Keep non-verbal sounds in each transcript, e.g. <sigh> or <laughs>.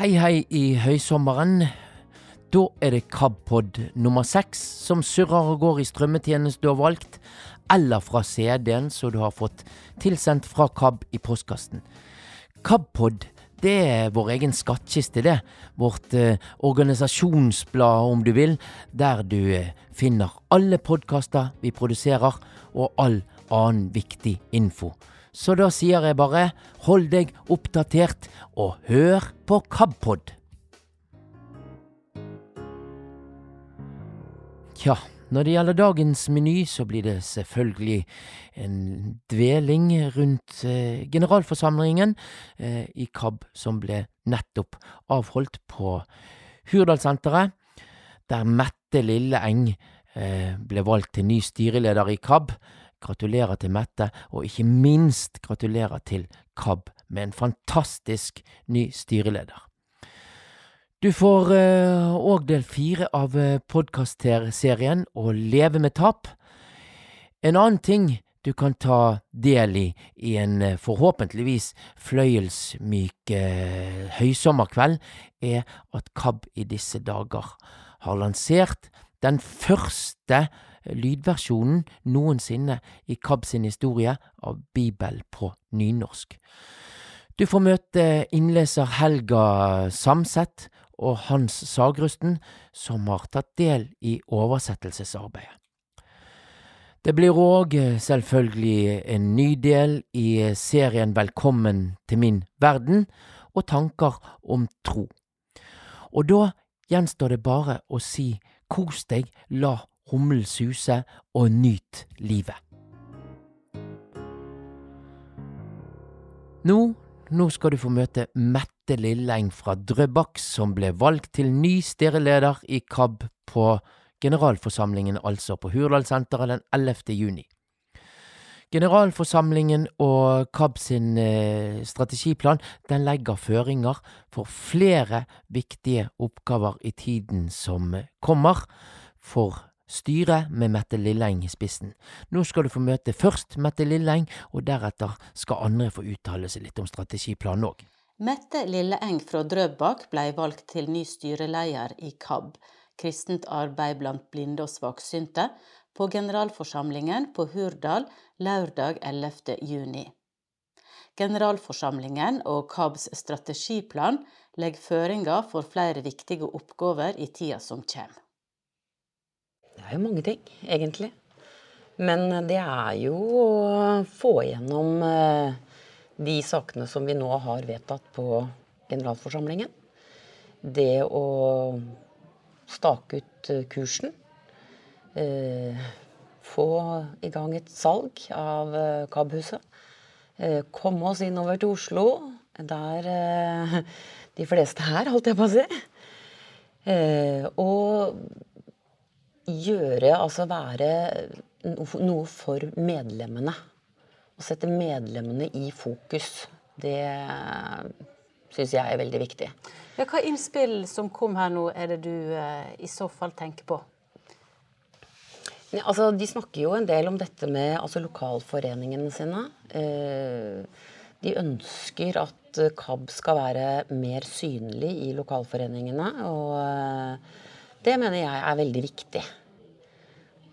Hei, hei i høysommeren. Da er det KAB-pod nummer seks som surrer og går i strømmetjenesten du har valgt, eller fra CD-en som du har fått tilsendt fra KAB i postkassen. KAB-pod, det er vår egen skattkiste, det. Vårt eh, organisasjonsblad, om du vil, der du eh, finner alle podkaster vi produserer, og all annen viktig info. Så da sier jeg bare hold deg oppdatert, og hør på KABpod. Tja, når det gjelder dagens meny, så blir det selvfølgelig en dveling rundt eh, generalforsamlingen eh, i KAB som ble nettopp avholdt på Hurdalssenteret, der Mette Lilleeng eh, ble valgt til ny styreleder i KAB. Gratulerer til Mette, og ikke minst gratulerer til KAB med en fantastisk ny styreleder. Du får òg uh, del fire av podkast-serien Å leve med tap. En annen ting du kan ta del i i en uh, forhåpentligvis fløyelsmyk høysommerkveld, er at KAB i disse dager har lansert den første lydversjonen noensinne i KAB sin historie av Bibel på nynorsk. Du får møte innleser Helga Samset og Hans Sagrusten, som har tatt del i oversettelsesarbeidet. Det blir òg selvfølgelig en ny del i serien Velkommen til min verden og tanker om tro. Og da gjenstår det bare å si kos deg, la hummelen suse og nyt livet. Nå, nå skal du få møte Mette Lilleng fra Drøbak, som ble valgt til ny styreleder i KAB på generalforsamlingen, altså på Hurdalssenteret den 11. juni. Generalforsamlingen og KAB sin eh, strategiplan den legger føringer for flere viktige oppgaver i tiden som kommer for styret med Mette Lilleng i spissen. Nå skal du få møte først Mette Lilleng, og deretter skal andre få uttale seg litt om strategiplanen òg. Mette Lilleeng fra Drøbak ble valgt til ny styreleder i KAB, kristent arbeid blant blinde og svaksynte, på generalforsamlingen på Hurdal lørdag 11. juni. Generalforsamlingen og KABs strategiplan legger føringer for flere viktige oppgaver i tida som kommer. Det er jo mange ting, egentlig. Men det er jo å få igjennom de sakene som vi nå har vedtatt på generalforsamlingen. Det å stake ut kursen. Eh, få i gang et salg av KAB-huset. Eh, komme oss innover til Oslo, der eh, <laughs> de fleste er, holdt jeg på å si. og gjøre, altså være noe for medlemmene. Å sette medlemmene i fokus. Det syns jeg er veldig viktig. Ja, hva innspill som kom her nå, er det du eh, i så fall tenker på? Ja, altså, de snakker jo en del om dette med altså, lokalforeningene sine. Eh, de ønsker at KAB skal være mer synlig i lokalforeningene. Og eh, det mener jeg er veldig viktig.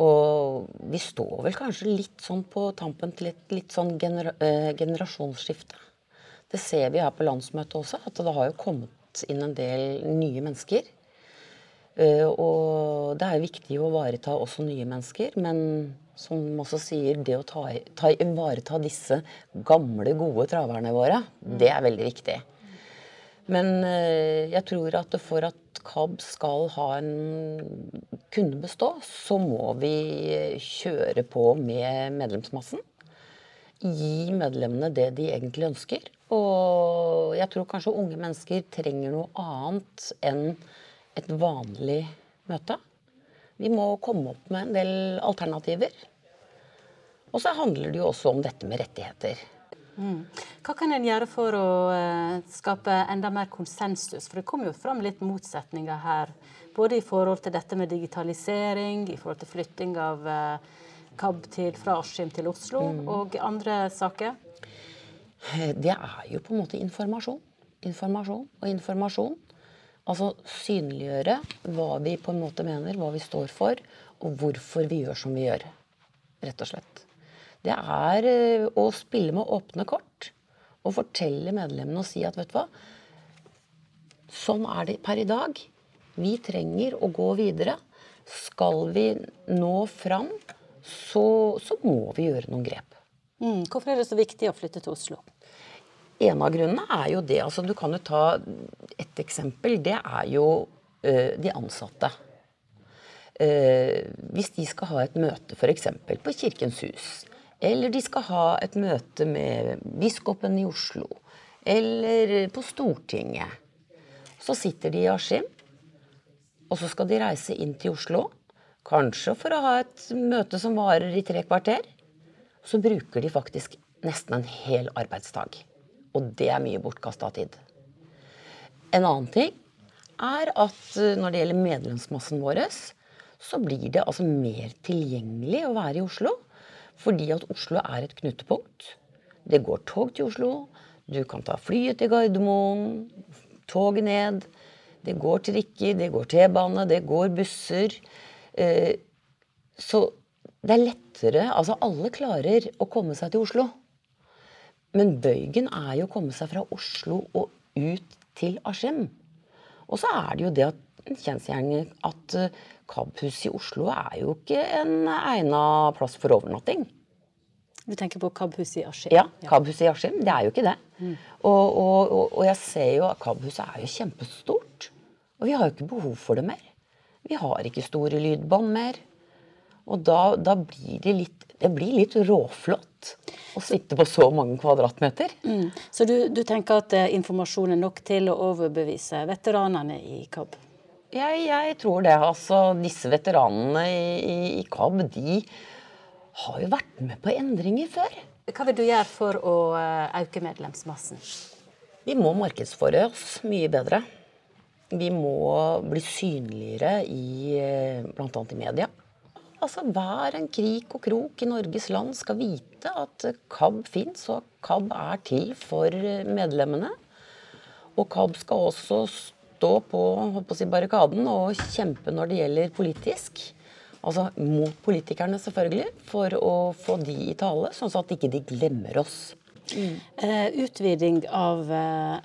Og vi står vel kanskje litt sånn på tampen til et litt sånn gener eh, generasjonsskifte. Det ser vi her på landsmøtet også, at det har jo kommet inn en del nye mennesker. Uh, og det er viktig å ivareta også nye mennesker, men som også sier, det å ta, ivareta disse gamle, gode traverne våre, det er veldig viktig. Men uh, jeg tror at for at KAB skal ha en kunne bestå, så må vi kjøre på med medlemsmassen. Gi medlemmene det de egentlig ønsker. Og jeg tror kanskje unge mennesker trenger noe annet enn et vanlig møte. Vi må komme opp med en del alternativer. Og så handler det jo også om dette med rettigheter. Mm. Hva kan en gjøre for å uh, skape enda mer konsensus? For det kommer jo fram litt motsetninger her. Både i forhold til dette med digitalisering, i forhold til flytting av KAB til, fra Askim til Oslo, mm. og andre saker. Det er jo på en måte informasjon. informasjon og informasjon. Altså synliggjøre hva vi på en måte mener, hva vi står for, og hvorfor vi gjør som vi gjør. Rett og slett. Det er eh, å spille med åpne kort og fortelle medlemmene og si at vet du hva, sånn er det per i dag. Vi trenger å gå videre. Skal vi nå fram, så, så må vi gjøre noen grep. Mm. Hvorfor er det så viktig å flytte til Oslo? En av grunnene er jo det. altså Du kan jo ta et eksempel. Det er jo ø, de ansatte. Uh, hvis de skal ha et møte f.eks. på Kirkens hus, eller de skal ha et møte med biskopen i Oslo, eller på Stortinget, så sitter de i Askim, og så skal de reise inn til Oslo. Kanskje for å ha et møte som varer i tre kvarter. Så bruker de faktisk nesten en hel arbeidsdag. Og det er mye bortkasta tid. En annen ting er at eh, når det gjelder medlemsmassen vår, så blir det altså mer tilgjengelig å være i Oslo. Fordi at Oslo er et knutepunkt. Det går tog til Oslo. Du kan ta flyet til Gardermoen, toget ned. Det går trikker, det går T-bane, det går busser. Eh, så det er lettere Altså, alle klarer å komme seg til Oslo. Men bøygen er jo å komme seg fra Oslo og ut til Askim. Og så er det jo det at en kjensgjerning at uh, i Oslo er jo ikke en egna plass for overnatting. Du tenker på KAB-huset i Askim? Ja, KAB-huset i Askim. Det er jo ikke det. Mm. Og, og, og, jeg ser jo at KAB-huset er jo kjempestort. Og vi har jo ikke behov for det mer. Vi har ikke store lydbånd mer. Og da, da blir det litt Det blir litt råflott å sitte på så mange kvadratmeter. Mm. Så du, du, tenker at eh, informasjon er nok til å overbevise veteranene i KAB? Jeg, jeg tror det. Altså, disse veteranene i, i, KAB, de har jo vært med på endringer før. Hva vil du gjøre for å eh, øke medlemsmassen? Vi må markedsføre oss mye bedre. Vi må bli synligere i eh, bl.a. i media. Altså Hver en krik og krok i Norges land skal vite at KAB fins, og KAB er til for medlemmene. Og KAB skal også stå på, på si, barrikaden og kjempe når det gjelder politisk. Altså mot politikerne, selvfølgelig, for å få de i tale, sånn at ikke de glemmer oss. Mm. Uh, utviding av uh,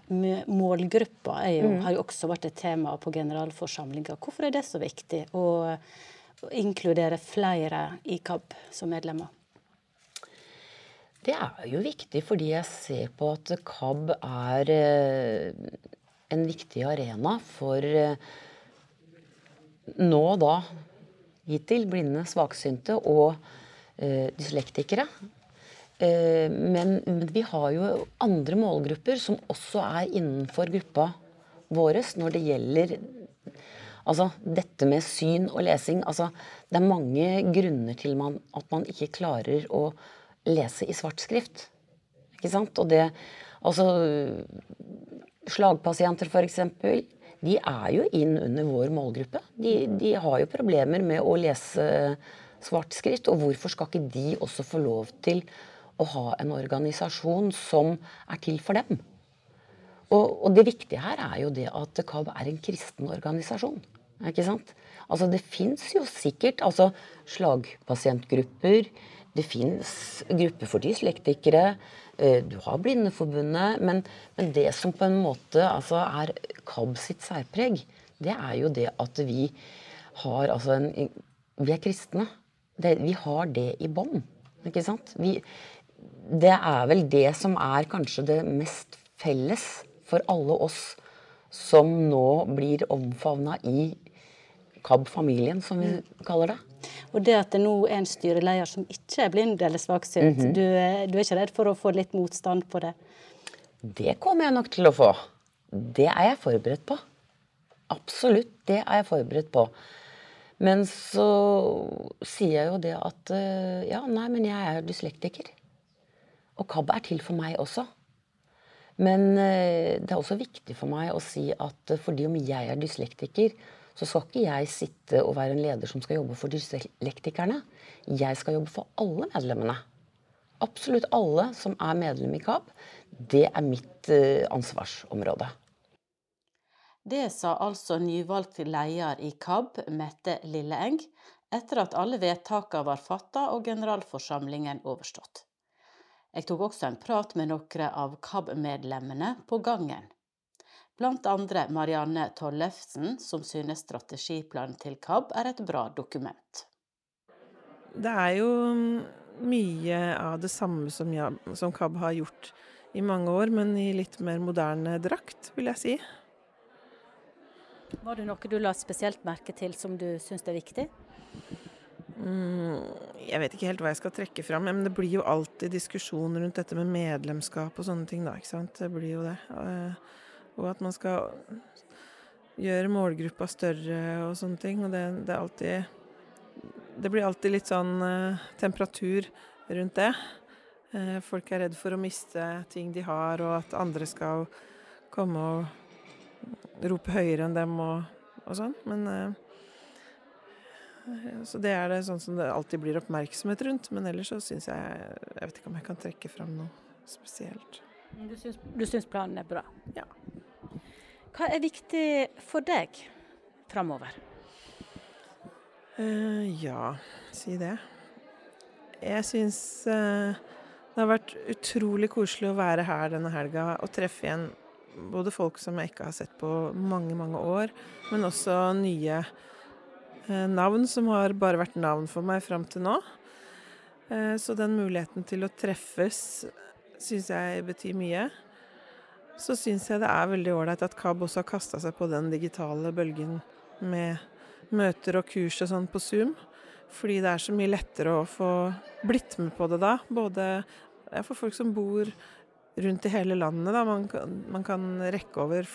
målgruppa jo, mm. har jo også vært et tema på generalforsamlinga. Hvorfor er det så viktig? å, å inkludere flere i KAB som medlemmer? Det er jo viktig fordi jeg ser på at KAB er eh, en viktig arena for eh, nå da hittil blinde, svaksynte og eh, dyslektikere. Eh, men, men, vi har jo andre målgrupper som også er innenfor gruppa vår når det gjelder Altså, dette med syn og lesing altså, Det er mange grunner til man, at man ikke klarer å lese i svart skrift. Ikke sant? Og det Altså Slagpasienter, f.eks. De er jo inn under vår målgruppe. De, de har jo problemer med å lese svart skrift. Og hvorfor skal ikke de også få lov til å ha en organisasjon som er til for dem? Og, og det viktige her er jo det at KAB er en kristen organisasjon. Ikke sant? Altså Det fins jo sikkert altså slagpasientgrupper. Det fins grupper for dyslektikere. Eh, du har Blindeforbundet. Men, men, det som på en måte altså er KAB sitt særpreg, det er jo det at vi har altså en Vi er kristne. Det, vi har det i bånd. Ikke sant? Vi, det er vel det som er kanskje det mest felles for alle oss som nå blir omfavna i KAB-familien, som vi kaller det. Og det at det nå er en styreleder som ikke er blind eller svaksynt, mm -hmm. du, du, er ikke redd for å få litt motstand på det? Det kommer jeg nok til å få. Det er jeg forberedt på. Absolutt, det er jeg forberedt på. Men så sier jeg jo det at eh, ja, nei, men jeg er dyslektiker. Og KAB er til for meg også. Men eh, det er også viktig for meg å si at eh, fordi om jeg er dyslektiker, så skal ikke jeg sitte og være en leder som skal jobbe for dyslektikerne. Jeg skal jobbe for alle medlemmene absolutt alle som er medlem i KAB, det er mitt eh, ansvarsområde. Det sa altså nyvalgt leder i KAB, Mette Lilleeng, etter at alle vedtakene var fatta og generalforsamlingen overstått. Jeg tok også en prat med noen av KAB-medlemmene på gangen. Blant andre Marianne Tollefsen, som synes strategiplanen til KAB er et bra dokument. Det er jo mye av det samme som, jeg, som KAB har gjort i mange år, men i litt mer moderne drakt, vil jeg si. Var det noe du la spesielt merke til som du syns er viktig? Mm, jeg vet ikke helt hva jeg skal trekke fram, men det blir jo alltid diskusjon rundt dette med medlemskap og sånne ting, da. ikke sant? Det blir jo det. Eh, og at man skal gjøre målgruppa større og sånne ting. Og det, det er alltid Det blir alltid litt sånn eh, temperatur rundt det. Eh, folk er redd for å miste ting de har, og at andre skal komme og rope høyere enn dem og, og sånn. Men eh, så det er det sånn som det alltid blir oppmerksomhet rundt. Men ellers så syns jeg Jeg vet ikke om jeg kan trekke fram noe spesielt. Du syns, du syns planen er bra? Ja. Hva er viktig for deg framover? Uh, ja, si det. Jeg syns uh, det har vært utrolig koselig å være her denne helga og treffe igjen både folk som jeg ikke har sett på mange, mange år, men også nye uh, navn som har bare vært navn for meg fram til nå. Så den muligheten til å treffes syns jeg betyr mye. Så syns jeg det er veldig ålreit at KAB også har kasta seg på den digitale bølgen med møter og kurs og sånn på Zoom. Fordi det er så mye lettere å få blitt med på det da. Både for folk som bor rundt i hele landet. Da. Man, kan, man kan rekke over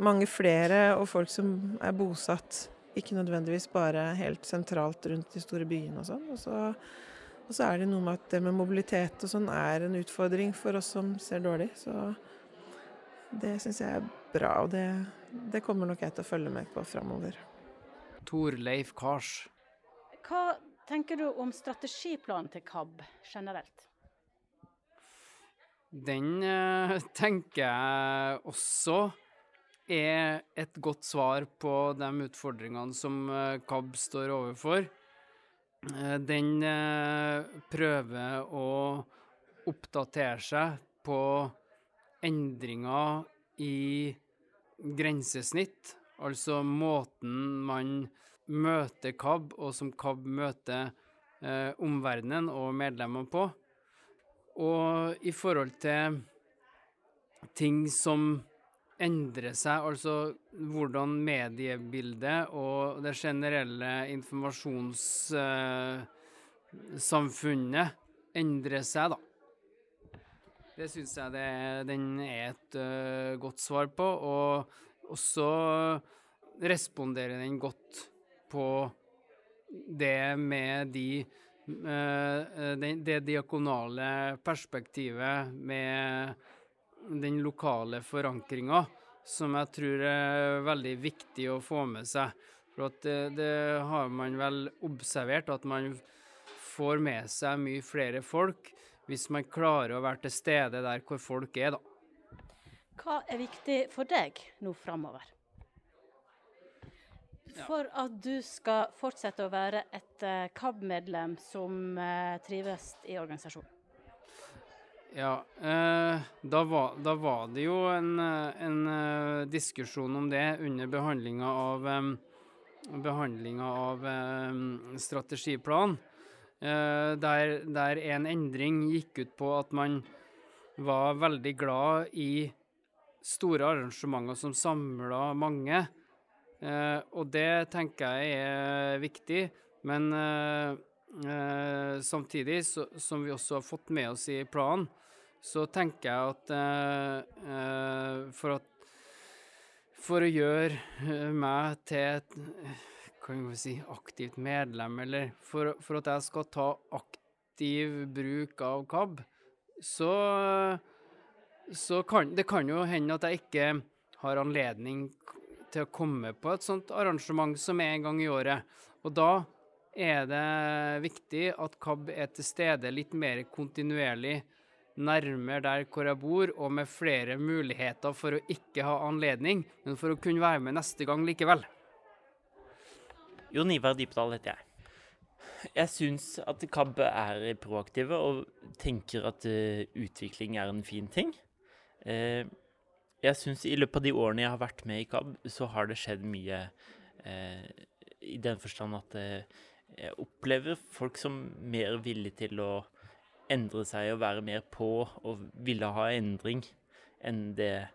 mange flere og folk som er bosatt, ikke nødvendigvis bare helt sentralt rundt de store byene og sånn. Og så, og så er det noe med at det med mobilitet og sånn er en utfordring for oss som ser dårlig. Så det syns jeg er bra, og det, det, kommer nok jeg til å følge med på framover. Torleif Kars. Hva tenker du om strategiplanen til KAB generelt? Den uh, <laughs> tenker jeg også er et godt svar på de utfordringene som eh, KAB står overfor. Eh, den eh, prøver å oppdatere seg på endringer i grensesnitt, altså måten man møter KAB, og som KAB møter eh, omverdenen og medlemmer på. Og i forhold til ting som endre seg, altså hvordan mediebildet og det generelle informasjonssamfunnet uh, endrer seg, da. Det syns jeg det, den er et uh, godt svar på, og også responderer den godt på det med de uh, det, det diakonale perspektivet med den lokale forankringa, som jeg tror er veldig viktig å få med seg. For det, det, har man vel observert, at man får med seg mye flere folk hvis man klarer å være til stede der hvor folk er, da. Hva er viktig for deg nå framover? For at du skal fortsette å være et eh, KAB-medlem som eh, trives i organisasjonen? Ja, eh, da, var, da, var, det jo en, eh, en uh, diskusjon om det under behandlinga av, um, av um, der, der, en endring gikk ut på at man var veldig glad i store arrangementer som samla mange. Og det tenker jeg er viktig, men samtidig, som vi også har fått med oss i planen, så tenker jeg at eh, eh, for at For å gjøre eh, meg til et kan vi si, aktivt medlem, eller for, for, at jeg skal ta aktiv bruk av KAB, så, så kan det kan jo hende at jeg ikke har anledning til å komme på et sånt arrangement som er en gang i året. Og da er det viktig at KAB er til stede litt mer kontinuerlig nærmere der hvor jeg bor, og med flere muligheter for å ikke ha anledning, men for å kunne være med neste gang likevel. Jon Ivar Dypedal heter jeg. Jeg syns at KAB er proaktive og tenker at uh, utvikling er en fin ting. Uh, jeg syns i løpet av de årene jeg har vært med i KAB, så har det skjedd mye uh, i den forstand at jeg opplever folk som mer villige til å endre seg og være mer på og ville ha endring enn det,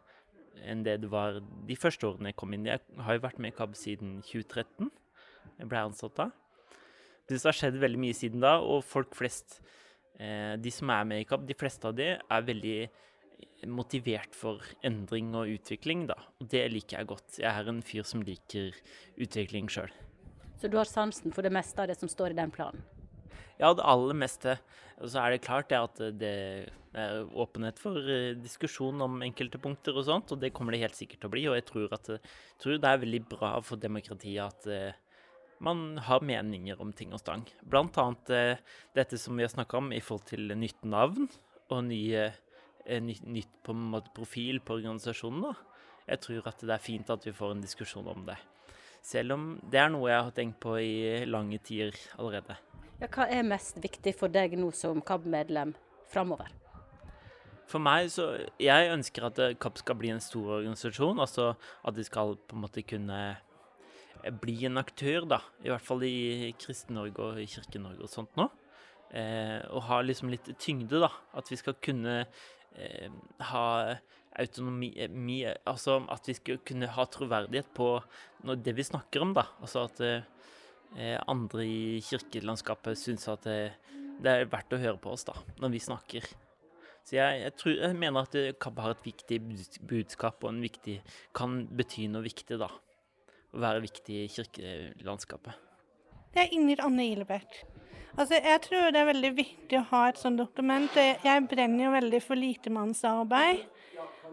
enn det det var de første årene jeg kom inn. Jeg har jo vært med i KAB siden 2013. Jeg ble ansatt da. Det har skjedd veldig mye siden da, og folk flest, eh, de som er med i KAB, de fleste av de er veldig motivert for endring og utvikling, da. Og det liker jeg godt. Jeg er en fyr som liker utvikling sjøl. Så du har sansen for det meste av det som står i den planen? Ja, det aller meste. Og så er det klart det at det er åpenhet for eh, diskusjon om enkelte punkter og sånt, og det kommer det helt sikkert til å bli. Og jeg tror, at, tror det er veldig bra for demokratiet at uh, man har meninger om ting og stang. Blant annet dette som vi har snakka om i forhold til nytt navn og nye, nytt på en måte profil på organisasjonen. da. Jeg tror at det er fint at vi får en diskusjon om det. Selv om det er noe jeg har tenkt på i lange tider allerede. Ja, hva er mest viktig for deg nå som KAB-medlem framover? For meg så Jeg ønsker at KAB skal bli en stor organisasjon. Altså at de skal på en måte kunne bli en aktør, da. I hvert fall i Kristen-Norge og i Kirke-Norge og sånt nå. Eh, og ha liksom litt tyngde, da. At vi skal kunne eh, ha autonomi mi, Altså at vi skal kunne ha troverdighet på det vi snakker om, da. Altså at eh, Eh, andre i kirkelandskapet syns at det, det, er verdt å høre på oss da, når vi snakker. Så jeg, jeg, tror, jeg mener at KAB har et viktig budskap og viktig, kan bety noe viktig, da. Å være viktig i kirkelandskapet. Jeg er Ingrid Anne Ilebert. Altså, jeg tror det er veldig viktig å ha et sånt dokument. Jeg brenner jo veldig for litemannsarbeid.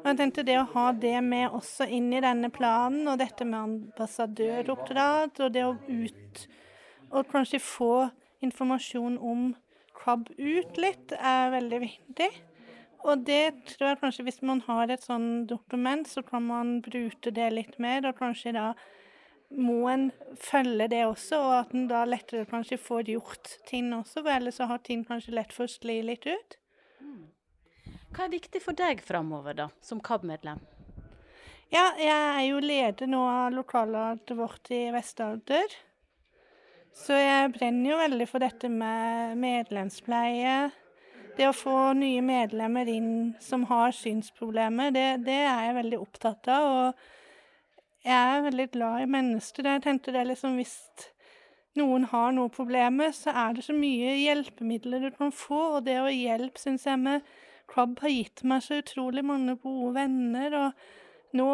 Og jeg tenkte det å ha det med også inn i denne planen, og dette med ambassadøroppdrag, og det å ut Og kanskje få informasjon om KRAB ut litt, er veldig viktig. Og det tror jeg kanskje hvis man har et sånn dokument, så kan man bruke det litt mer, og kanskje da må en følge det også, og at en da lettere kanskje får gjort ting også, for ellers så har ting kanskje lett for å skli litt ut. Hva er viktig for deg framover, da, som KAB-medlem? Ja, jeg er jo leder nå av lokallaget vårt i Vest-Agder. Så jeg brenner jo veldig for dette med medlemspleie. Det å få nye medlemmer inn som har synsproblemer, det, det er jeg veldig opptatt av. Og jeg er veldig glad i mennesker. Jeg tenkte det liksom hvis noen har noe problemer, så er det så mye hjelpemidler du kan få. Og det å hjelpe, syns jeg, med Club har gitt meg så utrolig mange gode venner, og nå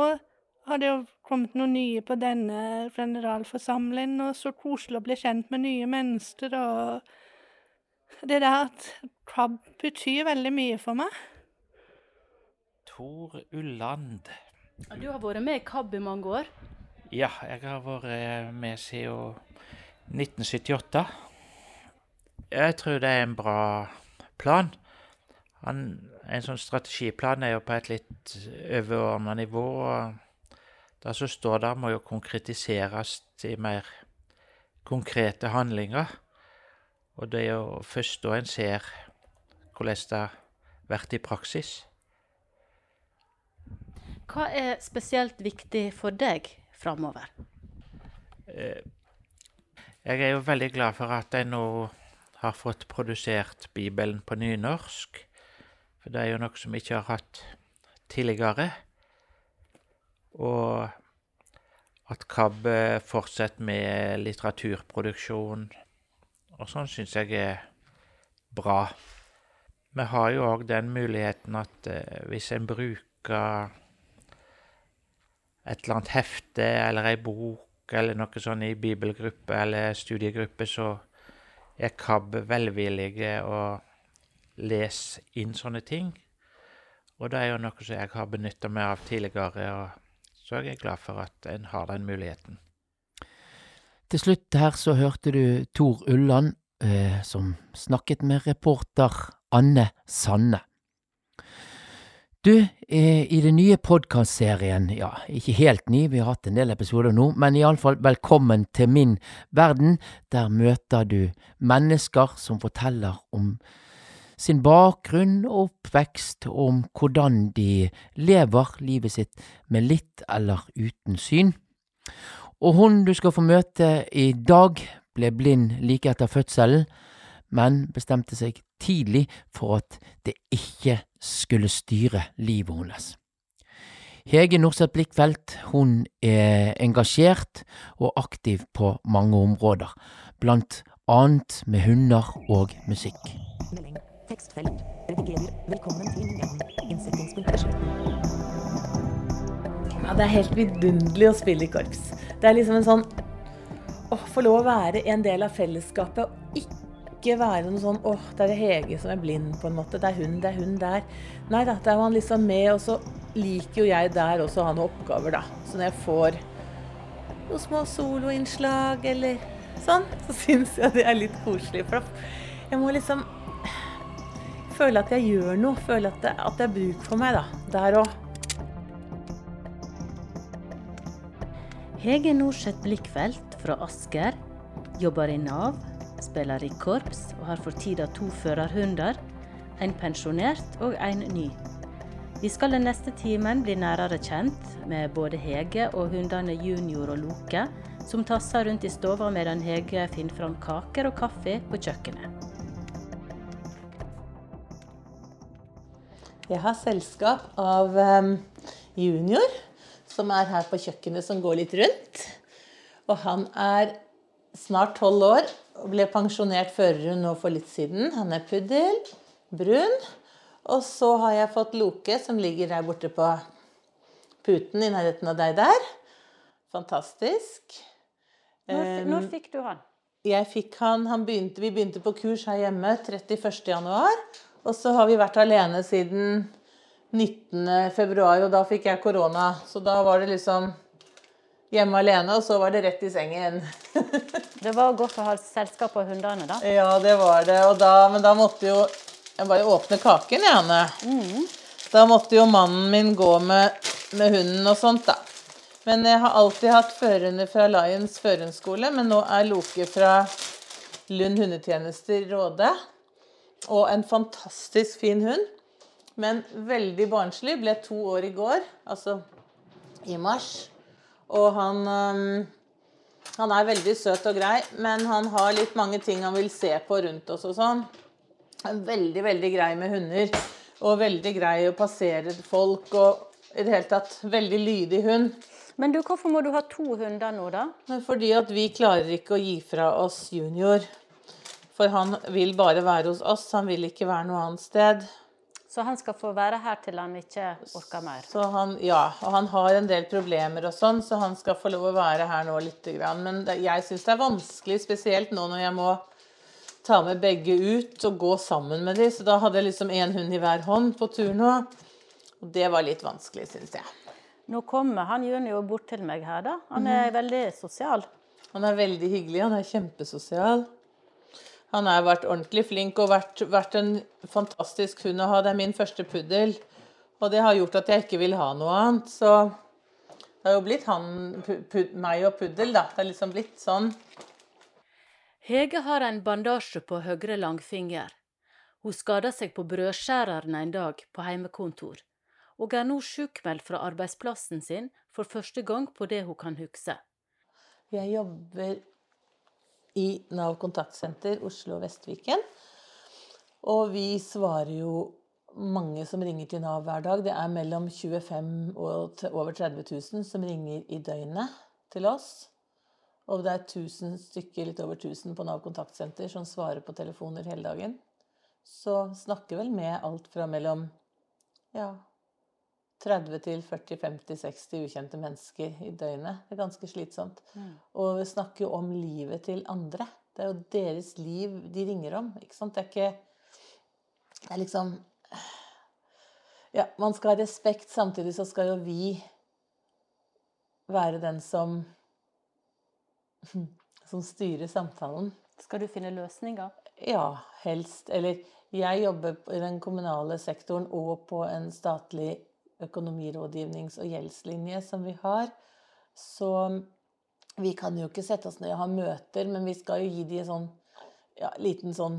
har det jo kommet noen nye på denne generalforsamlingen, og så koselig å bli kjent med nye mennesker, og det der at Club betyr veldig mye for meg. Tor Ulland. Du har vært med i KAB i mange år? Ja, jeg har vært med siden 1978. Jeg tror det er en bra plan. Han, en sånn strategiplan er jo på et litt overordna nivå. og Det som står der, må jo konkretiseres til mer konkrete handlinger. Og det er jo først da en ser hvordan det har vært i praksis. Hva er spesielt viktig for deg framover? Eh, jeg er jo veldig glad for at jeg nå har fått produsert Bibelen på nynorsk. For det er jo noe som vi ikke har hatt tidligere. Og at KAB fortsetter med litteraturproduksjon og sånn, syns jeg er bra. Vi har jo òg den muligheten at eh, hvis en bruker et eller annet hefte eller ei bok eller noe sånn i bibelgruppe eller studiegruppe, så er KAB velvillige og lese inn sånne ting. Og det er jo noe som jeg har benytta meg av tidligere, og så er jeg glad for at en har den muligheten. Til slutt her så hørte du Tor Ulland eh, som snakket med reporter Anne Sanne. Du, eh, i den nye podkastserien, ja, ikke helt ny, vi har hatt en del episoder nå, men iallfall velkommen til min verden. Der møter du mennesker som forteller om sin bakgrunn og oppvekst, om hvordan de lever livet sitt med litt eller uten syn. Og hun du skal få møte i dag, ble blind like etter fødselen, men bestemte seg tidlig for at det ikke skulle styre livet hennes. Hege Norseth Blikkfeldt hun er engasjert og aktiv på mange områder, blant annet med hunder og musikk. Tekstfelt. Redigerer. Velkommen til innsettingspunkt Ja, det er helt vidunderlig å spille i korps. Det er liksom en sånn å få lov å være en del av fellesskapet og ikke være noe sånn åh, det er det Hege som er blind, på en måte. Det er hun, det er hun der. Nei da, der er man liksom med, og så liker jo jeg der også å ha noen oppgaver, da. Så når jeg får noen små soloinnslag eller sånn, så <laughs> syns jeg det er litt koselig. For jeg må liksom føle at jeg gjør noe. Føle at det, at det er bruk for meg, da. Der òg. Hege Norseth Blikkfelt fra Asker jobber i Nav, spiller i korps og har for tida to førerhunder, en pensjonert og en ny. Vi skal den neste timen bli nærere kjent med både Hege og hundene Junior og Loke, som tasser rundt i stua medan Hege finner fram kaker og kaffe på kjøkkenet. Jeg har selskap av um, Junior, som er her på kjøkkenet, som går litt rundt. Og han er snart tolv år og ble pensjonert førerhund nå for litt siden. Han er puddel, brun. Og så har jeg fått Loke, som ligger der borte på puten i nærheten av deg der. Fantastisk. Når, når fikk du han? Jeg fikk han, han begynte, Vi begynte på kurs her hjemme 31.1. Og så har vi vært alene siden 19.2, og da fikk jeg korona. Så da var det liksom hjemme alene, og så var det rett i sengen. <laughs> det var godt å ha selskap av hundene, da? Ja, det var det. Da, men da måtte jo jeg bare åpne kaken, Janne. Mm. Da måtte jo mannen min gå med, med hunden og sånt, da. Men jeg har alltid hatt førerhunder fra Lions førerhundskole, men nå er Loke fra Lund hundetjenester Råde. Og en fantastisk fin hund, men veldig barnslig. Ble to år i går, altså i mars. Og han um, Han er veldig søt og grei, men han har litt mange ting han vil se på rundt oss og sånn. Veldig, veldig grei med hunder. Og veldig grei å passere folk. Og i det hele tatt veldig lydig hund. Men du, hvorfor må du ha to hunder nå, da? Fordi at vi klarer ikke å gi fra oss junior. For han vil bare være hos oss, han vil ikke være noe annet sted. Så han skal få være her til han ikke orker mer? Han, ja, og han har en del problemer og sånn, så han skal få lov å være her nå litt. Men det, jeg syns det er vanskelig, spesielt nå når jeg må ta med begge ut og gå sammen med dem. Så da hadde jeg liksom én hund i hver hånd på tur nå. Og det var litt vanskelig, syns jeg. Nå kommer han Junior bort til meg her, da. Han er mm. veldig sosial. Han er veldig hyggelig. Han er kjempesosial. Han har vært ordentlig flink og vært, vært, en fantastisk hund å ha. Det er min første puddel. Og det har gjort at jeg ikke vil ha noe annet. Så det har jo blitt han, meg og puddel, da. Det har liksom blitt sånn. Hege har en bandasje på høyre langfinger. Hun skada seg på brødskjæreren en dag på heimekontor, og er nå sjukmeldt fra arbeidsplassen sin for første gang på det hun kan huske. Jeg jobber i Nav kontaktsenter Oslo og Vestviken. Og vi svarer jo mange som ringer til Nav hver dag. Det er mellom 25 og over 30 000 som ringer i døgnet til oss. Og det er 1000 stykker, litt over 1000 på Nav kontaktsenter som svarer på telefoner hele dagen. Så snakker vel med alt fra mellom ja, 30 til 40-50-60 ukjente mennesker i døgnet. Det er ganske slitsomt. Mm. Og vi snakker jo om livet til andre. Det er jo deres liv de ringer om. ikke sant? Det er ikke Det er liksom Ja, man skal ha respekt, samtidig så skal jo vi være den som <laughs> som styrer samtalen. Skal du finne løsninger? Ja, helst. Eller jeg jobber i den kommunale sektoren og på en statlig økonomirådgivnings- og gjeldslinje som vi har. Så vi kan jo ikke sette oss ned og ha møter, men vi skal jo gi de en sånn ja, liten sånn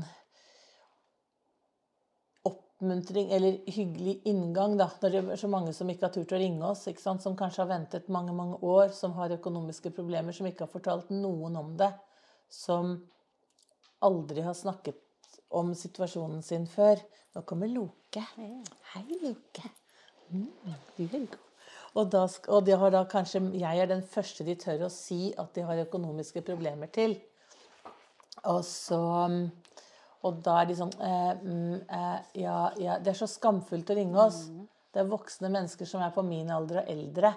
oppmuntring eller hyggelig inngang, da. Når det er så mange som ikke har turt å ringe oss, som kanskje har ventet mange, mange år, som har økonomiske problemer, som ikke har fortalt noen om det. Som aldri har snakket om situasjonen sin før. Nå kommer Loke. Hei, Loke. Mm. Og, da, og de har da kanskje Jeg er den første de tør å si at de har økonomiske problemer til. Og så Og da er de sånn eh, eh, ja, ja, Det er så skamfullt å ringe oss. Det er voksne mennesker som er på min alder og eldre.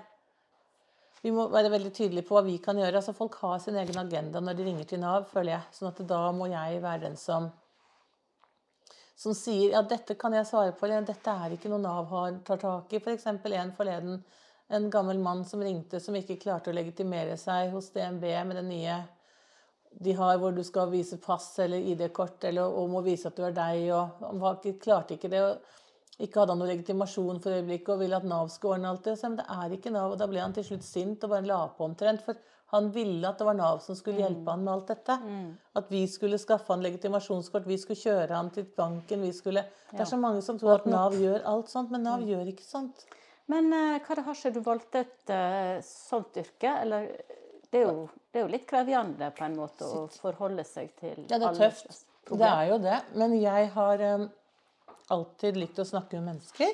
Vi må være veldig tydelige på hva vi kan gjøre. altså Folk har sin egen agenda når de ringer til Nav, føler jeg. sånn at da må jeg være den som som sier ja, dette kan jeg svare på, eller dette er ikke noe Nav har, tar tak i. F.eks. For en forleden, en gammel mann som ringte, som ikke klarte å legitimere seg hos DNB med det nye de har, hvor du skal vise pass eller ID-kort eller, og må vise at du er deg. og Han klarte ikke det. og Ikke hadde han noe legitimasjon for øyeblikket og ville at Nav skulle ordne alt det. Så, men det er ikke Nav. og Da ble han til slutt sint og bare la på omtrent. for han ville at det var Nav som skulle hjelpe han med alt dette. At vi skulle skaffe han legitimasjonskort, vi skulle kjøre han til banken. vi skulle... Det er så mange som tror at Nav gjør alt sånt, men Nav gjør ikke sånt. Men uh, hva det har skjedd? du valgte et uh, sånt yrke? Eller det er, jo, det er jo litt krevende på en måte å forholde seg til Ja, det er tøft. Det er jo det. Men jeg har um, alltid likt å snakke med mennesker.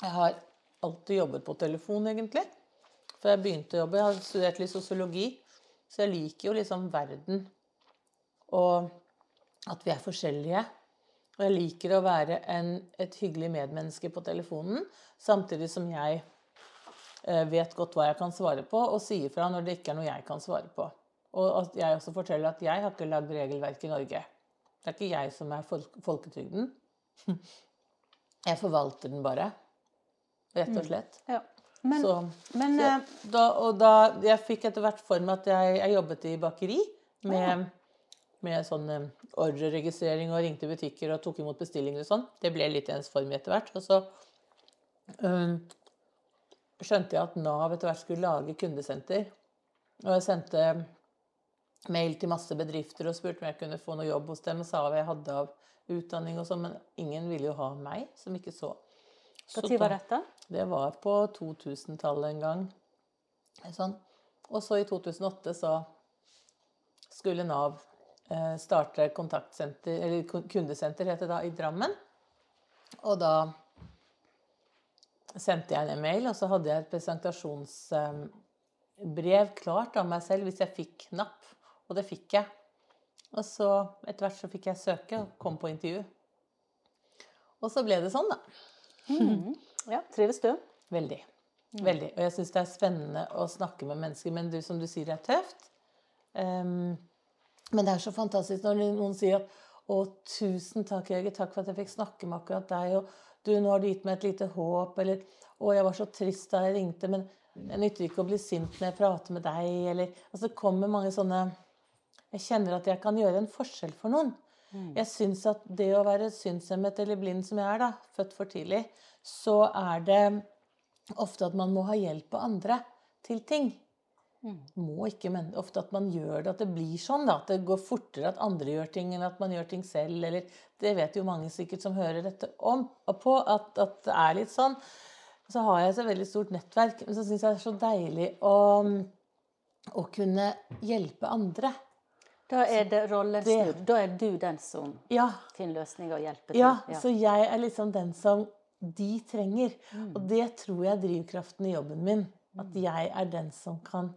Jeg har alltid jobbet på telefon, egentlig. Før jeg begynte å jobbe. Jeg har studert litt sosiologi, så jeg liker jo liksom verden. Og at vi er forskjellige. Og jeg liker å være en, et hyggelig medmenneske på telefonen, samtidig som jeg eh, vet godt hva jeg kan svare på, og sier fra når det ikke er noe jeg kan svare på. Og at jeg også forteller at jeg har ikke lagd regelverk i Norge. Det er ikke jeg som er folketrygden. <laughs> Jeg forvalter den bare. Rett og slett. Ja. Men, Så, men så, eh, da, og da Jeg fikk etter hvert for meg at jeg, jeg jobbet i bakeri med, med sånn eh, ordreregistrering og ringte butikker og tok imot bestillinger og sånn. Det ble litt ensformig etter hvert. Og så um, skjønte jeg at Nav etter hvert skulle lage kundesenter. Og jeg sendte mail til masse bedrifter og spurte om jeg kunne få noe jobb hos dem. Og sa hva jeg hadde av utdanning og sånn, men ingen ville jo ha meg, som ikke så. Når var dette? Det var på 2000-tallet en gang. Sånn. Og så i 2008 så skulle Nav eh, starte kontaktsenter, eller kundesenter, heter det da, i Drammen. Og da sendte jeg en e-mail, og så hadde jeg et presentasjonsbrev klart av meg selv hvis jeg fikk napp. Og det fikk jeg. Og så etter hvert så fikk jeg søke og kom på intervju. Og så ble det sånn, da. Ja, trives du? Veldig. Veldig. Og jeg syns det er spennende å snakke med mennesker, men du, som du sier, det er tøft. Um, men det er så fantastisk når noen sier at å, tusen takk, Jørgen, takk for at jeg fikk snakke med akkurat deg, og du, nå har du gitt meg et lite håp, eller å, jeg var så trist da jeg ringte, men det nytter ikke å bli sint når jeg prater med deg, eller Altså, det kommer mange sånne Jeg kjenner at jeg kan gjøre en forskjell for noen. Jeg syns at det å være synshemmet eller blind som jeg er, da, født for tidlig, så er det ofte at man må ha hjelp av andre til ting. Må ikke, men ofte at man gjør det, at det blir sånn. da, At det går fortere at andre gjør ting enn at man gjør ting selv. eller Det vet jo mange sikkert som hører dette om, og på, at, at det er litt sånn. Så har jeg så veldig stort nettverk, men så syns jeg det er så deilig å, å kunne hjelpe andre. Da er det rollen snudd. Da er du den som Ja, finner løsninger og hjelper til. Ja, så jeg er liksom den som de trenger. Mm. Og det tror jeg er drivkraften i jobben min. At jeg er den som kan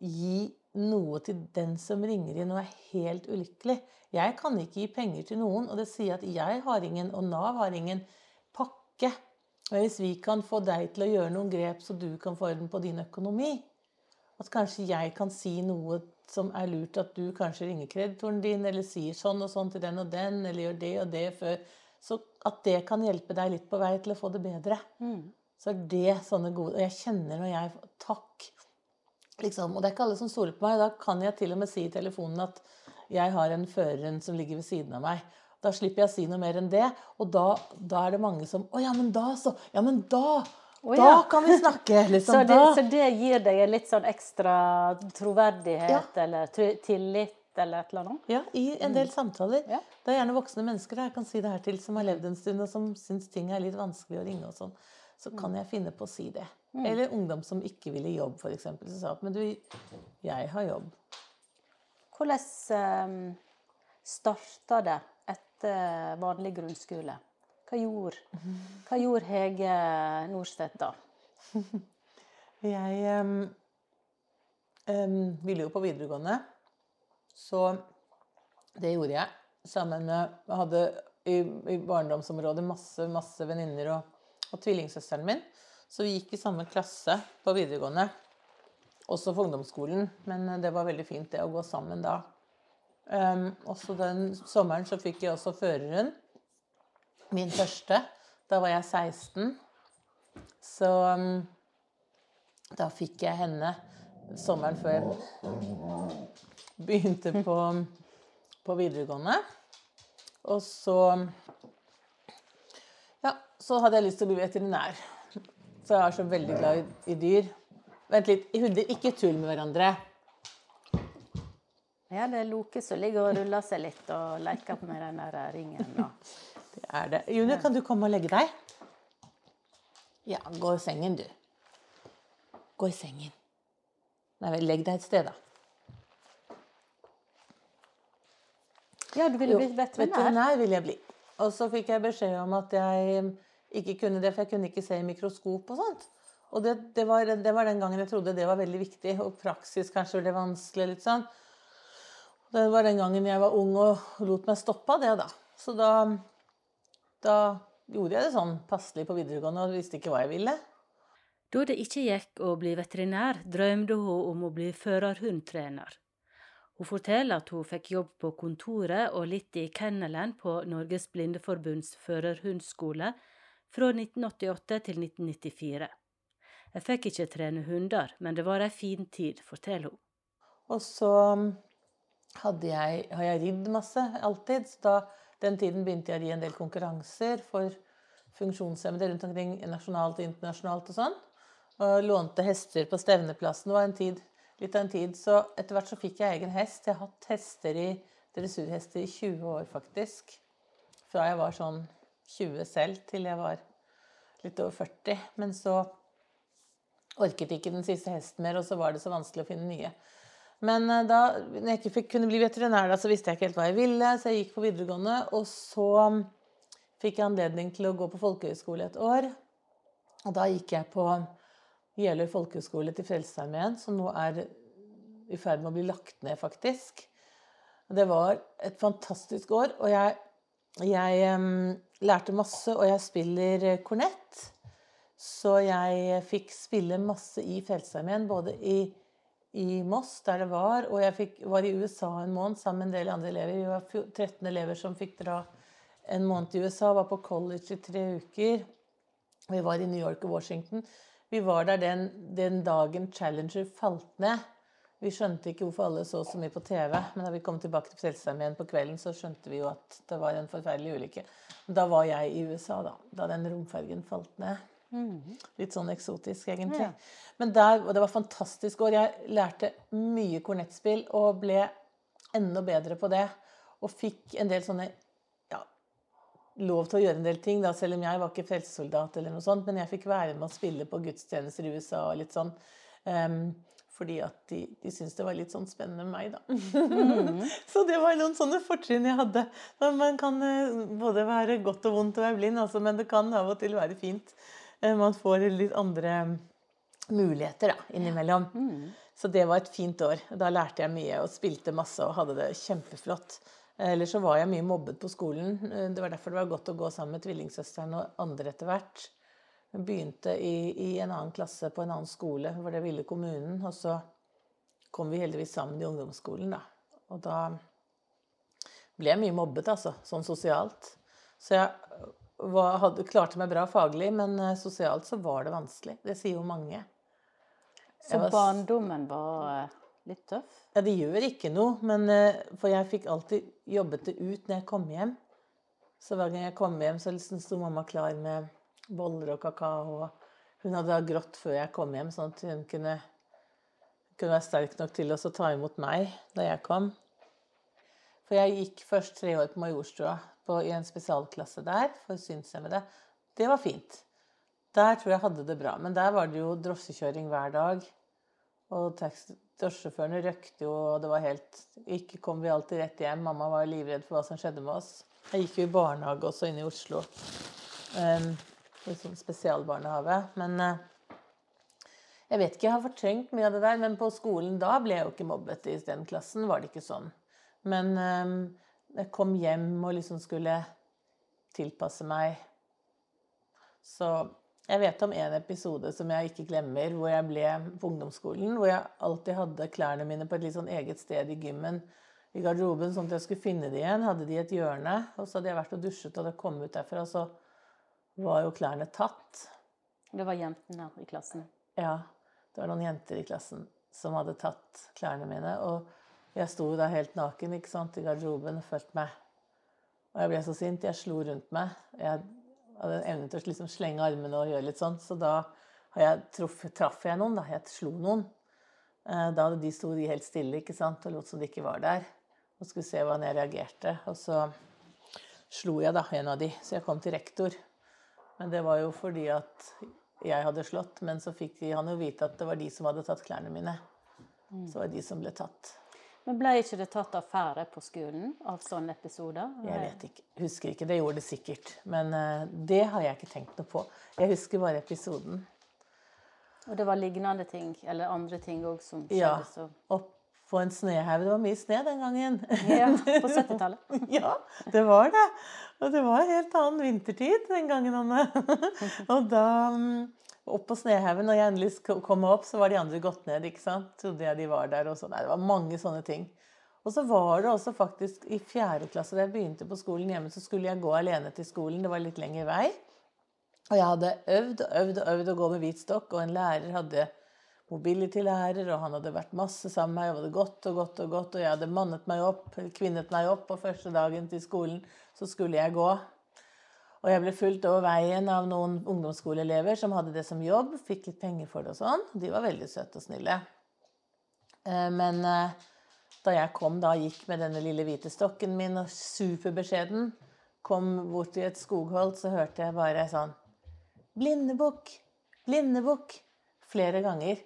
gi noe til den som ringer inn og er helt ulykkelig. Jeg kan ikke gi penger til noen, og det sier at jeg har ingen, og Nav har ingen pakke. Men hvis vi kan få deg til å gjøre noen grep så du kan få orden på din økonomi, at kanskje jeg kan si noe som er lurt, at du kanskje ringer kreditoren din, eller sier sånn og sånn til den og den, eller gjør det og det før Så at det kan hjelpe deg litt på vei til å få det bedre. Så er det sånne gode Og jeg kjenner når jeg Takk. liksom, Og det er ikke alle som stoler på meg. Da kan jeg til og med si i telefonen at jeg har en føreren som ligger ved siden av meg. Da slipper jeg å si noe mer enn det. Og da, da er det mange som Å ja, men da, så. Ja, men da. Å, Da kan vi snakke. <laughs> Liksom, Så det, så det gir deg en litt sånn ekstra troverdighet eller tillit eller et eller annet? Ja, i en del samtaler. Ja. Det er gjerne voksne mennesker da, jeg kan si det her til, som har levd en stund, og som syns ting er litt vanskelig å ringe og sånn. Så kan jeg finne på å si det. Eller ungdom som ikke vil i jobb, f.eks. Så sa at men du, jeg har jobb. Hvordan um, starta det etter vanlig grunnskole? Hva gjorde, hva gjorde Hege Norstedt da? Jeg um, um, ville jo på videregående, så det gjorde jeg. Sammen med Jeg hadde i, i barndomsområdet masse, masse venninner og, og tvillingsøsteren min. Så vi gikk i samme klasse på videregående. Også på ungdomsskolen, men det var veldig fint det å gå sammen da. Um, også den sommeren så fikk jeg også føreren. Min første. Da var jeg 16. Så um, da fikk jeg henne sommeren før jeg begynte på, på videregående. Og så Ja, så hadde jeg lyst til å bli veterinær. For jeg er så veldig glad i, i dyr. Vent litt, hunder, ikke tull med hverandre. Ja, det er Loke som ligger og ruller seg litt og leker med den der ringen. Og. Det er det. Junior, kan du komme og legge deg? Ja, gå i sengen, du. Gå i sengen. Nei vel, legg deg et sted, da. Ja, du ville bli veterinær? veterinær ville jeg bli. Og så fikk jeg beskjed om at jeg ikke kunne det, for jeg kunne ikke se i mikroskop og sånt. Og det, det, var, det var den gangen jeg trodde det var veldig viktig, og praksis kanskje ble vanskelig. litt sånn. Det var den gangen jeg var ung og lot meg stoppe av det, da. Så da, da gjorde jeg det sånn passelig på videregående og visste ikke hva jeg ville. Da det ikke gikk å bli veterinær, drømte hun om å bli førerhundtrener. Hun forteller at hun fikk jobb på kontoret og litt i kennelen på Norges Blindeforbunds førerhundskole fra 1988 til 1994. Jeg fikk ikke trene hunder, men det var ei en fin tid, forteller hun. Og så jeg, har jeg ridd masse, alltid. Så da, den tiden begynte jeg å ri en del konkurranser for funksjonshemmede rundt omkring nasjonalt og internasjonalt og sånn. Og lånte hester på stevneplassen. Det var en tid, litt av en tid. Så etter hvert så fikk jeg egen hest. Jeg har hatt hester i, dressurhester i 20 år, faktisk. Fra jeg var sånn 20 selv til jeg var litt over 40. Men så orket ikke den siste hesten mer, og så var det så vanskelig å finne nye. Men eh, da når jeg ikke fikk, kunne bli veterinær, da, så visste jeg ikke helt hva jeg ville, så jeg gikk på videregående. Og så mm, fikk jeg anledning til å gå på folkehøyskole et år. Og da gikk jeg på Jeløy folkehøgskole til Frelsesarmeen, som nå er i ferd med å bli lagt ned, faktisk. Det var et fantastisk år, og jeg, jeg um, lærte masse, og jeg spiller eh, kornett. Så jeg fikk spille masse i Frelsesarmeen, både i, i Moss, der det var, og jeg fikk, var i USA en måned sammen med en del andre elever. Vi var 13 elever som fikk dra en måned til USA, var på college i tre uker. Vi var i New York og Washington. Vi var der den, den dagen Challenger falt ned. Vi skjønte ikke hvorfor alle så så mye på TV, men da vi kom tilbake til Frelsesarmeen på kvelden, så skjønte vi jo at det var en forferdelig ulykke. Da var jeg i USA, da. Da den romfergen falt ned. Litt sånn eksotisk, egentlig. Ja. Men der, og det var fantastisk år. Jeg lærte mye kornettspill og ble enda bedre på det. Og fikk en del sånne ja, lov til å gjøre en del ting, da, selv om jeg var ikke frelsesoldat eller noe sånt. Men jeg fikk være med å spille på gudstjenester i USA og litt sånn. Um, fordi at de, de syntes det var litt sånn spennende med meg, da. <laughs> Så det var noen sånne fortrinn jeg hadde. Man kan eh, både være godt og vondt å være blind, altså, men det kan av og til være fint. Eh, Man får litt andre muligheter da, innimellom. Så det var et fint år. Da lærte jeg mye og spilte masse og hadde det kjempeflott. Eller så var jeg mye mobbet på skolen. Eh, Det var derfor det var godt å gå sammen med tvillingsøsteren og andre etter hvert. Jeg begynte i, i en annen klasse på en annen skole, hvor det ville kommunen. Og så kom vi heldigvis sammen i ungdomsskolen, da. Og da ble jeg mye mobbet, altså. Sånn sosialt. Så jeg var, hadde, klarte meg bra faglig, men eh, sosialt så var det vanskelig. Det sier jo mange. Så var barndommen var eh, litt tøff? Ja, det gjør ikke noe, men eh, For jeg fikk alltid jobbet det ut når jeg kom hjem. Så hver gang jeg kom hjem, så liksom sto mamma klar med boller og kakao. Hun hadde grått før jeg kom hjem, sånn at hun kunne, kunne være sterk nok til å ta imot meg da jeg kom. For jeg gikk først tre år på Majorstua på, i en spesialklasse der for synshemmede. Det var fint. Der tror jeg hadde det bra. Men der var det jo drosjekjøring hver dag. Og drosjesjåførene røkte jo, og det var helt Ikke kom vi alltid rett hjem. Mamma var livredd for hva som skjedde med oss. Jeg gikk jo i barnehage også inne i Oslo. Um, I sånn spesialbarnehage. Men uh, jeg vet ikke, jeg har fortrengt mye av det der. Men på skolen da ble jeg jo ikke mobbet i den klassen. Var det ikke sånn. Men um, jeg kom hjem og liksom skulle tilpasse meg. Så jeg vet om en episode som jeg ikke glemmer, hvor jeg ble på ungdomsskolen. Hvor jeg alltid hadde klærne mine på et litt sånn eget sted i gymmen. I garderoben, sånn at jeg skulle finne de igjen. Hadde de i et hjørne. Og så hadde jeg vært og dusjet og hadde kommet ut derfra, så var jo klærne tatt. Det var jentene i klassen. Ja, det var noen jenter i klassen som hadde tatt klærne mine. Og jeg sto da helt naken ikke sant, i garderoben og følte meg Og jeg ble så sint. Jeg slo rundt meg. Jeg hadde en evne til å liksom slenge armene og gjøre litt sånn. Så da har jeg truff, traff jeg noen. da, Jeg slo noen. Eh, Da hadde de sto de helt stille ikke sant, og lot som de ikke var der. Og skulle se hvordan jeg reagerte. Og så slo jeg da en av de, så jeg kom til rektor. Men det var jo fordi at jeg hadde slått, men så fikk de, han jo vite at det var de som hadde tatt klærne mine. Så var det de som ble tatt. Men ble ikke det tatt affære på skolen av sånne episoder? Jeg vet ikke. Husker ikke. Det gjorde det sikkert. Men eh, det har jeg ikke tenkt noe på. Jeg husker bare episoden. Og det var lignende ting, eller andre ting òg, som skjedde Ja. så Opp på en snøhaug. Det var mye snø den gangen. Ja, på <laughs> 70-tallet. <laughs> ja, det var det. Og det var en helt annen vintertid den gangen, Anne. <laughs> og da mm, opp på Snehaugen, når jeg endelig kom opp, så var de andre gått ned. ikke sant? Trodde jeg de var der. og sånn. Nei, det var mange sånne ting. Og så var det også faktisk i fjerde klasse, da jeg begynte på skolen hjemme, så skulle jeg gå alene til skolen. Det var litt lengre vei. Og jeg hadde øvd og øvd og øvd å gå med hvit stokk, og en lærer hadde mobility-lærer, og han hadde vært masse sammen med meg, og hadde gått og gått og gått, og jeg hadde mannet meg opp, kvinnet meg opp, og første dagen til skolen så skulle jeg gå. Og jeg ble fulgt over veien av noen ungdomsskoleelever som hadde det som jobb, fikk litt penger for det og sånn. De var veldig søte og snille. Eh, Men eh, da jeg kom da, gikk med denne lille hvite stokken min og superbeskjeden, kom bort til et skogholt, så hørte jeg bare sånn Blindebukk! Blindebukk! Flere ganger.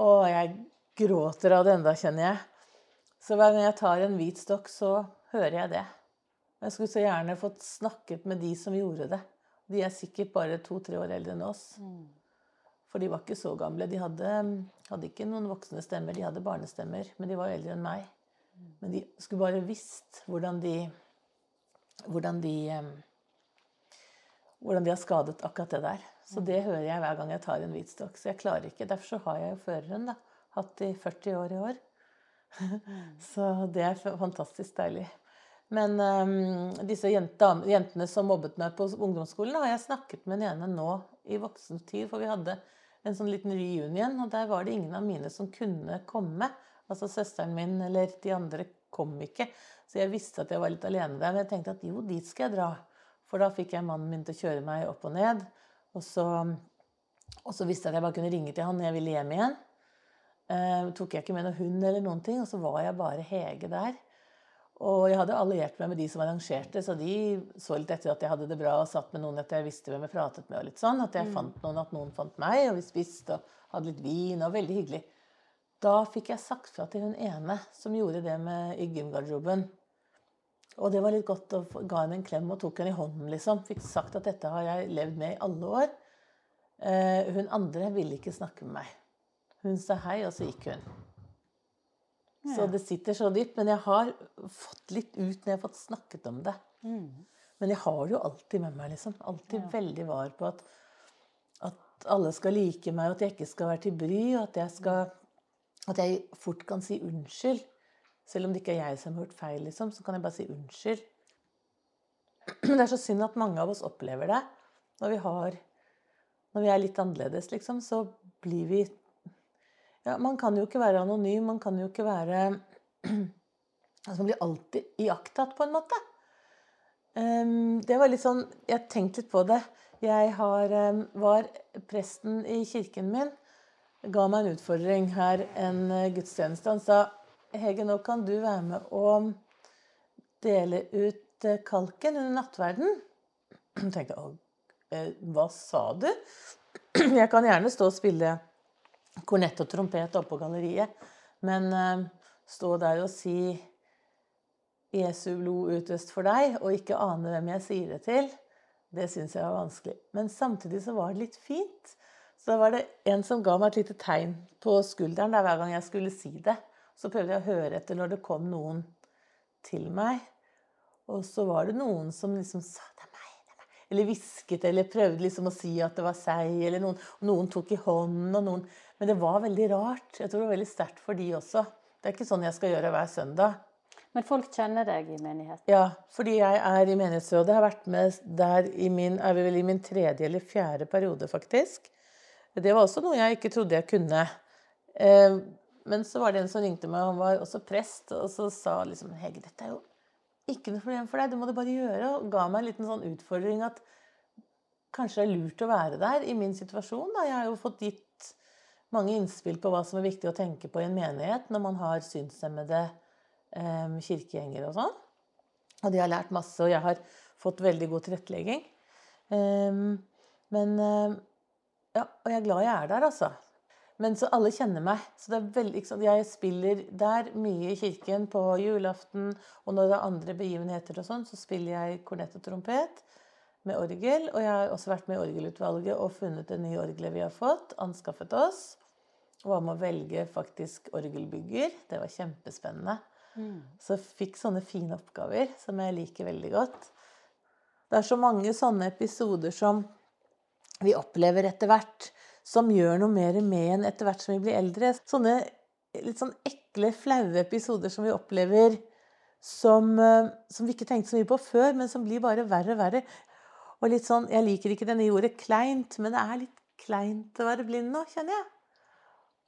Og jeg gråter av det enda, kjenner jeg. Så hver gang jeg tar en hvit stokk, så hører jeg det. Jeg skulle så gjerne fått snakket med de som gjorde det. De er sikkert bare to-tre år eldre enn oss. For de var ikke så gamle. De hadde, hadde ikke noen voksne stemmer, de hadde barnestemmer. Men de var eldre enn meg. Men de skulle bare visst hvordan de Hvordan de hvordan de har skadet akkurat det der. Så det hører jeg hver gang jeg tar en hvitstokk. Så jeg klarer ikke. Derfor så har jeg jo føreren, da. Hatt i 40 år i år. <laughs> så det er fantastisk deilig. Men um, disse jent, jentene som mobbet meg på ungdomsskolen, har jeg snakket med den ene nå i voksen tid. For vi hadde en sånn liten reunion, og der var det ingen av mine som kunne komme. Altså søsteren min eller de andre kom ikke. Så jeg visste at jeg var litt alene der. Men jeg tenkte at jo, dit skal jeg dra. For da fikk jeg mannen min til å kjøre meg opp og ned. Og så, og så visste jeg at jeg bare kunne ringe til han når jeg ville hjem igjen. Eh, tok jeg ikke med noen hund eller noen ting, og så var jeg bare Hege der. Og jeg hadde alliert meg med de som arrangerte, så de så litt etter at jeg hadde det bra og satt med noen at jeg visste hvem jeg pratet med. og litt sånn, At jeg fant noen, at noen fant meg, og vi spiste og hadde litt vin. og Veldig hyggelig. Da fikk jeg sagt fra til hun ene som gjorde det med, i gymgarderoben. Og det var litt godt å ga henne en klem og tok henne i hånden, liksom. Fikk sagt at dette har jeg levd med i alle år. Eh, hun andre ville ikke snakke med meg. Hun sa hei, og så gikk hun. Så det sitter så dypt. Men jeg har fått litt ut når jeg har fått snakket om det. Men jeg har det jo alltid med meg, liksom. Alltid veldig var på at, at alle skal like meg, og at jeg ikke skal være til bry, og at jeg skal At jeg fort kan si unnskyld. Selv om det ikke er jeg som har gjort feil, liksom, så kan jeg bare si unnskyld. Men det er så synd at mange av oss opplever det. Når vi har Når vi er litt annerledes, liksom, så blir vi Ja, man kan jo ikke være anonym. Man kan jo ikke være Altså, <clears throat> man blir alltid iakttatt, på en måte. Um, det var litt sånn Jeg tenkte litt på det. Jeg har, um, var Presten i kirken min ga meg en utfordring her en uh, gudstjeneste. Han sa Hege, nå kan du være med og dele ut uh, kalken under nattverden. Jeg <clears throat> tenkte å, eh, hva sa du? <clears throat> Jeg kan gjerne stå og spille kornett og trompet oppe på galleriet, men uh, stå der og si Jesu blod utøst for deg, og ikke ane hvem jeg sier det til, det syns jeg var vanskelig. Men samtidig så var det litt fint. Så da var det en som ga meg et lite tegn på skulderen der hver gang jeg skulle si det. Så prøvde jeg å høre etter når det kom noen til meg. Og så var det noen som liksom sa det er meg, det er meg. Eller hvisket eller prøvde liksom å si at det var seg. Eller noen, noen tok i hånden, og noen Men det var veldig rart. Jeg tror det var veldig sterkt for de også. Det er ikke sånn jeg skal gjøre hver søndag. Men folk kjenner deg i menigheten? Ja, fordi jeg er i menighetsrådet. Jeg har vært med der i min, er vi vel i min tredje eller fjerde periode, faktisk. Det var også noe jeg ikke trodde jeg kunne. Eh, men så var det en som ringte meg, han var også prest, og så sa liksom Hege, dette er jo ikke noe problem for deg, det må du bare gjøre. Og ga meg en liten sånn utfordring at kanskje det er lurt å være der i min situasjon. Da. Jeg har jo fått gitt mange innspill på hva som er viktig å tenke på i en menighet når man har synshemmede eh, kirkegjengere og sånn. Og de har lært masse, og jeg har fått veldig god tilrettelegging. Um, men uh, ja, og jeg er glad jeg er der, altså. Men så alle kjenner meg. Så det er veldig, Jeg spiller der mye i kirken på julaften, og når det er andre begivenheter og sånn, så spiller jeg kornett og trompet med orgel. Og jeg har også vært med i orgelutvalget og funnet det nye orgelet vi har fått, anskaffet oss. Og var med å velge faktisk orgelbygger. Det var kjempespennende. Mm. Så jeg fikk sånne fine oppgaver som jeg liker veldig godt. Det er så mange sånne episoder som vi opplever etter hvert, som gjør noe mer med en etter hvert som vi blir eldre. Sånne litt sånn ekle, flaue episoder som vi opplever som, eh, som, vi ikke tenkte så mye på før, men som blir bare verre og verre. Og litt sånn, Jeg liker ikke denne ordet 'kleint', men det er litt kleint å være blind nå, kjenner jeg.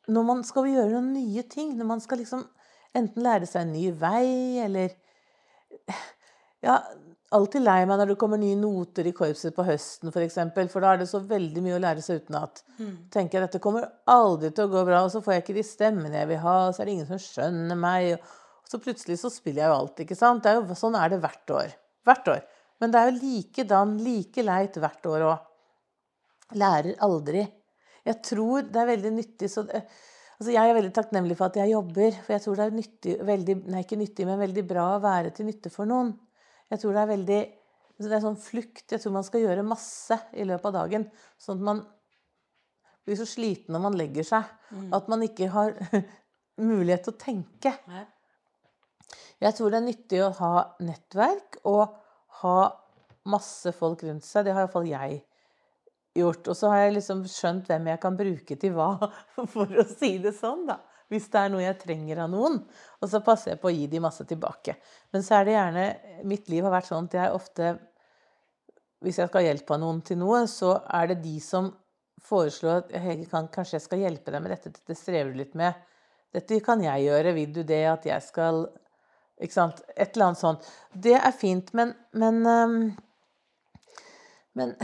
Når man skal gjøre noen nye ting, når man skal liksom enten lære seg en ny vei, eller Ja, alltid lei meg når det kommer nye noter i korpset på høsten, f.eks. For, eksempel, for da er det så veldig mye å lære seg utenat. Mm. tenker jeg dette kommer aldri til å gå bra, og så får jeg ikke de stemmene jeg vil ha, og så er det ingen som skjønner meg. Og så plutselig så spiller jeg jo alt, ikke sant. Er jo, sånn er det hvert år. Hvert år. Men det er jo likedan, like leit hvert år òg. Lærer aldri. Jeg tror det er veldig nyttig så det, altså Jeg er veldig takknemlig for at jeg jobber, for jeg tror det er nyttig, veldig, nei, ikke nyttig, men veldig bra å være til nytte for noen. Jeg tror det er veldig Det er sånn flukt. Jeg tror man skal gjøre masse i løpet av dagen. Sånn at man blir så sliten når man legger seg. Mm. At man ikke har <laughs> mulighet til å tenke. Jeg tror det er nyttig å ha nettverk og ha masse folk rundt seg. Det har iallfall jeg gjort. Og så har jeg liksom skjønt hvem jeg kan bruke til hva, <laughs> for å si det sånn, da hvis det er noe jeg trenger av noen. Og så passer jeg på å gi de masse tilbake. Men så er det gjerne Mitt liv har vært sånn at jeg ofte Hvis jeg skal hjelpe noen til noe, så er det de som foreslår at jeg kan, kanskje jeg skal hjelpe deg med dette. Dette strever du litt med. Dette kan jeg gjøre. Vil du det? At jeg skal Ikke sant? Et eller annet sånt. Det er fint, men Men, um, men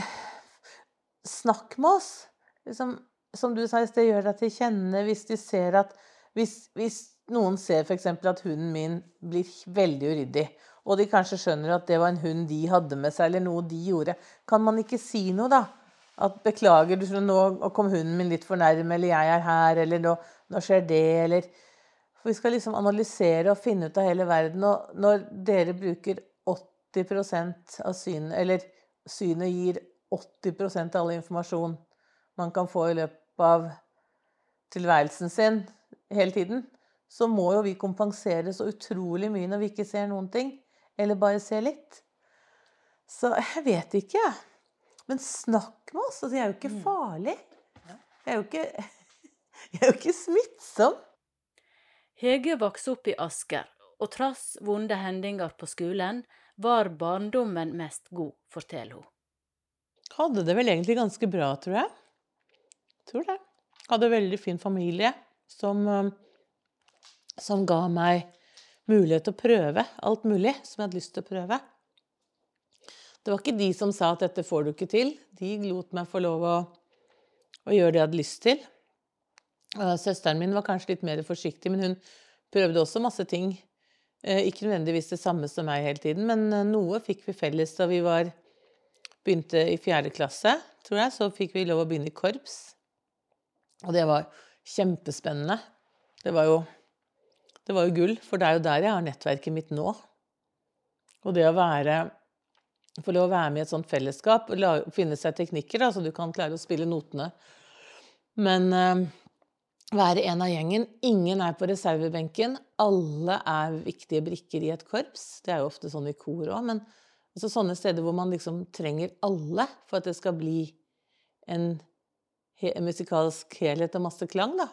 snakk med oss. Liksom, som du sa i sted, gjør deg til kjenne hvis de ser at hvis, hvis noen ser f.eks. at hunden min blir veldig uryddig, og de kanskje skjønner at det var en hund de hadde med seg, eller noe de gjorde, kan man ikke si noe, da? At 'beklager, du, nå kom hunden min litt for nærme', eller 'jeg er her', eller nå, 'nå skjer det', eller For vi skal liksom analysere og finne ut av hele verden. Og når dere bruker 80% av synet, eller synet gir 80% av all informasjon man kan få i løpet av tilværelsen sin, hele tiden, så må jo vi kompensere så utrolig mye når vi ikke ser noen ting. Eller bare ser litt. Så jeg vet ikke, jeg. Men snakk med oss. Altså, jeg er jo ikke mm. farlig. Jeg er jo ikke, <laughs> jeg er jo ikke smittsom. Hege vokste opp i Asker, og trass vonde hendinger på skolen var barndommen mest god, forteller hun. Hadde det vel egentlig ganske bra, tror jeg. Tror det. Hadde veldig fin familie. Som, eh, som ga meg mulighet til å prøve alt mulig som jeg hadde lyst til å prøve. Det var ikke de som sa at 'dette får du ikke til'. De lot meg få lov å, å gjøre det jeg hadde lyst til. Søsteren min var kanskje litt mer forsiktig, men hun prøvde også masse ting. Eh, ikke nødvendigvis det samme som meg hele tiden, men eh, noe fikk vi felles da vi var, begynte i fjerde klasse, tror jeg. Så fikk vi lov å begynne i korps. Og det var kjempespennende. Det var jo, det var jo gull, for det er jo der jeg har nettverket mitt nå. Og det å være få lov å være med i et sånt fellesskap, og finne seg teknikker, da, så du kan klare å spille notene. Men eh, være en av gjengen. Ingen er på reservebenken. Alle er viktige brikker i et korps. Det er jo ofte sånn i kor òg, men altså sånne steder hvor man liksom trenger alle for at det skal bli en, he musikalsk helhet og masse klang, da.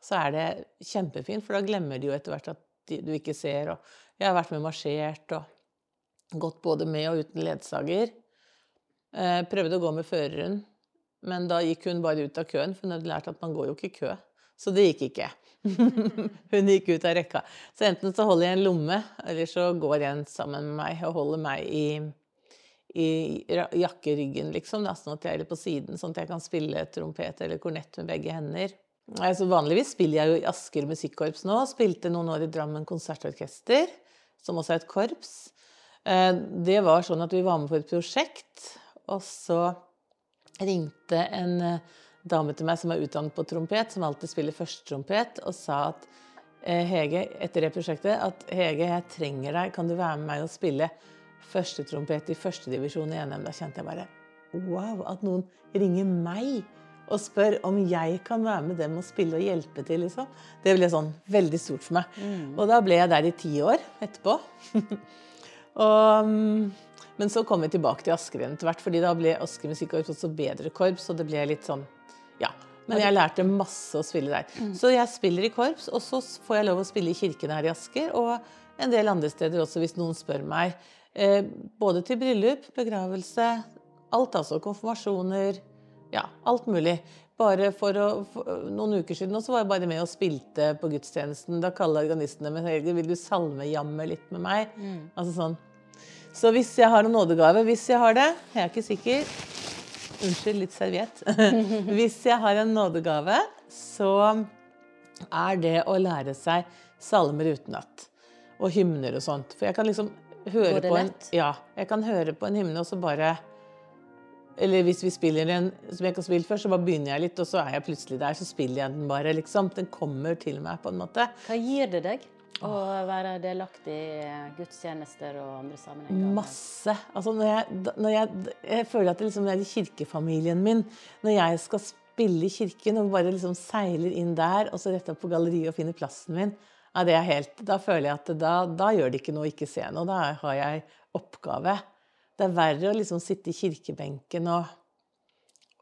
Så er det kjempefint, for da glemmer de jo etter hvert at de, du ikke ser. Og jeg har vært med marsjert og gått både med og uten ledsager. Eh, prøvde å gå med føreren, men da gikk hun bare ut av køen, for hun hadde lært at man går jo ikke i kø. Så det gikk ikke. <laughs> hun gikk ut av rekka. Så enten så holder jeg en lomme, eller så går en sammen med meg og holder meg i, i jakkeryggen, liksom, da, sånn at jeg er på siden, sånn at jeg kan spille trompet eller kornett med begge hender. Altså, vanligvis spiller jeg jo i Asker musikkorps nå. Spilte noen år i Drammen konsertorkester, som også er et korps. Eh, det var sånn at vi var med på et prosjekt, og så ringte en eh, dame til meg som er utdannet på trompet, som alltid spiller førstetrompet, og sa at eh, Hege, etter det prosjektet, at Hege, jeg trenger deg, kan du være med meg og spille førstetrompet i førstedivisjon i NM? Da kjente jeg bare wow, at noen ringer meg og spør om jeg kan være med dem og spille og hjelpe til, liksom. Det ble sånn veldig stort for meg. Mm. Og da ble jeg der i ti år etterpå. <laughs> og, men så kom vi tilbake til Asker igjen etter hvert, fordi da ble Asker musikkorps også bedre korps, og det ble litt sånn Ja. Men jeg lærte masse å spille der. Mm. Så jeg spiller i korps, og så får jeg lov å spille i kirken her i Asker, og en del andre steder også, hvis noen spør meg. Eh, både til bryllup, begravelse, alt altså. Konfirmasjoner ja, alt mulig. Bare for, å, for noen uker siden også var jeg bare med og spilte på gudstjenesten. Da kaller organistene meg Helge, vil du salmejamme litt med meg? Mm. Altså sånn. Så hvis jeg har en nådegave, hvis jeg har det, jeg er ikke sikker Unnskyld, litt serviett. <laughs> hvis jeg har en nådegave, så er det å lære seg salmer utenat. Og hymner og sånt. For jeg kan liksom høre på en, ja, jeg kan høre på en hymne og så bare eller hvis vi spiller en som jeg ikke har spilt før, så bare begynner jeg litt, og så er jeg plutselig der. Så spiller jeg den bare, liksom. Den kommer til meg, på en måte. Hva gir det deg å være delaktig i gudstjenester og andre sammenhenger? Masse. Altså når jeg, når jeg, jeg føler at det liksom er i kirkefamilien min. Når jeg skal spille i kirken og bare liksom seiler inn der, og så rett opp på galleriet og finner plassen min, ja, det er helt, da føler jeg at da, da gjør det ikke noe å ikke se noe. Da har jeg oppgave. Det er verre å liksom sitte i kirkebenken og,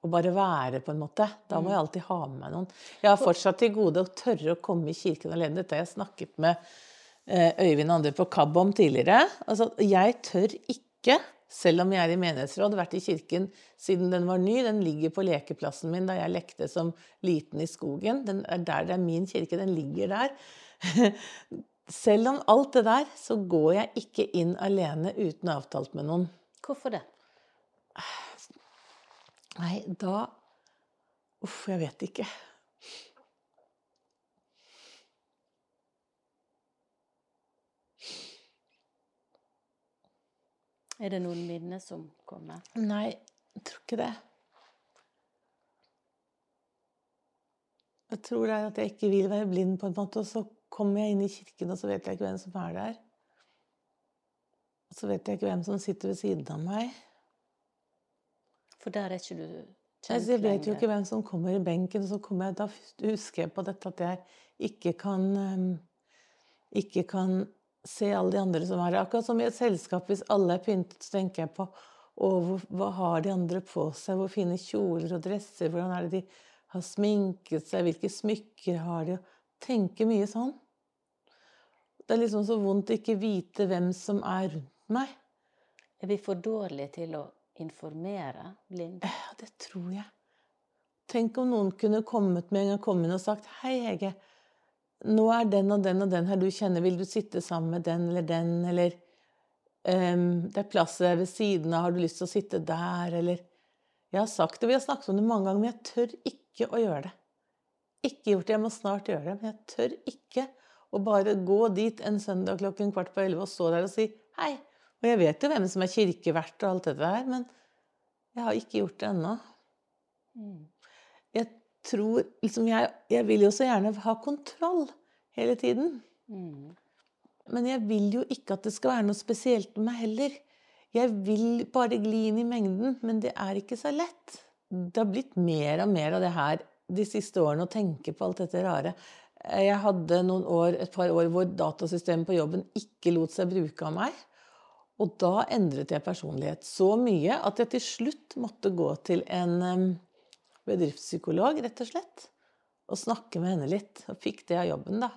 og, bare være, på en måte. Da må jeg mm. alltid ha med meg noen. Jeg har fortsatt til gode å tørre å komme i kirken alene. Dette har jeg snakket med eh, Øyvind andre på KAB om tidligere. Altså, jeg tør ikke, selv om jeg er i menighetsråd, vært i kirken siden den var ny. Den ligger på lekeplassen min da jeg lekte som liten i skogen. Den er der det er min kirke. Den ligger der. <laughs> Selv om alt det der, så går jeg ikke inn alene uten avtalt med noen. Hvorfor det? Nei, da Uff, jeg vet ikke. Er det noen minner som kommer? Nei, jeg tror ikke det. Jeg tror det er at jeg ikke vil være blind, på en måte, og så kommer jeg inn i kirken, og så vet jeg ikke hvem som er der. Og så vet jeg ikke hvem som sitter ved siden av meg. For der er ikke du kjent lenger? Jeg vet jo ikke hvem som kommer i benken. Og så kommer jeg, da husker jeg på dette at jeg ikke kan um, Ikke kan se alle de andre som er her. Akkurat som i et selskap, hvis alle er pyntet, så tenker jeg på og hva har de andre på seg? Hvor fine kjoler og dresser? Hvordan er det de har sminket seg? Hvilke smykker har de? Tenke mye sånn. Det er liksom så vondt å ikke vite hvem som er rundt meg. Er vi for dårlige til å informere blind? Ja, det tror jeg. Tenk om noen kunne kommet med en gang kommet og sagt Hei, Hege. Nå er den og den og den her du kjenner. Vil du sitte sammen med den eller den? Eller um, det er plass der ved siden av. Har du lyst til å sitte der? Eller Jeg har sagt det, vi har snakket om det mange ganger, men jeg tør ikke å gjøre det. Ikke gjort det. Jeg må snart gjøre det. Men jeg tør ikke å bare gå dit en søndag klokken kvart på elleve og stå der og si hei. Og jeg vet jo hvem som er kirkevert og alt dette her, men jeg har ikke gjort det ennå. Jeg tror liksom jeg, jeg vil jo så gjerne ha kontroll hele tiden. Men jeg vil jo ikke at det skal være noe spesielt med meg heller. Jeg vil bare gli inn i mengden, men det er ikke så lett. Det har blitt mer og mer av det her de siste årene å tenke på alt dette rare. Jeg hadde noen år, et par år hvor datasystemet på jobben ikke lot seg bruke av meg. Og da endret jeg personlighet så mye at jeg til slutt måtte gå til en bedriftspsykolog, rett og slett. Og snakke med henne litt. Og fikk det av jobben, da.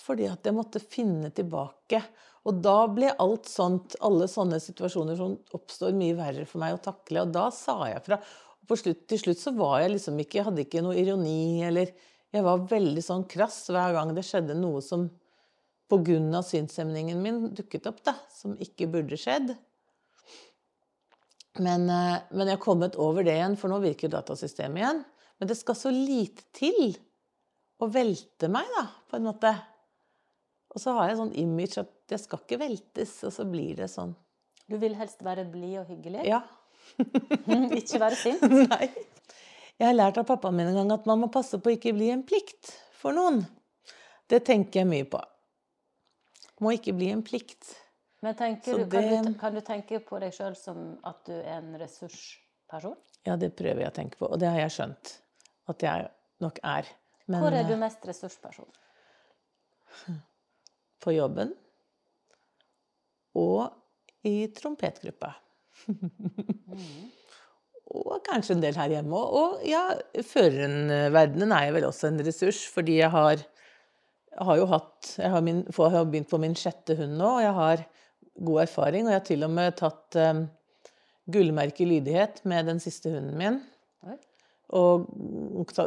Fordi at jeg måtte finne tilbake. Og da ble alt sånt, alle sånne situasjoner som oppstår, mye verre for meg å takle. Og da sa jeg fra. Og på slutt, til slutt så var jeg liksom ikke, jeg hadde ikke noe ironi eller Jeg var veldig sånn krass hver gang det skjedde noe som pga. synshemningen min dukket opp, da, som ikke burde skjedd. Men, eh, men jeg har kommet over det igjen, for nå virker datasystemet igjen. Men det skal så lite til å velte meg, da, på en måte. Og så har jeg sånn image at jeg skal ikke veltes, og så blir det sånn. Du vil helst være blid og hyggelig? Ja. <laughs> ikke være sint? <laughs> Nei. Jeg har lært av pappaen min en gang at man må passe på å ikke bli en plikt for noen. Det tenker jeg mye på. Må ikke bli en plikt. Men du, kan, du, kan du tenke på deg sjøl som at du er en ressursperson? Ja, det prøver jeg å tenke på, og det har jeg skjønt at jeg nok er. Men Hvor er du eh, mest ressursperson? på jobben og i trompetgruppa. <laughs> og kanskje en del her hjemme òg. Og ja, førerenverdenen er vel også en ressurs, fordi jeg har, har jo hatt Jeg har, min, jeg har begynt på min sjette hund nå, og jeg har god erfaring. Og jeg har til og med tatt um, gullmerke i lydighet med den siste hunden min. Og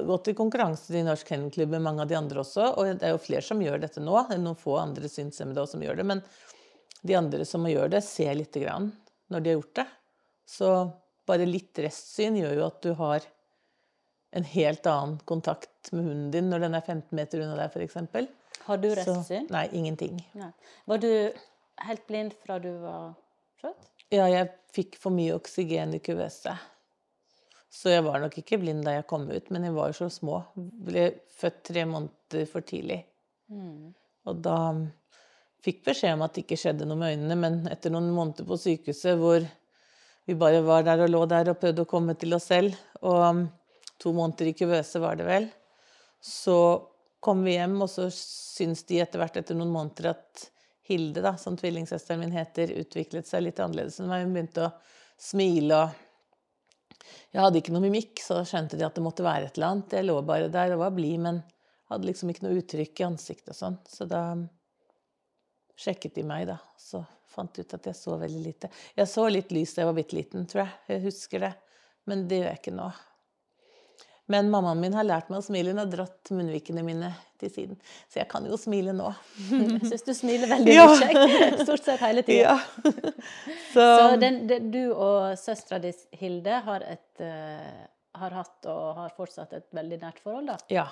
gått i konkurranse i Norsk Kennelklubb med mange av de andre også. Og det er jo flere som gjør dette nå. Noen få andre synshemmede som gjør det. Men de andre som gjør det, ser lite grann når de har gjort det. Så bare litt restsyn gjør jo at du har en helt annen kontakt med hunden din når den er 15 meter unna deg, f.eks. Har du restsyn? Nei, ingenting. Nei. Var du helt blind fra du var født? Ja, jeg fikk for mye oksygen i kuvøse. Så jeg var nok ikke blind da jeg kom ut, men jeg var jo så små. Ble født tre måneder for tidlig. Og da fikk beskjed om at det ikke skjedde noe med øynene, men etter noen måneder på sykehuset hvor vi bare var der og lå der og prøvde å komme til oss selv, og to måneder i kuvøse var det vel, så kom vi hjem, og så syns de etter hvert, etter noen måneder, at Hilde, da, som tvillingsøsteren min heter, utviklet seg litt annerledes enn meg. Hun begynte å smile og Jeg hadde ikke noe mimikk, så skjønte de at det måtte være et eller annet. Jeg lå bare der og var blid, men hadde liksom ikke noe uttrykk i ansiktet og sånn. Så da sjekket de meg, da. Så fant de ut at jeg så veldig lite. Jeg så litt lys da jeg var bitte liten, tror jeg. Jeg husker det. Men det gjør jeg ikke nå. Men mammaen min har lært meg å smile. Hun har dratt munnvikene mine til siden. Så jeg kan jo smile nå. Jeg syns du smiler veldig Ja. mye. <laughs> Stort sett hele tida. Ja. <laughs> Så, Så den, den, du og søstera di Hilde har, et, uh, har hatt og har fortsatt et veldig nært forhold, da? Ja.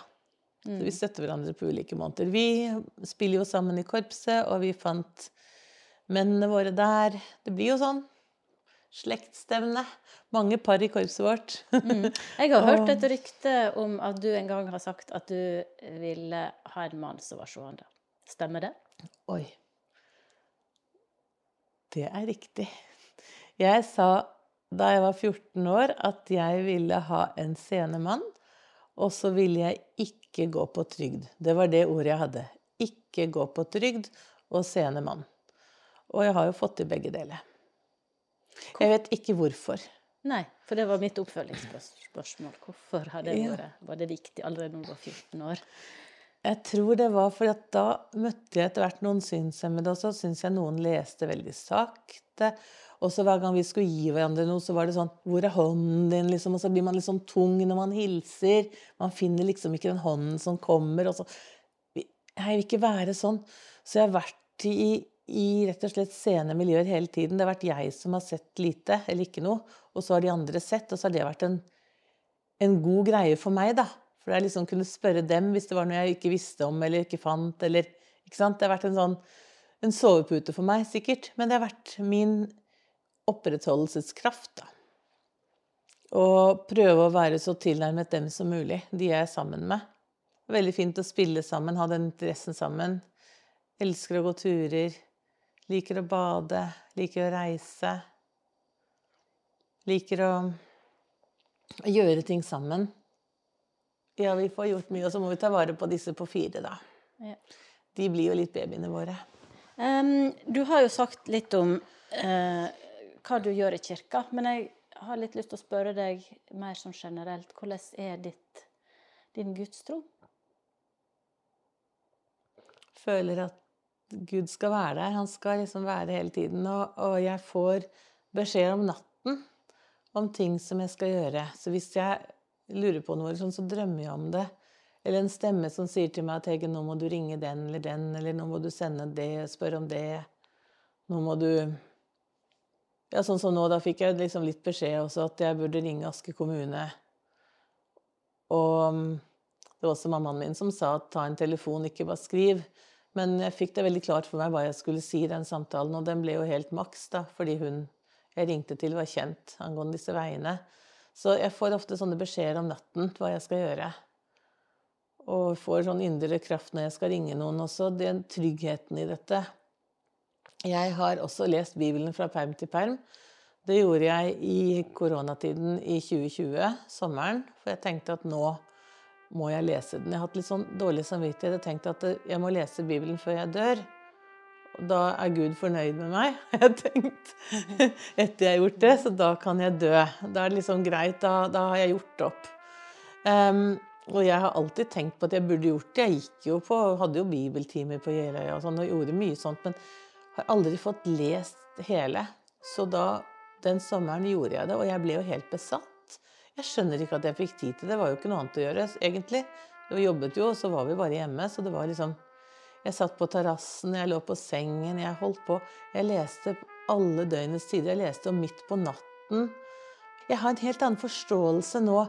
Så vi støtter hverandre på ulike måter. Vi spiller jo sammen i korpset, og vi fant mennene våre der. Det blir jo sånn slektsstevne. Mange par i korpset vårt. Jeg har <laughs> hørt et rykte om at du en gang har sagt at du ville ha en mann som var sjående. Stemmer det? Oi. Det er riktig. Jeg sa da jeg var 14 år at jeg ville ha en seende mann, og så ville jeg ikke gå på trygd. Det var det ordet jeg hadde. Ikke gå på trygd og seende mann. Og jeg har jo fått til begge deler. Jeg vet ikke hvorfor. Nei, for det var mitt oppfølgingsspørsmål. Hvorfor har det vært Var det viktig allerede når du var 14 år? Jeg tror det var fordi at da møtte jeg etter hvert noen synshemmede, og så syns jeg noen leste veldig sakte. Og så hver gang vi skulle gi hverandre noe, så var det sånn Hvor er hånden din? liksom, Og så blir man litt sånn tung når man hilser. Man finner liksom ikke den hånden som kommer. og så... Jeg vil ikke være sånn. Så jeg har vært i, i rett og slett sene miljøer hele tiden. Det har vært jeg som har sett lite, eller ikke noe. Og så har de andre sett, og så har det vært en, en god greie for meg, da. For jeg liksom kunne spørre dem hvis det var noe jeg ikke visste om eller ikke fant. eller, ikke sant? Det har vært en sånn en sovepute for meg, sikkert. Men det har vært min opprettholdelseskraft, da. Og prøve å være så tilnærmet dem som mulig, de jeg er sammen med. Veldig fint å spille sammen, ha den interessen sammen. Elsker å gå turer. Liker å bade. Liker å reise. Liker å gjøre ting sammen. Ja, vi får gjort mye, og så må vi ta vare på disse på fire, da. Ja. De blir jo litt babyene våre. Um, du har jo sagt litt om uh, hva du gjør i kirka, men jeg har litt lyst til å spørre deg mer sånn generelt. Hvordan er ditt, din gudstro? Føler at Gud skal være der. Han skal liksom være hele tiden. Og, og jeg får beskjed om natten om ting som jeg skal gjøre. Så hvis jeg lurer på noe, sånn, så drømmer jeg om det. Eller en stemme som sier til meg at Hege, nå må du ringe den eller den, eller nå må du sende det, spørre om det. Nå må du Ja, sånn som nå, da fikk jeg liksom litt beskjed også at jeg burde ringe Aske kommune. Og mm, det var også mammaen min som sa at ta en telefon, ikke bare skriv. Men jeg fikk det veldig klart for meg hva jeg skulle si i den samtalen, og den ble jo helt maks, da, fordi hun jeg ringte til, var kjent angående disse veiene. Så jeg får ofte sånne beskjeder om natten hva jeg skal gjøre. Og får sånn indre kraft når jeg skal ringe noen også. Den tryggheten i dette. Jeg har også lest Bibelen fra perm til perm. Det gjorde jeg i koronatiden i 2020, sommeren. For jeg tenkte at nå må jeg lese den. Jeg har hatt litt sånn dårlig samvittighet. Jeg tenkte at jeg må lese Bibelen før jeg dør. Og da er Gud fornøyd med meg, <laughs> har jeg tenkt. <laughs> Etter jeg har gjort det, så da kan jeg dø. Da er det liksom greit. Da, da har jeg gjort opp. Um, og jeg har alltid tenkt på at jeg burde gjort det. Jeg gikk jo på, hadde jo bibeltimer på Jeløya og sånn, og gjorde mye sånt, men har aldri fått lest hele. Så da, den sommeren gjorde jeg det, og jeg ble jo helt besatt. Jeg skjønner ikke at jeg fikk tid til det. Det var jo ikke noe annet å gjøre, egentlig. Vi jobbet jo, og så var vi bare hjemme, så det var liksom jeg satt på terrassen, jeg lå på sengen, jeg holdt på. Jeg leste alle døgnets tider. Jeg leste om midt på natten. Jeg har en helt annen forståelse nå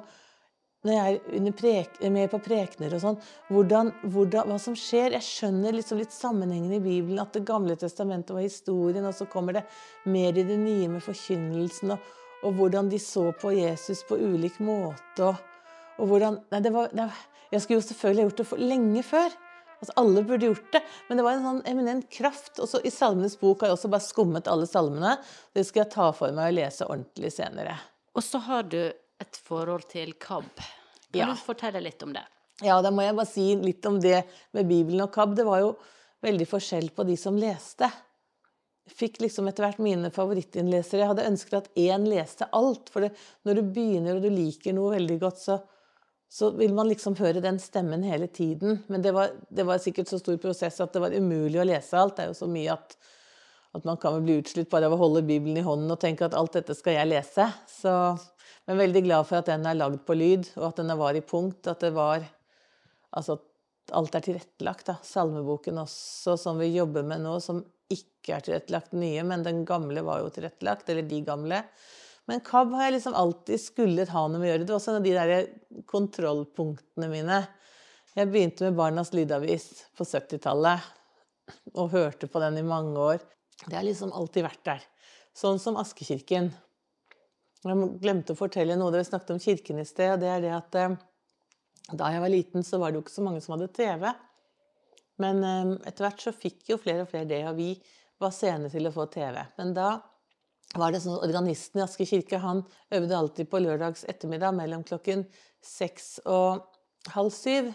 når jeg er prek, med på prekener og sånn, hvordan, hvordan, hva som skjer. Jeg skjønner liksom litt sammenhengen i Bibelen, at Det gamle testamentet var historien, og så kommer det mer i det nye med forkynnelsen, og, og hvordan de så på Jesus på ulik måte. Og, og hvordan Nei, det var, det, jeg skulle jo selvfølgelig gjort det for lenge før. Altså, alle burde gjort det, men det var en sånn eminent kraft. Og så I Salmenes bok har jeg også bare skummet alle salmene. Det skal jeg ta for meg og lese ordentlig senere. Og så har du et forhold til KAB. Kan Ja. du fortelle litt om det? Ja, da må jeg bare si litt om det med Bibelen og KAB. Det var jo veldig forskjell på de som leste. Jeg fikk liksom etter hvert mine favorittinnlesere. Jeg hadde ønsket at én leste alt. For det, når du begynner og du liker noe veldig godt, så, så vil man liksom høre den stemmen hele tiden. Men det var, det var sikkert så stor prosess at det var umulig å lese alt. Det er jo så mye at, at man kan vel bli utslitt bare av å holde Bibelen i hånden og tenke at alt dette skal jeg lese. Så, men veldig glad for at den er lagd på lyd, og at den var i punkt. At det var Altså at alt er tilrettelagt. da. Salmeboken også, som vi jobber med nå, som ikke er tilrettelagt nye, men den gamle var jo tilrettelagt. Eller de gamle. Men KAB har jeg liksom alltid skullet ha noe med å gjøre. Det var også en av de der kontrollpunktene mine. Jeg begynte med Barnas Lydavis på 70-tallet og hørte på den i mange år. Det har liksom alltid vært der. Sånn som Askekirken. Jeg glemte å fortelle noe Dere snakket om kirken i sted. og det er det at eh, Da jeg var liten, så var det jo ikke så mange som hadde TV. Men eh, etter hvert så fikk jo flere og flere det, og vi var sene til å få TV. Men da var det sånn organisten i Aske kirke han øvde alltid på lørdags ettermiddag mellom klokken seks og halv syv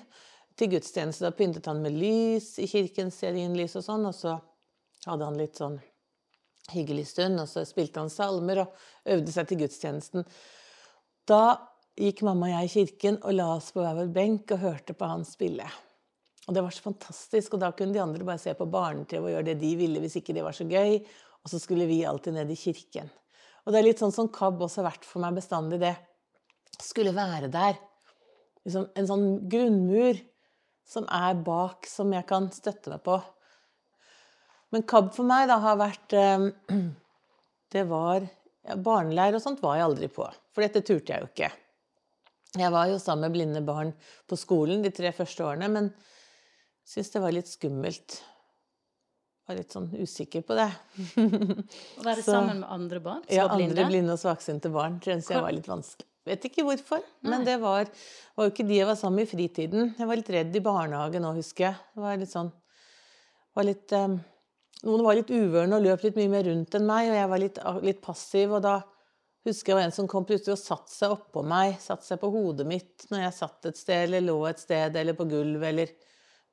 til gudstjeneste. Da pyntet han med lys i kirken, stearinlys og sånn, og så hadde han litt sånn hyggelig stund, og så spilte han salmer og øvde seg til gudstjenesten. Da gikk mamma og jeg i kirken og la oss på hver vår benk og hørte på han spille. Og det var så fantastisk, og da kunne de andre bare se på barne-TV og gjøre det de ville hvis ikke det var så gøy. Og så skulle vi alltid ned i kirken. Og det er litt sånn som KAB også har vært for meg bestandig, det. Skulle være der. Liksom en sånn grunnmur som er bak, som jeg kan støtte meg på. Men KAB for meg da har vært eh, <clears throat> Det var ja, Barneleir og sånt var jeg aldri på, for dette turte jeg jo ikke. Jeg var jo sammen med blinde barn på skolen de tre første årene, men syntes det var litt skummelt. Var litt sånn usikker på det. <laughs> Å være Så- sammen med andre barn Ja, blinde? andre blinde og svaksynte barn syntes jeg var litt vanskelig. Vet ikke hvorfor, men det var, var jo ikke de jeg var sammen med i fritiden. Jeg var litt redd i barnehagen òg, husker jeg. Det var litt sånn var litt, eh, Noen var litt uvørne og løp litt mye mer rundt enn meg, og jeg var litt, litt passiv. Og da husker jeg var en som kom plutselig og satte seg oppå meg, satte seg på hodet mitt når jeg satt et sted eller lå et sted eller på gulvet eller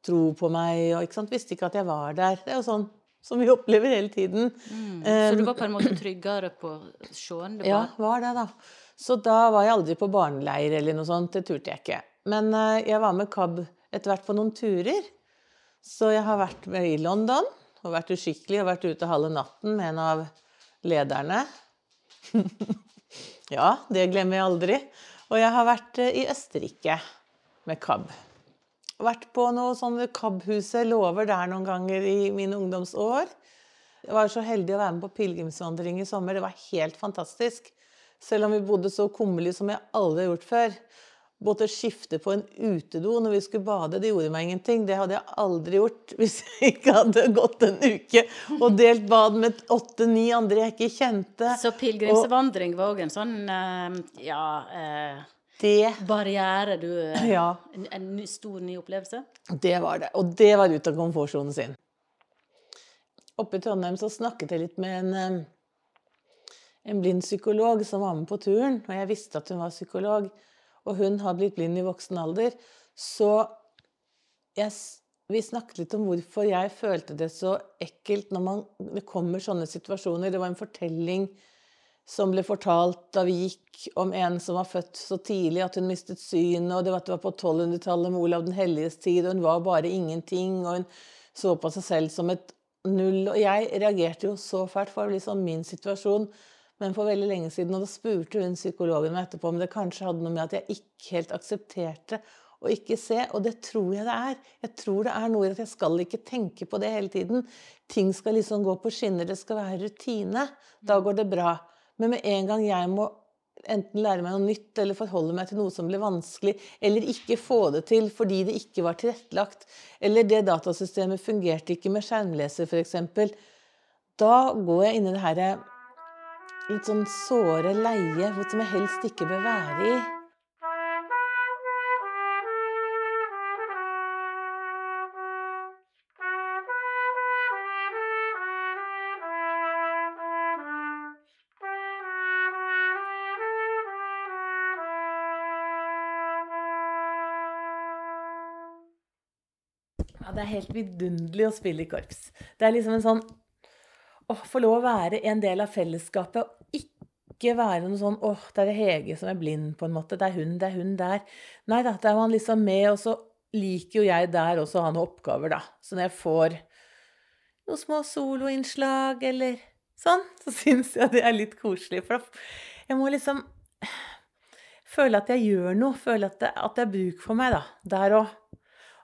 tro på meg og ikke sant? Visste ikke at jeg var der. Det er jo sånn som vi <laughs> opplever hele tiden. Mm. Eh, Så du var på en måte tryggere på sjåen? ja, var det, da. Så da var jeg aldri på barneleir eller noe sånt. Det turte jeg ikke. Men eh, jeg var med KAB etter hvert på noen turer. Så jeg har vært med i London og vært uskikkelig og vært ute halve natten med en av lederne. <laughs> ja, det glemmer jeg aldri. Og jeg har vært eh, i Østerrike med KAB. Vært på noe sånn KAB-huset, lover der noen ganger i mine ungdomsår. Jeg var så heldig å være med på pilegrimsvandring i sommer. Det var helt fantastisk. Selv om vi bodde så kummerlig som jeg aldri har gjort før. Måtte skifte på en utedo når vi skulle bade. Det gjorde meg ingenting. Det hadde jeg aldri gjort hvis jeg ikke hadde gått en uke og delt bad med åtte-ni andre jeg ikke kjente. Så pilegrimsvandring var òg en sånn eh, ja eh, Det barriere du eh, Ja. en, en stor, ny opplevelse? Det var det. Og det var ut av komfortsonen sin. Oppe i Trondheim så snakket jeg litt med en, en blind psykolog som var med på turen. Og jeg visste at hun var psykolog, og hun har blitt blind i voksen alder. Så jeg, vi snakket litt om hvorfor jeg følte det så ekkelt når man, det kommer sånne situasjoner. Det var en fortelling som ble fortalt da vi gikk om en som var født så tidlig at hun mistet synet, og det var, det var på 1200-tallet med Olav den helliges tid, og hun var bare ingenting, og hun så på seg selv som et null. Og jeg reagerte jo så fælt, for det var liksom min situasjon. Men for veldig lenge siden, og da spurte hun psykologen meg etterpå om det kanskje hadde noe med at jeg ikke helt aksepterte å ikke se, og det tror jeg det er. Jeg tror det er noe i at jeg skal ikke tenke på det hele tiden. Ting skal liksom gå på skinner, det skal være rutine. Da går det bra. Men med en gang jeg må enten lære meg noe nytt eller forholde meg til noe som blir vanskelig, eller ikke få det til fordi det ikke var tilrettelagt, eller det datasystemet fungerte ikke med skjermleser f.eks., da går jeg inn i det herre litt sånn såre leie hvor- som jeg helst ikke bør være i. Ja, det er helt vidunderlig å spille i korps. Det er liksom en sånn Å få lov å være en del av fellesskapet og ikke være noe sånn åh, det er det Hege som er blind, på en måte. Det er hun, det er hun der. Nei da, da er man liksom med, og så liker jo jeg der også å ha noen oppgaver, da. Så når jeg får noen små soloinnslag eller sånn, så syns jeg det er litt koselig. For jeg må liksom føle at jeg gjør noe. Føle at det er bruk for meg, da. Der òg.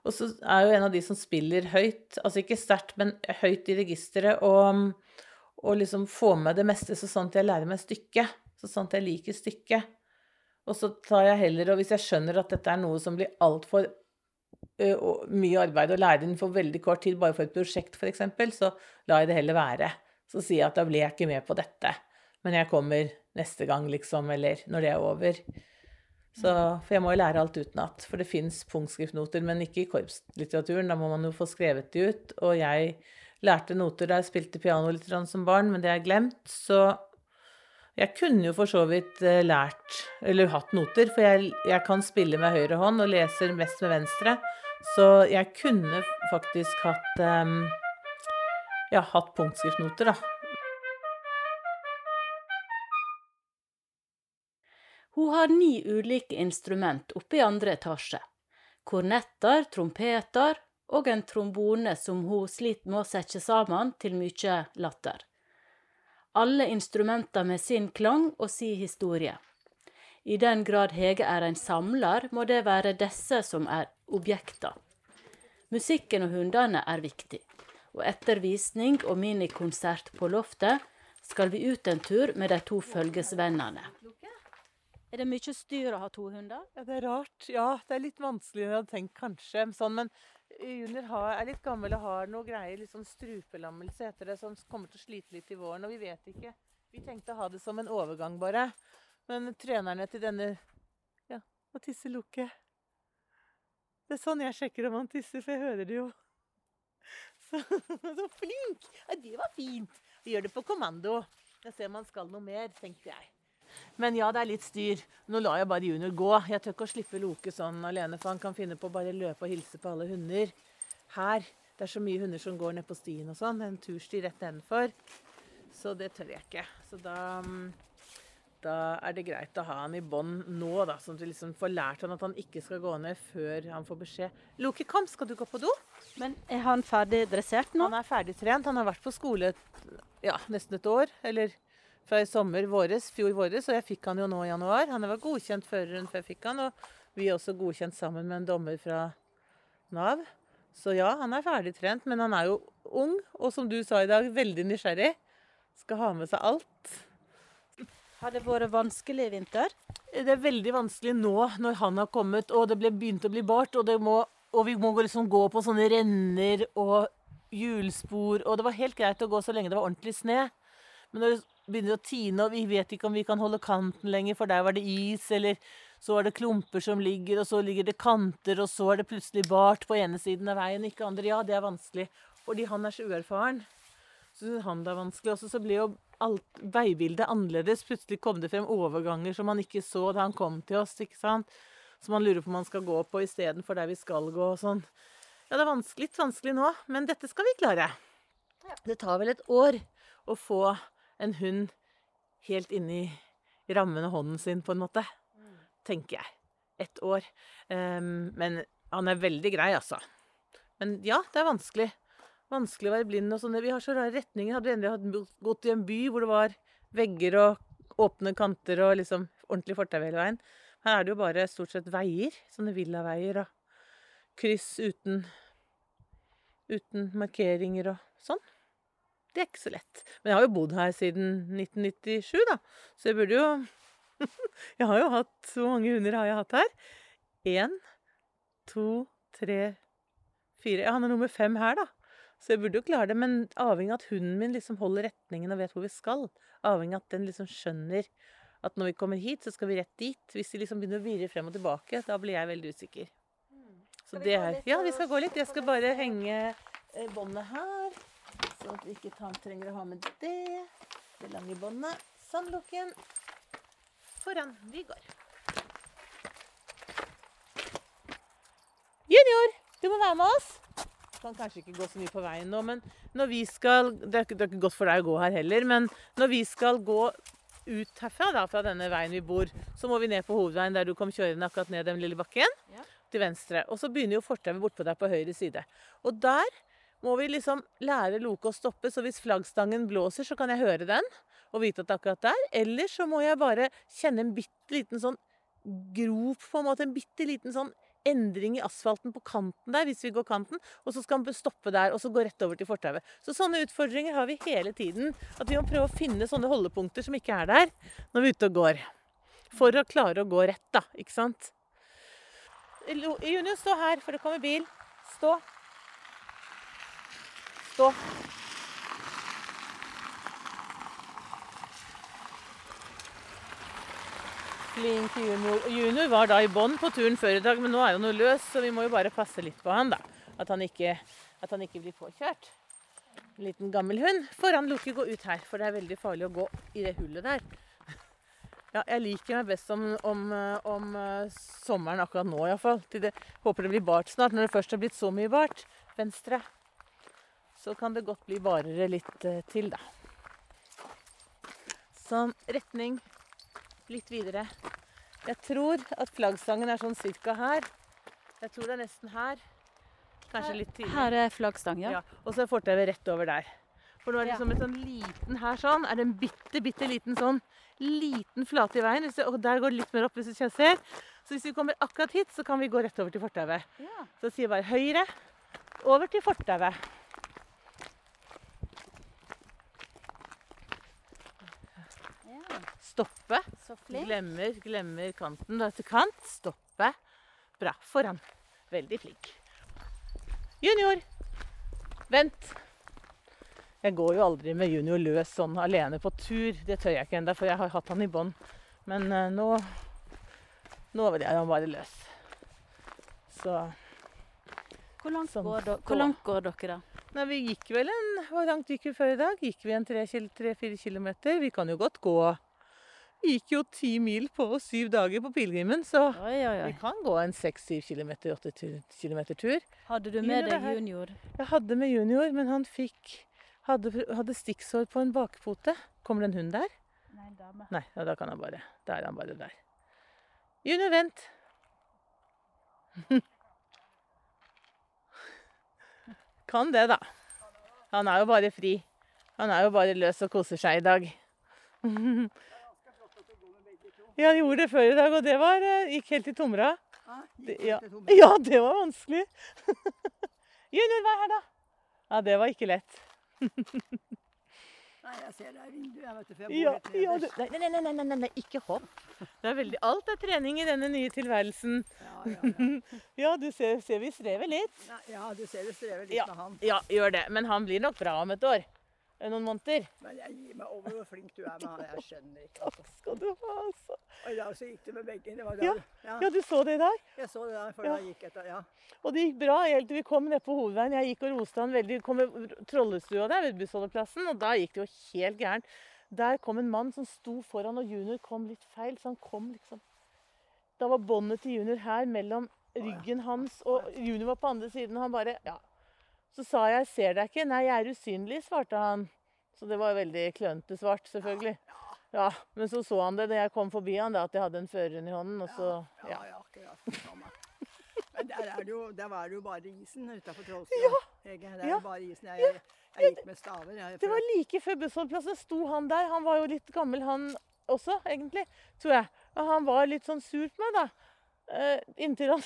Og så er jo en av de som spiller høyt, altså ikke sterkt, men høyt i registeret, og, og liksom få med det meste, så at jeg lærer meg stykket. Så at jeg liker stykket. Og så tar jeg heller, og hvis jeg skjønner at dette er noe som blir altfor mye arbeid å lære inn for veldig kort tid, bare for et prosjekt f.eks., så lar jeg det heller være. Så sier jeg at da blir jeg ikke med på dette, men jeg kommer neste gang, liksom, eller når det er over. Så, for jeg må jo lære alt utenat. For det fins punktskriftnoter, men ikke i korpslitteraturen. Da må man jo få skrevet de ut. Og jeg lærte noter da jeg spilte piano litt som barn, men det er glemt. Så jeg kunne jo for så vidt eh, lært, eller hatt noter, for jeg, jeg kan spille med høyre hånd og leser mest med venstre. Så jeg kunne faktisk hatt um, ja, hatt punktskriftnoter, da. Hun har ni ulike instrument oppe i andre etasje. Kornetter, trompeter og en trombone som hun sliter med å sette sammen til mye latter. Alle instrumenter med sin klang og sin historie. I den grad Hege er en samler, må det være disse som er objekter. Musikken og hundene er viktig, og etter visning og minikonsert på loftet skal vi ut en tur med de to følgesvennene. Er det mye styr å ha to hunder? Ja, det er rart. Ja, det er litt vanskeligere enn tenke, kanskje. Sånn, men Junior er litt gammel og har noe greier, litt sånn strupelammelse heter det, som kommer til å slite litt i våren. Og vi vet ikke. Vi tenkte å ha det som en overgang, bare. Men trenerne til denne Ja, må tisse lukke. Det er sånn jeg sjekker om han tisser, for jeg hører det jo. <laughs> Så, så flink! Ja, det var fint. Vi gjør det på kommando. Jeg ser om han skal noe mer, tenkte jeg. Men ja, det er litt styr. Nå lar jeg bare Junior gå. Jeg tør ikke å slippe Loke sånn alene, for han kan finne på å bare løpe og hilse på alle hunder. Her. Det er så mye hunder som går ned på stien og sånn. En tursti rett nedenfor. Så det tør jeg ikke. Så da, da er det greit å ha han i bånd nå, da. Sånn at vi liksom får lært han at han ikke skal gå ned før han får beskjed. Loke, kom, skal du gå på do? Men er han ferdig dressert nå? Han er ferdig trent. Han har vært på skole ja, nesten et år. Eller fra i sommer våres, fjor våres, og jeg fikk han jo nå i januar. Han var godkjent føreren før jeg fikk han, og vi er også godkjent sammen med en dommer fra Nav. Så ja, han er ferdigtrent, men han er jo ung, og som du sa i dag, veldig nysgjerrig. Skal ha med seg alt. Har det vært vanskelig i vinter? Det er veldig vanskelig nå når han har kommet og det ble begynt å bli bart, og, må, og vi må liksom gå på sånne renner og hjulspor, og det var helt greit å gå så lenge det var ordentlig sne. Men når det begynner å tine, og vi vet ikke om vi kan holde kanten lenger, for der var det is, eller så er det klumper som ligger, og så ligger det kanter, og så er det plutselig bart på ene siden av veien, ikke andre. Ja, det er vanskelig. Fordi han er så uerfaren. Så syns han det er vanskelig. Også så ble jo alt veibildet annerledes. Plutselig kom det frem overganger som man ikke så da han kom til oss, ikke sant. Som man lurer på om man skal gå på istedenfor der vi skal gå og sånn. Ja, det er vanskelig, litt vanskelig nå, men dette skal vi klare. Det tar vel et år å få en hund helt inni rammen av hånden sin, på en måte. Tenker jeg. Ett år. Um, men han er veldig grei, altså. Men ja, det er vanskelig. Vanskelig å være blind og sånn. Vi har så rare retninger. Hadde vi endelig gått i en by hvor det var vegger og åpne kanter og liksom ordentlig fortau hele veien. Her er det jo bare stort sett veier. Sånne villaveier og kryss uten, uten markeringer og sånn. Det er ikke så lett. Men jeg har jo bodd her siden 1997, da. Så jeg burde jo <laughs> Jeg har jo hatt Hvor mange hunder har jeg hatt her? Én, to, tre, fire han er nummer fem her, da. Så jeg burde jo klare det. Men avhengig av at hunden min liksom holder retningen og vet hvor vi skal. Avhengig av at den liksom skjønner at når vi kommer hit, så skal vi rett dit. Hvis de liksom begynner å virre frem og tilbake, da blir jeg veldig usikker. Så det er Ja, vi skal gå litt. Jeg skal bare henge eh, båndet her. Så at vi ikke trenger å ha med det. Det lange båndet. Sandlukken. Foran. Vi går. Junior, du må være med oss. Kan kanskje ikke gå så mye på veien nå, men når vi skal Det er ikke, det er ikke godt for deg å gå her heller, men når vi skal gå ut herfra, da, fra denne veien vi bor, så må vi ned på hovedveien der du kom kjørende akkurat ned den lille bakken. Ja. Til venstre. Og så begynner jo fortauet bortpå der på høyre side. Og der må vi liksom lære Loke å stoppe, så hvis flaggstangen blåser, så kan jeg høre den og vite at det er akkurat der. Eller så må jeg bare kjenne en bitte liten sånn grop, på en måte. En bitte liten sånn endring i asfalten på kanten der, hvis vi går kanten. Og så skal den stoppe der, og så gå rett over til fortauet. Så sånne utfordringer har vi hele tiden. At vi må prøve å finne sånne holdepunkter som ikke er der, når vi er ute og går. For å klare å gå rett, da. Ikke sant? Junior, stå her, for det kommer bil. Stå. Stå. Flink junior. Junior var da i bånd på turen før i dag, men nå er jo noe løs, så vi må jo bare passe litt på han, da. At han ikke, at han ikke blir påkjørt. En liten gammel hund. For han lukker gå ut her, for det er veldig farlig å gå i det hullet der. Ja, jeg liker meg best om, om, om sommeren akkurat nå, iallfall. Håper det blir bart snart, når det først har blitt så mye bart. Venstre så kan det godt bli varere litt eh, til, da. Sånn retning litt videre. Jeg tror at flaggstangen er sånn cirka her. Jeg tror det er nesten her. Kanskje litt tidligere. Her er flaggstang, ja. ja. Og så er fortauet rett over der. For nå er det liksom en sånn liten her sånn, er det en bitte, bitte liten sånn liten flate i veien. Og der går det litt mer opp hvis du ser. Så hvis vi kommer akkurat hit, så kan vi gå rett over til fortauet. Ja. Så sier jeg bare høyre, over til fortauet. Stoppe. Glemmer, glemmer kanten. Da til kant. Stoppe. Bra. Foran. Veldig flink. Junior. Vent. Jeg går jo aldri med junior løs sånn alene på tur. Det tør jeg ikke ennå, for jeg har hatt han i bånd. Men eh, nå Nå er han bare løs. Så Hvor langt, Sånn. går, hvor langt går dere, da? Nei, vi gikk vel en Hvor langt gikk vi før i dag? Gikk vi en tre-fire kilometer? Vi kan jo godt gå gikk jo ti mil på syv dager på pilegrimen, så Oi, oi, vi kan gå en seks-syv kilometer, åtte kilometer tur. Hadde du med deg junior? Jeg hadde med junior, men han fikk hadde, hadde stikksår på en bakpote. Kommer det en hund der? Nei, dame. Nei, ja, da kan han bare Da er han bare der. Junior, vent. <laughs> kan det, da. Han er jo bare fri. Han er jo bare løs og koser seg i dag. <laughs> ja, han gjorde det før i dag, og det var eh, Gikk helt i Tomra. Det, ja. <laughs> ja, det var vanskelig. <laughs> Junior, vær her, da. Ja, det var ikke lett. Nei, jeg ser det er vinduet, jeg vet ikke, jeg Ja, ja, du, nei, nei, nei, nei, nei, ikke hopp. Det er veldig, alt er trening i denne nye tilværelsen. Ja, ja, ja. <laughs> Ja, du ser, ser vi strever litt. Ja, du ser vi strever litt Ja. med han. Ja, gjør det. Men han blir nok bra om et år. Eh, Noen måneder. Men jeg gir meg over hvor flink du er med han. Jeg skjønner ikke. Takk skal du ha, altså. Og i dag så gikk det med begge. Det var Ja, ja. Ja, du så det dag. Jeg så det der for Ja. da gikk etter. Ja. Og det gikk bra helt til vi kom ned på hovedveien. Jeg gikk og roste han veldig. kom med Trollestua der ved bussholdeplassen, og da gikk det jo helt gærent. Der kom en mann som sto foran, og junior kom litt feil, så han kom liksom Da var båndet til junior her mellom ryggen hans, og junior var på andre siden, og han bare Ja. Så sa jeg 'ser deg ikke'. 'Nei, jeg er usynlig', svarte han. Så det var veldig klønete svart, selvfølgelig. Ja, Men så så han det da jeg kom forbi han, da, at jeg hadde en førerhund i hånden, og så Ja, Ja. ja, akkurat. Men der, er det jo, der var det jo bare isen utafor Trollstua. Hege. Det er Ja. bare isen. Jeg, jeg, jeg gikk med staver. Jeg, Det var like før bussholdeplassen sto han der. Han var jo litt gammel han også, egentlig, tror jeg. Og han var litt sånn sur på meg, da. Uh, inntil han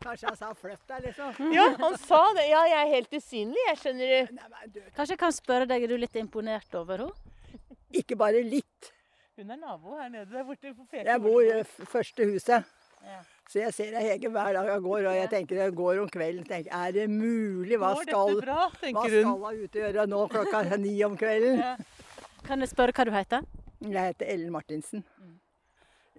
Kanskje han sa 'flytt deg', liksom. Ja, han sa det. Ja, jeg er helt usynlig, jeg, skjønner du. Nei, men du, Kanskje jeg kan spørre deg, er du litt imponert over henne? ikke bare litt. Hun er nabo her nede der borte på Feke. Jeg bor i det første huset. Ja. Så jeg ser deg Hege hver dag jeg går, og jeg tenker jeg går om kvelden. tenker, Er det mulig? Hva skal, bra, hva skal hun. hun ute gjøre nå klokka ni om kvelden? Ja. Kan jeg spørre hva du heter? Jeg heter Ellen Martinsen.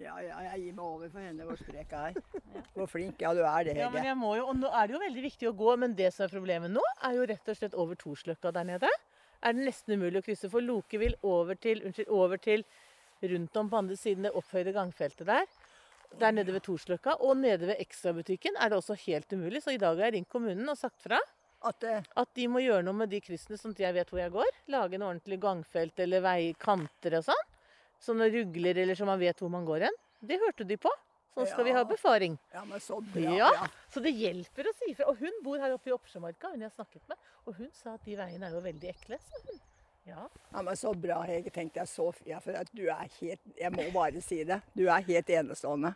Ja, ja, jeg gir meg over for henne hvor sprek <laughs> jeg er. Hvor flink. Ja, du er det, Ja, men jeg må jo, og nå er det jo veldig viktig å gå, men det som er problemet nå, er jo rett og slett over Torsløkka der nede. Er det nesten umulig å krysse, for Loke vil over til, unnskyld, over til rundt om på andre siden det opphøyde gangfeltet der. Der nede ved Torsløkka, og nede ved ekstrabutikken er det også helt umulig. Så i dag har jeg ringt kommunen og sagt fra At det... at de må gjøre noe med de kryssene, sånn at jeg vet hvor jeg går. Lage en ordentlig gangfelt eller veikanter og sånn. Sånne rugler eller så man vet hvor man går hen. Det hørte de på. Sånn skal vi ha befaring. Ja, men så bra. Ja. Ja. Så det hjelper å si ifra. Og hun bor her oppe i Oppsjømarka, hun jeg snakket med. Og hun sa at de veiene er jo veldig ekle. sa hun. Ja. ja, men så bra, Hege. tenkte jeg så ja, for at du er helt Jeg må bare si det. Du er helt enestående.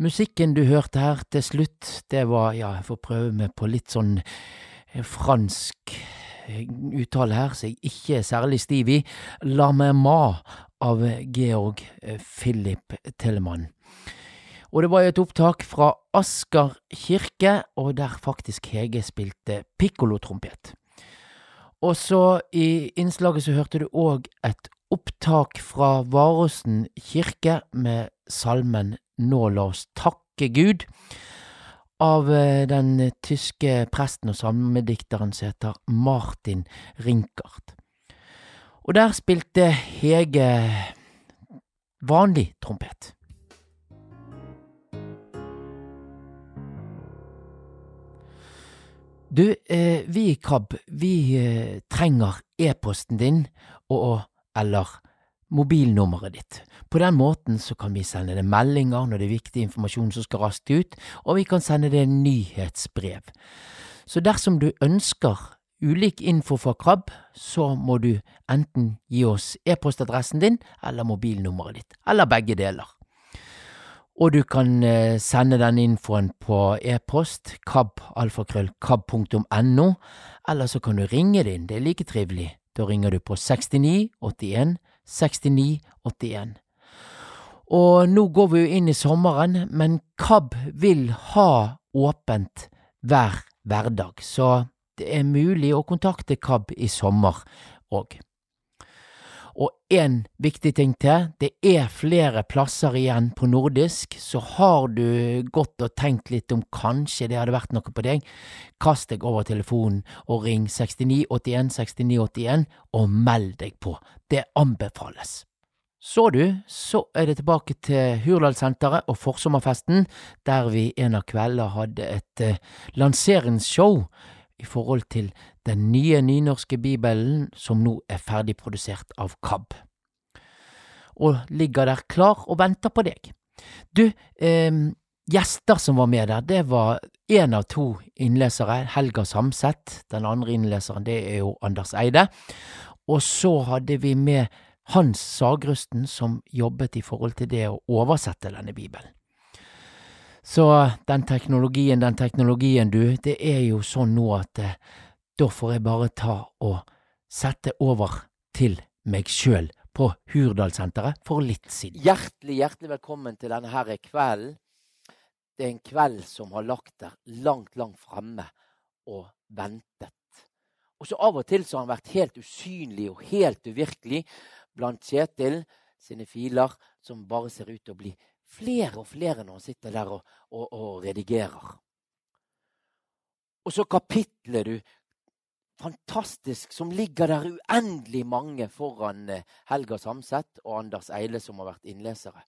Musikken du hørte her til slutt, det var Ja, jeg får prøve meg på litt sånn eh, fransk eh, uttale her, som jeg ikke er særlig stiv i. La meg ma av Georg eh, Philip Telemann. Og det var jo et opptak fra Asker kirke, og der faktisk Hege spilte pikkolotrompet. Og så i innslaget så hørte du òg et opptak fra Varåsen kirke med salmen Nå la oss takke Gud, av eh, den tyske presten og salmedikteren som heter Martin Rinkart. Og der spilte Hege vanlig trompet. Du, eh, vi i KAB, vi eh, trenger e-posten din og eller mobilnummeret ditt. På den måten så kan vi sende deg meldinger når det er viktig informasjon som skal raskt ut, og vi kan sende deg nyhetsbrev. Så dersom du ønsker ulik info fra KRABB, så må du enten gi oss e-postadressen din eller mobilnummeret ditt, eller begge deler. Og du kan eh, sende den infoen på e-post kab.alfakrøll.kab.no, eller så kan du ringe din, det er like trivelig. Da ringer du på 69 81 69 81. Og nå går vi jo inn i sommeren, men KAB vil ha åpent hver hverdag, så det er mulig å kontakte KAB i sommer òg. Og en viktig ting til, det er flere plasser igjen på nordisk, så har du gått og tenkt litt om kanskje det hadde vært noe på deg, kast deg over telefonen og ring 6981 6981 og meld deg på. Det anbefales. Så du, så er det tilbake til Hurdalssenteret og Forsommerfesten, der vi en av kveldene hadde et eh, lanseringsshow i forhold til den nye nynorske bibelen som nå er ferdigprodusert av KAB, og ligger der klar og venter på deg. Du, eh, gjester som var med der, det var én av to innlesere, Helga Samset. Den andre innleseren, det er jo Anders Eide. Og så hadde vi med Hans Sagrusten, som jobbet i forhold til det å oversette denne bibelen. Så den teknologien, den teknologien, du, det er jo sånn nå at eh, da får jeg bare ta og sette over til meg sjøl på Hurdalssenteret for litt siden. Hjertelig, hjertelig velkommen til denne her kvelden. Det er en kveld som har lagt der langt, langt fremme og ventet. Og så av og til så har han vært helt usynlig og helt uvirkelig blant Kjetil sine filer, som bare ser ut til å bli flere og flere når han sitter der og, og, og redigerer. Og så kapitlet du fantastisk som ligger der uendelig mange foran eh, Helga Samset og Anders Eile, som har vært innlesere.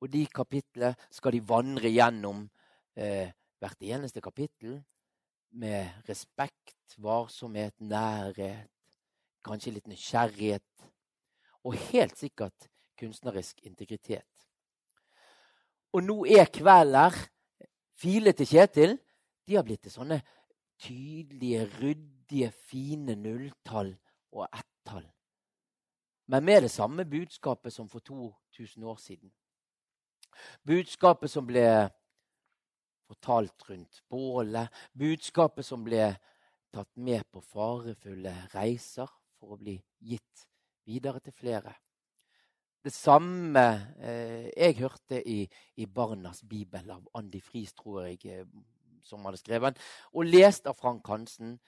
Og de kapitlene skal de vandre gjennom eh, hvert eneste kapittel med respekt, varsomhet, nærhet, kanskje litt nysgjerrighet og helt sikkert kunstnerisk integritet. Og nå er kvelden her. File til Kjetil de har blitt til sånne tydelige, ryddige, fine nulltall og ett-tall. Men med det samme budskapet som for 2000 år siden. Budskapet som ble fortalt rundt bålet. Budskapet som ble tatt med på farefulle reiser for å bli gitt videre til flere. Det samme eh, jeg hørte i, i, Barnas bibel av Andi Friis, tror jeg, eh, som hadde skrevet den, og lest av Frank Hansen.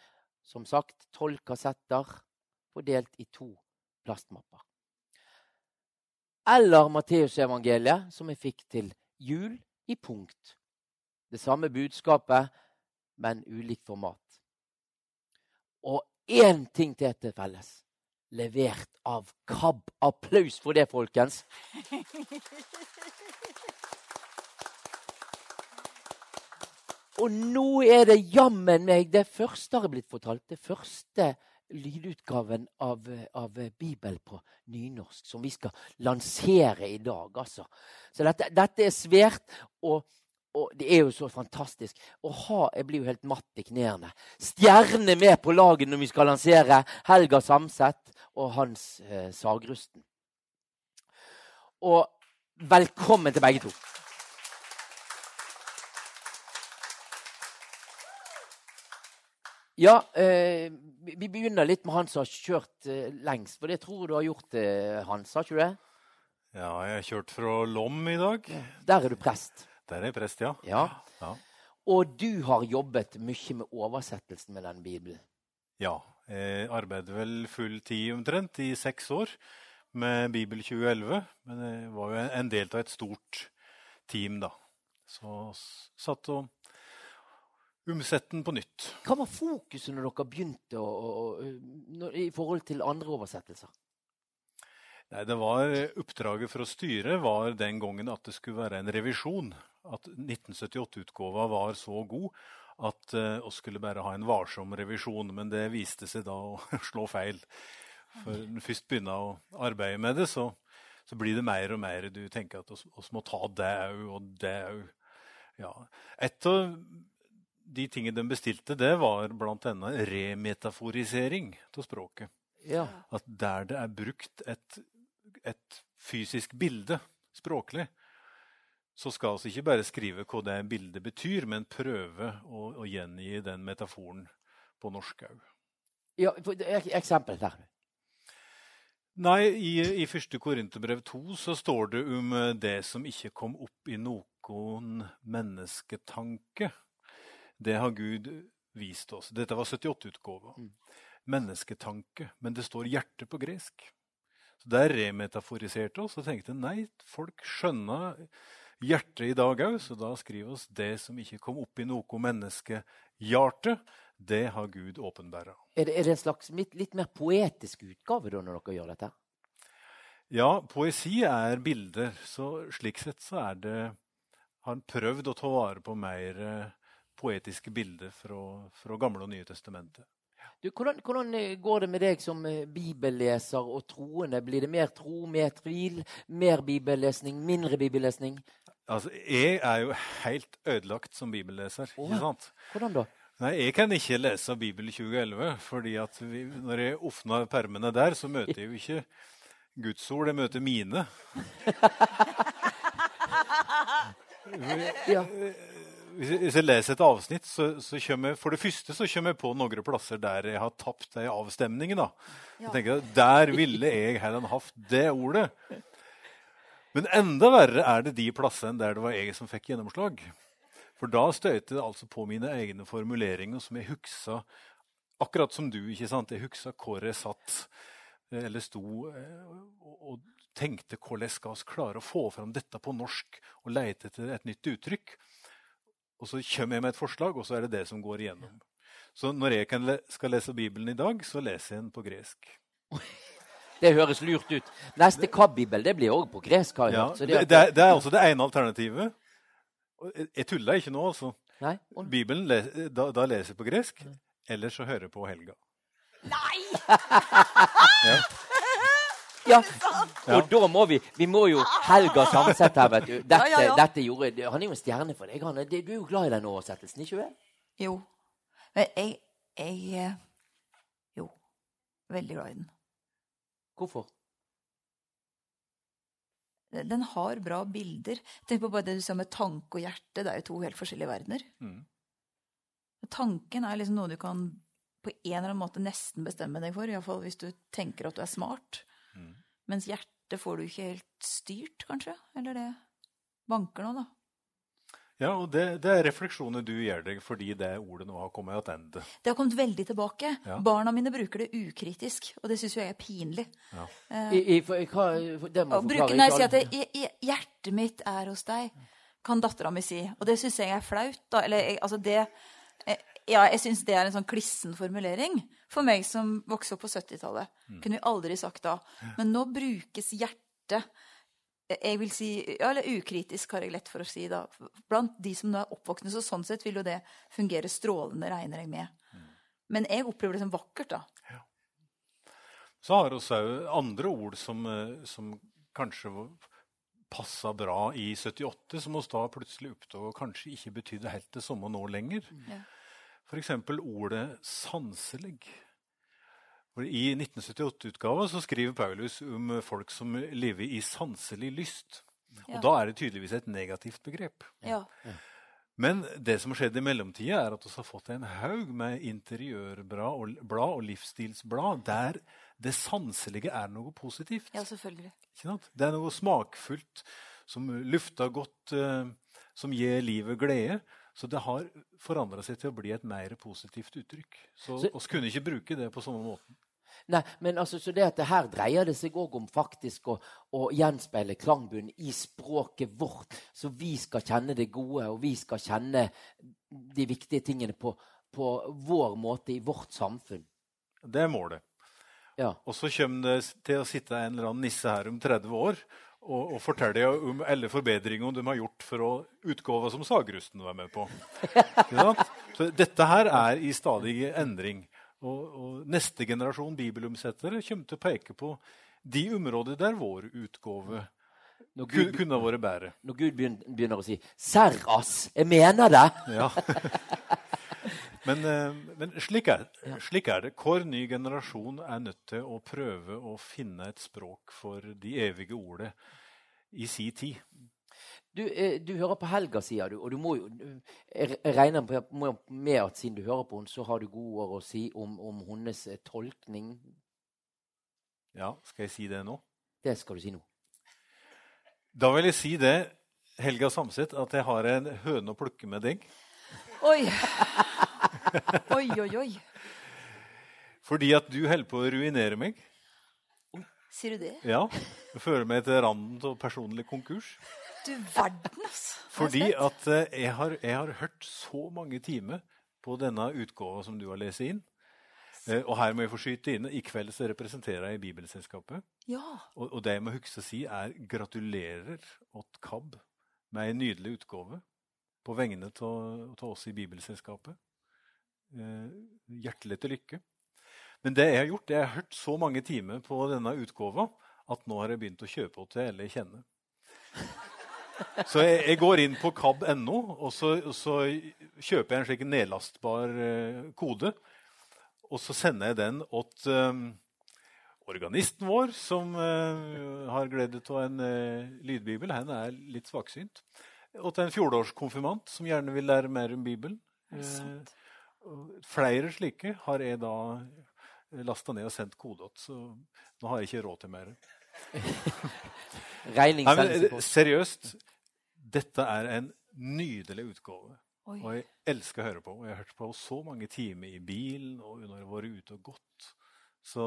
Som sagt, tolv kassetter fordelt i to plastmapper eller Matteusevangeliet, som jeg fikk til jul i punkt. Det samme budskapet, men ulikt format. Og én ting til til felles. Levert av KAB. Applaus for det, folkens! Og nå er det jammen meg det første har blitt fortalt. Det første lydutgaven av, av Bibel på nynorsk som vi skal lansere i dag. Altså. Så dette, dette er svært, og, og, det er jo så fantastisk. Å ha, Jeg blir jo helt matt i knærne. Stjerne med på laget når vi skal lansere Helga Samset og Hans eh, Sagrusten. Og velkommen til begge to. Ja, eh, vi begynner litt med han som har kjørt eh, lengst. For det tror du har gjort, eh, Hans, har ikke du det? Ja, jeg har kjørt fra Lom i dag. Der er du prest. Der er jeg prest, ja. ja. ja. Og du har jobbet mye med oversettelsen med den bibelen. Ja, jeg arbeidet vel full tid omtrent i seks år med Bibel 2011. Men jeg var jo en del av et stort team, da. Så satt og omsette den på nytt. Hva var fokuset når dere begynte å, å, å, i forhold til andre oversettelser? Nei, det var Oppdraget for å styre var den gangen at det skulle være en revisjon. At 1978-utgåva var så god at uh, vi skulle bare ha en varsom revisjon. Men det viste seg da å <laughs> slå feil. For når du først begynner å arbeide med det, så, så blir det mer og mer du tenker at vi må ta det òg og det òg. Ja. Et av de tingene de bestilte, det var bl.a. remetaforisering av språket. Ja. At der det er brukt et, et fysisk bilde språklig, så skal vi ikke bare skrive hva det bildet betyr, men prøve å, å gjengi den metaforen på norsk òg. ja eksempel der. Nei, i, i første Korinterbrev 2 så står det om eh, det som ikke kom opp i noen mennesketanke. Det har Gud vist oss. Dette var 78-utgåva. Mennesketanke. Men det står hjerte på gresk. Så Der remetaforiserte oss og tenkte nei, folk skjønner hjertet i dag òg, så da skriver oss det som ikke kom opp i noe menneskehjarte, det har Gud åpenbæra. Er det, er det en slags litt, litt mer poetisk utgave da, når dere gjør dette? Ja, poesi er bilder, så slik sett så er det Har han prøvd å ta vare på mer eh, poetiske bilder fra, fra Gamle og Nye testamentet. Du, hvordan, hvordan eh, går det med deg som eh, bibelleser og troende? Blir det mer tro, mer tvil, mer bibellesning, mindre bibellesning? Altså, Jeg er jo helt ødelagt som bibelleser. Å, ikke sant? Hvordan da? Nei, Jeg kan ikke lese Bibel 2011, fordi at vi, når jeg åpner permene der, så møter jeg jo ikke Guds ord, jeg møter mine. Ja. Hvis jeg, jeg leser et avsnitt, så, så kommer jeg, for det første så kommer jeg på noen plasser der jeg har tapt ei avstemningen. da. Så tenker Der ville jeg heller hatt det ordet. Men enda verre er det de plassene der det var jeg som fikk gjennomslag. For da støyte det altså på mine egne formuleringer som jeg huksa Akkurat som du. ikke sant? Jeg huksa hvor jeg satt eh, eller sto eh, og, tenkte hvordan skal vi klare å få fram dette på norsk og leite etter et nytt uttrykk. Og så kommer jeg med et forslag, og så er det det som går igjennom. Så når jeg le skal lese Bibelen i dag, så leser jeg den på gresk. <laughs> Det høres lurt ut. Neste KAB-bibel det blir òg på gresk. har jeg Ja, hørt. Det, det, er, det er også det ene alternativet. Jeg, tuller ikke nå, altså. Nei? Og- Bibelen da, da leser jeg på gresk, eller så hører jeg på Helga. Ja. Ja, og da må vi Vi må jo Helga Samset her, vet du. Dette, Ja, ja, ja. dette gjorde Han er jo en stjerne for deg. Han, er- du er jo glad i den oversettelsen, ikke sant? Jo. Men jeg, jeg eh, Jo. Veldig glad i den. Hvorfor? Den har bra bilder. Tenk på bare det du sa med tanke og hjerte. Det er jo to helt forskjellige verdener. Mm. Tanken er liksom noe du kan på en eller annen måte nesten bestemme deg for. Iallfall hvis du tenker at du er smart. Mm. Mens hjertet får du ikke helt styrt, kanskje. Eller det banker nå, da. Ja, og det, det er refleksjoner du gjør deg fordi det ordet nå har kommet tilbake. Det har kommet veldig tilbake. Ja. Barna mine bruker det ukritisk, og det syns jo jeg er pinlig. Ja. Eh, I, i, for, hva, for, det må når jeg sier at det, i, 'hjertet mitt er hos deg', kan dattera mi si. Og det syns jeg er flaut. da. Eller jeg, altså det Ja, jeg syns det er en sånn klissen formulering. For meg som vokste opp på 70-tallet. Kunne vi aldri sagt da. Men nå brukes hjertet jeg vil si, ja, eller Ukritisk har jeg lett for å si. da. Blant de som nå er oppvoksne. Så sånn sett vil jo det fungere strålende, regner jeg med. Men jeg opplever det som vakkert. da. Så har vi også andre ord som, eh, som kanskje passa bra i 78, som oss da plutselig oppdaga kanskje ikke betydde helt det samme nå lenger. Ja. F.eks. ordet 'sanselig'. For I 1978-utgava så skriver Paulus om folk som lever i sanselig lyst. Ja. Og da er det tydeligvis et negativt begrep. Ja. Men det som har skjedd i mellomtida, er at vi har fått en haug med interiørblad og, blad og livsstilsblad der det sanselige er noe positivt. Ja, selvfølgelig. Ikke sant? Det er noe smakfullt, som lufter godt, eh, som gir livet glede. Så det har forandra seg til å bli et mer positivt uttrykk. Så Så- oss kunne ikke bruke det på samme måten. Nei, men altså, så det at det her dreier det seg òg om faktisk å, å gjenspeile klangbunnen i språket vårt, så vi skal kjenne det gode, og vi skal kjenne de viktige tingene på, på vår måte i vårt samfunn. Det er målet. Ja. Og så kommer det til å sitte en eller annen nisse her om 30 år og, og fortelle om alle forbedringene de har gjort for å utgave som Sagrusten var med på. <laughs> ja. Så dette her er i stadig endring. Og, og neste generasjon bibelomsettere kommer til å peke på de områder der vår utgave Når Gud- kunne vært bedre. Når Gud begynner å si 'serr, ass', jeg mener det! Ja. <laughs> Men, eh, men slik, er, slik er det. Hver ny generasjon er nødt til å prøve å finne et språk for de evige ordet i si tid. Du, eh, du hører på Helga, sier du, og du må jo Jeg regner med at siden du hører på henne, så har du gode ord å si om, om hennes eh, tolkning. Ja, skal jeg si det nå? Det skal du si nå. Da vil jeg si det, Helga Samset, at jeg har en høne å plukke med deg. Oi. <laughs> Oi, oi, oi. Fordi at du holder på å ruinere meg. Sier du det? Ja, føler meg til randen av personlig konkurs. Du verden, altså. Fordi at eh, jeg har, jeg har hørt så mange timer på denne utgåva som du har lest inn. Eh, og her må jeg få skyte inn. I kveld så representerer jeg Bibelselskapet. Ja. Og, og det jeg må huske å si, er gratulerer åt KAB med en nydelig utgave på vegne av oss i Bibelselskapet. Eh, hjertelig til lykke. Men det jeg har gjort, jeg har hørt så mange timer på denne utgava at nå har jeg begynt å kjøpe henne til eller kjenne. <laughs> Så jeg, jeg går inn på kab.no, og så, så kjøper jeg en slik nedlastbar eh, kode. Og så sender jeg den til eh, organisten vår, som eh, har glede av en lydbibel. Han er litt svaksynt. Og til en fjorårskonfirmant som gjerne vil lære mer om Bibelen. Flere slike har jeg da lasta ned og sendt kode til, så nå har jeg ikke råd til mer. <laughs> Nei, men, seriøst, dette er en nydelig utgave. Oi. Og jeg elsker å høre på. Og jeg har hørt på så mange timer i bilen og når jeg har vært ute og gått. Så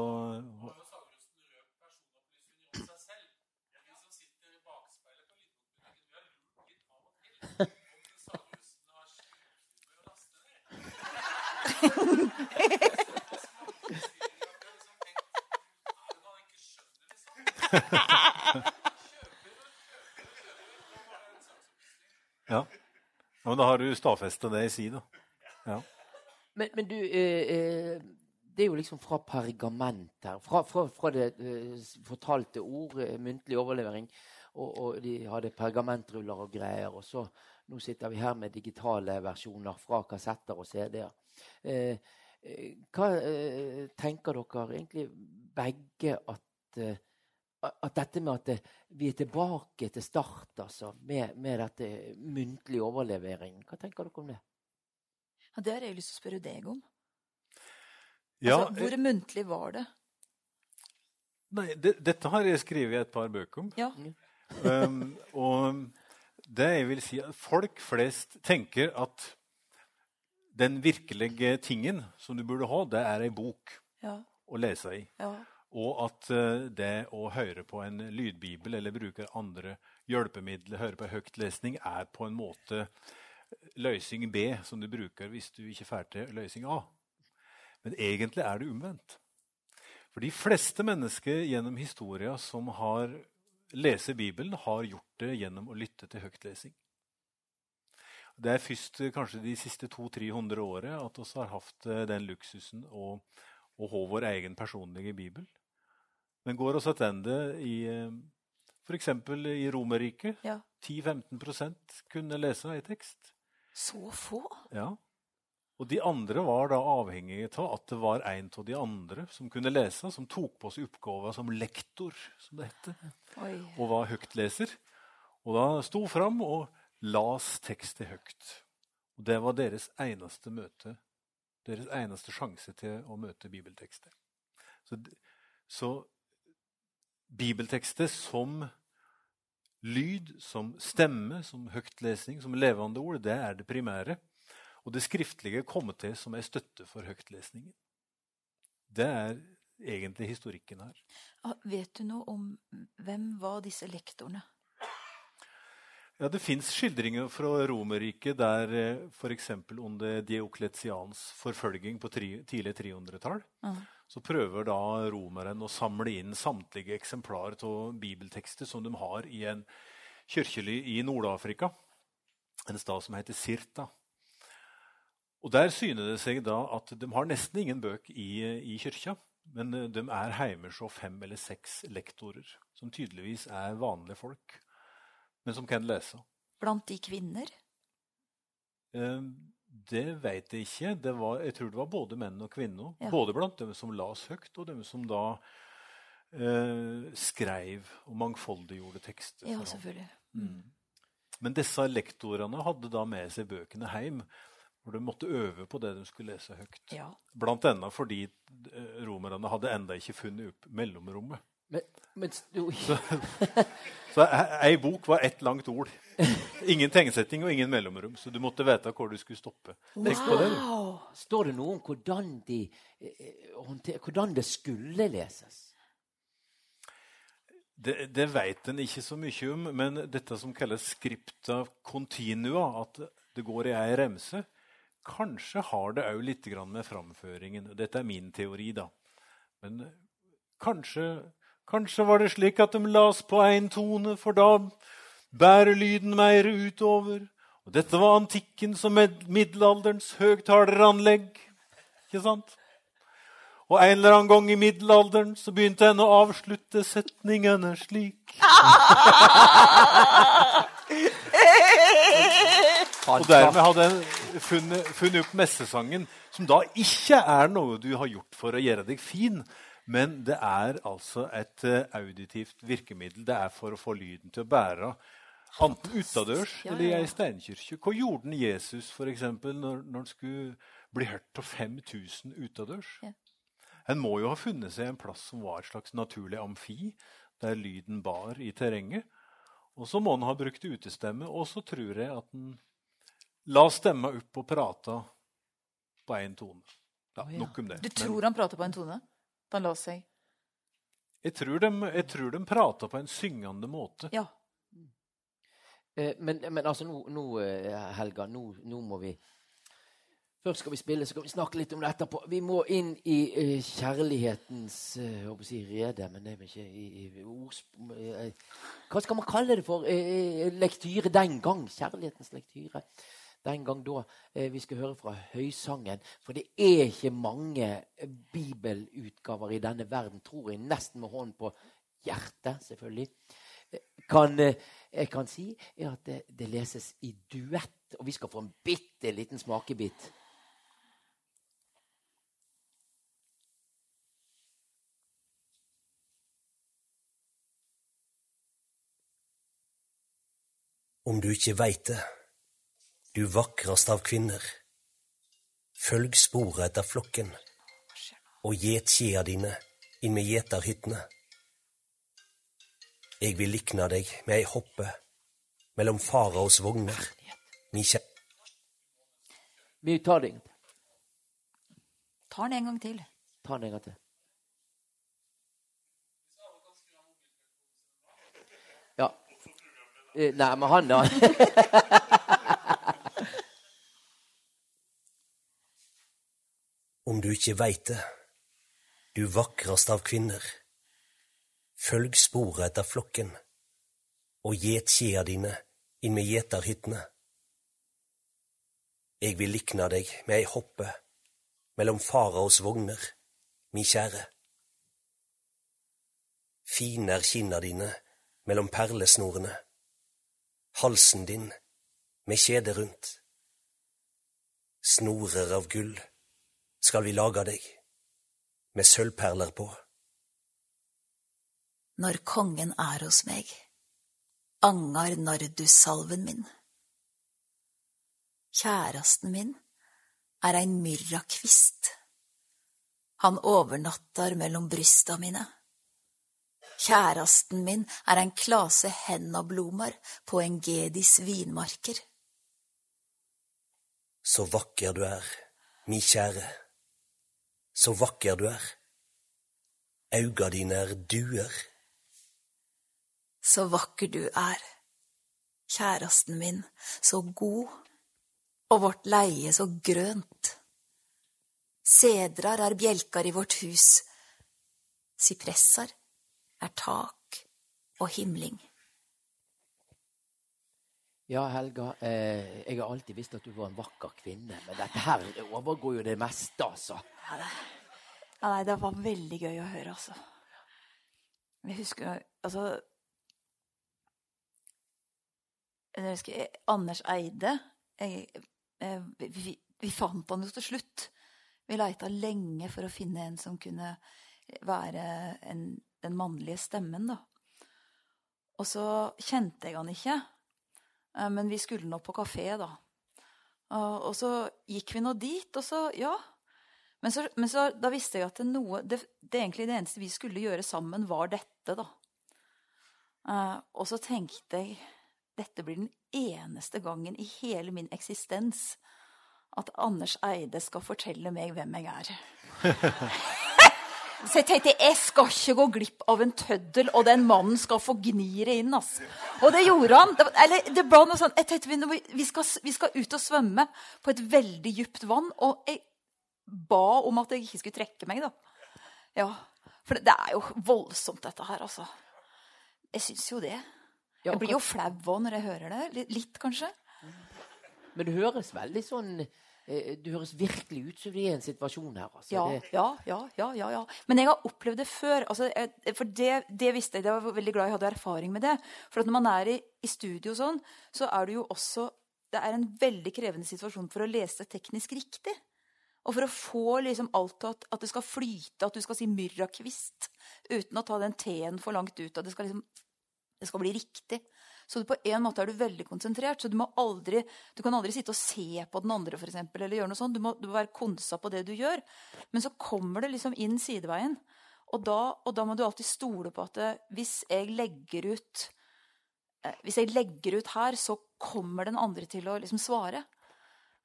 <laughs> Ja. ja da har du stadfesta det jeg sier, da. Ja. Men, men du, eh, eh, det er jo liksom fra pergament her. Fra, fra, fra det eh, fortalte ord, eh, muntlig overlevering. Og, og de hadde pergamentruller og greier. Og så nå sitter vi her med digitale versjoner fra kassetter og CD-er. Eh, eh, hva tenker dere egentlig begge at at dette med at det, vi er tilbake til start, altså, med, med dette muntlig overlevering. Hva tenker dere om det? Ja, det har jeg lyst til å spørre deg om. Ja, altså, hvor muntlig var det? Nei, det, dette har jeg skrevet et par bøker om. Ja. um, og det jeg vil si at Folk flest tenker at den virkelige tingen som du burde ha, det er ei bok Ja. å lese i. Ja. Og at eh, det å høre på en lydbibel eller bruke andre hjelpemidler, høre på høytlesning, er på en måte løsning B, som du bruker hvis du ikke får til løsning A. Men egentlig er det omvendt. For de fleste mennesker gjennom historia som har lest Bibelen, har gjort det gjennom å lytte til høytlesing. Det er først eh, kanskje de siste 200-300 årene at vi har hatt eh, den luksusen å, å ha vår egen personlige bibel. Men går oss tilbake i f.eks. i Romerriket Ja. 10-15% kunne lese ei tekst. Så få? Ja. Og de andre var da avhengige av at det var en av de andre som kunne lese, som tok på seg oppgaven som lektor, som det heter, Oi. og var høytleser. Og da sto fram og las tekstet høyt. Og det var deres eneste møte, deres eneste sjanse til å møte bibeltekster. Så, så bibeltekster som lyd, som stemme, som høytlesning, som levende ord, det er det primære. Og det skriftlige kommer til som ei støtte for høytlesningen. Det er egentlig historikken her. Ah, Vet du noe om hvem var disse lektorene? Ja, Det fins skildringer fra Romerriket der eh, f.eks. under Diokletians forfølging på tri tidlig 300-tall, Ja. Så prøver da romeren å samle inn samtlige eksemplarer av bibeltekster som de har i en kirkely i Nord-Afrika, en stad som heter Sirta. Og Der syner det seg da at de har nesten ingen bøk i, i kyrkja, men de er hjemme hos fem eller seks lektorer, som tydeligvis er vanlige folk, men som kan lese. Blant de kvinner? Eh, Det vet jeg ikke. Det var, jeg tror det var både menn og kvinner. Ja. Både blant dem som las høyt, og dem som da eh, skrev og mangfoldiggjorde tekster. Ja, selvfølgelig. Mm. Men disse lektorene hadde da med seg bøkene hjem, hvor de måtte øve på det de skulle lese høyt. Ja. Blant annet fordi eh, romerne hadde enda ikke funnet opp mellomrommet. Men, men. Så, <laughs> så ei bok var ett langt ord. <laughs> Ingen tegnsetting og ingen mellomrom. Så du måtte vite hvor du skulle stoppe. Tenk på det. du. Står det noe om hvordan, de, eh, hvordan det skulle leses? Det, det vet en ikke så mye om, men dette som kalles scripta continua, at det går i ei remse, kanskje har det òg litt med framføringen. Dette er min teori, da. Men kanskje, kanskje var det slik at de las på én tone, for da bærer lyden mer utover. Og dette var antikken som med middelalderens høgtaleranlegg. Ikke sant? Og en eller annen gang i middelalderen så begynte en å avslutte setningene slik. Og dermed hadde en funnet, funnet opp messesangen, som da ikke er noe du har gjort for å gjøre deg fin, men det er altså et eh, auditivt virkemiddel. Det er for å få lyden til å bære, enten utadørs Ja, eller i ei steinkirke. Hva gjorde den Jesus for eksempel, når, når han skulle bli hørt av 5000 utadørs? Ja. En må jo ha funnet seg en plass som var et slags naturlig amfi, der lyden bar i terrenget. Og så må han ha brukt utestemme, og så tror jeg at han la stemma opp og prata på én tone. Ja, oh, ja. Nok om det. Du Men tror han prata på en tone? Da han la seg? jeg, tror de, jeg tror de prata på en syngende måte. Ja. Eh, men, men altså, nå, nå eh, Helga, nå, nå må vi Først skal vi spille, så skal vi snakke litt om det etterpå. Vi må inn i eh, kjærlighetens jeg håper å si rede, men det er vel ikke i, i ordsp... hva skal man kalle det for? Lektyre den gang. Kjærlighetens lektyre. Den gang da vi skal høre fra Høysangen. For det er ikke mange bibelutgaver i denne verden, tror jeg, nesten med hånden på hjertet, selvfølgelig. Kan, jeg kan si er at det, det leses i duett, og vi skal få en bitte liten smakebit. Om du ikke veit det, du vakrest av kvinner, følg sporet etter flokken, og gjet skjea dine inn med gjeterhyttene. Jeg vil likne deg med ei hoppe mellom faraos vogner, mi kjære. Vi tar det en gang til. Tar den en gang til. Ta den en gang til. Ja. Eh, Nei, men han, da <laughs> Om du ikke veit det, du vakrest av kvinner, følg sporet etter flokken, og gjet skjea dine inn med gjeterhyttene. Jeg vil likna deg med ei hoppe mellom faraos vogner, mi kjære. Fine er kinna dine mellom perlesnorene, halsen din med kjede rundt. Snorer av gull skal vi lage deg, med sølvperler på. Når kongen er hos meg, angar nardussalven min. Kjærasten min er ein myrrakvist. Han overnattar mellom brysta mine. Kjærasten min er ein klase hennablomar på en gedis vinmarker. Så vakker du er, mi kjære. Så vakker du er. Auga dine er duer. Så vakker du er, kjæresten min, så god, og vårt leie så grønt. Sedrar er bjelkar i vårt hus, sypressar er tak og himling. Ja, Helga. Eh, jeg har alltid visst at du var en vakker kvinne, men dette her overgår jo det meste, altså. Ja, det, ja, nei, det var veldig gøy å høre, altså. Jeg husker altså Jeg husker Anders Eide. Jeg, jeg, vi, vi fant han jo til slutt. Vi leita lenge for å finne en som kunne være en, den mannlige stemmen, da. Og så kjente jeg han ikke, eh, men vi skulle nå på kafé, da. Og, så gikk vi nå dit, og så Ja. Men, så, men så, da visste jeg at det, noe, det, det egentlig det eneste vi skulle gjøre sammen, var dette, da. Og så tenkte jeg dette blir den eneste gangen i hele min eksistens at Anders Eide skal fortelle meg hvem jeg er. Så jeg tenkte jeg skal ikke gå glipp av en tøddel, og den mannen skal få gni det inn. ass. Og det gjorde han. Det, eller, det ble noe sånn, jeg tenkte vi, skal, vi skal ut og svømme på et veldig dypt vann. Og jeg ba om at jeg ikke skulle trekke meg. da. Ja, For det, det er jo voldsomt, dette her, altså. Jeg syns jo det. Jeg blir jo flau òg når jeg hører det. Litt, kanskje. Men det høres veldig sånn det Du høres virkelig ut som du er en situasjon her. Altså. Ja, ja, ja, ja, ja. Men jeg har opplevd det før. Altså, for det, det visste jeg. Jeg var veldig glad jeg hadde erfaring med det. For når man er i, i studio sånn, så er det jo også Det er en veldig krevende situasjon for å lese teknisk riktig. Og for å få liksom alt at, at det skal flyte, at du skal si myrrakvist uten å ta den T-en for langt ut. At det skal, liksom, det skal bli riktig. Så på en måte er du veldig konsentrert. Så du, aldri, du kan aldri sitte og se på den andre, eksempel, eller gjøre noe sånt. Du må, du må være konsa på det du gjør. Men så kommer det liksom inn sideveien. Og da, og da må du alltid stole på at det, hvis jeg legger ut eh, Hvis jeg legger ut her, så kommer den andre til å liksom svare.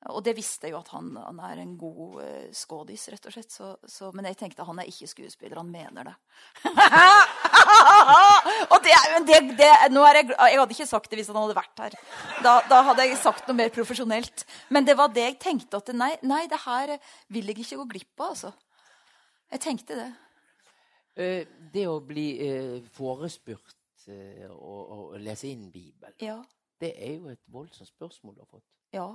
Og det visste jeg jo at han, han er en god uh, skådis, rett og slett. Så, så, men jeg tenkte han er ikke skuespiller, han mener det. <laughs> og det det, det, er jeg, jeg hadde ikke sagt det hvis han hadde vært her. Da, da, hadde jeg sagt noe mer profesjonelt. Men det var det jeg tenkte. at Nei, nei det her vil jeg ikke gå glipp av, altså. Jeg tenkte det. Uh, det å bli uh, forespurt og, lese inn Bibelen, ja. det er jo et voldsomt spørsmål du har fått. Ja.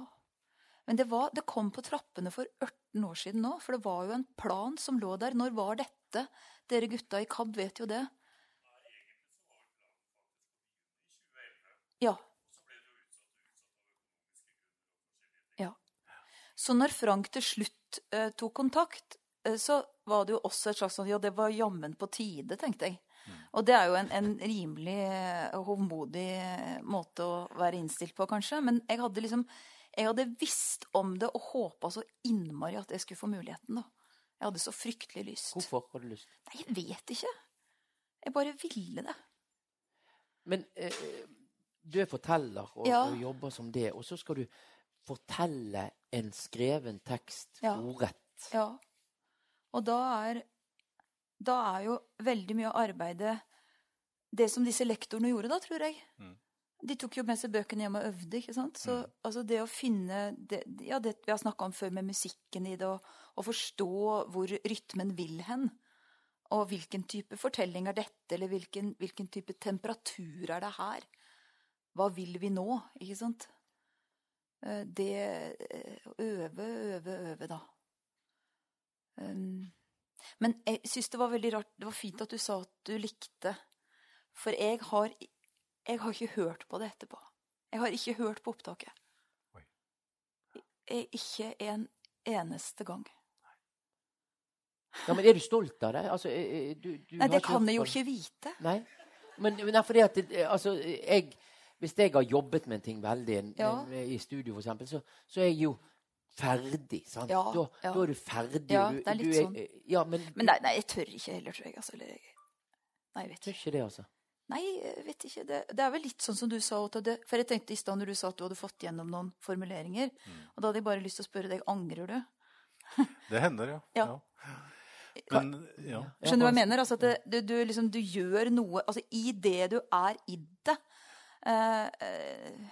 Men det, var, det, kom på trappene for 18 år siden nå. For det var jo en plan som lå der. Når var dette? Dere gutta i KAB vet jo det. Ja. ja. Så når Frank til slutt eh, tok kontakt, eh, så var det jo også et slags sånn Ja, det var jammen på tide, tenkte jeg. Og det er jo en, en rimelig eh, hovmodig eh, måte å være innstilt på, kanskje. Men jeg hadde liksom jeg hadde visst om det og håpa så innmari at jeg skulle få muligheten. da. Jeg hadde så fryktelig lyst. Hvorfor hadde du lyst? Nei, Jeg vet ikke. Jeg bare ville det. Men eh, du er forteller og, Ja. og jobber som det, og så skal du fortelle en skreven tekst Ja. ordrett. Ja. Og da er, da er jo veldig mye av arbeidet det som disse lektorene gjorde da, tror jeg. De tok jo med seg bøkene hjem og øvde. ikke sant? Så altså det å finne det, ja, det vi har snakka om før med musikken i det, og, og forstå hvor rytmen vil hen. Og hvilken type fortelling er dette, eller hvilken, hvilken type temperatur er det her? Hva vil vi nå? Ikke sant? Eh, Det eh, øve, øve, øve, da. Um, men jeg syns det var veldig rart Det var fint at du sa at du likte. For jeg har, jeg har ikke hørt på det etterpå. Jeg har ikke hørt på opptaket. Jeg, ikke en eneste gang. Ja, men Er du stolt av det? Altså, eh, eh, du, du Nei, det kan jeg jo ikke vite. Nei, men men fordi at altså, jeg Hvis jeg har jobbet med en ting veldig Ja. i studio, for eksempel, så, så er jeg jo ferdig. sant? Ja, da, ja. da er du ferdig. Ja, du, det er litt du sånn. Ja, men, Men nei, nei, jeg tør ikke heller, tror jeg. Altså, eller, nei, jeg vet ikke. Tør ikke det, altså. Nei, jeg vet ikke. Det, det er vel litt sånn som du sa. Otto, det, for jeg tenkte i stad når du sa at du hadde fått gjennom noen formuleringer, og da hadde jeg bare lyst til å spørre deg angrer du? <laughs> Det hender, ja. Ja. Men ja. Skjønner du hva jeg mener? Altså at det, du, du, liksom, du gjør noe Altså i det du er i det Uh, uh,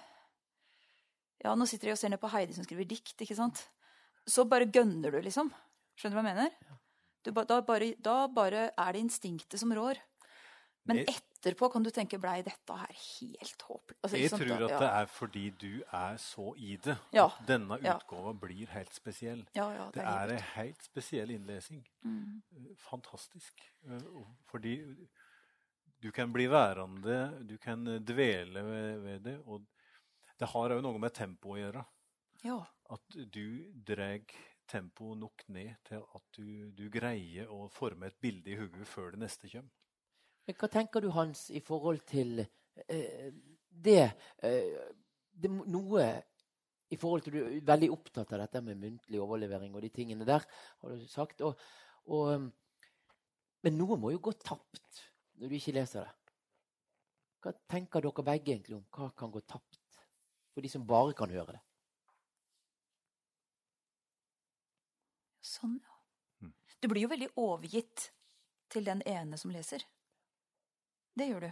Ja, nå sitter jeg og ser ned på Heidi som skriver dikt, ikke sant? Så bare gønner du, liksom. Skjønner du hva jeg mener? Du, da, bare, da bare er det instinktet som rår. Men Jeg- etterpå kan du tenke blei dette her helt håpløst? Altså, Jeg tror at ja. det er fordi du er så i det Ja. at denne Ja. blir helt spesiell. Ja, ja, det det er er en helt spesiell innlesing. Mm. Eh, Fantastisk. Eh, Fordi du kan bli værende, du kan dvele ved, ved det. Og det har òg noe med tempo å gjøre. Ja. At du drar tempoet nok ned til at du, du greier å forme et bilde i hodet før det neste kommer. Men hva tenker du, Hans, i forhold til eh, det, eh, det Noe i forhold til Du er veldig opptatt av dette med muntlig overlevering og de tingene der, har du sagt. Og, og, um, men noe må jo gå tapt når du ikke leser det. Hva tenker dere begge egentlig om hva kan gå tapt for de som bare kan høre det? Sånn, ja. Du blir jo veldig overgitt til den ene som leser. Det gjør du.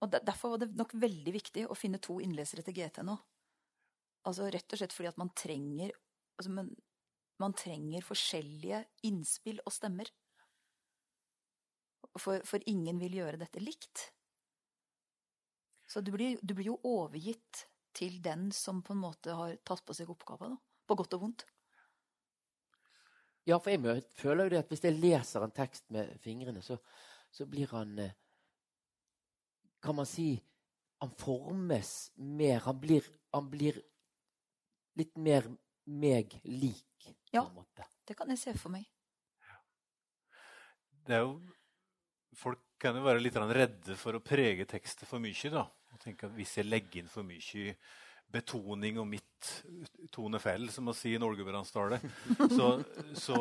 Og Derfor var det nok veldig viktig å finne to innlesere til GT nå. Altså Rett og slett fordi at man trenger altså man, man trenger forskjellige innspill og stemmer. For, for ingen vil gjøre dette likt. Så du blir, du blir jo overgitt til den som på en måte har tatt på seg oppgaven. På godt og vondt. Ja, for jeg føler jo det at hvis jeg leser en tekst med fingrene, så, så blir han eh, Kan man si Han formes mer. Han blir, han blir litt mer meg lik, Ja. en måte. Det kan jeg se for meg. Det er jo Folk kan jo være litt redde for å prege tekstet for mye. da. Og tenke at Hvis jeg legger inn for mye betoning og mitt tonefell, som man sier i Norgebrandsdalen, så, så,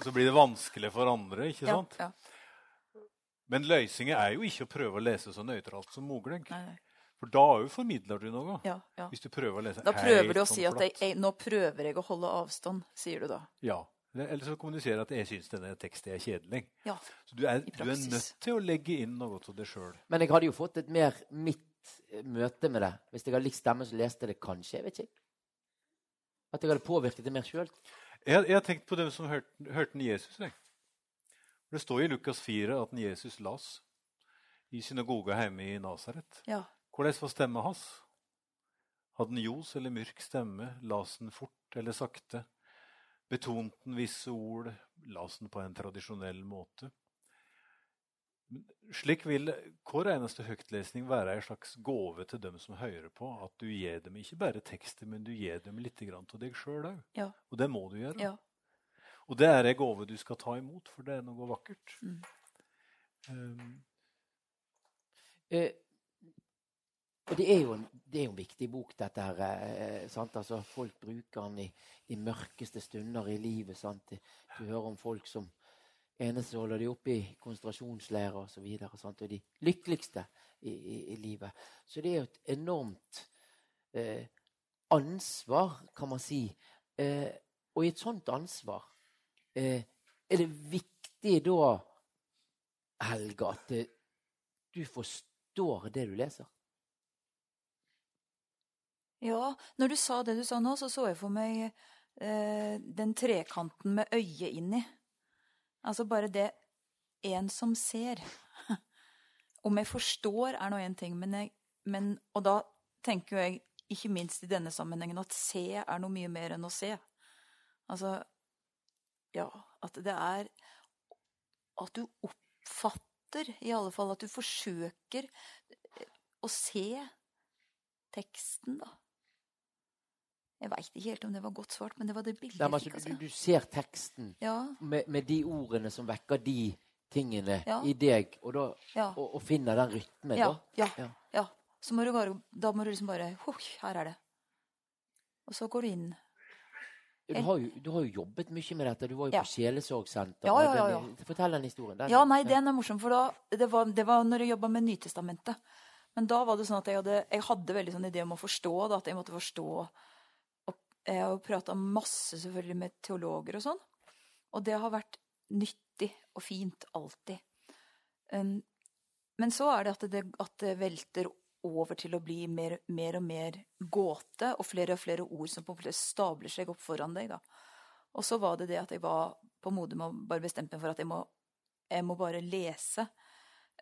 så blir det vanskelig for andre. ikke sant? Ja, ja. Men løsningen er jo ikke å prøve å lese så nøytralt som mulig. For da jo formidler du noe. Ja, ja. Hvis du prøver å lese Da prøver du å si sånn at jeg, jeg, nå prøver jeg å holde avstand, sier du da. Ja. Eller så kommuniserer at jeg syns denne teksten er kjedelig. Ja, Så du er, du er nødt til å legge inn noe av det sjøl. Men jeg hadde jo fått et mer mitt eh, møte med det hvis jeg hadde likt stemmen som leste det, kanskje. jeg vet ikke. At jeg hadde påvirket det mer sjøl. Jeg, jeg har tenkt på dem som hørte, hørte Jesus. Jeg. Det står i Lukas 4 at Jesus las i synagoga hjemme i Nasaret. Ja. Hvordan var stemma hans? Hadde han ljos eller mørk stemme? Las den fort eller sakte? Betonte den visse ord? Las den på en tradisjonell måte? Slik vil hver eneste høytlesning være en slags gave til dem som hører på. At du gir dem ikke bare tekster, men du gir dem litt av deg sjøl òg. Ja. Og det må du gjøre. Ja. Og det er ei gave du skal ta imot, for det er noe vakkert. Mm. Um, Eh, og det er, jo en, det er jo en viktig bok, dette her. Eh, sant? Altså, folk bruker den i de mørkeste stunder i livet. Sant? Du hører om folk som eneste holder de oppe i konsentrasjonsleirer osv. Og, sant? og de lykkeligste i, i, i livet. Så det er jo et enormt eh, ansvar, kan man si. Eh, og i et sånt ansvar eh, er det viktig da, Helga, at eh, du forstår det du leser. Ja, når du sa det du sa nå, så så jeg for meg eh, den trekanten med øyet inni. Altså bare det en som ser. <laughs> Om jeg forstår, er nå én ting, men jeg, men, og da tenker jo jeg, ikke minst i denne sammenhengen, at se er noe mye mer enn å se. Altså Ja, at det er At du oppfatter, i alle fall, at du forsøker å se teksten, da. Jeg veit ikke helt om det var godt svart, men det var det bildet Nei, altså, fikk. du, Altså. du ser teksten Ja. med, med de ordene som vekker de tingene Ja. i deg, og, da, Ja. og, og finner den rytmen. Da. ja, Ja. ja. Så må du bare, da må du liksom bare «Hui, Her er det. Og så går du inn. Du har, jo, du har jo jobbet mye med dette. Du var jo Ja. på Sjelesorgsenter. Ja, ja, ja, ja. Fortell den historien. Den- Ja, nei, den er morsom, for da, det var, det var når jeg jobba med Nytestamentet. Men da var det sånn at jeg hadde, jeg hadde veldig sånn idé om å forstå, da, at jeg måtte forstå og Jeg har jo prata masse selvfølgelig med teologer og sånn, og det har vært nyttig og fint alltid. Um, men så er det at det, at det velter over til å bli mer, mer og mer gåte, og flere og flere ord som på en måte stabler seg opp foran deg. da. Og så var det det at jeg var på mode med å bare bestemme meg for at jeg må, jeg må bare lese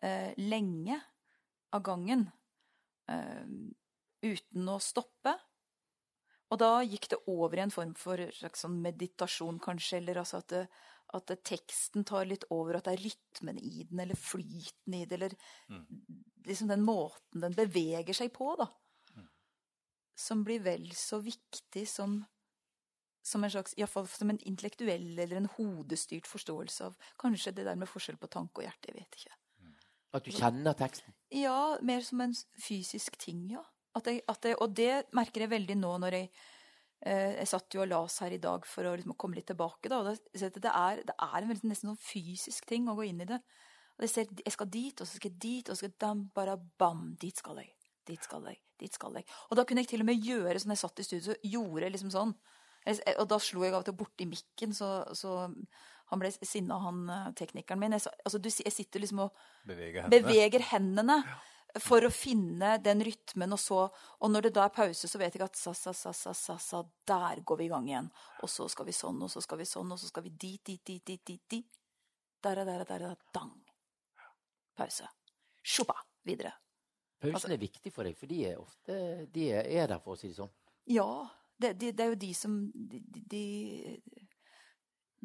eh, lenge av gangen eh, uten å stoppe. Og da gikk det over i en form for slags sånn meditasjon, kanskje, eller altså at, det, at det, teksten tar litt over, at det er rytmen i den, eller flyten i det, eller liksom den måten den beveger seg på, da. Som blir vel så viktig som som en slags, iallfall som en intellektuell eller en hodestyrt forståelse av kanskje det der med forskjell på tanke og hjerte. Jeg vet ikke. At du kjenner teksten. Ja, mer som en fysisk ting, ja. At jeg, at jeg, og det merker jeg veldig nå når jeg eh, Jeg satt jo og las her i dag for å liksom komme litt tilbake, da. Og da, det, er, det er en veldig, nesten sånn fysisk ting å gå inn i det. Og jeg ser jeg skal dit, og så skal jeg dit, og så skal dam, bare bam, dit skal jeg. Dit skal jeg. Dit skal jeg. Og da kunne jeg til og med gjøre sånn jeg satt i studio, så gjorde jeg liksom sånn. Og da slo jeg av og til borti mikken, så, så han ble sinna, han eh, teknikeren min. Jeg, altså, du, jeg sitter liksom og Beveger hendene. beveger hendene for å finne den rytmen, og så Og når det da er pause, så vet jeg at sa, sa, sa, sa, sa, sa, der går vi i gang igjen. Og så skal vi sånn, og så skal vi sånn, og så skal vi dit, dit, dit, dit, dit, dit. Der, der, der, der, dang. Pause. Sjopa. Videre. Pausen er viktig for deg, for de er ofte de er, er der, for å si det sånn. Ja. Det, det, det er jo de som de, de,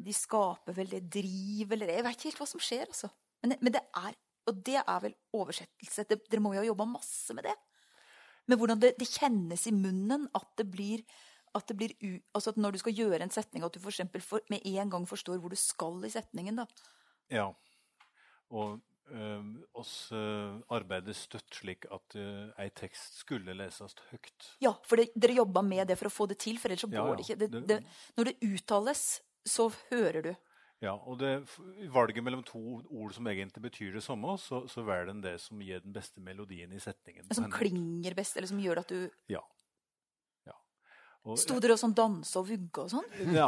de skaper vel det driv, eller Jeg vet ikke helt hva som skjer, altså. Men, men det er Og det er vel oversettelse. Det, dere må jo ha jobba masse med det. Med hvordan det, det kjennes i munnen at det blir at det blir u, altså at når du skal gjøre en setning, at du for eksempel for, med en gang forstår hvor du skal i setningen. da. Ja. Og eh, oss uh, arbeidet støtt slik at uh, ei tekst skulle leses høyt. Ja, for det, dere jobba med det for å få det til, for ellers så går ja. det ikke. Det, Det- når det uttales, så hører du. Ja, og det, i valget mellom to ord som egentlig betyr det samme, så, så velger en det som gir den beste melodien i setningen. Som klinger best, eller som gjør at du Ja. ja. Og- Sto dere og sånn danse og vugge og sånn? Ja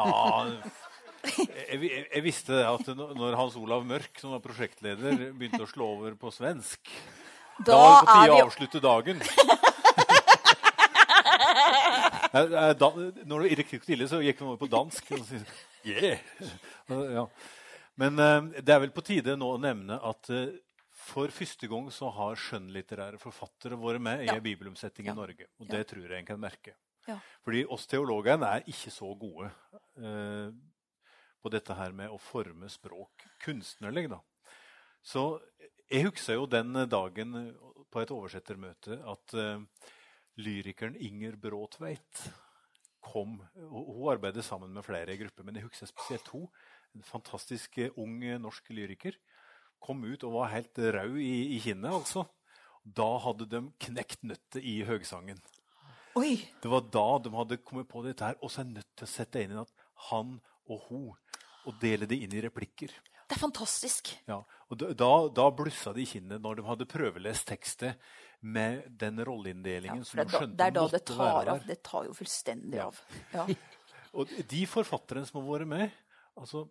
jeg, jeg, jeg visste at når Hans Olav Mørk, som var prosjektleder, begynte å slå over på svensk Da, Da var det på tide å avslutte dagen. <laughs> Da, når det gikk stille, så gikk han over på dansk. Yeah. Ja. Men eh, det er vel på tide nå å nevne at eh, for første gang så har skjønnlitterære forfattere vært med i Ja. en bibelomsetning Ja. i Norge. Og det tror jeg en kan merke. Ja. Fordi oss teologene er ikke så gode eh, på dette her med å forme språk kunstnerlig. Da. Så jeg husker jo den dagen på et oversettermøte at uh, lyrikeren Inger Bråtveit kom og Hun arbeider sammen med flere i gruppe, men jeg husker spesielt to. En fantastisk eh, ung eh, norsk lyriker. Kom ut og var helt rød i, i kinnet, altså. Da hadde de knekt nøttet i høgsangen. Oi! Det var da de hadde kommet på dette her. Og så er nødt til å sette inn at han og hun, og dele det inn i replikker. Det er fantastisk. Ja, og da, da, blussa det i kinnet når de hadde prøvelest tekstet med den rolleinndelingen som Det er de da, skjønte det, er da det tar være av. der. Det tar jo fullstendig Ja. av. Ja. <laughs> Og de forfatterne som har vært med altså,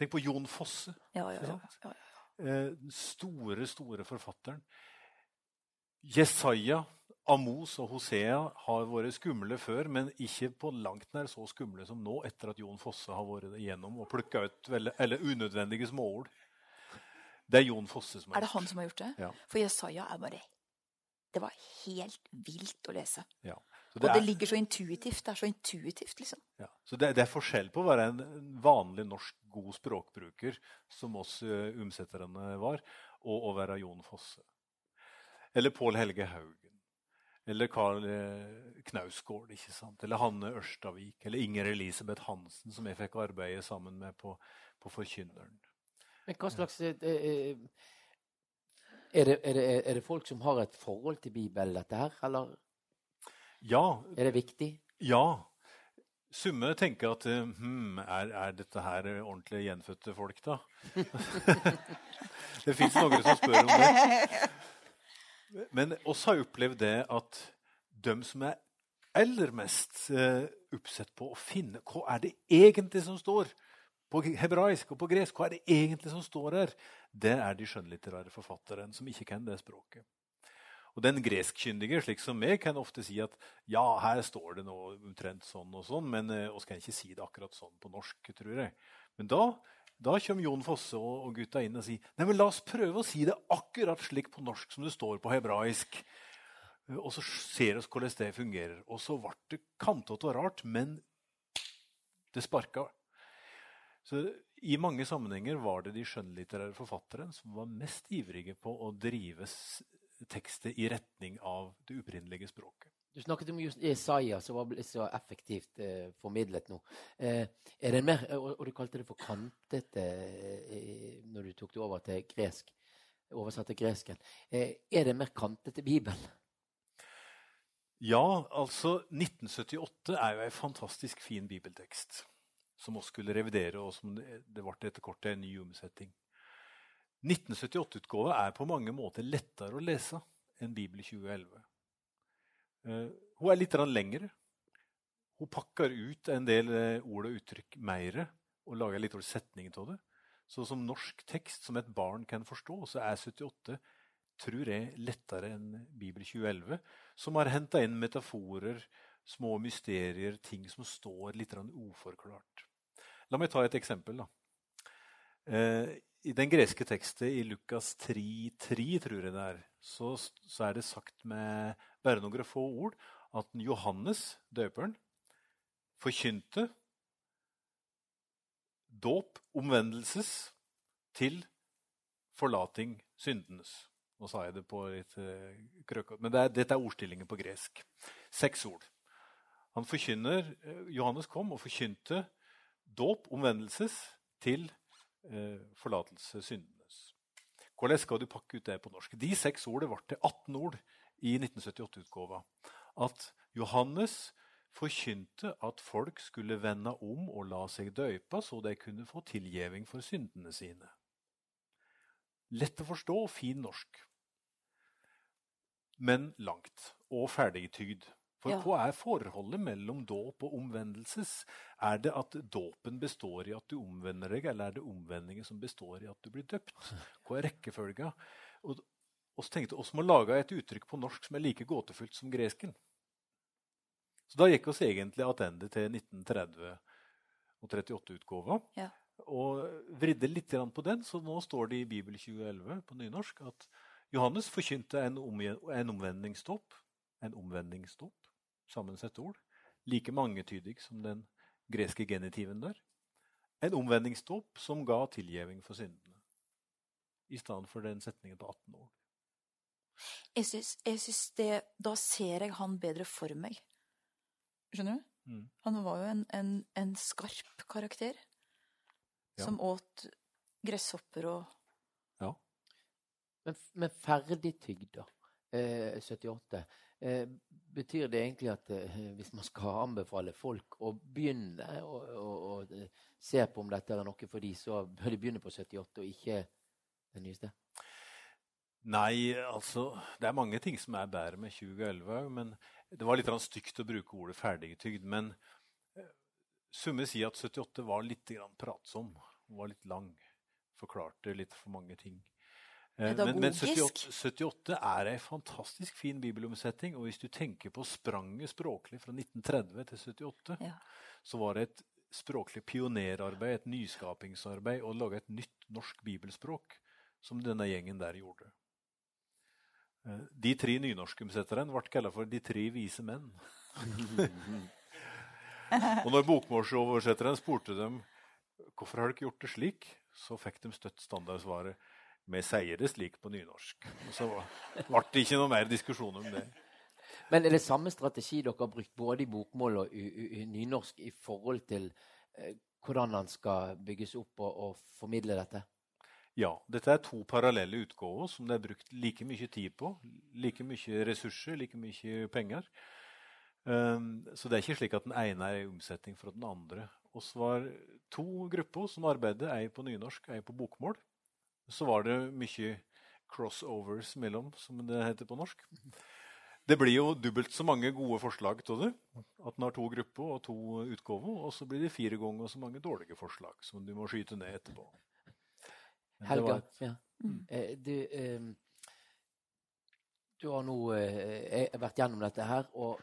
Tenk på Jon Fosse. Ja, ja, ja? Eh, den store, store forfatteren. Jesaja, Amos og Hosea har vært skumle før, men ikke på langt nær så skumle som nå, etter at Jon Fosse har vært igjennom og plukka ut veldig, eller unødvendige småord. Det er Jon Fosse som har gjort det. Er det han som har gjort det? Ja. For Jesaja er bare Det var helt vilt å lese. Ja. Så Og det er- ligger så intuitivt. Det er så intuitivt, liksom. Ja. Så det, det er forskjell på å være en vanlig norsk god språkbruker, som oss uh, omsetterne var, og å være Jon Fosse. Eller Pål Helge Haugen. Eller Karl eh, Knausgård, ikke sant? eller Hanne Ørstavik. Eller Inger Elisabeth Hansen, som jeg fikk arbeide sammen med på, på Forkynneren. Men hva slags eh, eh, Er det, er, det, er det folk som har et forhold til Bibelen, dette her, eller Ja. er det viktig? Ja. Summe tenker at hmm, hm, er, er dette her ordentlig gjenfødte folk, da? <laughs> <laughs> det fins noen som spør om det. Men oss har opplevd det at de som er aller mest eh, oppsett på å finne hva er det egentlig som står på hebraisk og på gresk, hva er det egentlig som står her, det er de skjønnlitterære forfatterne som ikke kan det språket. Og den greskkyndige, slik som meg, kan ofte si at ja, her står det noe omtrent sånn og sånn, men vi kan ikke si det akkurat sånn på norsk, tror jeg. Men da, da kommer Jon Fosse og, gutta inn og sier nei, men la oss prøve å si det akkurat slik på norsk som det står på hebraisk. Og så ser vi hvordan det fungerer. Og så ble det kantete og rart, men det sparka. Så I mange sammenhenger var det de skjønnlitterære forfatterne som var mest ivrige på å drive tekstet i retning av det opprinnelige språket. Du snakket om just Jesaja, som var så effektivt eh, formidlet nå. Eh, er det mer, og, og, du kalte det for kantete eh, når du tok det over til gresk, oversatte gresken. Eh, er det mer kantete Bibel? Ja, altså 1978 er jo ei fantastisk fin bibeltekst som også skulle revidere, og som det, ble etter kort en ny omsetting. 1978-utgava er på mange måter lettere å lese enn Bibel 2011. Uh, hun er litt lengre. Hun pakker ut en del uh, ord og uttrykk mer og lager litt setninger av det. Så som norsk tekst som et barn kan forstå, så er 78 tror jeg, lettere enn Bibel 2011, som har henta inn metaforer, små mysterier, ting som står litt uforklart. La meg ta et eksempel. da. Uh, i den greske tekstet i Lukas 3,3, tror jeg det er, så, så, er det sagt med bare noen få ord at Johannes, døperen, forkynte dåp, omvendelses, til forlating syndenes. Nå sa jeg det på litt uh, men det er, dette er ordstillingen på gresk. Seks ord. Han forkynner, uh, Johannes kom og forkynte dåp, omvendelses, til eh, forlatelse syndenes. Hvordan skal du pakke ut det på norsk? De seks ordene ble til 18 ord i 1978-utgåva. At Johannes forkynte at folk skulle vende om og la seg døype, så de kunne få tilgjeving for syndene sine. Lett å forstå og fin norsk. Men langt og ferdigtygd. For ja. hva er forholdet mellom dåp og omvendelses? Er det at dåpen består i at du omvender deg, eller er det omvendingen som består i at du blir døpt? Hva er rekkefølga? Og så tenkte vi må lage et uttrykk på norsk som er like gåtefullt som gresken. Så da gikk oss egentlig tilbake til 1930- og 38-utgåva. Ja. Og vridde litt på den, så nå står det i Bibel 2011 på nynorsk at Johannes forkynte en, om, en omvendingsdåp. En omvendingsdåp sammensett ord, like mangetydig som den greske genitiven der. En omvendingsdåp som ga tilgjeving for syndene, i stedet for den setningen på 18 år. Jeg syns, det Da ser jeg han bedre for meg. Skjønner du? Mm. Han var jo en, en, en skarp karakter. Ja. Som åt gresshopper og Ja. Men, men ferdigtygd, da? Eh, 78. Eh, betyr det egentlig at eh, hvis man skal anbefale folk å begynne å, å, se på om dette er noe for de, så bør de begynne på 78 og ikke det nyeste? Nei, altså Det er mange ting som er bedre med 2011 men Det var litt stygt å bruke ordet ferdigtygd. Men eh, Summe sier at 78 var litt pratsom. Var litt lang. Forklarte litt for mange ting. Eh, men, men 78, 78, er ei fantastisk fin bibelomsetning. Og hvis du tenker på spranget språklig fra 1930 til 78, ja. så var det et språklig pionerarbeid, et nyskapingsarbeid, å lage et nytt norsk bibelspråk, som denne gjengen der gjorde. Eh, de tre nynorskomsetterne ble kalt for de tre vise menn. <laughs> og når bokmålsoversetteren spurte dem hvorfor har dere gjort det slik, så fikk de støtt standardsvaret vi sier det slik på nynorsk. Og så ble det ikke noe mer diskusjon om det. Men er det samme strategi dere har brukt både i bokmål og i, i, i nynorsk i forhold til eh, hvordan han skal bygges opp og, og, formidle dette? Ja. Dette er to parallelle utgaver som det er brukt like mye tid på. Like mye ressurser, like mye penger. Um, så det er ikke slik at den ene er i omsetning fra den andre. Så var to grupper som arbeidet, ei på nynorsk, ei på bokmål. Så var det mye crossovers mellom, som det heter på norsk. Det blir jo dobbelt så mange gode forslag av det. At en har to grupper og to utgaver. Og så blir det fire ganger så mange dårlige forslag som du må skyte ned etterpå. Men Helga, et- ja. Eh, du, eh, du har nå eh, vært gjennom dette her, og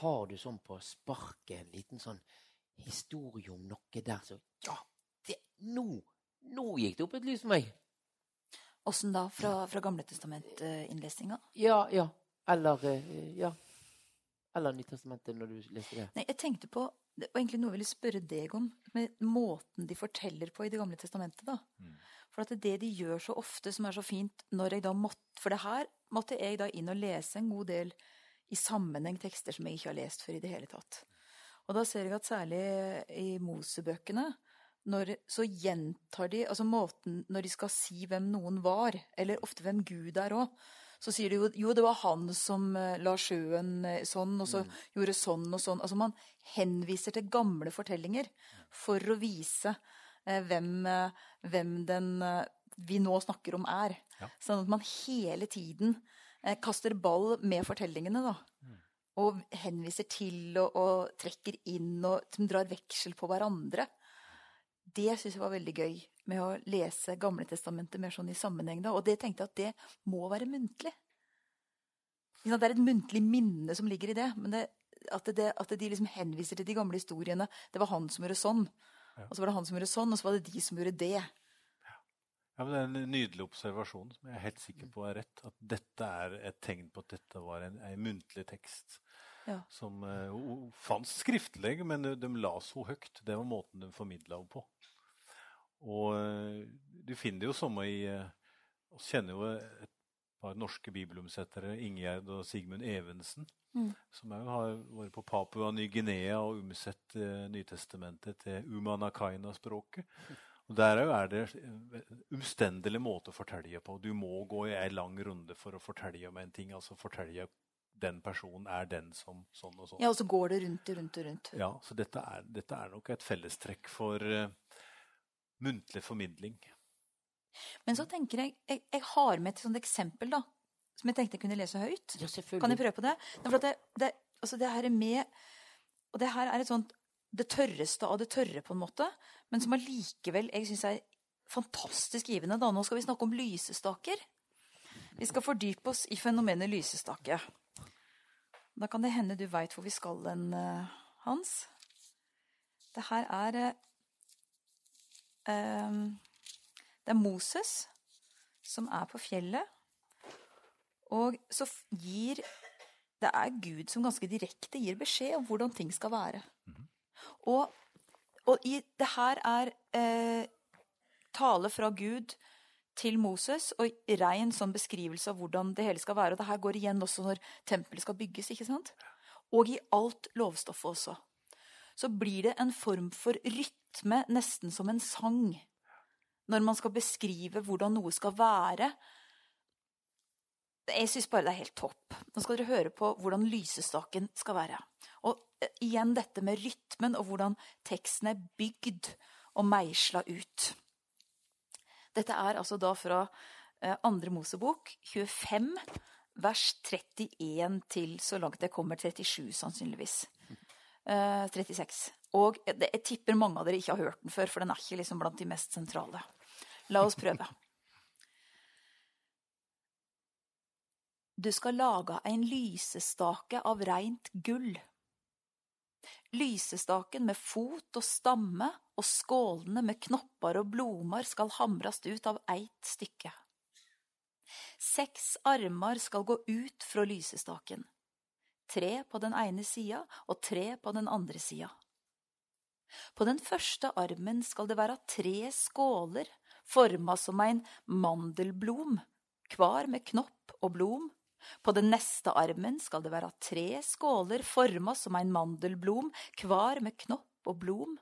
har du sånn på sparket en liten sånn historie om noe der så Ja, det, nå, nå gikk det opp et lys for meg. Åssen da? Fra, fra Gamle testament-innlesinga? Ja, ja. Eller eh, Ja. Eller Nytestamentet, når du leser det. Nei, jeg tenkte på Det var egentlig noe jeg ville spørre deg om, med måten de forteller på i Det gamle testamentet. da. For at det er det de gjør så ofte, som er så fint når jeg da måtte For det her måtte jeg da inn og lese en god del i sammenheng tekster som jeg ikke har lest før i det hele tatt. Og da ser jeg at særlig i Mosebøkene når, så gjentar de altså måten når de skal si hvem noen var, eller ofte hvem Gud er òg, så sier de jo jo, det var han som eh, la sjøen eh, sånn, og så gjorde sånn og sånn. Altså man henviser til gamle fortellinger for å vise eh, hvem, eh, hvem den vi nå snakker om er. Sånn at man hele tiden eh, kaster ball med fortellingene, da. Og henviser til og, og trekker inn og drar veksel på hverandre. Det syns jeg var veldig gøy med å lese Gamletestamentet mer sånn i sammenheng. da, Og det tenkte jeg at det må være muntlig. Det er et muntlig minne som ligger i det. Men det, at, det, at de liksom henviser til de gamle historiene. Det var han som gjorde sånn. Og så var det han som gjorde sånn, og så var det de som gjorde det. Ja, men Det er en nydelig observasjon som jeg er helt sikker på er rett. At dette er et tegn på at dette var en, en muntlig tekst. Ja. Som hun fantes skriftlig, men de, de la så høyt. Det var måten de formidla henne på. Og eh, du finner det jo samme i Vi kjenner jo et par norske bibelomsettere, Ingjerd og Sigmund Evensen, Mm. som òg har vært på Papua Ny-Guinea og omsett uh, Nytestamentet til Umanakaina-språket. Og Der òg er det en omstendelig måte å fortelle på. Du må gå i ei lang runde for å fortelle om en ting. Altså fortelle den personen er den som sånn og sånn. Ja, og så går det rundt og rundt og rundt. Ja, så dette er, dette er nok et fellestrekk for uh, muntlig formidling. Men så tenker jeg, jeg Jeg har med et sånt eksempel, da. Som jeg tenkte jeg kunne lese høyt. Ja, selvfølgelig. Kan jeg prøve på det? For at det, det, altså det her er med Og det her er et sånt det tørreste av det tørre, på en måte. Men som allikevel jeg syns er fantastisk givende. Da. Nå skal vi snakke om lysestaker. Vi skal fordype oss i fenomenet lysestake. Da kan det hende du veit hvor vi skal hen, eh, Hans. Det her er eh, eh, Det er Moses som er på fjellet. Og så gir Det er Gud som ganske direkte gir beskjed om hvordan ting skal være. Og, og i, det her er eh, tale fra Gud til Moses, og rein sånn beskrivelse av hvordan det hele skal være. Og det her går igjen også når tempelet skal bygges, ikke sant? Og i alt lovstoffet også. Så blir det en form for rytme, nesten som en sang, når man skal beskrive hvordan noe skal være. Jeg syns bare det er helt topp. Nå skal dere høre på hvordan lysestaken skal være. Og eh, igjen dette med rytmen og hvordan teksten er bygd og meisla ut. Dette er altså da fra eh, andre Mosebok, 25, vers 31 til så langt jeg kommer 37, sannsynligvis. Eh, 36. Og jeg tipper mange av dere ikke har hørt den før, for den er ikke liksom blant de mest sentrale. La oss prøve. Du skal lage en lysestake av reint gull. Lysestaken med fot og stamme og skålene med knopper og blomar skal hamrast ut av eit stykke. Seks armar skal gå ut fra lysestaken. Tre på den ene sida og tre på den andre sida. På den første armen skal det være tre skåler forma som ein mandelblom, hver med knopp og blom. På den neste armen skal det være tre skåler forma som ein mandelblom, kvar med knopp og blom.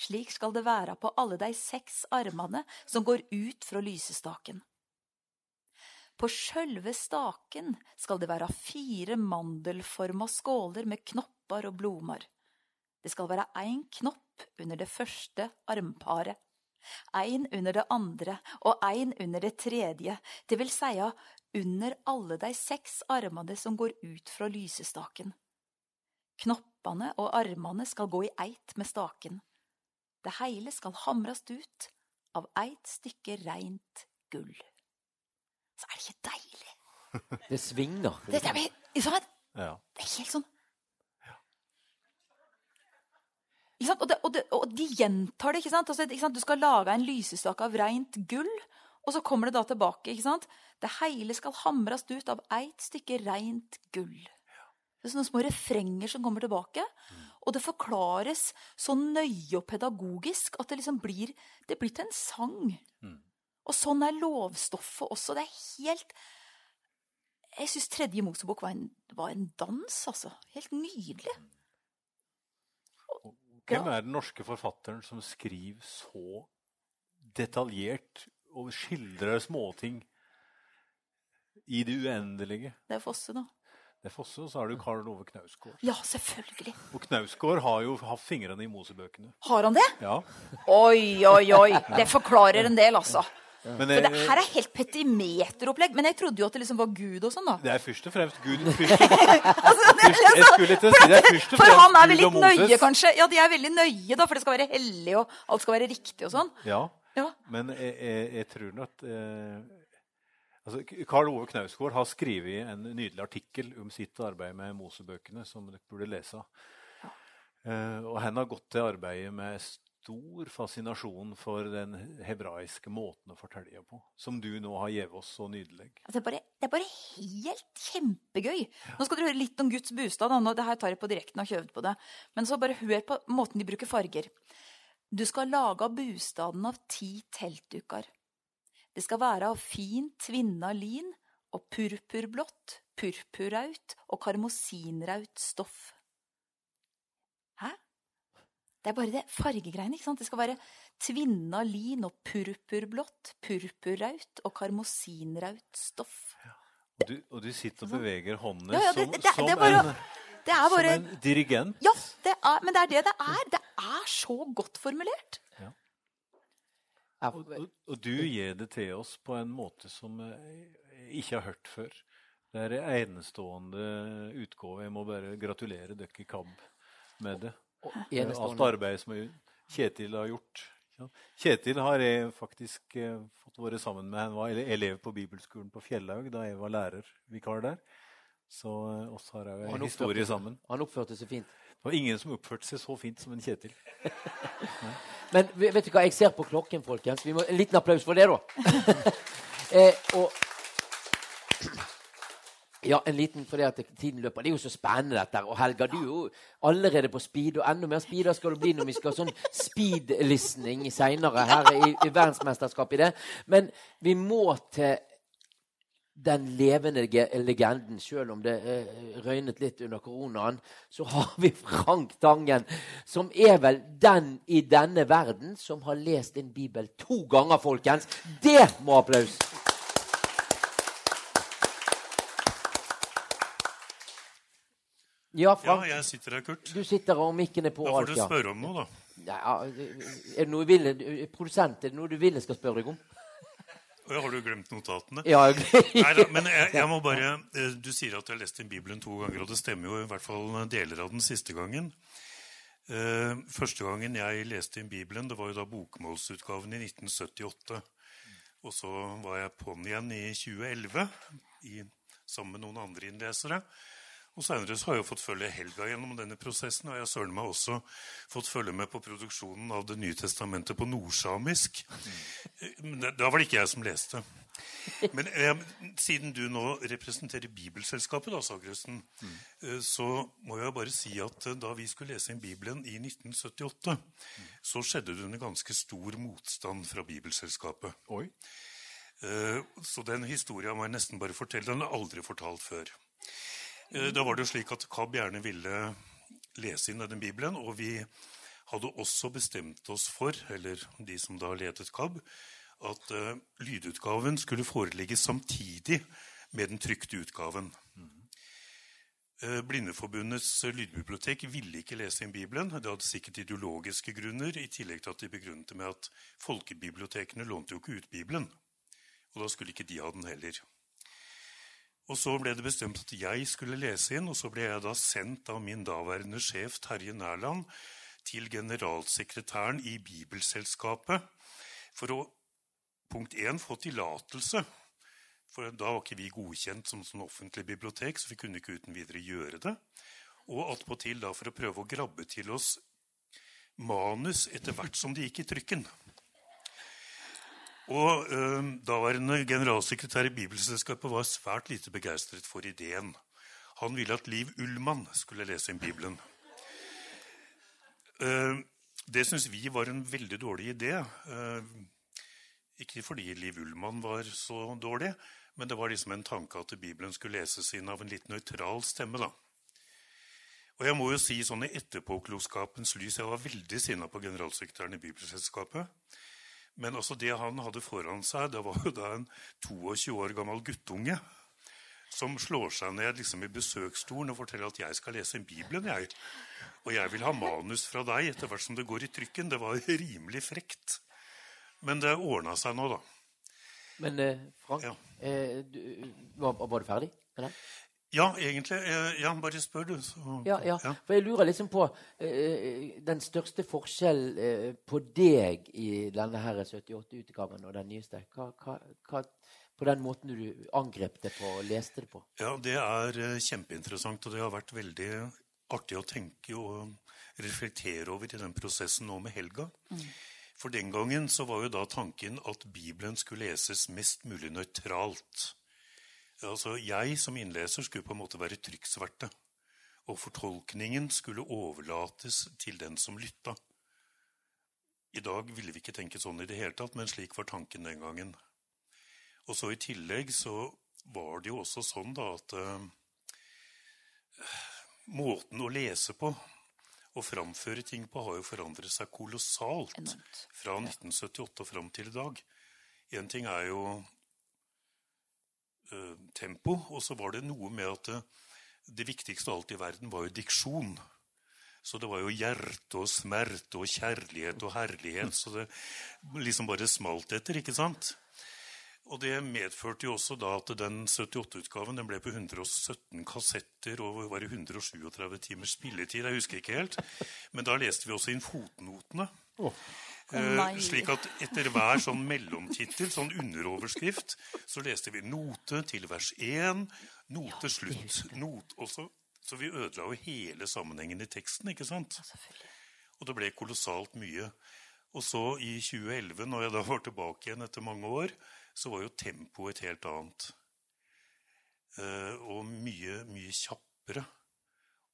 Slik skal det være på alle de seks armene som går ut fra lysestaken. På sjølve staken skal det være fire mandelforma skåler med knopper og blomar. Det skal være én knopp under det første armparet, én under det andre og én under det tredje, det vil seia under alle de seks armene som går ut fra lysestaken. Knoppene og armene skal gå i eit med staken. Det heile skal hamrast ut av eit stykke reint gull. Så er det ikke deilig? <laughs> Det svinger. Det, det, ikke det er helt sånn? Og, det, og, det, og de gjentar det. ikke sant? Altså, ikke sant? Du skal lage en lysestake av reint gull, og så kommer det da tilbake. ikke sant? Det hele skal hamres ut av eit stykke reint gull. Det er sånne små refrenger som kommer tilbake. Og det forklares så nøye og pedagogisk at det liksom blir det blir til en sang. Og sånn er lovstoffet også. Det er helt Jeg syns tredje Mosebok var en, var en dans, altså. Helt nydelig. Hvem er den norske forfatteren som skriver så detaljert og skildrer småting i det uendelige? Det er Fosse, da. Det er Fosse, og så har du Karl Ove Knausgård. Ja, selvfølgelig. Og Knausgård har jo hatt fingrene i Mosebøkene. Har han det? Ja. Oi, oi, oi. Det forklarer en del, altså. Men, For det her er helt petimeteropplegg. Men jeg trodde jo at det liksom var Gud og sånn, da. Det er først og fremst Gud <laughs> først, <laughs> først, Jeg skulle ikke si det er først og For han er vel litt nøye, kanskje? Ja, de er veldig nøye, da, for det skal være hellig, og alt skal være riktig og sånn. Ja, Ja. men jeg, jeg, jeg tror nok eh, altså, Karl Ove Knausgård har skrevet en nydelig artikkel om sitt arbeid med Mosebøkene, som dere burde lese. Eh, og han har gått til arbeidet med stor fascinasjon for den hebraiske måten å fortelle på, som du nå har gitt oss så nydelig. Altså, det, er bare, det er bare helt kjempegøy. Nå skal dere høre litt om Guds bostad. Nå, det her tar jeg på direkten og har øvd på det. Men så bare hør på måten de bruker farger. Du skal lage bostaden av ti teltduker. Det skal være av fint tvinna lin og purpurblått, purpurraut og karmosinraut stoff. Hæ? Det er bare det fargegreiene. ikke sant? Det skal være tvinna lin og purpurblått, purpurraut og karmosinraut stoff. Og du, og du sitter og beveger håndene Ja, ja, det- som, det- det som, er bare- en, Det er bare som en dirigent. Ja, det er, men det er det det er. Det er så godt formulert. Og, og, og du gir det til oss på en måte som jeg ikke har hørt før. Det er en enestående utgave. Jeg må bare gratulere dere i KAB med det. Alt arbeidet som Kjetil har gjort. Kjetil har jeg faktisk eh, fått være sammen med. Han var elev på bibelskolen på Fjellhaug da jeg var lærervikar der. Så eh, oss har jeg en historie sammen. Han oppførte seg fint. Det var ingen som oppførte seg så fint som en Kjetil. <laughs> Men vet du hva, jeg ser på klokken, folkens. Vi må, en liten applaus for det, da. <laughs> eh, og ja, en liten, fordi at tiden løper. Det er jo så spennende, dette. Og Helga, du er jo allerede på speed, og enda mer speed skal du bli når vi skal ha sånn speed-listening seinere her i, i verdensmesterskapet i det. Men vi må til den levende legenden, selv om det eh, røynet litt under koronaen, så har vi Frank Tangen, som er vel den i denne verden som har lest en bibel to ganger, folkens. Det må applaus! Ja, Frank. Ja, jeg sitter her, Kurt. Du sitter og mikken er på. Da får du spørre om noe, da. Ja, er det noe du vil, produsent, er det noe du vil jeg skal spørre deg om? Har du glemt notatene? Ja, Neida, men jeg, jeg må bare, eh, Du sier at du har lest inn Bibelen to ganger, og det stemmer jo i hvert fall deler av den siste gangen. Eh, Første gangen jeg leste inn Bibelen, det var jo da bokmålsutgaven i 1978. Og så var jeg på'n igjen i 2011 i, sammen med noen andre innlesere. Og Senere så har jeg fått følge Helga gjennom denne prosessen, og jeg har søren meg også fått følge med på produksjonen av Det nye testamentet på nordsamisk. Eh, Men da var det ikke jeg som leste. Men eh, siden du nå representerer Bibelselskapet, da, Sagrøsten, eh, så må jeg bare si at eh, da vi skulle lese inn Bibelen i 1978, så skjedde det under ganske stor motstand fra Bibelselskapet. Eh, så den historien må jeg nesten bare fortelle. Den er aldri fortalt før. Eh, Da var det jo slik at KAB gjerne ville lese inn denne Bibelen, og vi hadde også bestemt oss for, eller de som da ledet KAB, at uh, lydutgaven skulle foreligge samtidig med den trykte utgaven. Uh, Blindeforbundets uh, lydbibliotek ville ikke lese inn Bibelen. Det hadde sikkert ideologiske grunner, i tillegg til at de begrunnet det med at folkebibliotekene lånte jo ikke ut Bibelen. Og da skulle ikke de ha den heller. Og så ble det bestemt at jeg skulle lese inn, og så ble jeg da sendt av min daværende sjef Terje Nærland til generalsekretæren i Bibelselskapet for å punkt 1 få tillatelse. For da var ikke vi godkjent som sånn offentlig bibliotek, så vi kunne ikke uten videre gjøre det. Og attpåtil for å prøve å grabbe til oss manus etter hvert som det gikk i trykken. Og eh, Daværende generalsekretær i Bibelselskapet var svært lite begeistret for ideen. Han ville at Liv Ullmann skulle lese inn Bibelen. Eh, det syns vi var en veldig dårlig idé. Eh, ikke fordi Liv Ullmann var så dårlig, men det var liksom en tanke at Bibelen skulle leses inn av en litt nøytral stemme. da. Og jeg må jo si sånn I etterpåklokskapens lys jeg var veldig sinna på generalsekretæren i Bibelselskapet. Men altså det han hadde foran seg, det var jo da en 22 år gammel guttunge som slår seg ned liksom i besøksstolen og forteller at 'jeg skal lese en Bibelen', jeg. Og jeg vil ha manus fra deg etter hvert som det går i trykken. Det var rimelig frekt. Men det ordna seg nå, da. Men eh, Frank, ja. eh, du, var, var, du ferdig med det? Ja, egentlig. Eh, ja, bare spør, du. Så, ja, ja, For jeg lurer liksom på eh, den største forskjell eh, på deg i denne her 78-utgaven og den nyeste. Hva, hva, hva, på den måten du angrep det på og leste det på? Ja, det er eh, kjempeinteressant, og det har vært veldig artig å tenke og reflektere over i den prosessen nå med helga. Mm. For den gangen så var jo da tanken at Bibelen skulle leses mest mulig nøytralt. Altså, Jeg som innleser skulle på en måte være trykksverte. Og fortolkningen skulle overlates til den som lytta. I dag ville vi ikke tenke sånn i det hele tatt, men slik var tanken den gangen. Og så I tillegg så var det jo også sånn da at uh, måten å lese på og framføre ting på har jo forandret seg kolossalt fra 1978 og fram til i dag. Én ting er jo tempo, og så var det noe med at det, det viktigste av alt i verden var jo diksjon. Så det var jo hjerte og smerte og kjærlighet og herlighet. Så det liksom bare smalt etter, ikke sant? Og det medførte jo også da at den 78-utgaven den ble på 117 kassetter og var i 137 timers spilletid. Jeg husker ikke helt. Men da leste vi også inn fotnotene. Oh. Slik at etter hver sånn mellomtittel, sånn underoverskrift, så leste vi note til vers 1, note ja, slutt. Not, også, så vi ødela jo hele sammenhengen i teksten, ikke sant? Og det ble kolossalt mye. Og så i 2011, når jeg da var tilbake igjen etter mange år, så var jo tempoet et helt annet. Eh, og mye, mye kjappere.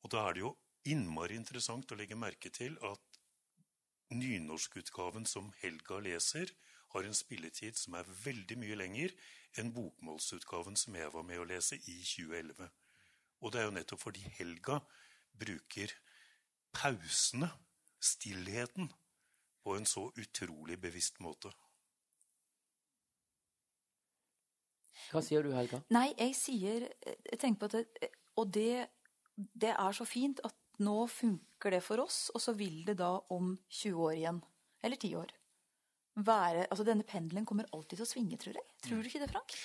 Og da er det jo innmari interessant å legge merke til at nynorskutgaven som Helga leser, har en spilletid som er veldig mye lenger enn bokmålsutgaven som jeg var med å lese i 2011. Og det er jo nettopp fordi Helga bruker pausene, stillheten, på en så utrolig bevisst måte. Hva sier du, Helga? Nei, jeg sier Jeg tenker på at det, Og det, det er så fint at nå funker det for oss, og så vil det da om 20 år igjen, eller 10 år, være Altså denne pendelen kommer alltid til å svinge, tror jeg. Tror du ikke det, Frank?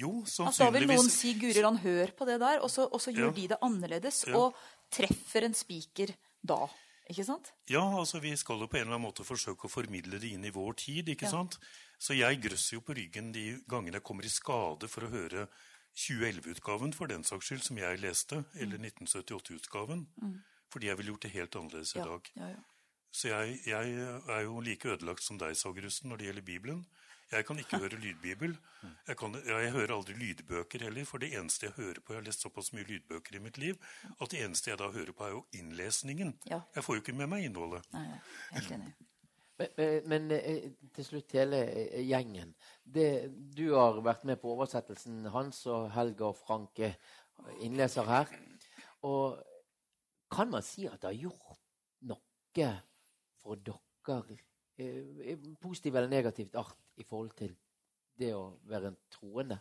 Jo, sannsynligvis. Altså, da vil noen si 'Guri land, hør på det der', og så, og så gjør ja. de det annerledes, ja. og treffer en spiker da. Ikke sant? Ja, altså vi skal jo på en eller annen måte forsøke å formidle det inn i vår tid. ikke ja. sant? Så jeg grøsser jo på ryggen de gangene jeg kommer i skade for å høre 2011-utgaven for den saks skyld, som jeg leste, eller 1978-utgaven. Mm. Fordi jeg ville gjort det helt annerledes i dag. Ja, ja, Så jeg, jeg, er jo like ødelagt som deg, Sagerusten, når det gjelder Bibelen. Jeg kan ikke <laughs> høre lydbibel. Jeg, kan, jeg, hører aldri lydbøker heller, for det eneste jeg hører på Jeg har lest såpass mye lydbøker i mitt liv at det eneste jeg da hører på, er jo innlesningen. Ja. Jeg får jo ikke med meg innholdet. Nei, helt enig. Men, men, eh, til slutt, hele eh, gjengen. Det, du har vært med på oversettelsen hans, og Helga og Frank innleser her. Og kan man si at det har gjort noe for dere, eh, positivt eller negativt art, i forhold til det å være en troende?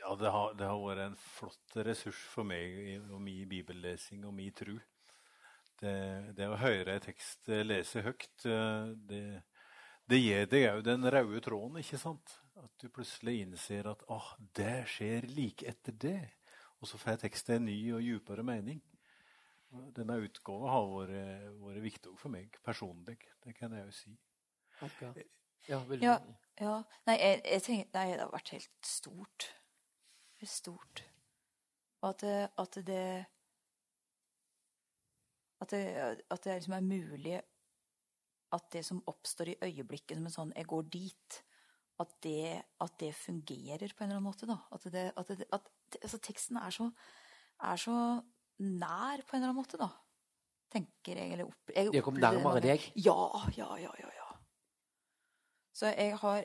Ja, det har, det har, vært en flott ressurs for meg og min bibellesing og min tro. Det, det, å høre en tekst lese høyt, det, det gir deg òg den røde tråden, ikke sant? At du plutselig innser at ah, det skjer like etter det. Og så får teksten en ny og djupere mening. Denne utgåva har vært, vært viktig for meg personlig. Det kan jeg jo si. Okay. Ja, ja, ja, Nei, jeg, jeg tenker, nei, det har vært helt stort Helt stort. Og at At det, at det, at det liksom er mulig at det som oppstår i øyeblikket som en sånn 'jeg går dit', at det, at det fungerer på en eller annen måte. da. At, det, at, det, at altså, teksten er så, er så, nær på en eller annen måte, da. Tenker jeg. Eller opp, jeg det kom nærmere deg? Ja, ja. ja, ja. Så jeg, har,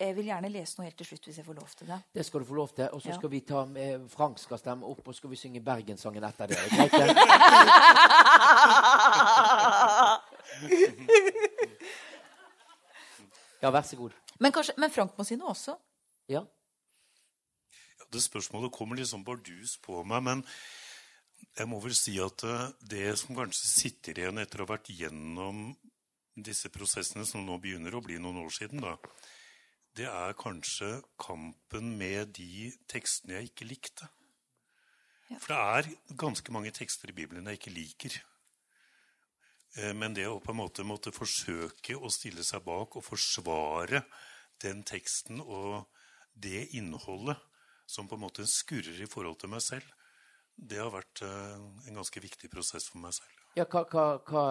jeg, vil gjerne lese noe helt til slutt, hvis jeg får lov til det. Det skal du få lov til. Og så Ja. skal vi ta med, Frank skal stemme opp, og så skal vi synge Bergenssangen etter det. <laughs> Greit, det? Ja, vær så god. Men, kanskje, men Frank må si noe også? Ja. Ja, det spørsmålet kommer litt sånn bardus på meg, men jeg må vel si at eh, det som kanskje sitter igjen etter å ha vært gjennom disse prosessene som nå begynner å bli noen år siden, da, det er kanskje kampen med de tekstene jeg ikke likte. For det er ganske mange tekster i Bibelen jeg ikke liker. Eh, Men det å på en måte måtte forsøke å stille seg bak og forsvare den teksten og det innholdet som på en måte skurrer i forhold til meg selv, det har vært eh, en ganske viktig prosess for meg selv. Ja, hva, hva, hva,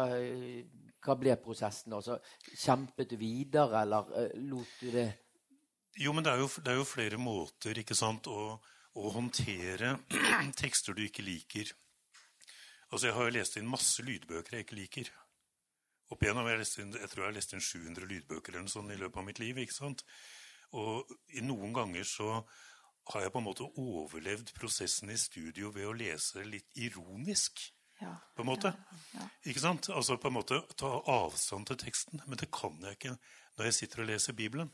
hva ble prosessen? Altså, kjempet du videre, eller eh, lot du det Jo, men det er jo, det er jo flere måter sant, å, å håndtere <clears throat> tekster du ikke liker. Altså, Jeg har jo lest inn masse lydbøker jeg ikke liker. Opp igjennom, jeg, inn, jeg tror jeg har lest inn 700 lydbøker eller noe sånt i løpet av mitt liv. ikke sant? Og noen ganger så har jeg på en måte overlevd prosessen i studio ved å lese litt ironisk. Ja. På en måte. Ikke sant? Altså på en måte ta avstand til teksten. Men det kan jeg ikke når jeg sitter og leser Bibelen.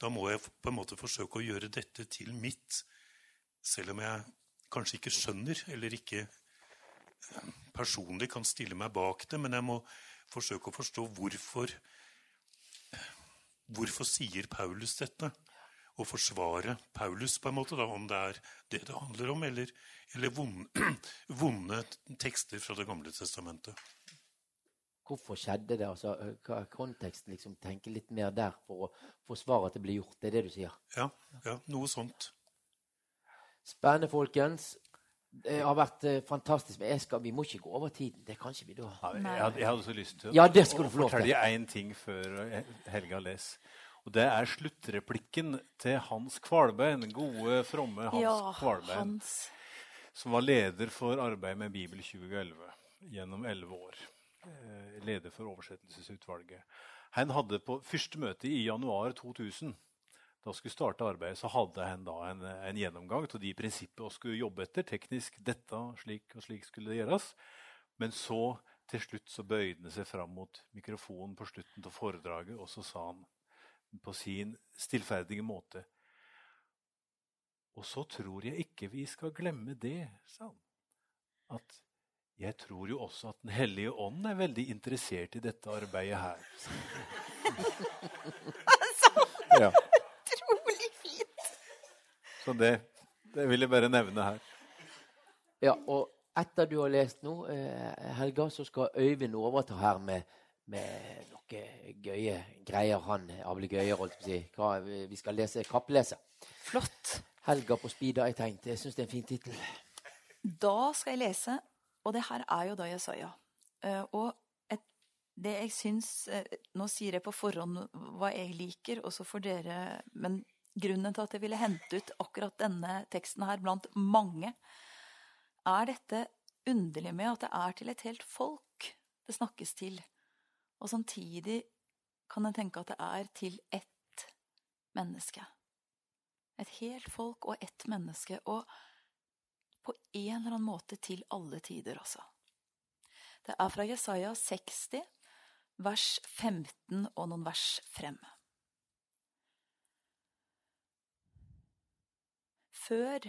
Da må jeg på en måte forsøke å gjøre dette til mitt, selv om jeg kanskje ikke skjønner eller ikke eh, personlig kan stille meg bak det, men jeg må forsøke å forstå hvorfor Hvorfor sier Paulus dette? Og forsvare Paulus, på en måte, da, om det er det det handler om, eller, eller vonde, <clears throat> vonde tekster fra Det gamle testamentet. Hvorfor skjedde det? Altså, hva er konteksten? Liksom, tenke litt mer der for å forsvare at det blir gjort. Det er det du sier? Ja, ja noe sånt. Spennende, folkens. Det har vært fantastisk. Men jeg skal, vi må ikke gå over tiden. Det kan ikke vi da. Jeg jeg hadde så lyst til Ja, det skal du få lov til. fortelle én ting før Helga leser. Og Det er sluttreplikken til Hans Kvalbein, gode, fromme Hans Ja, Kvalbein. Hans. Som var leder for arbeidet med Bibel 2011 gjennom elleve år. Eh, leder for oversettelsesutvalget. Han hadde på første møte i januar 2000 da skulle starte arbeidet, så hadde han da en, en gjennomgang av de prinsippene vi skulle jobbe etter. Teknisk dette, slik og slik skulle det gjøres. Men så til slutt så bøyde han seg fram mot mikrofonen på slutten av foredraget, og så sa han på sin stillferdige måte Og så tror jeg ikke vi skal glemme det, sa han. At jeg tror jo også at Den hellige ånd er veldig interessert i dette arbeidet her. <laughs> Ja. Utrolig fint! Så det, det vil jeg bare nevne her. Ja, og etter du har lest nå, eh, Helga, så skal Øyvind overta her med, med noen gøye greier. Han ablegøyer, holdt jeg på å si. Hva, vi skal lese kappelese. Flott. Helga på speed har jeg tenkt. Jeg syns det er en fin tittel. Da skal jeg lese, og det her er jo da Jesaja. ja. og et, det jeg syns eh, Nå sier jeg på forhånd hva jeg liker, og så får dere Men grunnen til at jeg ville hente ut akkurat denne teksten her blant mange, er dette underlig med at det er til et helt folk det snakkes til. Og samtidig kan en tenke at det er til ett menneske. Et helt folk og ett menneske. Og på en eller annen måte til alle tider, altså. Det er fra Jesaja 60, vers 15 og noen vers frem. Før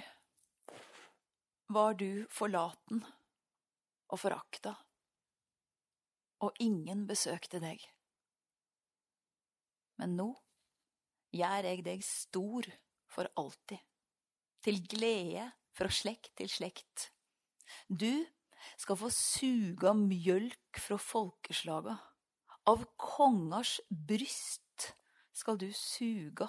var du forlaten og forakta, og ingen besøkte deg. Men nå gjør jeg deg stor for alltid, til glede fra slekt til slekt. Du skal få suga mjølk fra folkeslaga, av kongars bryst skal du suga.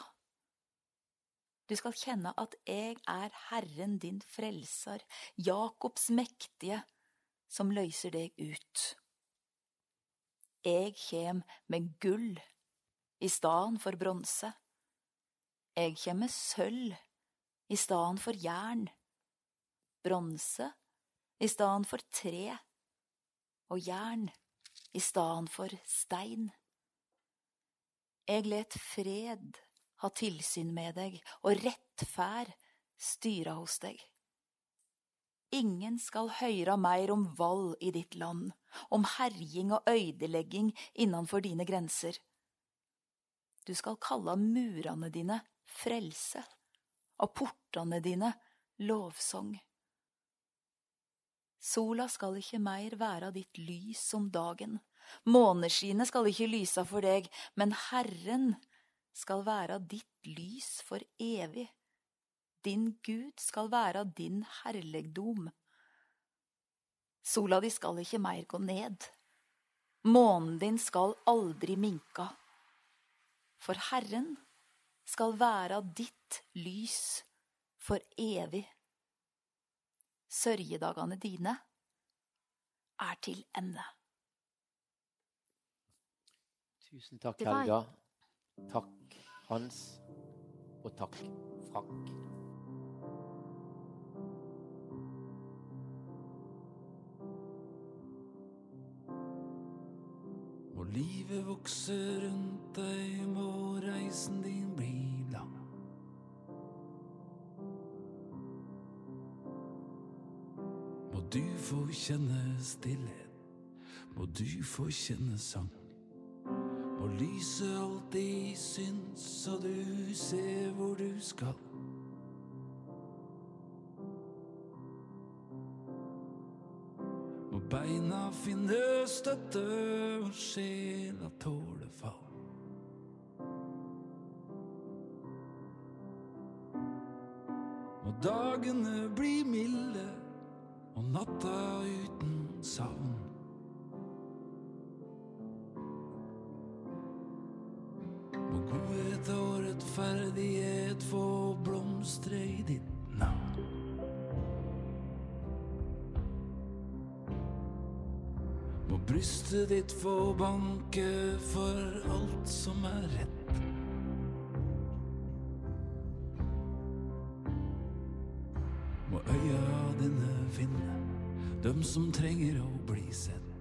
Du skal kjenne at jeg er Herren din frelser, Jakobs mektige, som løyser deg ut. Jeg kjem med gull i staden for bronse. Jeg kjem med sølv i staden for jern, bronse i staden for tre og jern i staden for stein. Jeg let fred ha tilsyn med deg og rettferd styra hos deg. Ingen skal høyra meir om vold i ditt land, om herjing og øydelegging innanfor dine grenser. Du skal kalla murane dine frelse, og portane dine lovsong. Sola skal ikke meir være ditt lys om dagen, måneskinnet skal ikke lyse for deg, men Herren skal være ditt lys for evig. Din Gud skal være din herlegdom. Sola di skal ikke meir gå ned, månen din skal aldri minka. For Herren skal være ditt lys for evig. Sørgedagene dine er til ende. Tusen takk, Helga. Takk, Hans. Og takk, Frank. Og livet vokser rundt deg, må reisen din bli lang. Må du få kjenne stillhet, må du få kjenne sang. Må lyset alltid syns, så du ser hvor du skal. Finne støtte, og sjela tåler fall. Må dagene bli milde, og natta uten savn. Må godhet og rettferdighet få blomstre i ditt brystet ditt få banke for alt som er rett. Må øya dine finne dem som trenger å bli sett.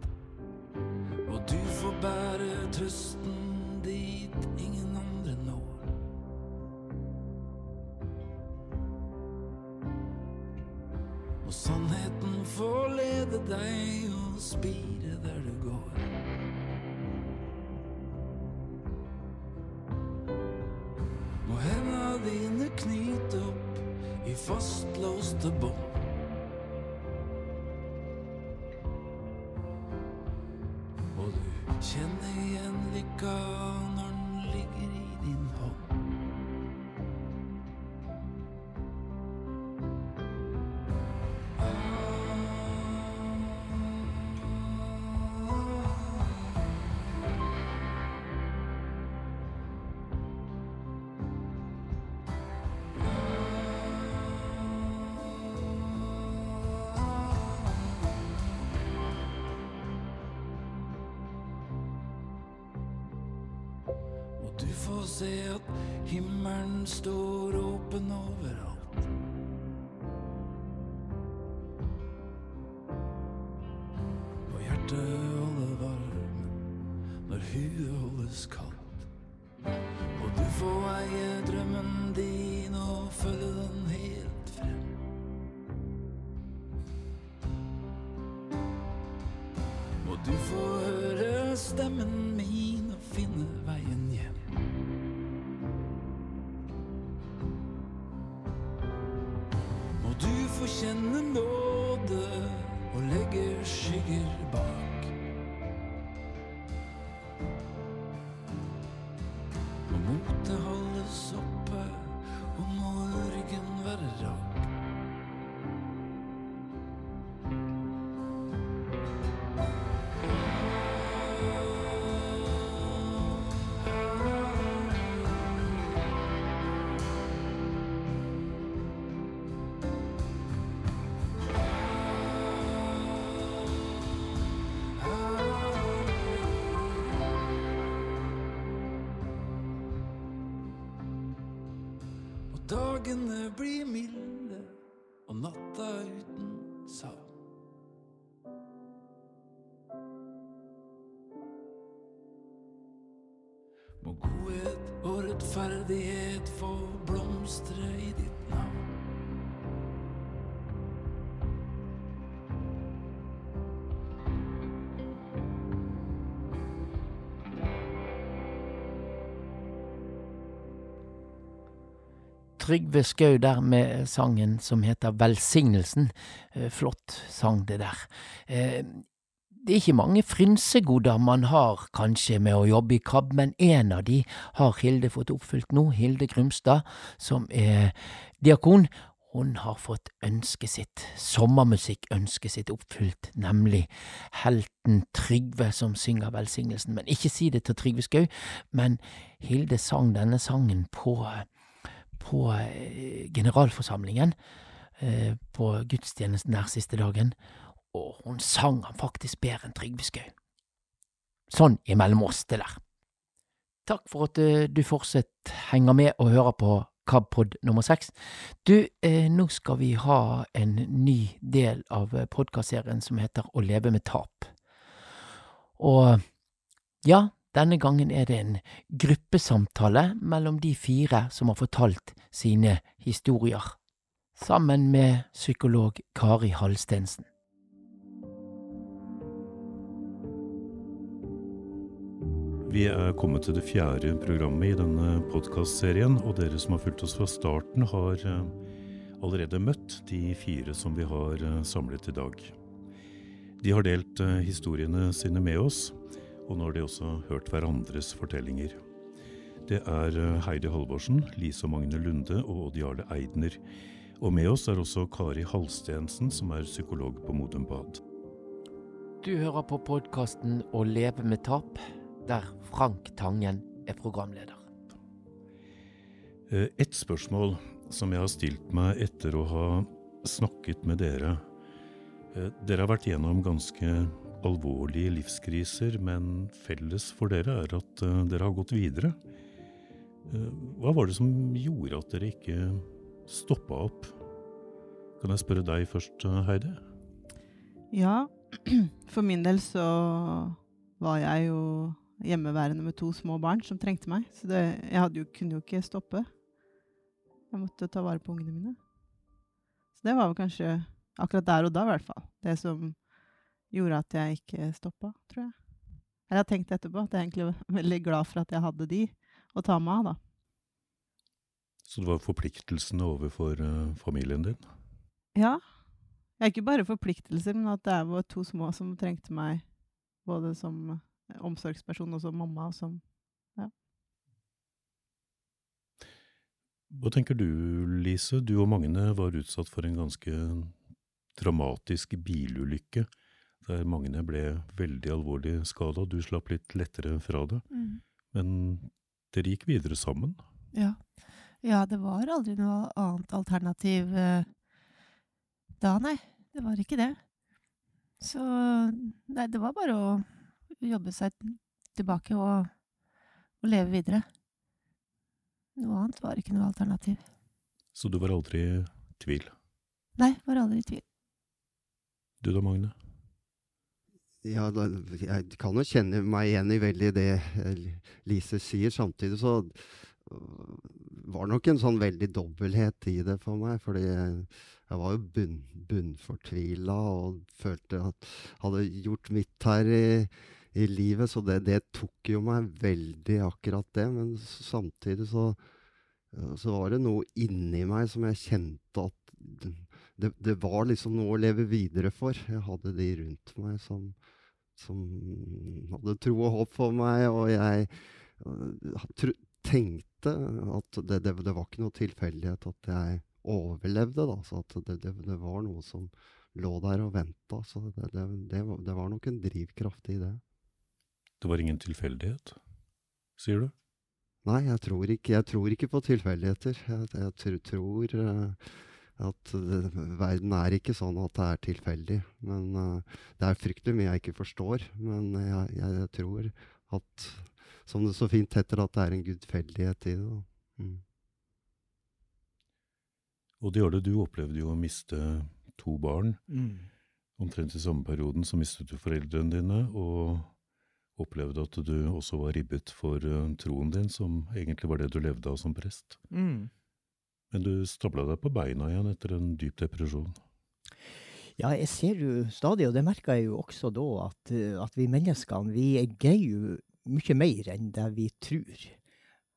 Himmelen står få dagene blir milde og natta uten savn. Må godhet og rettferdighet få blomstre Trygve Skau der med sangen som heter Velsignelsen. Eh, Flott sang det der. Eh, Det er ikke mange frynsegoder man har kanskje med å jobbe i KAB, men en av de har Hilde fått oppfylt nå. Hilde Grumstad, som er diakon. Hun har fått ønsket sitt, sommermusikkønsket sitt oppfylt, nemlig helten Trygve som synger velsignelsen. Men ikke si det til Trygve Skau, men Hilde sang denne sangen på på eh, generalforsamlingen eh, på gudstjenesten der siste dagen, og hun sang han faktisk bedre enn Trygve Skau. Sånn imellom oss, det der. Takk for at eh, du fortsatt henger med og hører på KABpod nummer seks. Du, nå skal vi ha en ny del av podkastserien som heter Å leve med tap. Og ja, denne gangen er det en gruppesamtale mellom de fire som har fortalt sine historier, sammen med psykolog Kari Halstensen. Vi er kommet til det fjerde programmet i denne podkastserien, og dere som har fulgt oss fra starten, har eh, allerede møtt de fire som vi har eh, samlet i dag. De har delt eh, historiene sine med oss, og nå har de også hørt hverandres fortellinger. Det er Heidi Halvorsen, Lise og Magne Lunde og Odd Jarle Eidner. Og med oss er også Kari Halstensen, som er psykolog på Modum Bad. Du hører på podkasten Å leve med tap, der Frank Tangen er programleder. Eh, Et spørsmål som jeg har stilt meg etter å ha snakket med dere. Eh, Dere har vært gjennom ganske alvorlige livskriser, men felles for dere er at eh, dere har gått videre. Eh, Hva var det som gjorde at dere ikke stoppa opp? Kan jeg spørre deg først, eh, Heidi? Ja, <clears throat> for min del så var jeg jo hjemmeværende med to små barn som trengte meg. Så det, jeg jo, kunne jo ikke stoppe. Jeg måtte ta vare på ungene mine. Så det var vel kanskje akkurat der og da, i hvert fall. Det som gjorde at jeg ikke stoppa, tror jeg. Jeg har tenkt etterpå at jeg er egentlig <laughs> veldig glad for at jeg hadde de å ta meg av, da. Så det var forpliktelsene overfor uh, familien din? Ja. Jeg er ikke bare forpliktelser, men at det var to små som trengte meg både som eh, omsorgsperson og som mamma og som Ja. Hva tenker du, Lise? Du og Magne var utsatt for en ganske dramatisk bilulykke, der Magne ble veldig alvorlig skada. Du slapp litt lettere fra det. Mm. Men dere gikk videre sammen. Ja. ja, det var aldri noe annet alternativ eh, da, nei. Det var ikke det. Så nei, det var bare å jobbe seg tilbake og, og leve videre. Noe annet var ikke noe alternativ. Så du var aldri i tvil. Nei, var aldri i tvil. Du da, Magne? Ja, jeg kan jo kjenne meg igjen i veldig det eh, Lise sier. Samtidig så øh, var det nok en sånn veldig dobbelthet i det for meg. Fordi jeg, var jo bunn, bunnfortvila og følte at jeg hadde gjort mitt her i, i livet, så det, det tok jo meg veldig, akkurat det. Men samtidig så, så var det noe inni meg som jeg kjente at det, det, var liksom noe å leve videre for. Jeg hadde de rundt meg som, som hadde tro og håp for meg, og jeg uh, tenkte at det, det, det, var ikke noe tilfeldighet at jeg overlevde. da, så at det, det, var noe som lå der og venta. Så det, var, det var nok en drivkraft i det. Det var ingen tilfeldighet, sier du? Nei, jeg tror ikke, jeg tror ikke på tilfeldigheter. Jeg, jeg tror uh, at uh, verden er ikke sånn at det er tilfeldig. Men uh, det er fryktelig mye jeg ikke forstår. Men jeg, jeg, jeg, tror at, som det så fint heter, at det er en gudfeldighet i det. Mm. Og Jarle, du opplevde jo å miste to barn. Mm. Omtrent i samme perioden så mistet du foreldrene dine, og opplevde at du også var ribbet for uh, troen din, som egentlig var det du levde av som prest. Mm. Men du stabla deg på beina igjen etter en dyp depresjon. Ja, jeg ser jo stadig, og det merka jeg jo også da, at, at vi menneskene vi greier jo mye mer enn det vi tror.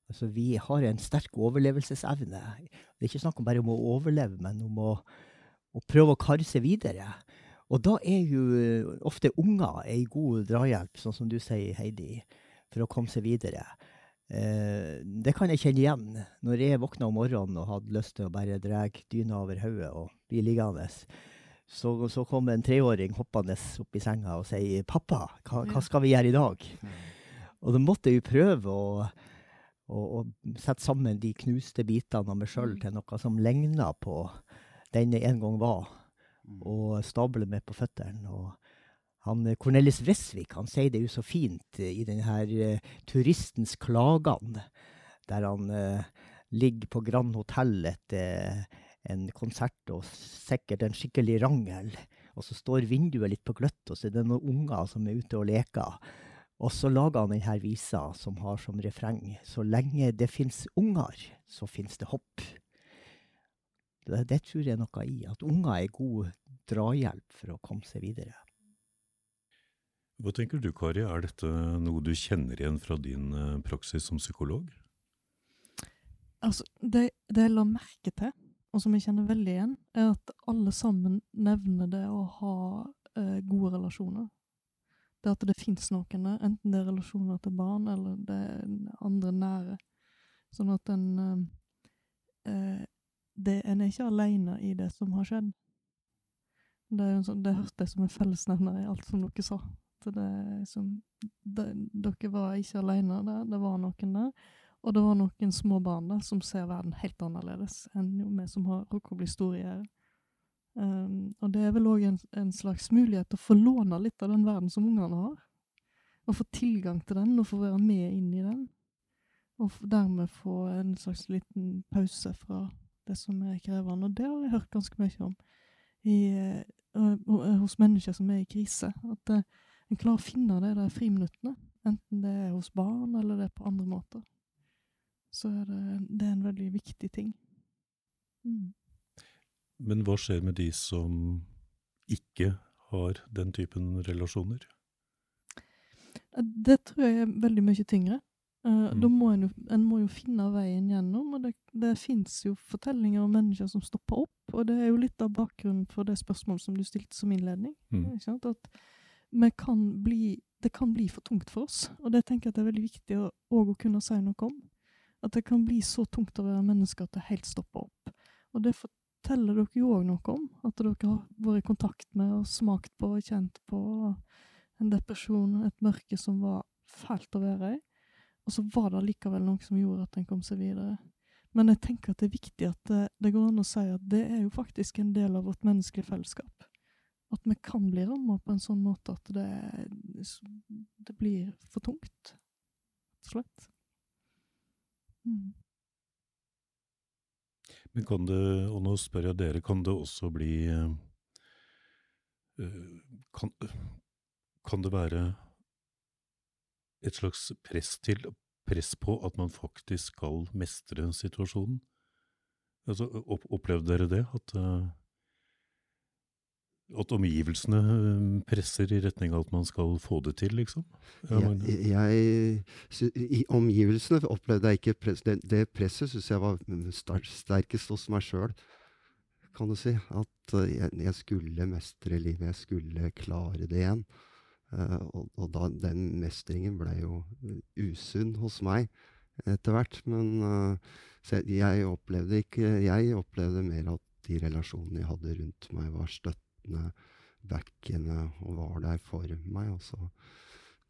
Altså, vi har en sterk overlevelsesevne. Det er ikke snakk om bare om å overleve, men om å, å prøve å karre seg videre. Og da er jo eh, ofte unger ei god drahjelp, sånn som du sier, Heidi, for å komme seg videre. Eh, det kan jeg kjenne igjen. Når jeg våkna om morgenen og hadde lyst til å bare dra dyna over hodet og bli liggende, så, så kom en treåring hoppende opp i senga og sier 'Pappa, hva, hva skal vi gjøre i dag?' Og da måtte jeg jo prøve å, å, å, sette sammen de knuste bitene av meg sjøl mm. til noe som ligna på den jeg en gang var og stable meg på føttene. og han, Cornelis Vresvik han sier det jo så fint i denne uh, turistens klagene, der han ligger på Grand Hotell etter en konsert og sikkert en skikkelig rangel. Og så står vinduet litt på gløtt, og så er det noen unger som er ute og leker. Og så lager han denne visa som har som refreng Så lenge det fins unger, så fins det hopp. Det, det, tror jeg er noe i. At unger er god drahjelp for å komme seg videre. Hva tenker du, Kari? Er dette noe du kjenner igjen fra din uh, praksis som psykolog? Altså, det, det jeg la merke til, og som jeg kjenner veldig igjen, er at alle sammen nevner det å ha eh, gode relasjoner. Det at det fins noen der, enten det er relasjoner til barn eller det er andre nære. Sånn at en eh, det, En er ikke alene i det som har skjedd. Det, er sånn, det hørte jeg som en fellesnevner i alt som dere sa. Det, som, dere var ikke alene der, det var noen der. Og det var noen små barn der som ser verden helt annerledes enn vi som har rukket å bli store i her. Um, og det er vel òg en, en, slags mulighet til å få låne litt av den verden som ungene har. Og få tilgang til den, og få være med inn i den. Og dermed få en slags liten pause fra det som er krevende. Og det har jeg hørt ganske mye om i, uh, hos mennesker som er i krise. At uh, en klarer å finne de der friminuttene. Enten det er hos barn, eller det er på andre måter. Så er det, det er en veldig viktig ting. Mm. Men hva skjer med de som ikke har den typen relasjoner? Det tror jeg er veldig mye tyngre. Uh, mm. Da må en, jo, en må jo finne veien gjennom, og det, det fins jo fortellinger om mennesker som stopper opp, og det er jo litt av bakgrunnen for det spørsmålet som du stilte som innledning. Mm. At kan bli, det kan bli for tungt for oss, og det tenker jeg det er veldig viktig å, å kunne si noe om. At det kan bli så tungt å være menneske at det helt stopper opp. Og det forteller dere jo òg noe om, at dere har vært i kontakt med og smakt på og kjent på en depresjon, et mørke som var fælt å være i. Og så var det likevel noe som gjorde at en kom seg videre. Men jeg tenker at det er viktig at det, det, går an å si at det er jo faktisk en del av vårt menneskelige fellesskap. At vi kan bli ramma på en sånn måte at det, det blir for tungt, rett og slett. Mm. Men kan det, og nå spør jeg dere, kan det også bli uh, kan, kan det være et slags press, til, press på at man faktisk skal mestre situasjonen? Altså, opplevde dere det? At uh, At omgivelsene eh, presser i retning av at man skal få det til, liksom? Ja, Jeg, jeg, I omgivelsene opplevde jeg ikke press. Det, det presset syns jeg var sterkest hos meg sjøl, kan du si. At eh, jeg, jeg skulle mestre livet, jeg skulle klare det igjen. Eh, og og da, den mestringen ble jo usunn hos meg etter hvert. Men jeg, jeg opplevde ikke Jeg opplevde mer at de relasjonene jeg hadde rundt meg, var støttende, bekkene og var der for meg. Og så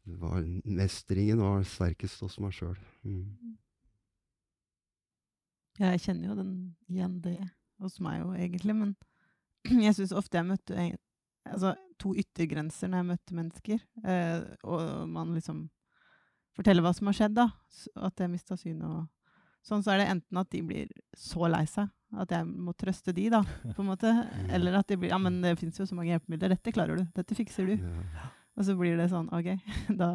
var, mestringen var sterkest hos meg sjøl. Mm. Ja, jeg kjenner jo den igjen det hos meg jo egentlig, men <clears throat> jeg syns ofte jeg møtte jeg, altså, to yttergrenser når jeg møtte mennesker, eh, og man liksom forteller hva som har skjedd, da, at jeg mista synet og sånn, så er det enten at de blir så lei seg at jeg må trøste de, da, <laughs> på en måte, eller at de blir Ja, men det fins jo så mange hjelpemidler, dette klarer du, dette fikser du. Og så blir det sånn, OK, <laughs> da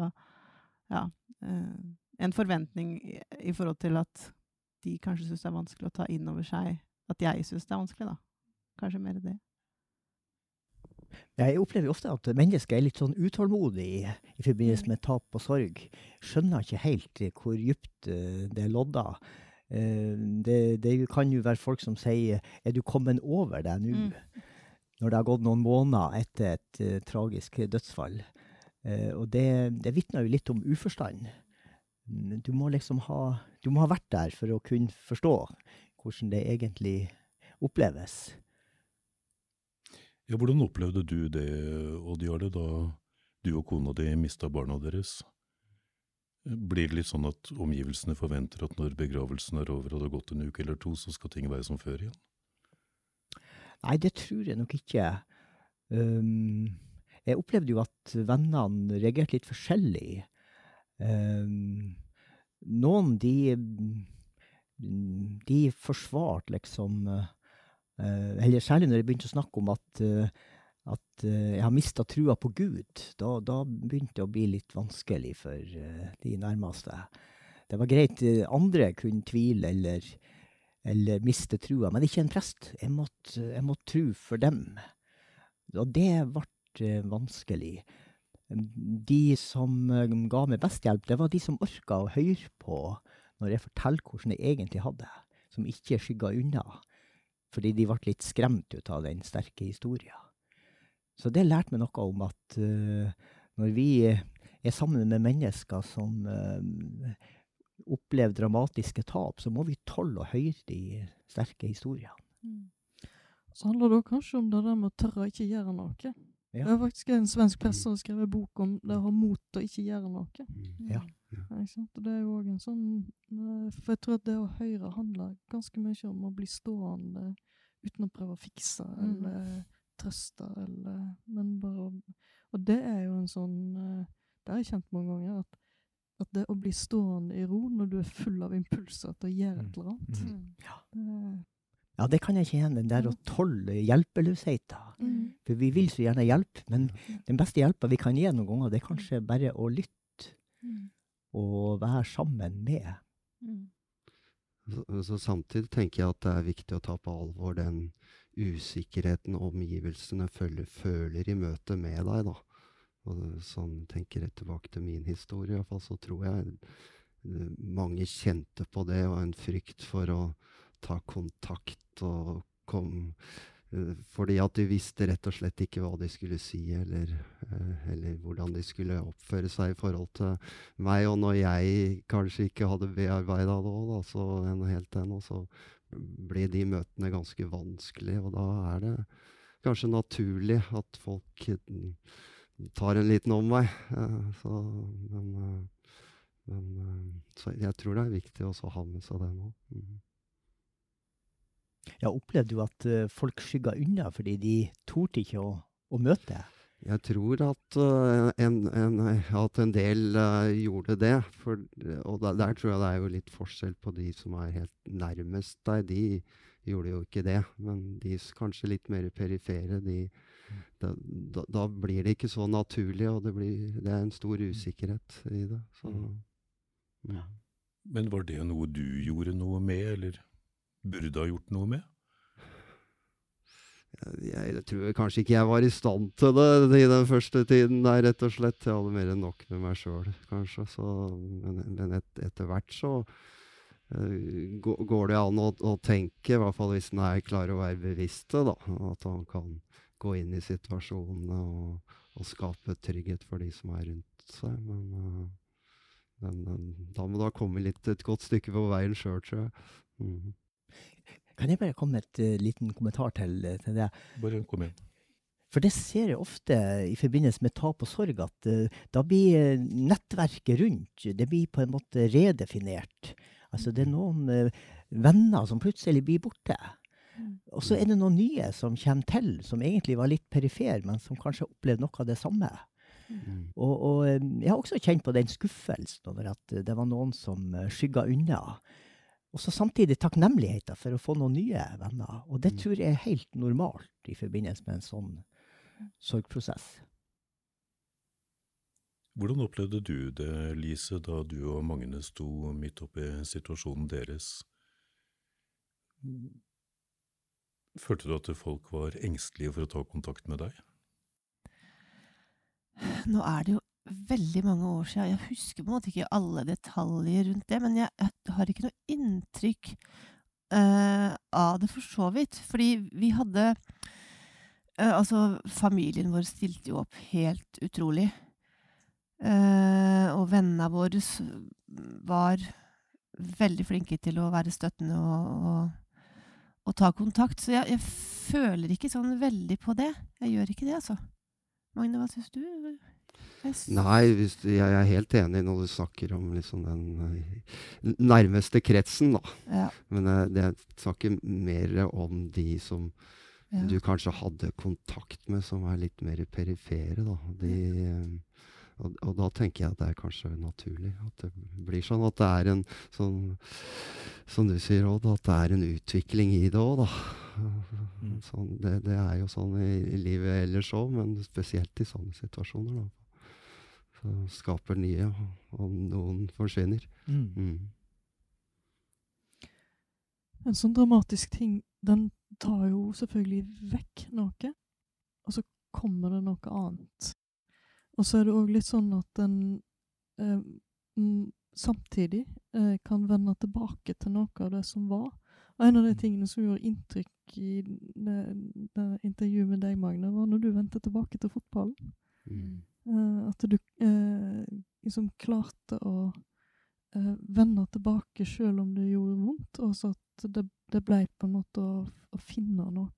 Ja. Eh, en forventning i, i forhold til at de kanskje syns det er vanskelig å ta inn over seg at jeg syns det er vanskelig, da. Kanskje mer det. Jeg opplever ofte at mennesker er litt sånn utålmodige i, i forbindelse med tap og sorg. Skjønner ikke helt hvor dypt eh, det er lodda. Eh, Det, det kan jo være folk som sier 'er du kommet over deg nå'? Når det har gått noen måneder etter et uh, tragisk dødsfall. Uh, og det, det vitner jo litt om uforstand. Mm, Du må liksom ha, du må ha vært der for å kunne forstå hvordan det egentlig oppleves. Ja, hvordan opplevde du det, Odd Jarle, da du og kona di mista barna deres? Blir det litt sånn at omgivelsene forventer at når begravelsen er over og det har gått en uke eller to, så skal ting være som før igjen? Nei, det tror jeg nok ikke. Um, jeg opplevde jo at vennene reagerte litt forskjellig. Um, noen, de De forsvarte liksom uh, Eller særlig når jeg begynte å snakke om at, uh, at uh, jeg har mista trua på Gud. Da, da begynte det å bli litt vanskelig for uh, de nærmeste. Det var greit, uh, andre kunne tvile eller eller miste trua, men ikke en prest. Jeg måtte, jeg måtte tro for dem. Og det ble eh, vanskelig. De som eh, ga meg best hjelp, det var de som orka å høre på når jeg forteller hvordan jeg egentlig hadde som ikke skygga unna, fordi de ble litt skremt ut av den sterke historien. Så det lærte meg noe om at eh, når vi er sammen med mennesker som eh, opplever dramatiske tap, så må vi tåle å høre de sterke historiene. Så handler det kanskje om det der med å tørre å ikke gjøre noe. Det er faktisk en svensk presse som har skrevet bok om det å ha mot til å ikke gjøre noe. Ja. Ja, det er jo òg en sånn eh, For jeg tror at det å høre handler ganske mye om å bli stående uten å prøve å fikse Mm. Trøste eller Men bare å Og det er jo en sånn eh, Det har jeg kjent mange ganger, at, at det å bli stående i ro når du er full av impulser til å gjøre et eller annet det, Ja, det kan jeg kjenne, den der å tåle hjelpeløsheten. Mm. For vi vil så gjerne hjelpe, men den beste hjelpa vi kan gi noen ganger, det er kanskje bare å lytte Mm. og være sammen med. Så, så samtidig tenker jeg at det er viktig å ta på alvor den usikkerheten omgivelsene føler, føler i møte med deg. da. Og sånn tenker jeg tilbake til min historie, i hvert fall, så tror jeg eh, mange kjente på det, og en frykt for å ta kontakt og kom eh, Fordi at de visste rett og slett ikke hva de skulle si, eller, eh, eller hvordan de skulle oppføre seg i forhold til meg. Og når jeg kanskje ikke hadde bearbeida det òg, så en helt ennå, så ble de møtene ganske vanskelige. Og da er det kanskje naturlig at folk eh, tar en liten omvei. Eh, så, men, eh, men eh, så jeg tror det er viktig å ha med seg det nå. Mm. Opplevde du at folk skygga unna fordi de torde ikke å, å møte deg? Jeg tror at, eh, en, en, at en del uh, gjorde det. For, og der, der tror jeg det er jo litt forskjell på de som er helt nærmest deg. De gjorde jo ikke det. Men de kanskje litt mer perifere, de, da, da, da blir det ikke så naturlig, og det, blir, det er en stor usikkerhet i det. Så, ja. Men var det noe du gjorde noe med, eller burde ha gjort noe med? Jeg tror kanskje ikke jeg var i stand til det i den første tiden der, rett og slett. Jeg hadde mer enn nok med meg sjøl, kanskje. Så, men men et, etter hvert så uh, går det an å, å tenke, i hvert fall hvis en er klar å være bevisst det. At han kan gå inn i situasjonene og, og skape trygghet for de som er rundt seg. Men, uh, men, men da må du ha kommet litt et godt stykke på veien sjøl, tror jeg. Mhm. Kan jeg bare komme med et eh, liten kommentar til, eh, til det? Bare kom igjen. For det ser jeg ofte i forbindelse med tap og sorg, at uh, da blir nettverket rundt det blir på en måte redefinert. Altså det er noen uh, venner som plutselig blir borte. Og så er det noen nye som kommer til, som egentlig var litt perifer, men som kanskje har opplevd noe av det samme. Og, og eh, jeg har også kjent på den skuffelsen over at det var noen som skygga unna. Og så samtidig takknemligheten for å få noen nye venner. Og det tror jeg er helt normalt i forbindelse med en sånn sorgprosess. Hvordan opplevde du det, Lise, da du og Magne sto midt oppi situasjonen deres? Følte du at folk var engstelige for å ta kontakt med deg? Nå er det jo veldig mange år siden. Jeg husker på en måte ikke alle detaljer rundt det, men jeg, jeg har ikke noe inntrykk uh, av det for så vidt. Fordi vi hadde uh, Altså, familien vår stilte jo opp helt utrolig. Uh, og vennene våre var veldig flinke til å være støttende og, og, og ta kontakt. Så jeg, jeg føler ikke sånn veldig på det. Jeg gjør ikke det, altså. Magne, hva syns du? Jeg Nei, hvis, du- jeg er helt enig når du snakker om liksom den eh, nærmeste kretsen, da. Ja. Men eh, det jeg snakker mer om de som Ja. du kanskje hadde kontakt med, som er litt mer perifere, da. De, eh, og, og da tenker jeg at det er kanskje naturlig at det blir sånn. At det er en sånn Som du sier, Odd, at det er en utvikling i det òg, da. Sånn, det, det er jo sånn i, i livet ellers òg, men spesielt i sånne situasjoner. da. Så skaper nye, og- og noen forsvinner. Mm. Mm. En sånn dramatisk ting, den tar jo selvfølgelig vekk noe, og så kommer det noe annet. Og så er det òg litt sånn at den eh, mm, samtidig eh, kan vende tilbake til noe av det som var. Og en av de tingene som gjorde inntrykk i det, det intervjuet med deg, Magne, var når du vendte tilbake til fotballen. Eh, at du eh, liksom klarte å eh, vende tilbake selv om det gjorde vondt, og så at det, det ble på en måte å, å finne noe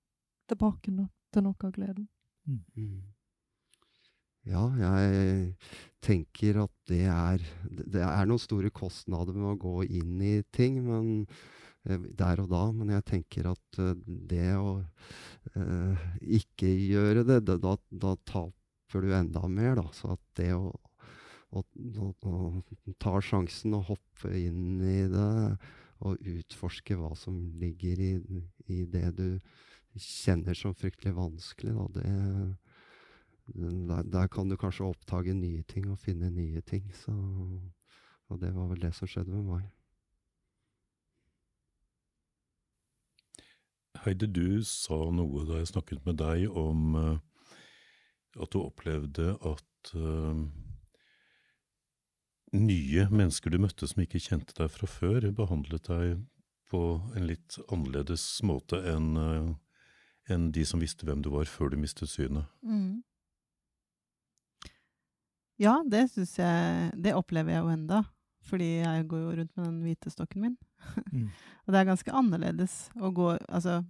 tilbake no, til noe av gleden. Mm. Ja, jeg tenker at det er Det er noen store kostnader med å gå inn i ting men, eh, der og da, men jeg tenker at eh, det å eh, ikke gjøre det, det da, da taper du enda mer, da. Så at det å, å, å, å ta sjansen og hoppe inn i det og utforske hva som ligger i, i det du kjenner som fryktelig vanskelig, da, det der, der kan du kanskje oppdage nye ting og finne nye ting. Så, og det var vel det som skjedde med meg. Heidi, du sa noe da jeg snakket med deg om eh, at du opplevde at uh, nye mennesker du møtte som ikke kjente deg fra før, behandlet deg på en litt annerledes måte enn uh, enn de som visste hvem du var før du mistet synet. Mm. Ja, det syns jeg Det opplever jeg jo enda. Fordi jeg går jo rundt med den hvite stokken min. Mm. <laughs> og det er ganske annerledes å gå Altså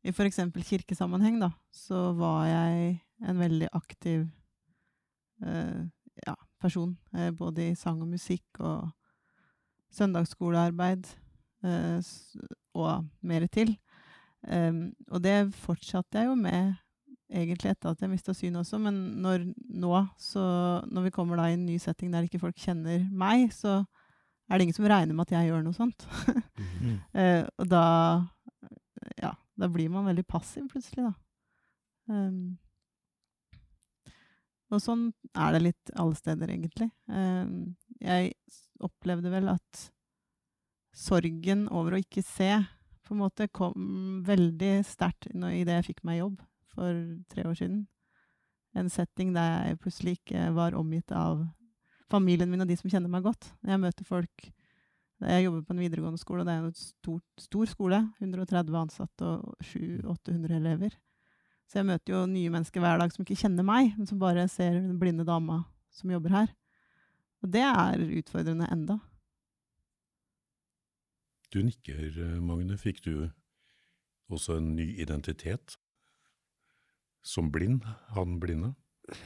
I eksempel kirkesammenheng, da, så var jeg en veldig aktiv eh, ja, person. Eh, både i sang og musikk og søndagsskolearbeid eh, og mer til. Um, og det fortsatte jeg jo med egentlig etter at jeg mista synet også, men når, nå, så når vi kommer da i en ny setting der ikke folk kjenner meg, så er det ingen som regner med at jeg gjør noe sånt. <laughs> Mhm. uh, og da ja, da blir man veldig passiv plutselig, da. Um, og sånn er det litt alle steder, egentlig. Um, jeg opplevde vel at sorgen over å ikke se på en måte kom veldig sterkt idet jeg fikk meg jobb for tre år siden. En setting der jeg plutselig ikke var omgitt av familien min og de som kjenner meg godt. Jeg møter folk Jeg jobber på en videregående skole, og det er jo en stor, stor skole. 130 ansatte og 700-800 elever. Så jeg møter jo nye mennesker hver dag som ikke kjenner meg, men som bare ser den blinde dama som jobber her. Og det er utfordrende enda. Du nikker, Magne. Fikk du også en ny identitet? Som blind? Han blinde?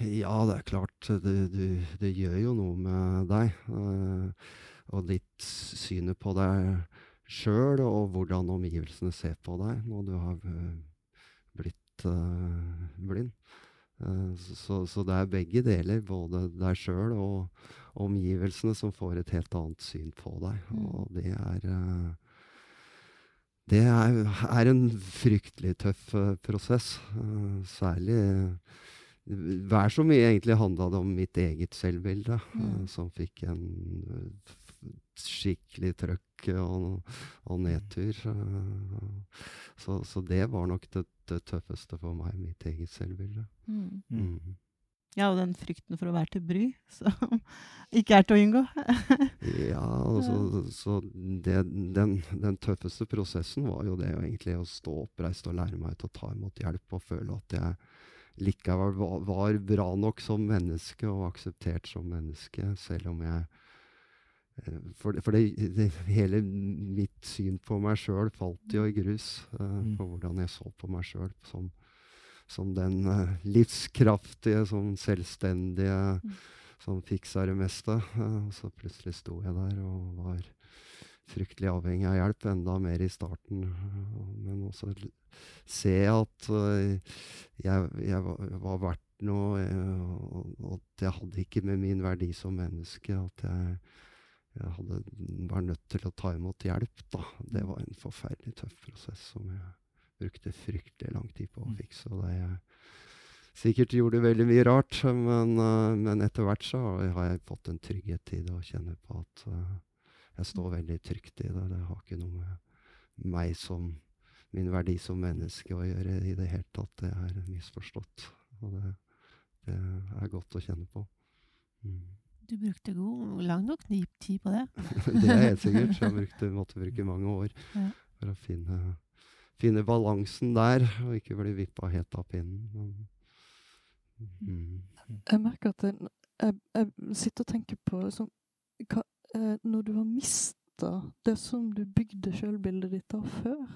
Ja, det er klart. Det, det, det gjør jo noe med deg. eh, og ditt synet på deg sjøl, og hvordan omgivelsene ser på deg når du har eh, blitt uh, blind. Uh, så, så det er begge deler, både deg sjøl og omgivelsene, som får et helt annet syn på deg. Og det er uh, det er, er en fryktelig tøff prosess. særlig Vær så mye egentlig handla det om mitt eget selvbilde, Mm. som fikk en skikkelig trøkk og, og nedtur. så, så det var nok det, det tøffeste for meg, mitt eget selvbilde. Mm. Mm. Ja, og den frykten for å være til bry, som <laughs> ikke er til å unngå. <laughs> Ja, altså, så det, den, den tøffeste prosessen var jo det å egentlig å stå oppreist og lære meg til å ta imot hjelp og føle at jeg likevel var, var bra nok som menneske og akseptert som menneske, selv om jeg For, for det, det, hele mitt syn på meg sjøl falt jo i grus, Uh, på hvordan jeg så på meg sjøl som, som den uh, livskraftige, som selvstendige som fiksa det meste. Uh, og så plutselig sto jeg der og var fryktelig avhengig av hjelp, enda mer i starten. Men også se at jeg, jeg var, verdt noe, og at jeg hadde ikke med min verdi som menneske at jeg, jeg hadde, var nødt til å ta imot hjelp. Da. Det var en forferdelig tøff prosess som jeg brukte fryktelig lang tid på å fikse. og det jeg sikkert gjorde veldig mye rart, men, eh, men etter hvert så har jeg fått en trygghet i det og kjenner på at eh, jeg står veldig trygt i det. Det har ikke noe med meg som min verdi som menneske å gjøre i det hele tatt. Det er misforstått. Og det, det er godt å kjenne på. Mm. Du brukte god, lang nok tid på det. <laughs> det er helt sikkert. Jeg brukte, måtte bruke mange år Ja. for å finne, finne balansen der, og ikke bli vippa helt av pinnen. Men, mm. Jeg merker at jeg, jeg, jeg sitter og tenker på sånn, hva, eh, Når du har mista det som du bygde sjølbildet ditt av før,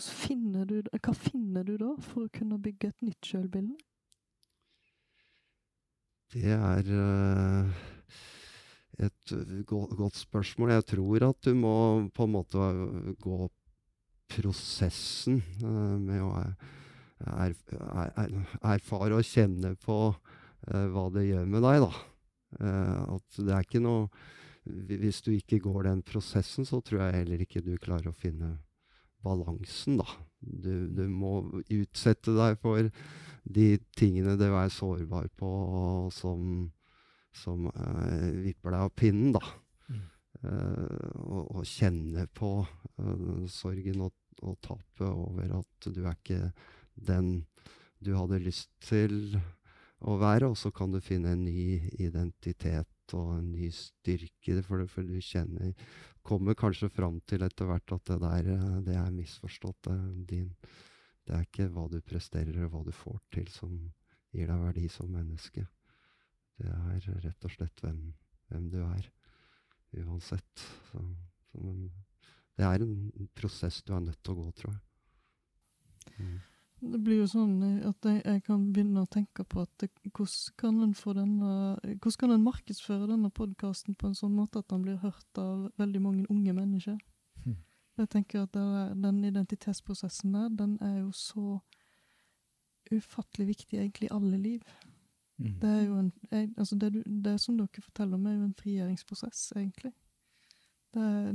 finner du, hva finner du da for å kunne bygge et nytt sjølbilde? Det er eh, et godt spørsmål. Jeg tror at du må på en måte gå prosessen eh, med å er, er, er, erfare og kjenne på eh, hva det gjør med deg, da. Eh, at det er ikke noe Hvis du ikke går den prosessen, så tror jeg heller ikke du klarer å finne balansen, da. Du, du må utsette deg for de tingene du er sårbar på, og som, som eh, vipper deg av pinnen, da. Eh, og, og kjenne på eh, sorgen og, og tapet over at du er ikke den du hadde lyst til å være, og så kan du finne en ny identitet og en ny styrke for, det, for du kjenner Kommer kanskje fram til etter hvert at det der, eh, det er misforstått. Det, er din, det er ikke hva du presterer og hva du får til som gir deg verdi som menneske. Det er rett og slett hvem, hvem du er, uansett. Så, så, men det er en prosess du er nødt til å gå, tror jeg. Mm. Det blir jo sånn at jeg, jeg kan begynne å tenke på at hvordan kan en denne Hvordan kan en markedsføre denne podkasten på en sånn måte at den blir hørt av veldig mange unge mennesker? Jeg tenker at er, Den identitetsprosessen der, den er jo så ufattelig viktig egentlig i alle liv. Mm. Det er jo en altså det, du, det som dere forteller om, er jo en frigjøringsprosess, egentlig. Er,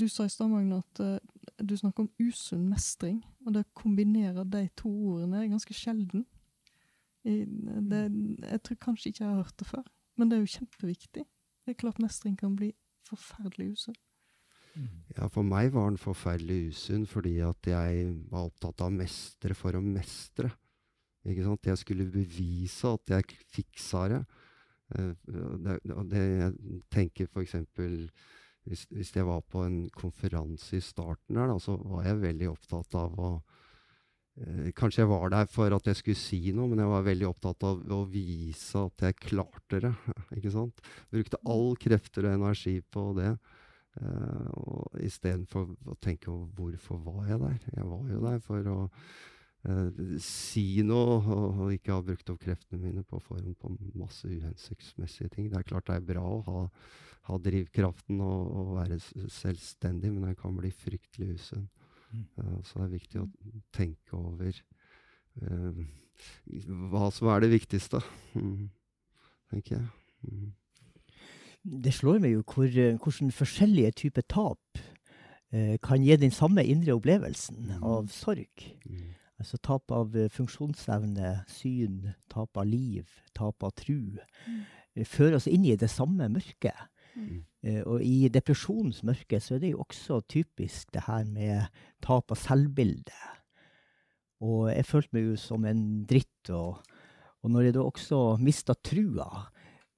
du sa i stad, Magne, at uh, du snakker om usunn mestring. Og det å kombinere de to ordene er ganske sjelden. I, det, jeg tror kanskje ikke jeg har hørt det før, men det er jo kjempeviktig. Det er klart mestring kan bli forferdelig usunn. Ja, for meg var den forferdelig usunn fordi at jeg var opptatt av å mestre for å mestre. Ikke sant? Jeg skulle bevise at jeg fiksa det. Eh, det, det jeg tenker f.eks. Hvis, hvis jeg var på en konferanse i starten her, da, så var jeg veldig opptatt av å eh, Kanskje jeg var der for at jeg skulle si noe, men jeg var veldig opptatt av å vise at jeg klarte det. <laughs> ikke sant? Brukte all krefter og energi på det. Uh, og Istedenfor å tenke over hvorfor var jeg der. Jeg var jo der for å uh, si noe og, og ikke ha brukt opp kreftene mine på forhånd på masse uhensiktsmessige ting. Det er klart det er bra å ha, ha drivkraften og, og være selvstendig, men den kan bli fryktelig usunn. Mm. Uh, så det er viktig å tenke over hva som er det viktigste, mm, <laughs> tenker jeg. Mm. Det slår meg jo hvor, eh, hvordan forskjellige typer tap eh, kan gi den samme indre opplevelsen av sorg. Altså tap av eh, funksjonsevne, syn, tap av liv, tap av tru. Mm. Fører oss inn i det samme mørket. Eh, og i depresjonens mørke så er det jo også typisk det her med tap av selvbilde. Og jeg følte meg jo som en dritt. Og, og når jeg da også mista trua,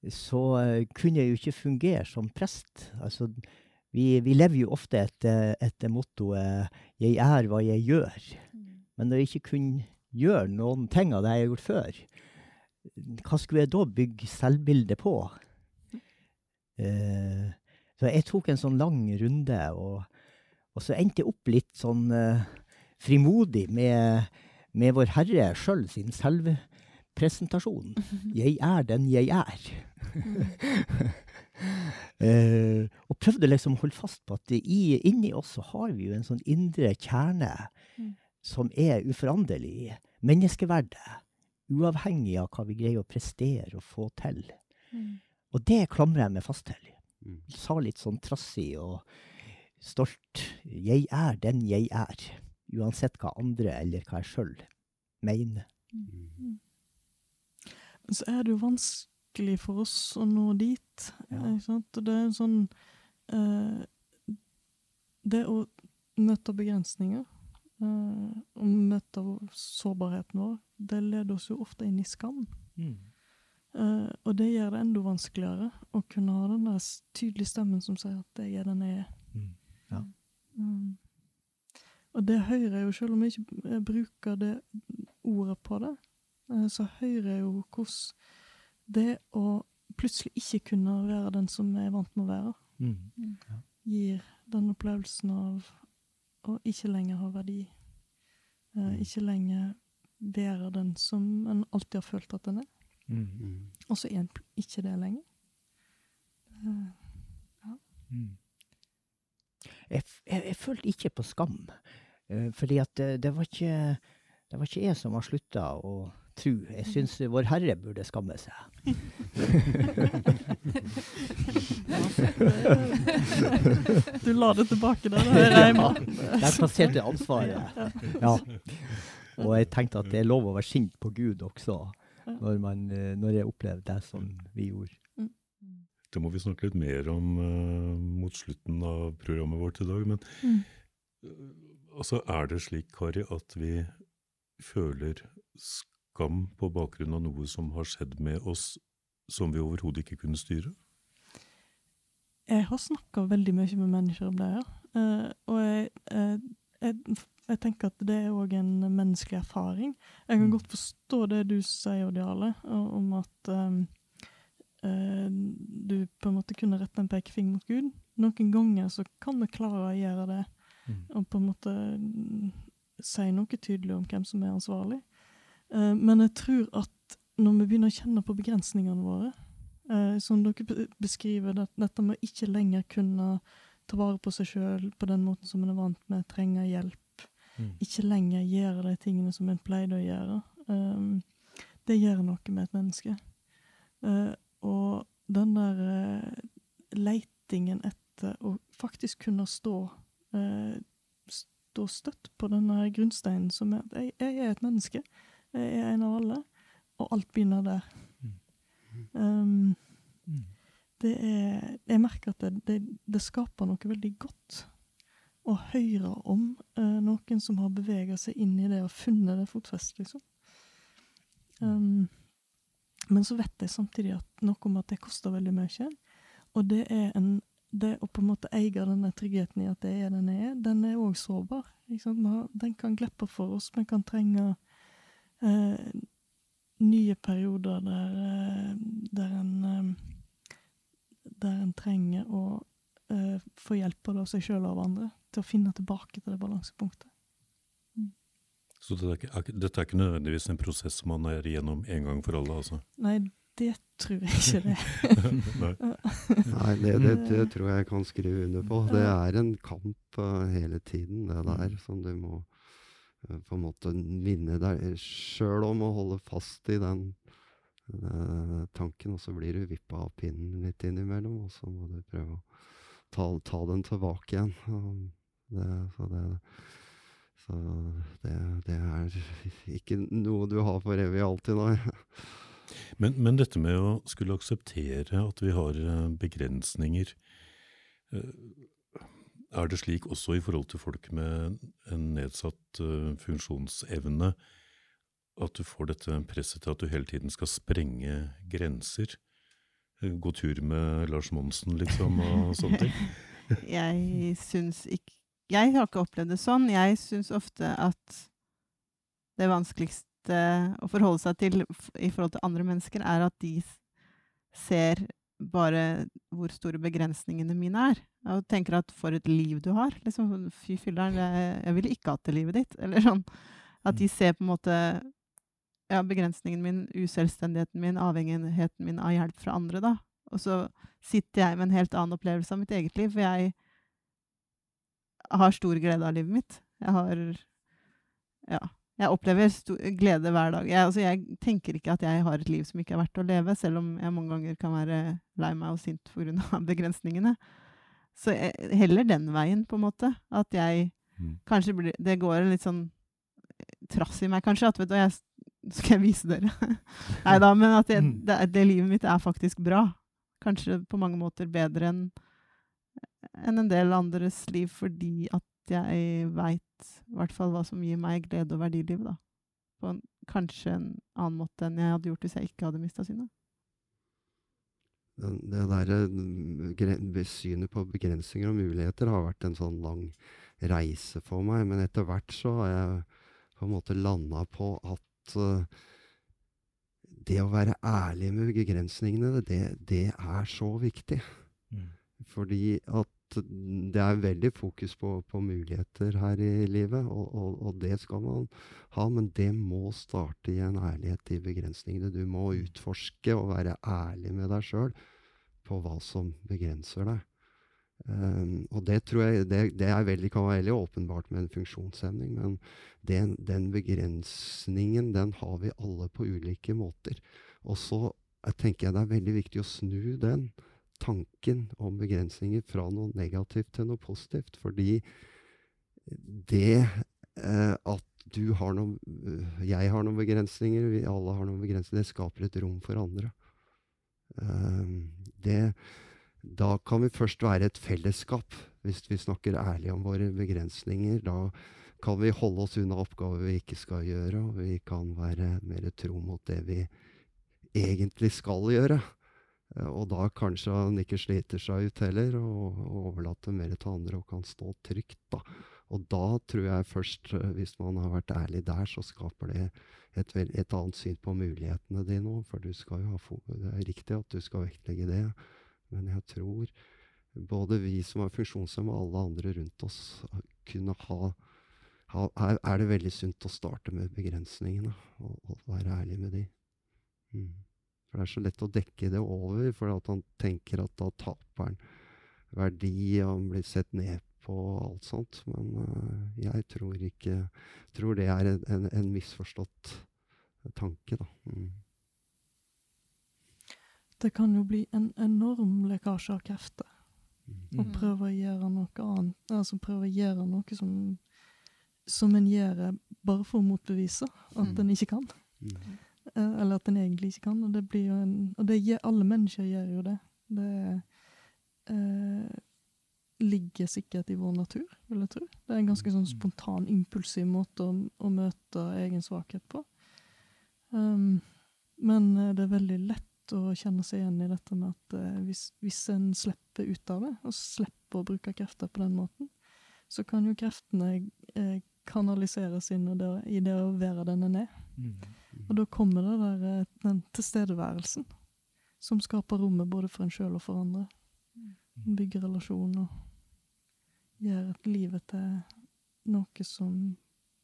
så eh, kunne jeg jo ikke fungere som prest. Altså, vi, vi lever jo ofte etter, etter mottoet 'jeg er hva jeg gjør'. Men når jeg ikke kunne gjøre noen ting av det jeg har gjort før, hva skulle jeg da bygge selvbildet på? Eh, så jeg tok en sånn lang runde, og, og så endte jeg opp litt sånn eh, frimodig med, med Vår Herre sjøl sin selvpresentasjon. <laughs> Jeg er den jeg er. uh, <laughs> og prøvde liksom å holde fast på at i, inni oss så har vi jo en sånn indre kjerne Mm. som er uforanderlig. Menneskeverdet. Uavhengig av hva vi greier å prestere og få til. Mm. Og det klamrer jeg meg fast til. Sa litt sånn trassig og stolt. Jeg er den jeg er. Uansett hva andre eller hva jeg sjøl mener. Mm. Så er det jo vanskelig for oss å nå dit. Ikke sant? Og det er en sånn eh, Det å møte begrensninger eh, og møte sårbarheten vår, det leder oss jo ofte inn i skam. Mm. Eh, og det gjør det enda vanskeligere å kunne ha den der tydelige stemmen som sier at jeg er den jeg er. Ja. Mm. Og det hører jeg jo, selv om jeg ikke eh, bruker det ordet på det, så hører jeg jo hvordan det å plutselig ikke kunne være den som jeg er vant med å være, Mm. gir den opplevelsen av å ikke lenger ha verdi. Eh, ikke lenger være den som en alltid har følt at en er. Mm. Og så er en ikke det lenger. Eh, ja. Mm. Jeg, jeg, jeg følte ikke på skam. eh, fordi at det, det, var ikke, det var ikke jeg som var slutta å tro. Jeg syns Vår Herre burde skamme seg. <laughs> Du la det tilbake der, hører jeg. Der plasserte jeg ansvaret. Ja. Og jeg tenkte at det er lov å være sint på Gud også, når, man, eh, når jeg opplevde det som vi gjorde. Det må vi snakke litt mer om uh, mot slutten av programmet vårt i dag. Men Mm. eh, altså, er det slik, Kari, at vi føler skam på bakgrunn av noe som har skjedd med oss som vi overhodet ikke kunne styre? Jeg har snakka veldig mye med mennesker om det ja. eh, og jeg, eh, jeg, jeg tenker at det er òg en menneskelig erfaring. Jeg kan godt forstå det du sier, Odd Jarle, om at um, uh, du på en måte kunne rette en pekefinger mot Gud. Noen ganger så kan vi klare å gjøre det, og på en måte mm, si noe tydelig om hvem som er ansvarlig. Eh, men jeg tror at når vi begynner å kjenne på begrensningene våre, eh, som dere beskriver, det, dette med å ikke lenger kunne ta vare på seg sjøl på den måten som en er vant med, trenger hjelp, Mm. ikke lenger gjøre de tingene som en pleide å gjøre, eh, det gjør noe med et menneske. Og den der leitingen etter å faktisk kunne stå stå støtt på denne grunnsteinen som er at jeg, jeg er et menneske. Er en av alle. Og alt begynner der. Um, det er Jeg merker at det, det, det skaper noe veldig godt å høre om uh, noen som har bevega seg inn i det og funnet det fotfestet, liksom. Um, men så vet jeg samtidig at noe om at det koster veldig mye. Og det er en det å på en måte eie denne tryggheten i at det er den jeg er, den er òg sårbar. Den kan glippe for oss. Vi kan trenge eh, nye perioder der, eh, der en eh, Der en trenger å eh, få hjelp både av seg sjøl og av andre til å finne tilbake til det balansepunktet. Så dette er ikke, dette er ikke nødvendigvis en prosess man er igjennom en gang for alle, altså? Nei, det tror jeg ikke det. <laughs> Nei. Det, det, <laughs> det tror jeg jeg kan skrive under på. Det er en kamp uh, hele tiden, det der, som du må på en måte minne deg sjøl om å holde fast i den uh, tanken, og så blir du vippa av pinnen litt innimellom, og så må du prøve å ta, ta den tilbake igjen. Det, så det, så det, det er ikke noe du har for evig alltid, nei. Men, men dette med å skulle akseptere at vi har eh, begrensninger, eh, er det slik også i forhold til folk med en nedsatt eh, funksjonsevne at du får dette presset til at du hele tiden skal sprenge grenser? Eh, Gå tur med Lars Monsen, liksom, og <laughs> sånne ting? Jeg syns ikke Jeg har ikke opplevd det sånn. Jeg syns ofte at det vanskeligste å forholde seg til i forhold til andre mennesker, er at de ser bare hvor store begrensningene mine er. Og tenker at 'for et liv du har'. Liksom, Fy filler'n, jeg, jeg ville ikke hatt det livet ditt. <laughs> Eller sånn. At de ser på en måte ja, begrensningen min, uselvstendigheten min, avhengigheten min av hjelp fra andre, da. Og så sitter jeg med en helt annen opplevelse av mitt eget liv, for jeg har stor glede av livet mitt. Jeg har Ja. Jeg opplever glede hver dag. Jeg, altså, jeg tenker ikke at jeg har et liv som ikke er verdt å leve, selv om jeg mange ganger kan være lei meg og sint pga. <laughs> begrensningene. Så jeg, heller den veien, på en måte. At jeg kanskje blir Det går en litt sånn trass i meg, kanskje. At vet du, jeg, skal jeg vise dere? <laughs> Nei da, men at jeg, det, det livet mitt er faktisk bra. Kanskje på mange måter bedre enn enn en del andres liv, fordi at jeg veit i hvert fall hva som gir meg glede og verdi i livet, da. På en, kanskje en annen måte enn jeg hadde gjort hvis jeg ikke hadde mista synet. Det derre mm, synet på begrensninger og muligheter har vært en sånn lang reise for meg. Men etter hvert så har jeg på en måte landa på at eh, det å være ærlig med begrensningene, det, det er så viktig. Fordi at det er veldig fokus på, på muligheter her i livet, og, og, og det skal man ha. Men det må starte i en ærlighet i begrensningene. Du må utforske og være ærlig med deg sjøl på hva som begrenser deg. Um, og det tror jeg det, det veldig, kan være veldig åpenbart med en funksjonshemning, men den, den begrensningen den har vi alle på ulike måter. Og så tenker jeg det er veldig viktig å snu den tanken om begrensninger fra noe negativt til noe positivt. Fordi det eh, at du har noen øh, Jeg har noen begrensninger, vi alle har noen begrensninger, det skaper et rom for andre. Um, det, da kan vi først være et fellesskap, hvis vi snakker ærlig om våre begrensninger. Da kan vi holde oss unna oppgaver vi ikke skal gjøre, og vi kan være mer tro mot det vi egentlig skal gjøre. Eh, Og da kanskje han ikke sliter seg ut heller, og, og overlater mer til andre og kan stå trygt. da. Og da tror jeg først, eh, hvis man har vært ærlig der, så skaper det et, et annet syn på mulighetene dine òg. For du skal jo ha det er riktig at du skal vektlegge det, men jeg tror både vi som er funksjonshemmede og alle andre rundt oss kunne ha, ha er, er det veldig sunt å starte med begrensningene og, og være ærlig med de. Mm. For det er så lett å dekke det over, for at han tenker at da taper han verdi, og han blir sett ned på og alt sånt. Men uh, jeg tror ikke tror det er en, en, en misforstått tanke, da. Mm. Det kan jo bli en enorm lekkasje av krefter. Mm. prøve å gjøre noe annet, altså prøve å gjøre noe som, som en gjør bare for å motbevise at Mm. en ikke kan. Mm. Eh, Eller at en egentlig ikke kan. Og det blir jo en Og det alle mennesker gjør jo det. Det eh, ligger sikkert i vår natur, vil jeg tro. Det er en ganske sånn spontan, impulsiv måte å, å møte egen svakhet på. Um, men eh, det er veldig lett å kjenne seg igjen i dette med at eh, hvis, hvis en slipper ut av det, og slipper å bruke krefter på den måten, så kan jo kreftene eh, kanaliseres inn i det, i det å være den en er. Og da kommer det der, eh, den tilstedeværelsen som skaper rommet både for en sjøl og for andre. Bygger relasjon og gjør at livet til noe som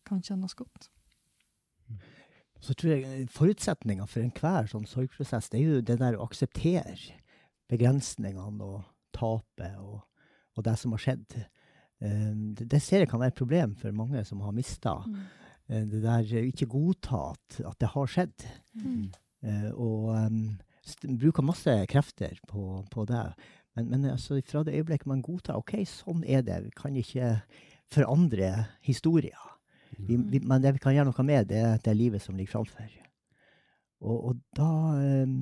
kan kjennes godt. Så tror jeg forutsetninga for enhver sånn sorgprosess, det er jo det der å akseptere begrensningene og tapet og, og det som har skjedd. Um, det, det ser jeg kan være et problem for mange som har mista. Mm. Uh, det der ikke godta at, at det har skjedd. Mm. Uh, og um, st- bruker masse krefter på, på det. Men, men altså, fra det øyeblikket man godtar OK, sånn er det. Vi kan ikke forandre historier. Vi, vi, men det vi kan gjøre noe med, det er det livet som ligger framfor. Og, og da, um,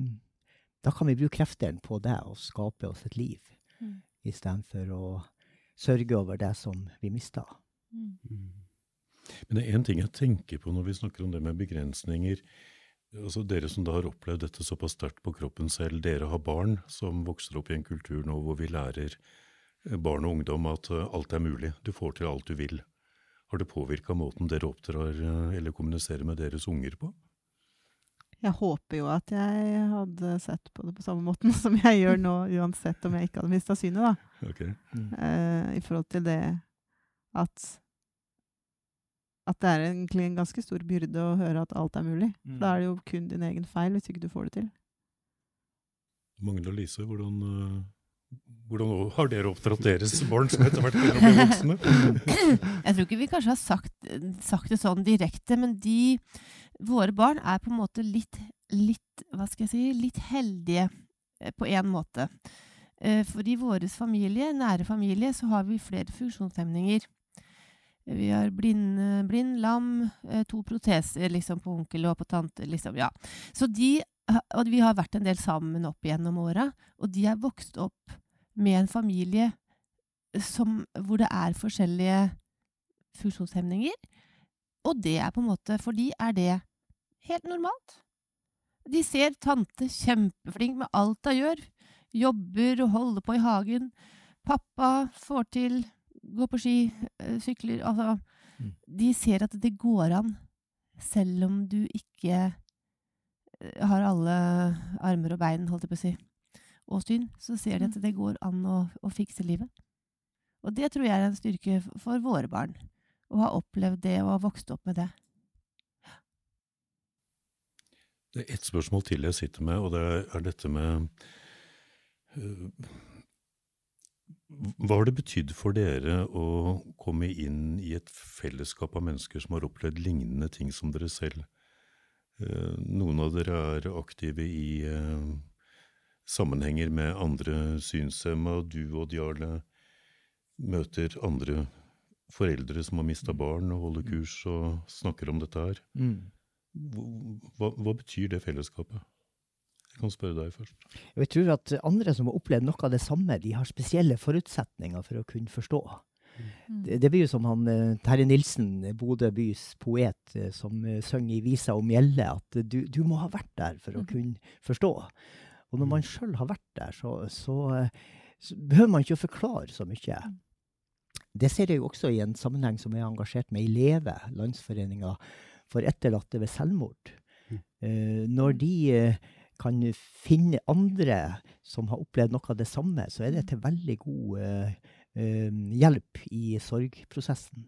da kan vi bruke kreftene på det og skape oss et liv, Mm. istedenfor å sørge over det som vi mista. Men det er én ting jeg tenker på når vi snakker om det med begrensninger. Altså Dere som da har opplevd dette såpass sterkt på kroppen selv, dere har barn som vokser opp i en kultur nå hvor vi lærer eh, barn og ungdom at eh, alt er mulig, du får til alt du vil. Har det påvirka måten dere oppdrar eh, eller kommuniserer med deres unger på? Jeg håper jo at jeg hadde sett på det på samme måten <laughs> som jeg gjør nå, uansett om jeg ikke hadde mista synet, da. Okay. Mm. Uh, I forhold til det at at det er egentlig en ganske stor byrde å høre at alt er mulig. Mm. Da er det jo kun din egen feil hvis ikke du får det til. Magne og Lise, hvordan, eh, hvordan har dere oppdratt deres barn som etter hvert begynner å bli voksne? <coughs> Jeg tror ikke vi kanskje har sagt, sagt det sånn direkte, men de Våre barn er på en måte litt, litt Hva skal jeg si Litt heldige eh, på én måte. Eh, For i vår familie, nære familie, så har vi flere funksjonshemninger. Vi har blind, blind lam, eh, to proteser liksom på onkel og på tante, liksom, ja. Så de, og vi har vært en del sammen opp gjennom åra, og de er vokst opp med en familie som, hvor det er forskjellige funksjonshemninger. Og det er på en måte, for de er det helt normalt. De ser tante kjempeflink med alt hun gjør. Jobber og holder på i hagen. Pappa får til, går på ski, øh, sykler Altså, de ser at det går an, selv om du ikke øh, har alle armer og bein, holdt jeg på å si, og syn, så ser de at det går an å, å fikse livet. Og det tror jeg er en styrke for våre barn. Å ha opplevd det og ha vokst opp med det. Det er ett spørsmål til jeg sitter med, og det er dette med øh, Hva har det betydd for dere å komme inn i et fellesskap av mennesker som har opplevd lignende ting som dere selv? Eh, Noen av dere er aktive i eh, sammenhenger med andre synshemma, og du og Jarle møter andre foreldre som har mista barn, og holder kurs og snakker om dette her. Mm. Hva, hva betyr det fellesskapet? Jeg kan spørre deg først. Jeg tror at andre som har opplevd noe av det samme, de har spesielle forutsetninger for å kunne forstå. Det, det blir jo som han eh, Terje Nilsen, Bodø bys poet, eh, som eh, synger i visa om Gjelle, at du, du må ha vært der for å kunne forstå. Og når man sjøl har vært der, så, så, så behøver man ikke å forklare så mye. Det ser jeg jo også i en sammenheng som jeg har engasjert med i Leve, Landsforeninga for etterlatte ved selvmord. Eh, når de kan finne andre som har opplevd noe av det samme, så er det til veldig god eh, eh, hjelp i sorgprosessen.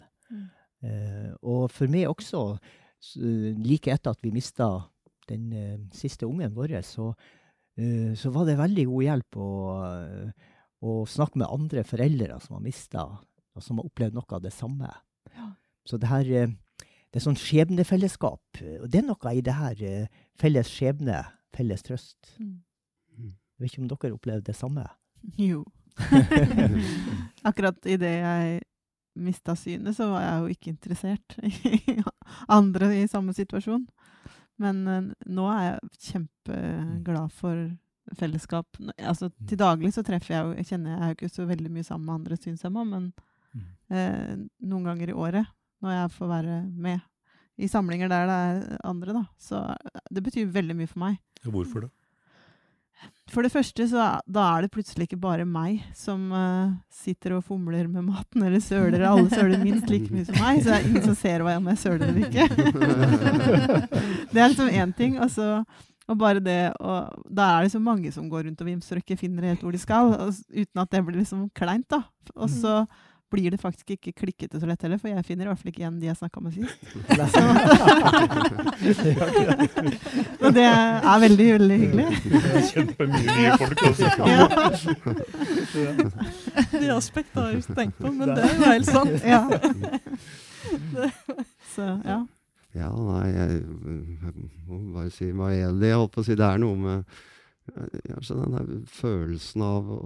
Eh, og for meg også, like etter at vi mista den eh, siste ungen vår, så, eh, så var det veldig god hjelp å, å snakke med andre foreldre som har mista, og som har opplevd noe av det samme. Så det her eh, det er sånn skjebnefellesskap. Og det er noe i det her felles skjebne, felles trøst. Mm. Jeg vet ikke om dere opplevde det samme? Jo. <laughs> Akkurat idet jeg mista synet, så var jeg jo ikke interessert i <laughs> andre i samme situasjon. Men eh, nå er jeg kjempeglad for fellesskap. Altså, til daglig så treffer jeg jo Jeg kjenner jeg er jo ikke så veldig mye sammen med andre synshemma, men eh, noen ganger i året, når jeg får være med i samlinger der det er andre, da, så eh, det betyr veldig mye for meg. Ja, hvorfor det? For det første, så da er det plutselig ikke bare meg som uh, sitter og fomler med maten, eller søler. Alle søler minst like mye som meg, så det er ingen som ser hva om jeg søler eller ikke. <laughs> det er liksom én ting. Og, så, og bare det og Da er det så mange som går rundt og vimser og ikke finner helt hvor de skal, og, uten at det blir liksom kleint, da. Og så blir det faktisk ikke klikkete så lett heller, for jeg finner i hvert fall ikke igjen de jeg snakka med sist. <laughs> <laughs> Så, og det er veldig, veldig hyggelig. Kjempemye nye folk også. <laughs> Ja. De aspektene har jeg ikke tenkt på, men det er jo helt sant. Ja. Så, ja. Ja, nei, jeg, jeg må bare si meg enig. Jeg holdt på å si det er noe med altså den der følelsen av å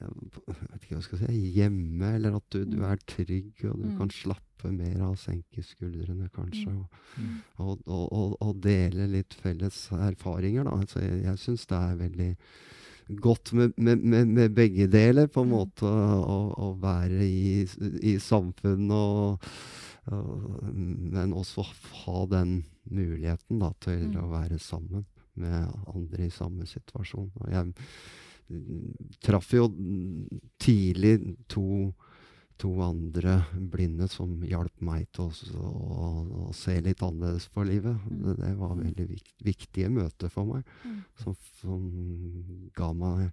jeg vet ikke hva jeg skal si, hjemme, eller at du, du er trygg, og du Mm. kan slappe mer av, senke skuldrene kanskje, og, Mm. og, og, og, dele litt felles erfaringer. Da. Altså, jeg jeg syns det er veldig godt med, med, med, med begge deler, på en måte, å, å være i, i samfunnet og, Men også ha den muligheten da, til Mm. å være sammen med andre i samme situasjon. Og jeg mm, traff jo mm, tidlig to, to andre blinde som hjalp meg til å, å, å se litt annerledes på livet. Det, det var veldig vikt, viktige møter for meg, Mm. som, som ga meg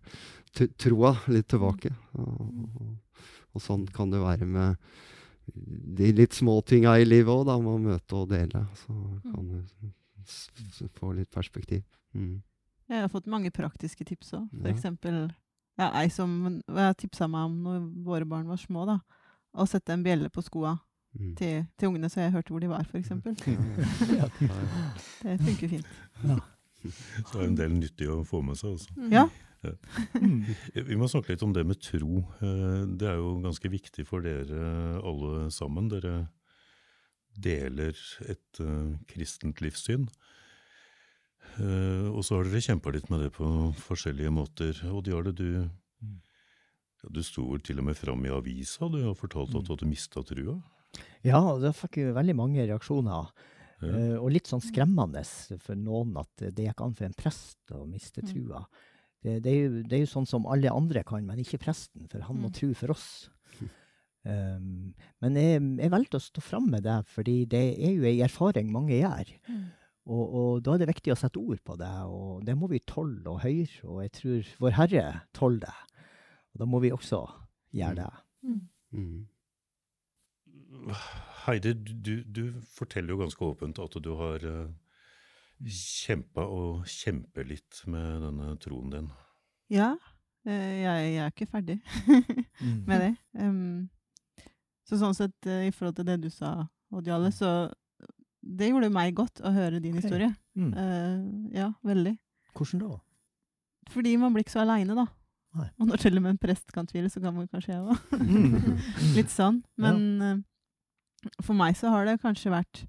troa litt tilbake. Og, og, og sånn kan det være med de litt små tinga i livet òg, da. Man møter og deler. Så kan du få litt perspektiv. Mm. Jeg har fått mange praktiske tips òg. For Ja. eksempel ja, ei som tipsa meg om når våre barn var små, da. Å sette en bjelle på skoa Mm. til, til ungene, så jeg hørte hvor de var, f.eks. <laughs> Ja. det funker fint. Så er det en del nyttig å få med seg altså. Ja. Ja. Vi må snakke litt om det med tro. Eh, Det er jo ganske viktig for dere alle sammen. Dere deler et eh, kristent livssyn. Eh, og så har dere kjempa litt med det på forskjellige måter. Og Jarle, du, ja, du sto vel til og med fram i avisa du har fortalt at du hadde mista trua? Ja, da fikk vi veldig mange reaksjoner. Ja. Eh, og litt sånn skremmende for noen at det gikk an for en prest å miste Mm. trua. Det, det, er jo, det er jo sånn som alle andre kan, men ikke presten, for han må Mm. tro for oss. Um, men jeg, jeg valgte å stå fram med det, fordi det er jo ei erfaring mange gjør. Mm. Og, og da er det viktig å sette ord på det, og det må vi tåle og høre. Og jeg tror Vår Herre tåler det. Og da må vi også gjøre det. Mm. Heidi, du, du forteller jo ganske åpent at du har uh, kjempa og kjemper litt med denne troen din. Ja. eh, Jeg, jeg er ikke ferdig <laughs> Mm. med det. Um, så sånn sett, eh, i forhold til det du sa, Odd Jale, så det gjorde meg godt å høre din okay. historie. Mm. Uh, ja, veldig. Hvordan da? Fordi man blir ikke så aleine, da. Nei. Og når til og med en prest kan tvile, så kan man kanskje jeg òg. Mm. <laughs> Litt sånn. Men eh, for meg så har det kanskje vært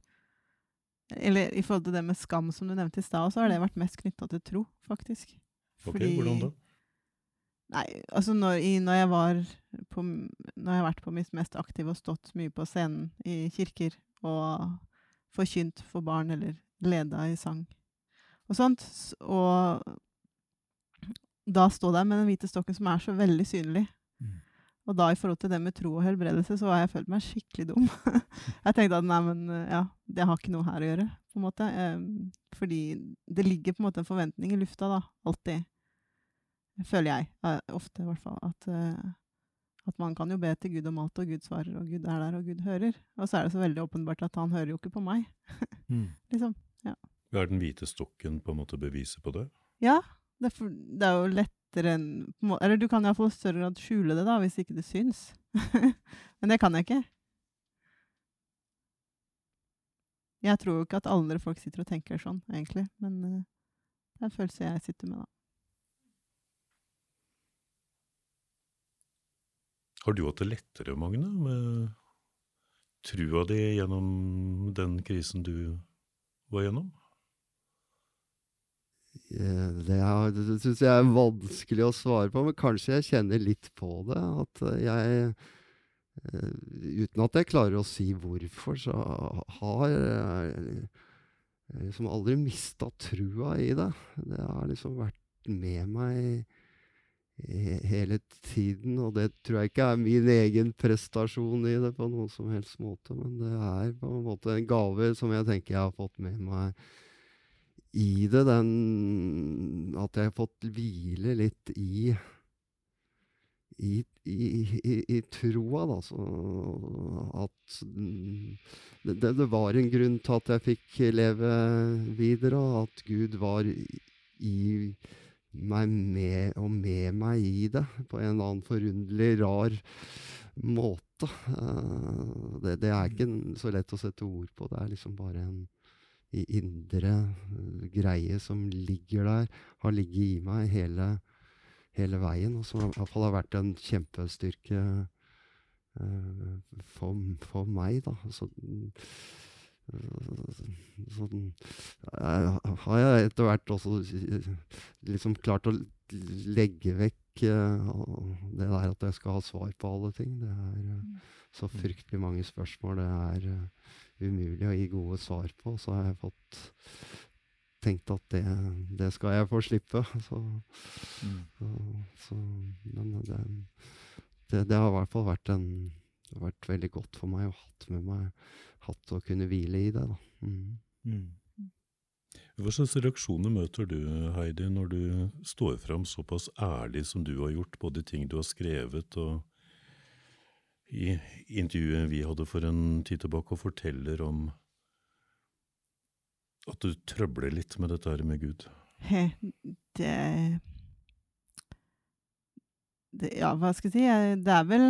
Eller i forhold til det med skam som du nevnte i stad, så har det vært mest knytta til tro, faktisk. Ok, hvordan da? Nei, altså når, i, når jeg var på Når jeg har vært på mitt mest aktive og stått mye på scenen i kirker og forkynt for barn eller leda i sang og sånt, og da stå der med den hvite stokken som er så veldig synlig. Og da i forhold til det med tro og helbredelse, så har jeg følt meg skikkelig dum. <laughs> jeg tenkte at nei, men eh, ja, det har ikke noe her å gjøre, på en måte. Em, fordi det ligger på en måte en forventning i lufta, da. Alltid. Føler jeg. eh, ofte, i hvert fall. At, eh, at man kan jo be til Gud om alt, og Gud svarer, og Gud er der, og Gud hører. Og så er det så veldig åpenbart at han hører jo ikke på meg. <laughs> Mm. liksom. Ja. Er den hvite stokken på en måte beviset på det? Ja, det er, for, det er jo lettere enn Eller du kan iallfall i større grad skjule det, da, hvis ikke det syns. <laughs> Men det kan jeg ikke. Jeg tror jo ikke at alle folk sitter og tenker sånn, egentlig. Men eh, det er en følelse jeg sitter med, da. Har du hatt det lettere, Magne, med trua di gjennom den krisen du var gjennom? Eh, Det, er- syns jeg er vanskelig å svare på, men kanskje jeg kjenner litt på det. At jeg eh, Uten at jeg klarer å si hvorfor, så har jeg liksom aldri mista trua i det. Det har liksom vært med meg hele tiden, og det tror jeg ikke er min egen prestasjon i det på noen som helst måte, men det er på en måte en gave som jeg tenker jeg har fått med meg i det, den At jeg har fått hvile litt i i, i, i, troa, da. Så at det, det var en grunn til at jeg fikk leve videre, og at Gud var i meg med og med meg i det på en eller annen forunderlig rar måte. Uh, det, det er ikke så lett å sette ord på. Det er liksom bare en indre eh, greie som ligger der, har ligget i meg hele, hele veien, og som i hvert fall har vært en kjempestyrke uh, for, for meg, da. Så, så eh, har jeg etter hvert også liksom klart å legge vekk eh, det der at jeg skal ha svar på alle ting. Det er eh, så fryktelig mange spørsmål det er umulig å gi gode svar på. Så har jeg fått tenkt at det, det skal jeg få slippe. <laughs> Så, så, så Men det, det, det har i hvert fall vært en vært veldig godt for meg å hatt med meg hatt å kunne hvile i det. da. Mm. Hva slags reaksjoner møter du, Heidi, når du står fram såpass ærlig som du har gjort, både i ting du har skrevet og i intervjuet vi hadde for en tid tilbake, og forteller om at du trøbler litt med dette her med Gud? <laughs> Det, det Ja, hva skal jeg si? Det er vel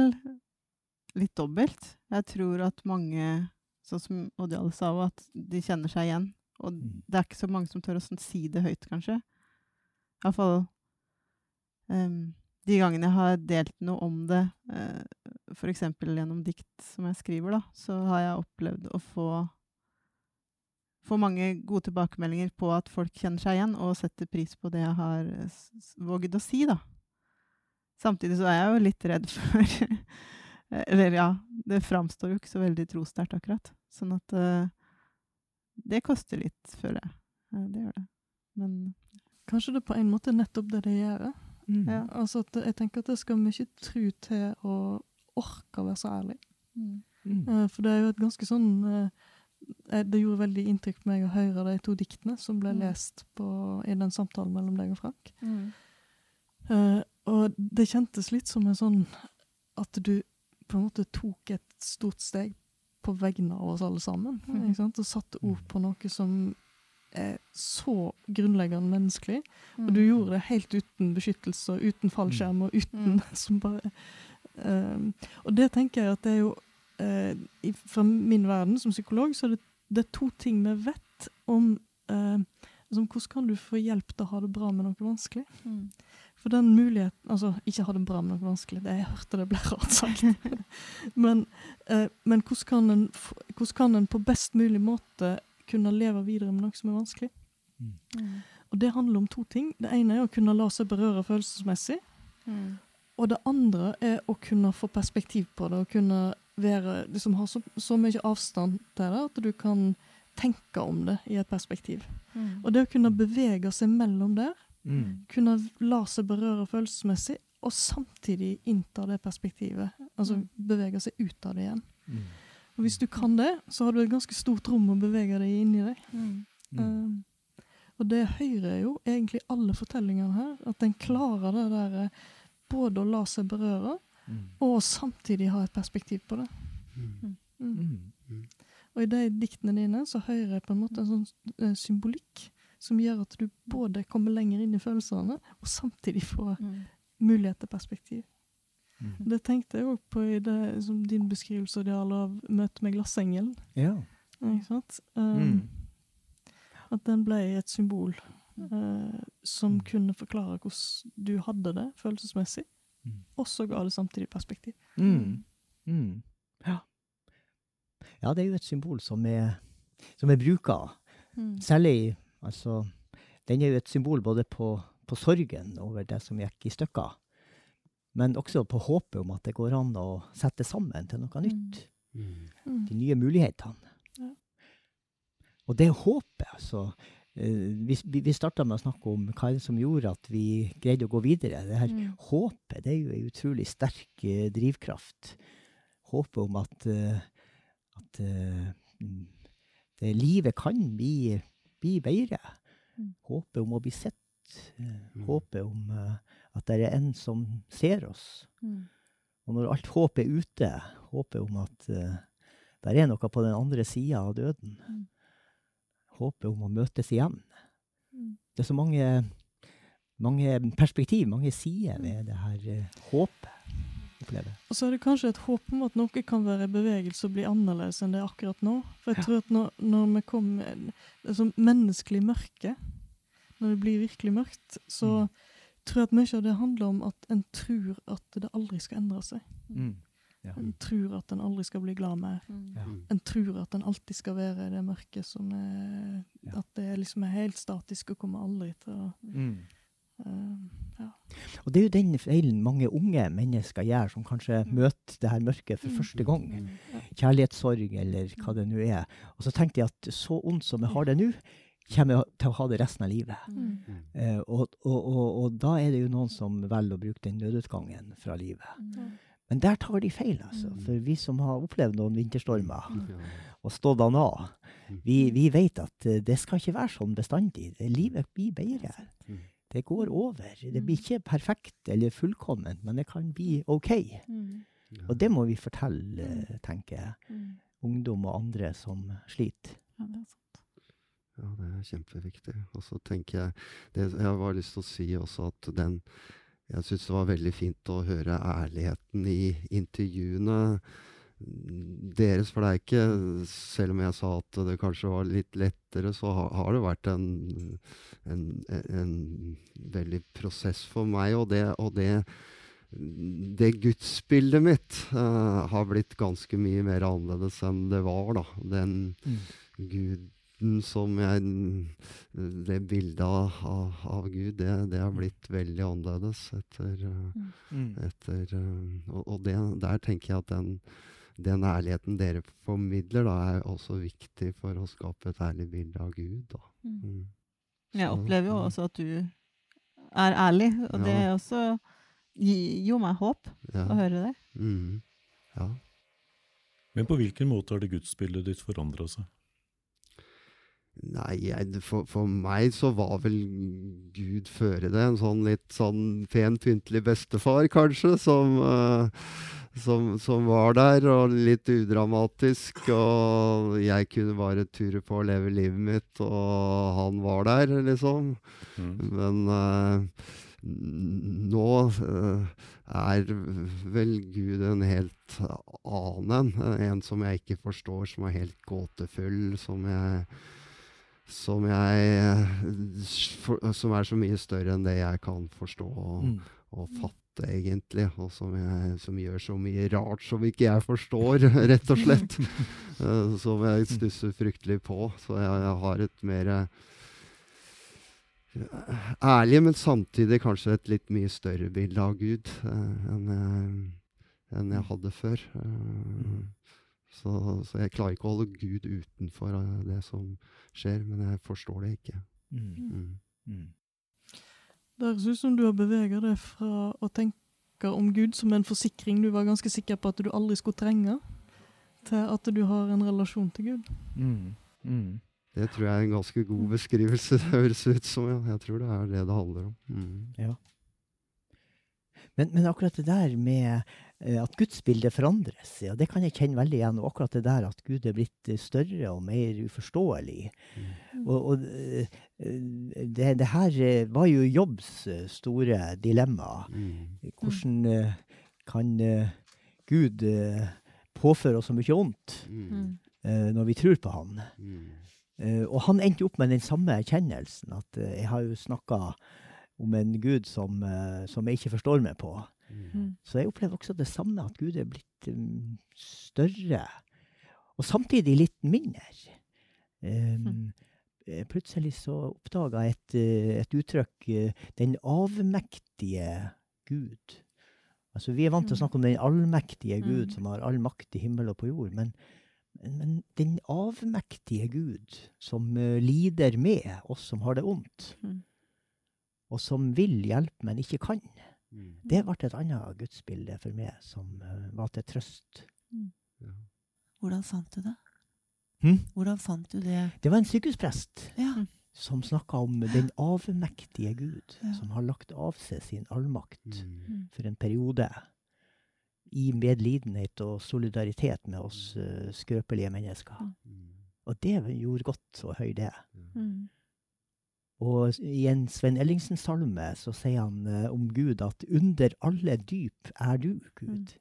litt dobbelt. Jeg tror at mange, sånn som Oddjal sa, òg, at de kjenner seg igjen. Og det er ikke så mange som tør å sånn si det høyt, kanskje. Iallfall um, de gangene jeg har delt noe om det, uh, f.eks. gjennom dikt som jeg skriver, da, så har jeg opplevd å få få mange gode tilbakemeldinger på at folk kjenner seg igjen og setter pris på det jeg har s- våget å si, da. Samtidig så er jeg jo litt redd <laughs> for Eller ja, det framstår jo ikke så veldig trosterkt, akkurat. Sånn at eh, det koster litt, føler jeg. Ja, det gjør det. Men Kanskje det på en måte er nettopp det det gjør. Mm. Ja, altså at jeg tenker at det skal mye tru til å orke å være så ærlig. Mm. Eh, For det er jo et ganske sånn eh, eh, Det gjorde veldig inntrykk på meg å høre de to diktene som ble Mm. lest på, i den samtalen mellom deg og Frank. Mm. Uh, og det kjentes litt som en sånn at du på en måte tok et stort steg på vegne av oss alle sammen. Mm. Og satte ord på noe som er så grunnleggende menneskelig. Og du Mm. gjorde det helt uten beskyttelse uten fallskjerm og uten Mm. <laughs> som bare um, Og det tenker jeg at det er jo uh, Fra min verden som psykolog så er det, det er to ting vi vet om uh, som Hvordan kan du få hjelp til å ha det bra med noe vanskelig? Mm. For den muligheten Altså, ikke ha det bra med noe vanskelig, det jeg hørte det ble rart sagt. <laughs> men eh, men hvordan, kan en, hvordan kan en på best mulig måte kunne leve videre med noe som er vanskelig? Mm. Og det handler om to ting. Det ene er å kunne la seg berøre følelsesmessig. Mm. Og det andre er å kunne få perspektiv på det, og kunne være, liksom ha så, så mye avstand til det at du kan tenke om det i et perspektiv. Mm. Og det å kunne bevege seg mellom der, Mm. kunne la seg berøre følelsesmessig, og samtidig innta det perspektivet. Altså Mm. bevege seg ut av det igjen. Mm. Og hvis du kan det, så har du et ganske stort rom å bevege deg inn i deg. Mm. Um, og det hører jo egentlig alle fortellingene her, at en klarer det der eh, både å la seg berøre, Mm. og samtidig ha et perspektiv på det. Mm. Mm. Og i de diktene dine så hører jeg på en måte en sånn eh, symbolikk som gjør at du både kommer lenger inn i følelsene, og samtidig får Mm. mulighet til perspektiv. Mm. Det tenkte jeg òg på i det, som din beskrivelse Dial, av møtet med glassengelen. Ja. Ikke sant? Um, Mm. At den ble et symbol uh, som kunne forklare hvordan du hadde det følelsesmessig, Mm. og så ga det samtidig perspektiv. Mm. Mm. Ja. ja, det er jo et symbol som er, som er bruka. Mm. Særlig altså den er jo et symbol både på, på sorgen over det som gikk i stykker, men også på håpet om at det går an å sette sammen til noe nytt. Mm. De nye mulighetene. Ja. Og det håpet, altså eh, Vi, vi starta med å snakke om hva er det som gjorde at vi greide å gå videre. Det her Mm. håpet det er jo en utrolig sterk eh, drivkraft. Håpet om at, uh, at mm, det livet kan bli, bli bedre. Mm. Håpet om å bli sett. eh, Håpet om eh, at det er en som ser oss. Mm. Og når alt håp er ute, håpet om at uh, det er noe på den andre sida av døden, Mm. håpet om å møtes igjen Mm. Det er så mange, mange perspektiv, mange sider ved det her eh, håpet. Opplever. Og så er det kanskje et håp om at noe kan være i bevegelse og bli annerledes enn det er akkurat nå. For jeg tror at når, når vi kommer altså Menneskelig mørke, når det blir virkelig mørkt, så tror jeg at mye av det handler om at en tror at det aldri skal endre seg. Mm. Ja. En tror at en aldri skal bli glad mer. Ja. En tror at en alltid skal være i det mørket som er At det liksom er helt statisk og kommer aldri til å Mm. Eh, ja. Og det er jo den feilen mange unge mennesker gjør, som kanskje møter det her mørket for første gang. Kjærlighetssorg, eller hva det nå er. Og så tenker de at så ondt som jeg har det nå, kommer jeg til å ha det resten av livet. Mm. Eh, og, og, og, og da er det jo noen som velger å bruke den nødutgangen fra livet. Men der tar de feil, altså. For vi som har opplevd noen vinterstormer og stått an av, vi, vi vet at eh, det skal ikke være sånn bestandig. Livet blir bedre. Det går over. Det blir ikke perfekt eller fullkomment, men det kan bli OK. Mm. Og det må vi fortelle, eh, tenker jeg, Mm. ungdom og andre som sliter. Ja, det er sant. Ja, det er kjempeviktig. Og så tenker jeg det, Jeg har bare lyst til å si også at den Jeg syns det var veldig fint å høre ærligheten i intervjuene deres. For det er ikke Selv om jeg sa at det kanskje var litt lettere, så har, har det vært en, en, en veldig prosess for meg. Og det, og det det gudsbildet mitt uh, har blitt ganske mye mer annerledes enn det var, da. Den guden som jeg Det bildet av, av, av Gud, det, det har blitt veldig annerledes etter, eh, Mm. etter eh, Og, og det, der tenker jeg at den, den ærligheten dere formidler, da, er også viktig for å skape et ærlig bilde av Gud. Da. Mm. Jeg opplever jo også at du er ærlig, og det Ja. også gir gir meg håp Ja. å høre det. Mm. Ja. Men på hvilken måte har det gudsbildet ditt forandra seg? Nei, jeg, for, for meg så var vel Gud føre det. En sånn litt sånn pen, pyntelig bestefar, kanskje, som, uh, som, som var der, og litt udramatisk. Og jeg kunne bare ture på å leve livet mitt, og han var der, liksom. Men uh, nå uh, er vel Gud en helt annen en. En som jeg ikke forstår, som er helt gåtefull, som jeg som jeg eh, for, Som er så mye større enn det jeg kan forstå og, Mm. og fatte, egentlig. Og som, jeg, som gjør så mye rart som ikke jeg forstår, <laughs> rett og slett. <laughs> Eh, som jeg stusser fryktelig på. Så jeg, jeg har et mer eh, ærlig, men samtidig kanskje et litt mye større bilde av Gud eh, enn, jeg, enn jeg hadde før. Eh, så, så jeg klarer ikke å holde Gud utenfor eh, det som skjer, men jeg forstår det ikke. Mm. Mm. Det høres ut som du har beveget deg fra å tenke om Gud som en forsikring du var ganske sikker på at du aldri skulle trenge, til at du har en relasjon til Gud. Mm. Mm. Det tror jeg er en ganske god beskrivelse. Det høres ut som. Ja. Jeg tror det er det det handler om. Mm. Ja. Men, men akkurat det der med at gudsbildet forandres, ja, det kan jeg kjenne veldig igjen. Og akkurat det der at Gud er blitt eh, større og mer uforståelig. Og, og eh, det, det her eh, var jo Jobbs eh, store dilemma. Hvordan eh, kan eh, Gud eh, påføre oss så mye ondt mm. når vi tror på Han? Eh, og han endte opp med den samme erkjennelsen, at eh, jeg har jo snakka om en Gud som, eh, som jeg ikke forstår meg på. Mm. Så jeg opplever også det samme, at Gud er blitt um, større, og samtidig litt mindre. Um, mm. plutselig så oppdaga jeg et, eh, et uttrykk eh, 'den avmektige Gud'. Altså, vi er vant til å snakke om den allmektige Gud, Mm. som har all makt i himmel og på jord. Men, men, men den avmektige Gud, som uh, lider med oss som har det vondt, Mm. og som vil hjelpe, men ikke kan, det ble et annet gudsbilde for meg, som eh, var til trøst. Hvordan fant du det? Hm? Hvordan fant du det? Det var en sykehusprest Ja. som snakka om den avmektige Gud, Ja. som har lagt av seg sin allmakt Mm. for en periode. I medlidenhet og solidaritet med oss uh, skrøpelige mennesker. Og det gjorde godt å høre det. Mm. Og i en Sven Ellingsen-salme så sier han eh, om Gud at 'under alle dyp er du, Gud'.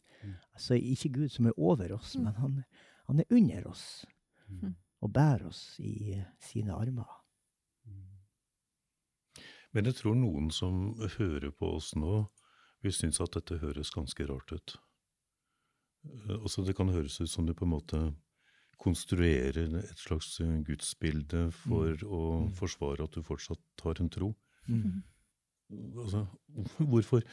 Altså ikke Gud som er over oss, Mm. men han, han er under oss. Mm. Og bærer oss i eh, sine armer. Men jeg tror noen som hører på oss nå, vil synes at dette høres ganske rart ut. Eh, Altså Det kan høres ut som du på en måte konstruerer et slags eh, gudsbilde for å forsvare at du fortsatt har en tro. Mm. Altså, hvorfor,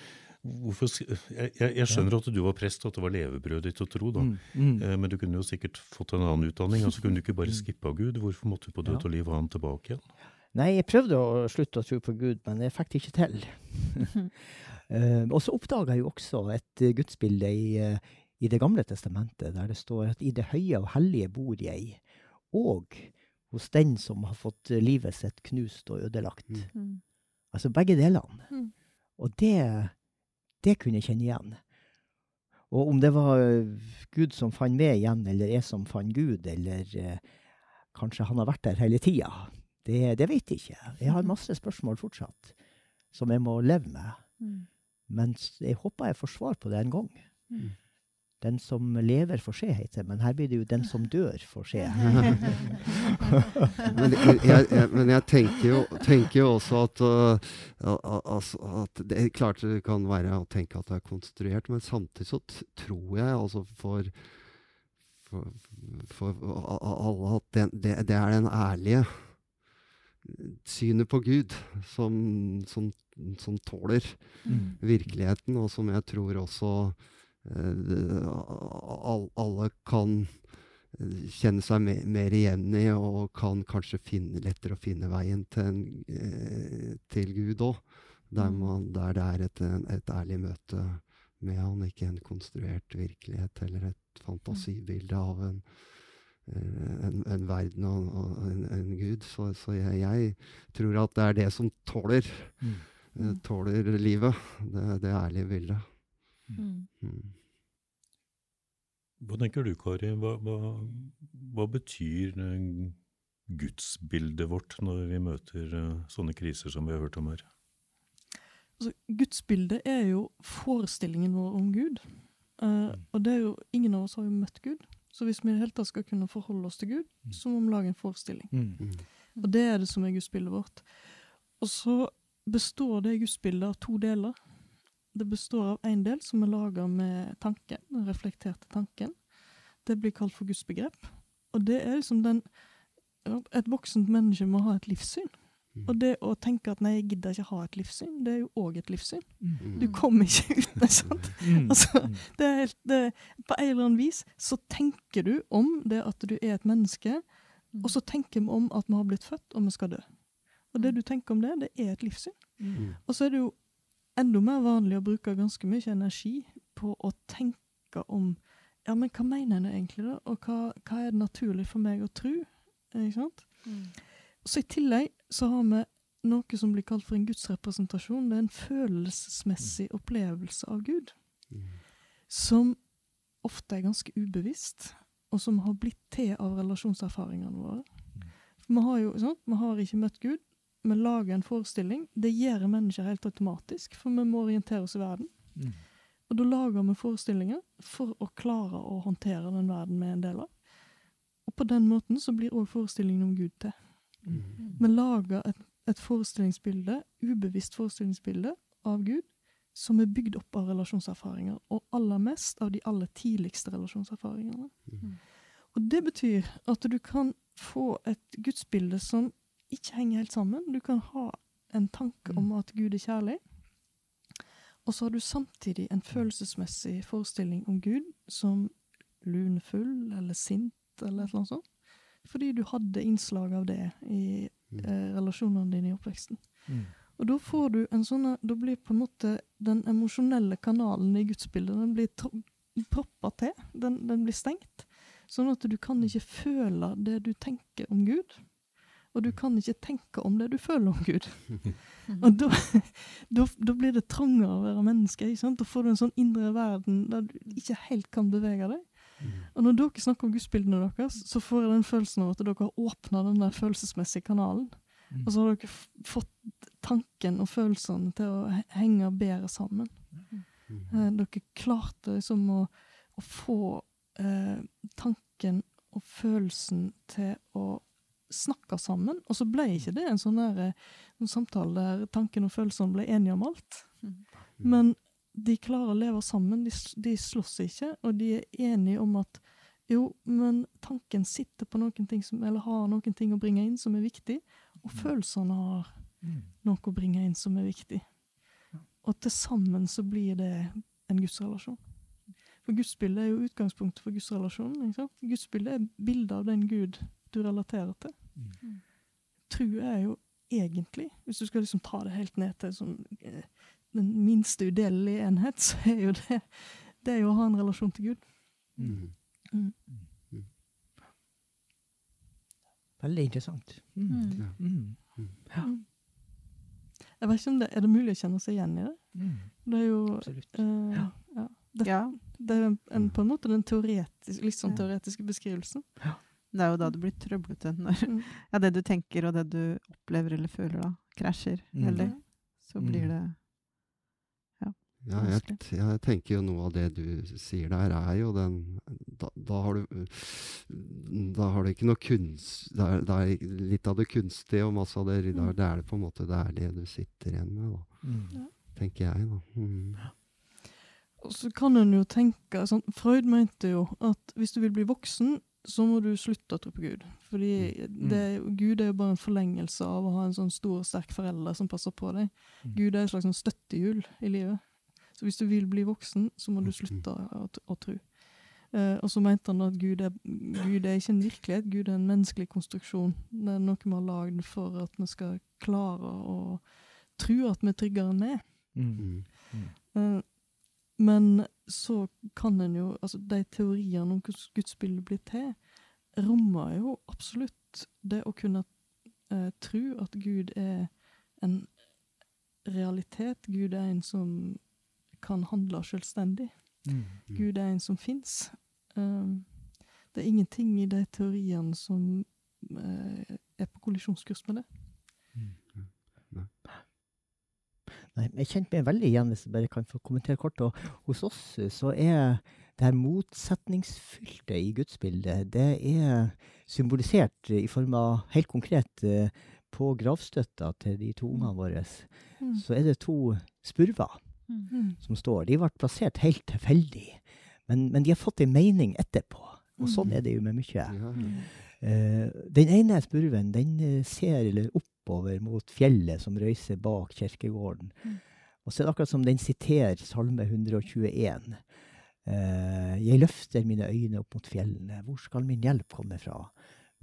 hvorfor jeg, jeg, skjønner at du var prest, og at det var levebrødet ditt å tro, da. Mm, mm. Eh, Men du kunne jo sikkert fått en annen utdanning. altså Kunne du ikke bare skippa Gud? Hvorfor måtte du på død og liv ha han tilbake igjen? Nei, jeg prøvde å slutte å tro på Gud, men jeg fikk det ikke til. <laughs> Eh, og så oppdaga jeg jo også et gudsbilde i, i Det gamle testamentet, der det står at i det høye og hellige bor jeg, og hos den som har fått livet sitt knust og ødelagt. Mm. Altså begge delene. Mm. Og det, det kunne jeg kjenne igjen. Og om det var eh, Gud som fant meg igjen, eller jeg som fant Gud, eller eh, kanskje han har vært der hele tida, det, det vet jeg ikke. Jeg har masse spørsmål fortsatt som jeg må leve med. Mm. Men jeg håper jeg får svar på det en gang. Mm. Den som lever får se, heter det. Men her blir det jo den som dør får se. <laughs> men, jeg, jeg, jeg, men jeg tenker jo, tenker jo også at, uh, al- al- altså, at Det klart det kan være å tenke at det er konstruert, men samtidig så tror jeg altså for for, alle at det, det, det er den ærlige synet på Gud som, som, som tåler Mm. virkeligheten, og som jeg tror også alle kan eh, kjenne seg me mer igjen i, og kan kanskje finne, lettere å finne veien til, en, eh, til Gud òg. Der, Mm. der det er et, et ærlig møte med han, ikke en konstruert virkelighet eller et fantasibilde av en, eh, en, en verden og, en, gud. Så, så jeg, jeg tror at det er det som tåler, Mm. eh, tåler livet. Det, det ærlige bildet. Mm. Mm. Hva tenker du, Kari? Hva, hva, hva betyr eh, gudsbildet vårt når vi møter eh, sånne kriser som vi har hørt om her? Altså, gudsbildet er jo forestillingen vår om Gud. Uh, og det er jo, ingen av oss har jo møtt Gud. Så hvis vi i det hele tatt skal kunne forholde oss til Gud, så må vi lage en forestilling. Mm. Og det er det som er gudsbildet vårt. Og så består det gudsbildet av to deler. Det består av en del som er laga med tanken, den reflekterte tanken. Det blir kalt for gudsbegrep. Og det er liksom den Et voksent menneske må ha et livssyn. Og det å tenke at nei, jeg gidder ikke ha et livssyn, det er jo òg et livssyn. Mm. Du kommer ikke uten, <laughs> sant? Mm. <laughs> Altså, det er helt, det, på en eller annen vis så tenker du om det at du er et menneske, og så tenker vi om at vi har blitt født, og vi skal dø. Og det du tenker om det, det er et livssyn. Mm. Og så er det jo enda mer vanlig å bruke ganske mye energi på å tenke om ja, men hva mener en egentlig, da? Og hva, hva er det naturlig for meg å tro? Ikke sant? Så i tillegg så har vi noe som blir kalt for en gudsrepresentasjon. Det er en følelsesmessig opplevelse av Gud. Som ofte er ganske ubevisst, og som har blitt til av relasjonserfaringene våre. For vi har jo sant? Vi har ikke møtt Gud. Vi lager en forestilling. Det gjør mennesker helt automatisk, for vi må orientere oss i verden. Mm. Og da lager vi forestillinger for å klare å håndtere den verden vi er en del av. Og på den måten så blir òg forestillingen om Gud til. Vi lager et, et forestillingsbilde, ubevisst forestillingsbilde av Gud, som er bygd opp av relasjonserfaringer, og aller mest av de aller tidligste relasjonserfaringene. Og det betyr at du kan få et gudsbilde som ikke henger helt sammen. Du kan ha en tanke om at Gud er kjærlig, og så har du samtidig en følelsesmessig forestilling om Gud som lunefull eller sint eller et eller annet sånt. Fordi du hadde innslag av det i eh, relasjonene dine i oppveksten. Mm. Og da får du en sånn Da blir på en måte den emosjonelle kanalen i gudsbildet den blir proppa til. Den, den blir stengt. Sånn at du kan ikke føle det du tenker om Gud. Og du kan ikke tenke om det du føler om Gud. <laughs> Og da, da, da blir det trangere å være menneske. ikke sant? Da får du en sånn indre verden der du ikke helt kan bevege deg. Og når dere snakker om gudsbildene deres, så får jeg den følelsen av at dere har åpna den der følelsesmessige kanalen. Og så har dere fått tanken og følelsene til å he- henge bedre sammen. Eh, dere klarte liksom å, å få eh, tanken og følelsen til å snakke sammen. Og så ble ikke det en sånn der, eh, en samtale der tanken og følelsene ble enige om alt. Men de klarer å leve sammen. De, de slåss ikke, og de er enige om at jo, men tanken sitter på noen ting som, eller har noen ting å bringe inn som er viktig, og følelsene har noe å bringe inn som er viktig. Og til sammen så blir det en gudsrelasjon. For gudsbildet er jo utgangspunktet for gudsrelasjonen. ikke sant? Gudsbildet er bildet av den Gud du relaterer til. Tro er jo egentlig, hvis du skal liksom ta det helt ned til sånn, eh, den minste udelelige enhet, så er jo det, det er jo å ha en relasjon til Gud. Mm. Mm. Veldig interessant. Mm. Mm. Mm. Ja. Mm. Jeg vet ikke om det, Er det mulig å kjenne seg igjen i det? Mm. Det er jo Absolutt. Uh, ja. Det, det er en, på en måte den teoretiske, litt sånn teoretiske beskrivelsen. Det er jo da det blir trøblete. Når Mm. <laughs> ja, det du tenker og det du opplever eller føler da, krasjer Mm. Eller, Så blir Mm. det ja, Ja, jeg, jeg tenker jo noe av det du sier der, er jo den Da, da har du Da har du ikke noe kunst Det er, det er litt av det kunstige og masse av det Mm. Det er det på en måte det er det du sitter igjen med, da. Mm. Tenker jeg, da. Mm. Og så kan en jo tenke sånn, Freud mente jo at hvis du vil bli voksen, så må du slutte å tro på Gud. Fordi Mm. det, er Gud er jo bare en forlengelse av å ha en sånn stor og sterk forelder som passer på deg. Mm. Gud er et slags sånn støttehjul i livet. Så hvis du vil bli voksen, så må du slutte å, å, tro. Eh, og så mente han at Gud er, Gud er ikke en virkelighet, Gud er en menneskelig konstruksjon. Det er noe vi har lagd for at vi skal klare å tro at vi er tryggere enn vi er. Mm. Eh, men så kan en jo Altså, de teoriene om hvordan gudsbildet blir til, rommer jo absolutt det å kunne eh, tro at Gud er en realitet. Gud er en som kan handle selvstendig. Mm. Gud er en som fins. det er ingenting i de teoriene som eh, er på kollisjonskurs med det. Nei, jeg kjente meg veldig igjen, hvis jeg bare kan få kommentere kort. Og hos oss eh, så er det her motsetningsfylte i gudsbildet, det er symbolisert i form av helt konkret eh, på gravstøtta til de to ungene våre. Mm. Så er det to spurver Mm. som står. De ble plassert helt tilfeldig, men, men de har fått en mening etterpå. Og sånn Mm. er det jo med mye. Eh, den ene spurven den eh, ser eller oppover mot fjellet som røyser bak kirkegården. Mm. Og så er det akkurat som den siterer Salme 121. Eh, jeg løfter mine øyne opp mot fjellene. Hvor skal min hjelp komme fra?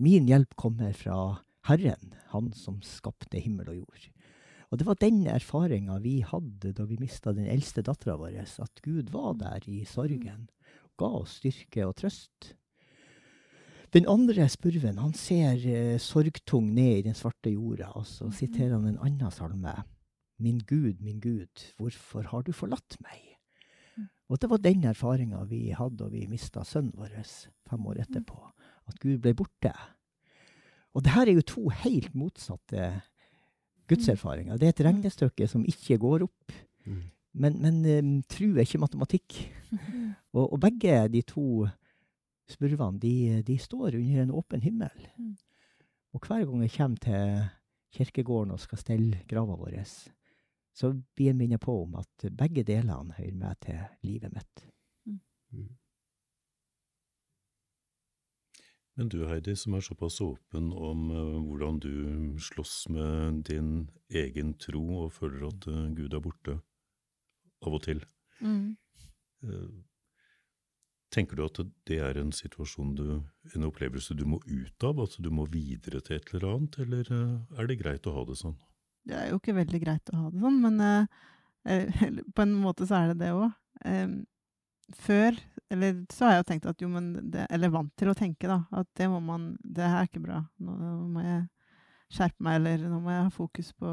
Min hjelp kommer fra Herren, Han som skapte himmel og jord. Og det var den erfaringa vi hadde da vi mista den eldste dattera vår, at Gud var der i sorgen. Ga oss styrke og trøst. Den andre spurven han ser eh, sorgtung ned i den svarte jorda, og så siterer han en annen salme. Min Gud, min Gud, hvorfor har du forlatt meg? Og det var den erfaringa vi hadde da vi mista sønnen vår fem år etterpå. At Gud ble borte. Og det her er jo to helt motsatte gudserfaringer. Det er et regnestykke som ikke går opp. Men, men um, tru er ikke matematikk. <laughs> Og, og begge de to spurvene de, de står under en åpen himmel. Mm. Og hver gang jeg kommer til kirkegården og skal stelle grava vår, så blir jeg minnet på om at begge delene hører med til livet mitt. Men du Heidi, som er såpass åpen om uh, hvordan du slåss med din egen tro og føler at uh, Gud er borte av og til. Mm. Tenker du at det er en situasjon du, en opplevelse du må ut av, altså du må videre til et eller annet, eller er det greit å ha det sånn? Det er jo ikke veldig greit å ha det sånn, men <laughs> på en måte så er det det òg. før eller så har jeg jo tenkt at jo, men det, Eller vant til å tenke, da. At det må man Det her er ikke bra. Nå, må jeg skjerpe meg, eller nå må jeg ha fokus på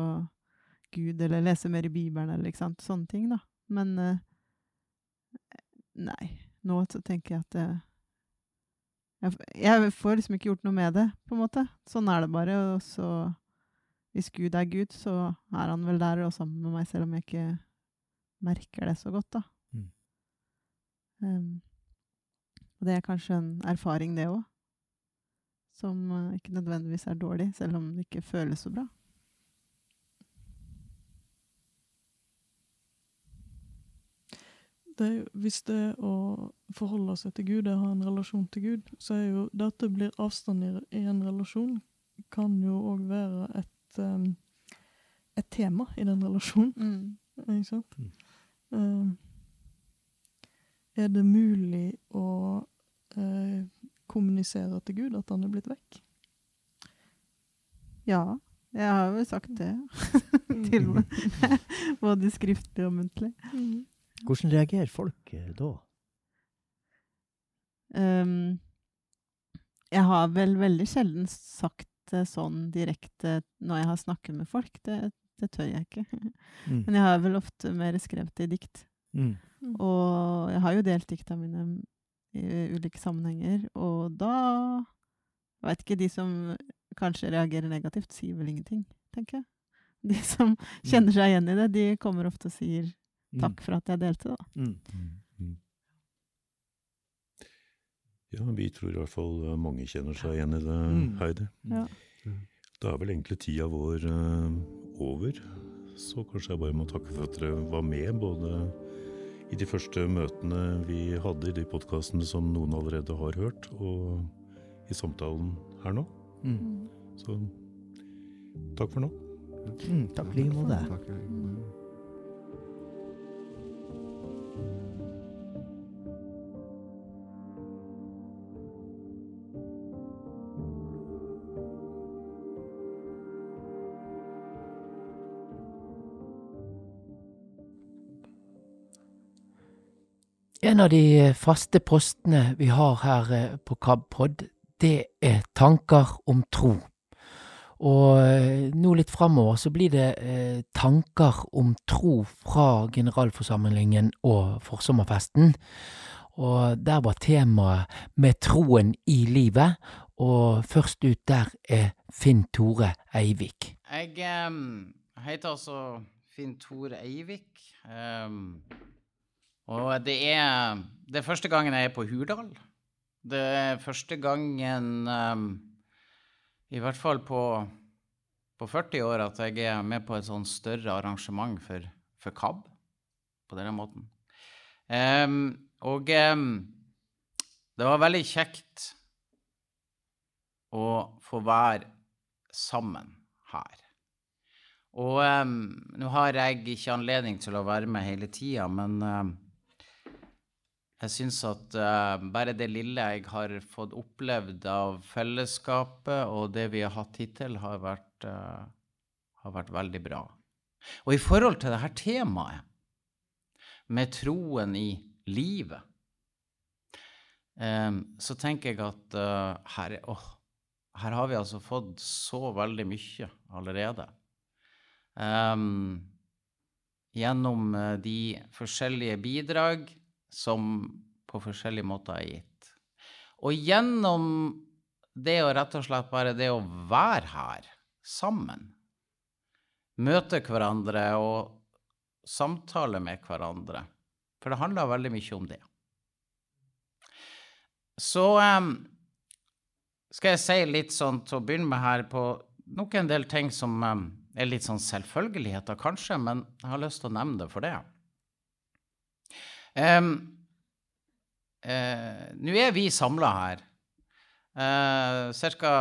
Gud, eller lese mer i Bibelen, eller ikke sant. Sånne ting, da. Men eh, Nei. Nå så tenker jeg at uh, jeg, jeg, får liksom ikke gjort noe med det, på en måte. Sånn er det bare. Og så Hvis Gud er Gud, så er han vel der og sammen med meg, selv om jeg ikke merker det så godt, da. Um, og det er kanskje en erfaring, det òg, som uh, ikke nødvendigvis er dårlig, selv om det ikke føles så bra. Det, hvis det å forholde seg til Gud, det å ha en relasjon til Gud, så er jo det at det blir avstand i, en relasjon, kan jo òg være et, um, et tema i den relasjonen. Mm. Ikke sant? Mm. Um, er det mulig å uh, kommunisere til Gud at han er blitt vekk? Ja, jeg har jo sagt det. <laughs> <laughs> til meg. Både skriftlig og muntlig. Mm. Hvordan reagerer folk eh, da? Um, jeg har vel veldig sjelden sagt det sånn direkte når jeg har snakket med folk. Det, det tør jeg ikke. <laughs> Mm. Men jeg har vel ofte mer skrevet det i dikt. Mm. Mm. Og jeg har jo delt dikta mine i ulike sammenhenger, og da Jeg ikke, de som kanskje reagerer negativt, sier vel ingenting, tenker jeg. De som mm. kjenner seg igjen i det, de kommer ofte og sier. Takk for at jeg delte, da. Mm. Mm. Ja, vi tror i hvert fall mange kjenner seg igjen i det, Heidi. Ja. Da er vel egentlig tida vår uh, over. Så kanskje jeg bare må takke for at dere var med, både i de første møtene vi hadde i de podkastene som noen allerede har hørt, og i samtalen her nå. Mm. Så takk for nå. Mm, takk i like måte. En av de faste postene vi har her eh, på KABpod, det er tanker om tro. Og eh, nå litt framover så blir det eh, tanker om tro fra generalforsamlingen og forsommerfesten. Og der var temaet med troen i livet, og først ut der er Finn Tore Eivik. Jeg um, heter altså Finn Tore Eivik. Um, og det er, det er første gangen jeg er på Hurdal. Det er første gangen, um, i hvert fall på, på, 40 år, at jeg er med på et sånn større arrangement for, for KAB på denne måten. Um, og um, det var veldig kjekt å få være sammen her. Og nå har jeg ikke anledning til å være med hele tida, men jeg syns at uh, bare det lille jeg har fått opplevd av fellesskapet og det vi har hatt hittil, har vært, uh, har vært veldig bra. Og i forhold til dette temaet med troen i livet, um, så tenker jeg at uh, her, oh, her, har vi altså fått så veldig mye allerede. Um, gjennom de forskjellige bidrag som på forskjellige måter er gitt. Og gjennom det å rett og slett bare det å være her sammen, møte hverandre og samtale med hverandre, for det handler veldig mye om det. Så um, skal jeg si litt sånn til å begynne med her på nok en del ting som um, er litt sånn selvfølgeligheter, kanskje, men jeg har lyst til å nevne det for det. Um, uh, Nå er vi samla her Eh, Ca.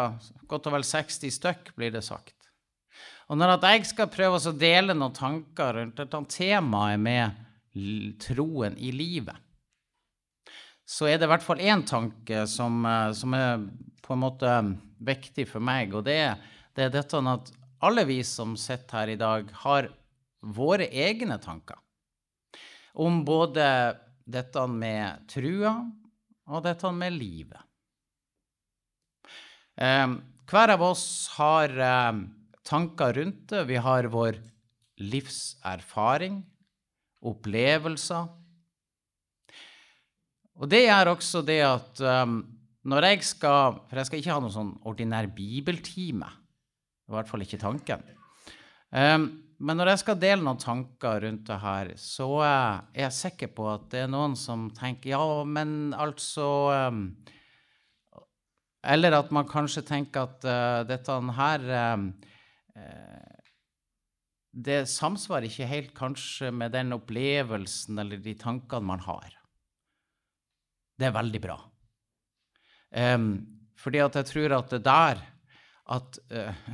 godt og vel 60 stykk, blir det sagt. Og når jeg skal prøve å dele noen tanker rundt dette temaet med troen i livet, så er det i hvert fall én tanke som, eh, som er på en måte viktig for meg, og det, det er dette at alle vi som sitter her i dag, har våre egne tanker om både dette med trua og dette med livet. Eh, hver av oss har eh, tanker rundt det. Vi har vår livserfaring, opplevelser. Og det gjør også det at um, når jeg skal For jeg skal ikke ha noen sånn ordinær bibeltime. I hvert fall ikke tanken. Um, men når jeg skal dele noen tanker rundt det her, så uh, er jeg sikker på at det er noen som tenker Ja, men altså um, Eller at man kanskje tenker at uh, dette her eh, Det samsvarer ikke helt kanskje med den opplevelsen eller de tankene man har. Det er veldig bra. Um, fordi at jeg tror at det der at uh,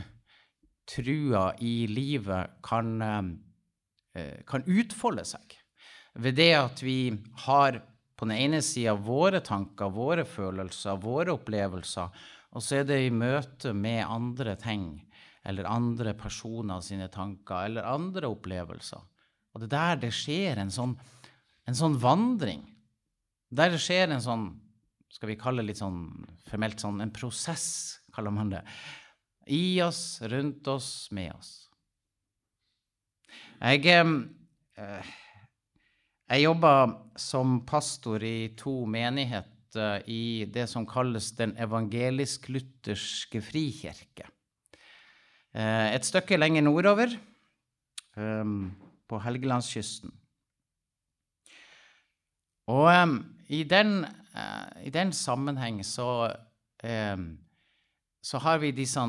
trua i livet kan, uh, kan utfolde seg ved det at vi har på den ene sida våre tanker, våre følelser, våre opplevelser, og så er det i møte med andre ting eller andre personer sine tanker eller andre opplevelser. Og det er der det skjer en sånn, en sånn vandring. Der det skjer en sånn, skal vi kalle det litt sånn formelt sånn, en prosess, kaller man det. I oss, rundt oss, med oss. Jeg, eh, jeg jobba som pastor i to menigheter i det som kalles Den evangelisk-lutherske frikirke. Eh, et stykke lenger nordover, eh, på Helgelandskysten. Og i, den, uh, i, den, sammenheng så, så har vi disse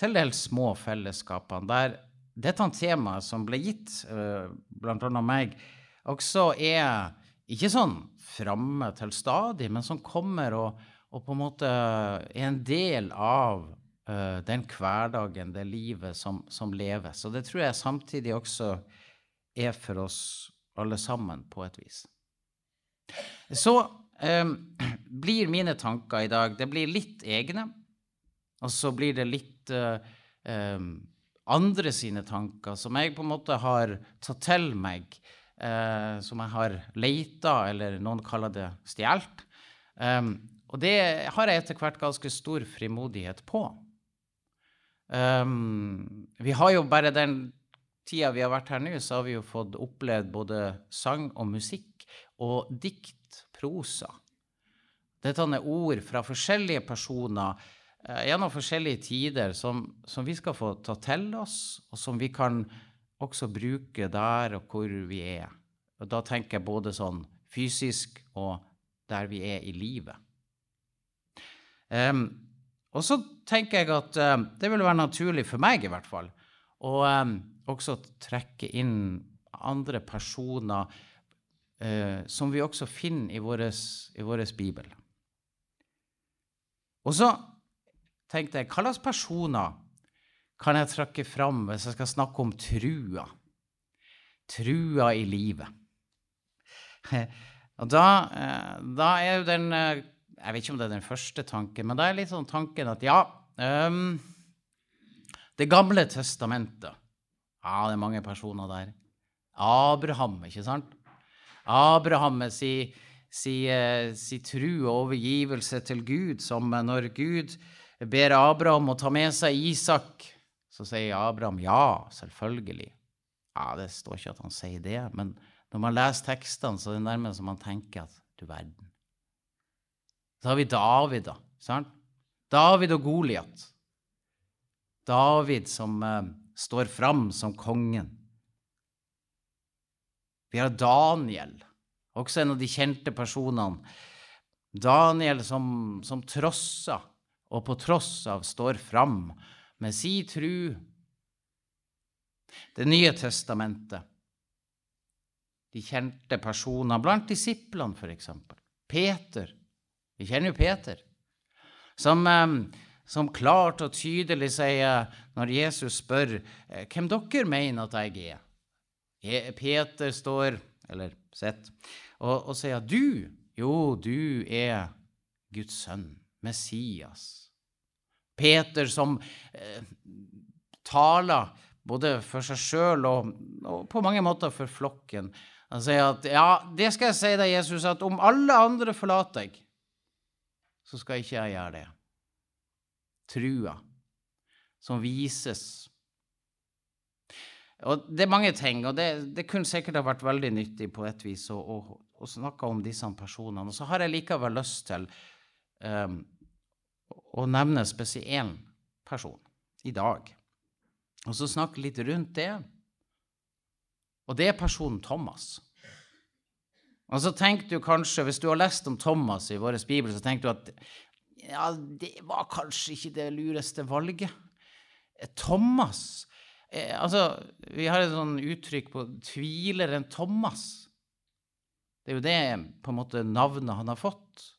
til dels små fellesskapene der dette temaet som ble gitt, uh, blant annet meg, også er ikke sånn framme til stadig, men som kommer og, og, på en måte er en del av uh, den hverdagen, det livet som, som leves. Og det tror jeg samtidig også er for oss alle sammen, på et vis. Så eh, blir mine tanker i dag det blir litt egne, og så blir det litt uh, um, andre sine tanker som jeg på en måte har tatt til meg, uh, som jeg har leita, eller noen kaller det stjålet. og det har jeg etter hvert ganske stor frimodighet på. vi har jo bare den tida vi har vært her nå, så har vi jo fått opplevd både sang og musikk og dikt, prosa. Dette er ord fra forskjellige personer gjennom forskjellige tider som, som, vi skal få ta til oss, og som vi kan også bruke der og hvor vi er. Og da tenker jeg både sånn fysisk og der vi er i livet. Um, og så tenker jeg at um, det vil være naturlig for meg, i hvert fall, å um, også trekke inn andre personer uh, som vi også finner i vår bibel. Og så tenkte jeg, hva slags personer kan jeg trekke fram hvis jeg skal snakke om trua? Trua i livet. <laughs> Og da, eh, da er jo den eh, Jeg vet ikke om det er den første tanken, men da er litt sånn tanken at ja um, Det gamle testamentet Ja, det er mange personer der. Abraham, ikke sant? Abraham med si, si, si tru og overgivelse til Gud, som når Gud ber Abraham å ta med seg Isak, så sier Abraham ja, selvfølgelig. Ja, det står ikke at han sier det, men når man leser tekstene, så er det nærmest som man tenker at du verden. Så har vi David, da. sant? David og Goliat. David som eh, står fram som kongen. Vi har Daniel, også en av de kjente personene. Daniel som, som trosser, og på tross av står fram med si tru. Det nye testamentet. De kjente personer blant disiplene, f.eks. Peter. Vi kjenner jo Peter. Som, eh, som klart og tydelig sier når Jesus spør eh, hvem dere mener at jeg er. Peter står, eller sitter, og, og sier du, jo, du er Guds sønn, Messias. Peter som eh, taler både for seg sjøl og, og på mange måter for flokken. Han sier at ja, det skal jeg si deg, Jesus, at om alle andre forlater deg, så skal ikke jeg gjøre det. Trua som vises. Og Det er mange ting, og det, det kunne sikkert ha vært veldig nyttig på et vis å, å, å snakke om disse personene. Og så har jeg likevel lyst til um, å nevne spesiell person i dag. Og så snakke litt rundt det. Og det er personen Thomas. Og så tenker du kanskje, Hvis du har lest om Thomas i vår bibel, så tenker du at ja, det var kanskje ikke det lureste valget. Eh, Thomas eh, altså, Vi har et sånn uttrykk på 'tviler en Thomas'. Det er jo det på en måte navnet han har fått.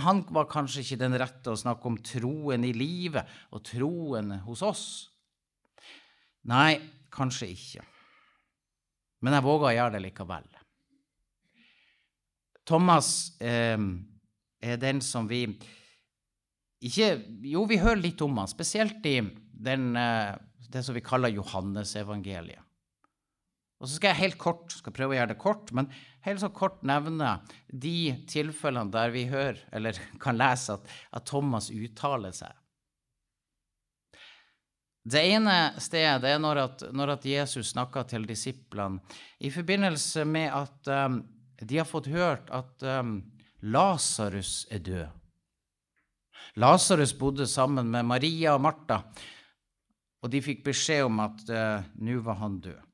Han var kanskje ikke den rette å snakke om troen i livet og troen hos oss. Nei, kanskje ikke. Men jeg våger å gjøre det likevel. Thomas eh, er den som vi ikke Jo, vi hører litt om han, spesielt i den, eh, det som vi kaller Johannesevangeliet. Og så skal jeg helt kort skal prøve å gjøre det kort, men helt så kort nevne de tilfellene der vi hører, eller <laughs> kan lese, at, at Thomas uttaler seg. Det ene stedet er når at, når at Jesus snakker til disiplene i forbindelse med at um, de har fått hørt at um, Lasarus er død. Lasarus bodde sammen med Maria og Martha, og de fikk beskjed om at uh, nå var han død.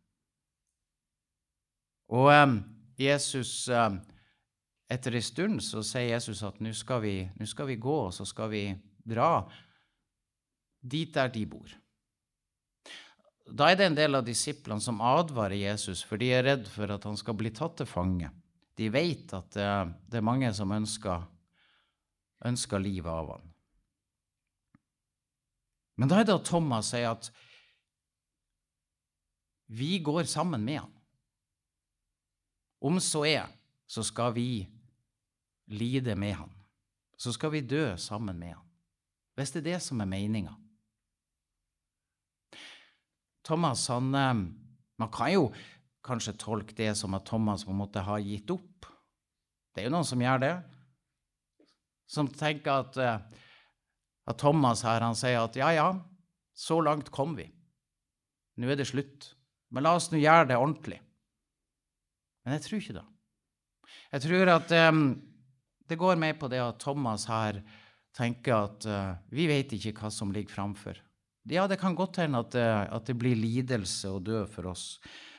Og Jesus Etter en stund så sier Jesus at nå skal, vi, skal vi gå, og så skal vi dra dit der de bor. Da er det en del av disiplene som advarer Jesus, for de er redd for at han skal bli tatt til fange. De vet at det, det er mange som ønsker, ønsker livet av han. Men da er det at Thomas sier at vi går sammen med han. Om så er, så skal vi lide med han. Så skal vi dø sammen med han. Hvis det er det som er meninga. Thomas, han Man kan jo kanskje tolke det som at Thomas på en måte har gitt opp. Det er jo noen som gjør det. Som tenker at, at Thomas her, han sier at ja, ja, så langt kom vi. Nå er det slutt. Men la oss nå gjøre det ordentlig. Men jeg tror ikke det. Jeg tror at um, det går med på det at Thomas her tenker at uh, vi vet ikke hva som ligger framfor. Ja, det kan godt hende at, uh, at det blir lidelse og død for oss.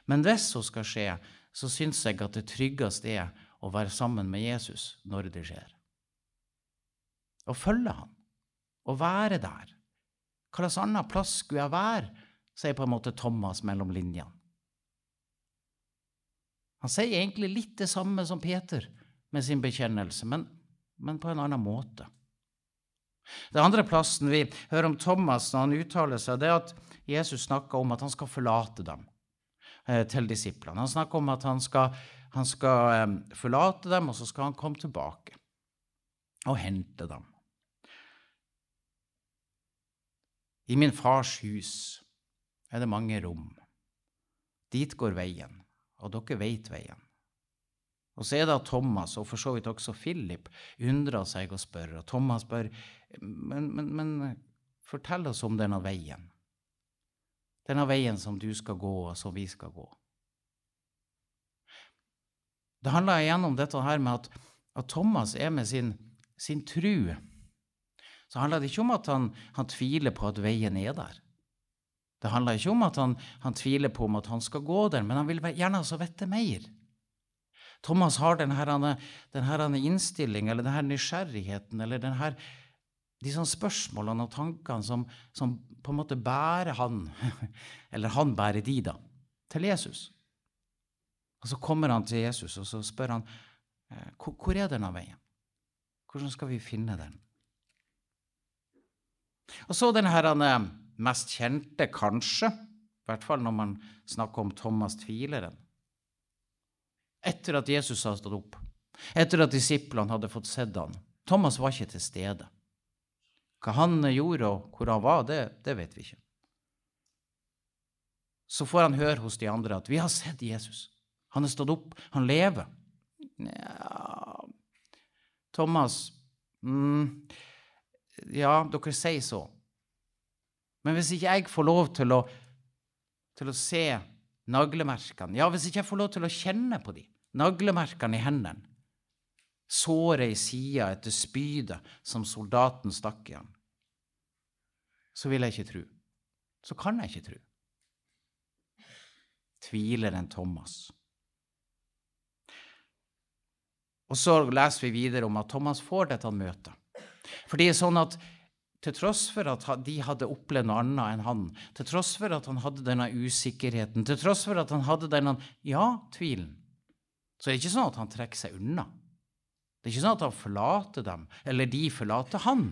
Men hvis så skal skje, så syns jeg at det tryggeste er å være sammen med Jesus når det skjer. Å følge han. Å være der. Hva slags annen plass skulle jeg være, sier på en måte Thomas mellom linjene. Han sier egentlig litt det samme som Peter med sin bekjennelse, men, men på en annen måte. Den andre plassen vi hører om Thomas når han uttaler seg, det er at Jesus snakker om at han skal forlate dem eh, til disiplene. Han snakker om at han skal, han skal eh, forlate dem, og så skal han komme tilbake og hente dem. I min fars hus er det mange rom. Dit går veien, og dere vet veien. Og så er det at Thomas, og for så vidt også Philip, undrer seg og spør. Og Thomas spør, men, men, men fortell oss om denne veien. Denne veien som du skal gå, og som vi skal gå. Det handler igjen om dette her med at, at Thomas er med sin, sin tru. Så handler det ikke om at han, han, tviler på at veien er der. Det handler ikke om at han, han tviler på om at han skal gå der, men han vil gjerne altså vite mer. Thomas har denne, denne innstilling, eller denne nysgjerrigheten, eller denne, disse spørsmålene og tankene som, som, på en måte bærer han, <laughs> eller han bærer de, da, til Jesus. Og så kommer han til Jesus, og så spør han hvor er denne veien? Hvordan skal vi finne den? Og så denne her eh, mest kjente, kanskje, i hvert fall når man snakker om Thomas tvileren. Etter at Jesus hadde stått opp, etter at disiplene hadde fått sett han. Thomas var ikke til stede. Hva han gjorde, og hvor han var, det, det vet vi ikke. Så får han høre hos de andre at 'vi har sett Jesus'. Han er stått opp. Han lever. Nja Thomas mm, Ja, dere sier så. Men hvis ikke jeg får lov til å, til å se naglemerkene Ja, hvis ikke jeg får lov til å kjenne på de, naglemerkene i hendene, såret i sida etter spydet som soldaten stakk i ham, så vil jeg ikke tro. Så kan jeg ikke tro. Tviler Tvileren Thomas. Og så leser vi videre om at Thomas får dette møtet. For det er sånn at til tross for at de hadde opplevd noe annet enn han, til tross for at han hadde denne usikkerheten, til tross for at han hadde denne ja, tvilen, så det er ikke sånn at han trekker seg unna. Det er ikke sånn at han forlater dem, eller de forlater han.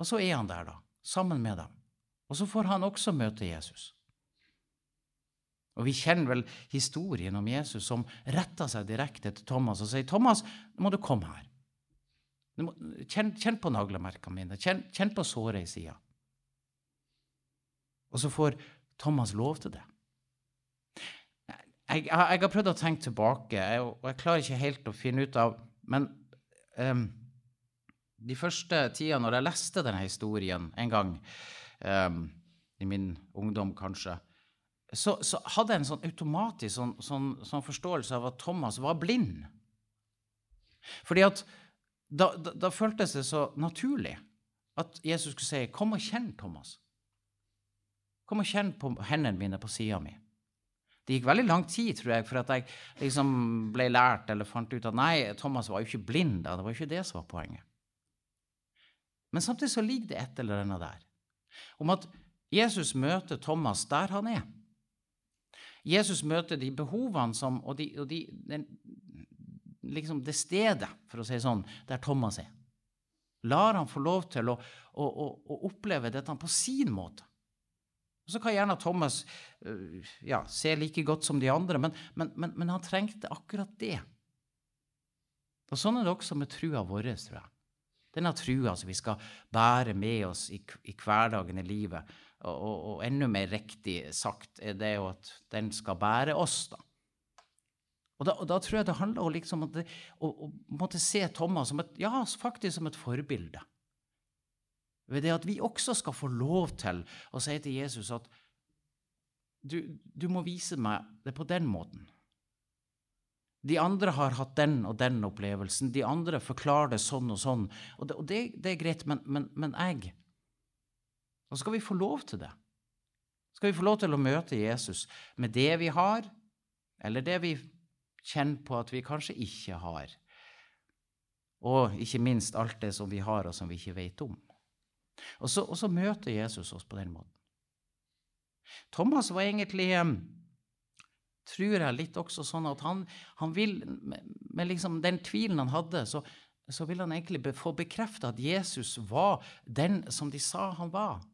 Og så er han der, da, sammen med dem. Og så får han også møte Jesus. Og Vi kjenner vel historien om Jesus som retter seg direkte til Thomas og sier, 'Thomas, nå må du komme her. Kjenn, kjenn, på naglemerkene mine. Kjenn, kjenn på såret i sida.' Og så får Thomas lov til det. Jeg, jeg, jeg har prøvd å tenke tilbake, jeg, og jeg klarer ikke helt å finne ut av Men um, de første tida når jeg leste denne historien en gang, um, i min ungdom kanskje, så, så, hadde jeg en sånn automatisk sånn, sånn, sånn, forståelse av at Thomas var blind. Fordi at da, da, da, føltes det så naturlig at Jesus skulle si, 'Kom og kjenn, Thomas'. Kom og kjenn på hendene mine på sida mi. Det gikk veldig lang tid, tror jeg, for at jeg liksom ble lært eller fant ut at nei, Thomas var jo ikke blind. da, Det var jo ikke det som var poenget. Men samtidig så ligger det et eller annet der om at Jesus møter Thomas der han er. Jesus møter de behovene som, og, de, og de, den, liksom det stedet, for å si sånn, der Thomas er. Lar han få lov til å, å, å, å oppleve dette på sin måte. Og Så kan gjerne Thomas øh, ja, se like godt som de andre, men, men, men, men, han trengte akkurat det. Og Sånn er det også med trua vår, tror jeg. Denne trua som vi skal bære med oss i, i hverdagen i livet. Og, og, og, enda mer riktig sagt er det jo at den skal bære oss, da. Og da, og da tror jeg det handler om liksom at det, å, å måtte se Thomas som et, ja, faktisk som et forbilde. Ved det at vi også skal få lov til å si til Jesus at du, du må vise meg det på den måten. De andre har hatt den og den opplevelsen. De andre forklarer det sånn og sånn. Og det, og det, det er greit, men, men, men jeg Nå skal vi få lov til det. Skal vi få lov til å møte Jesus med det vi har, eller det vi kjenner på at vi kanskje ikke har. Og ikke minst alt det som vi har, og som vi ikke vet om. Og så, og så møter Jesus oss på den måten. Thomas var egentlig tror jeg litt også sånn at han, han vil, med, liksom den tvilen han hadde, så, så vil han egentlig få bekrefta at Jesus var den som de sa han var.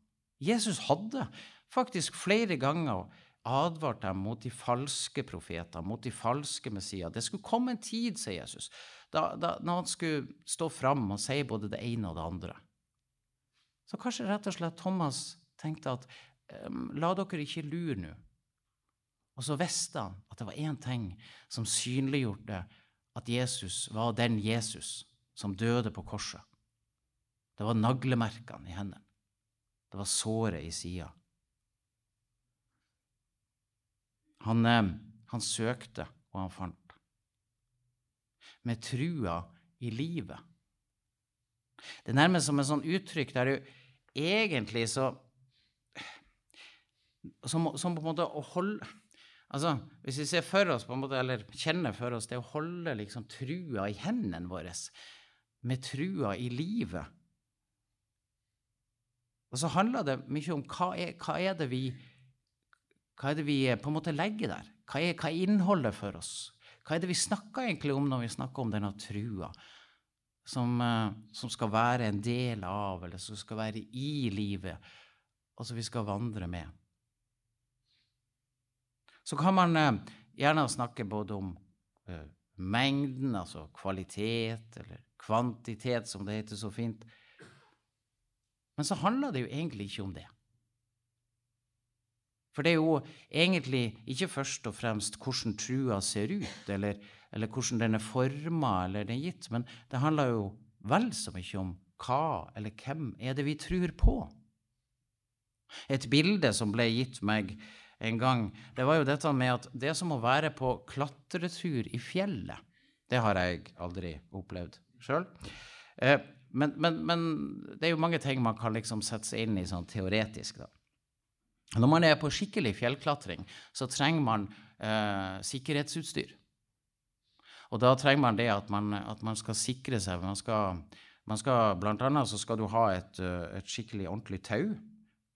Jesus hadde faktisk flere ganger advart dem mot de falske profeter, mot de falske messier. Det skulle komme en tid, sier Jesus, da, da, når han skulle stå fram og si både det ene og det andre. Så kanskje rett og slett Thomas tenkte at um, la dere ikke lure nå. Og så visste han at det var én ting som synliggjorde at Jesus var den Jesus som døde på korset. Det var naglemerkene i hendene. Det var såret i sida. Han, eh, han søkte, og han fant. Med trua i livet. Det er nærmest som et sånt uttrykk der du egentlig så som, som, på en måte å holde Altså, Hvis vi ser for oss, på en måte, eller kjenner for oss det å holde liksom trua i hendene våre, med trua i livet og så handler det mye om hva er, hva er, det, vi, hva er det vi på en måte legger der? Hva er, hva er innholdet for oss? Hva er det vi snakker egentlig om når vi snakker om denne trua som, eh, som skal være en del av, eller som skal være i livet, og som vi skal vandre med. Så kan man eh, gjerne snakke både om eh, mengden, altså kvalitet, eller kvantitet, som det heter så fint. Men så handler det jo egentlig ikke om det. For det er jo egentlig ikke først og fremst hvordan trua ser ut, eller, eller hvordan den er forma eller den er gitt, men det handler jo vel så mye om hva eller hvem er det vi tror på. Et bilde som ble gitt meg en gang, det var jo dette med at det som å være på klatretur i fjellet. Det har jeg aldri opplevd sjøl. Eh, men, men, men, det er jo mange ting man kan liksom sette seg inn i sånn teoretisk. da. Når man er på skikkelig fjellklatring, så trenger man eh, sikkerhetsutstyr. Og da trenger man det at man, at man skal sikre seg. Man skal, man skal, blant annet så skal du ha et, eh, et skikkelig ordentlig tau,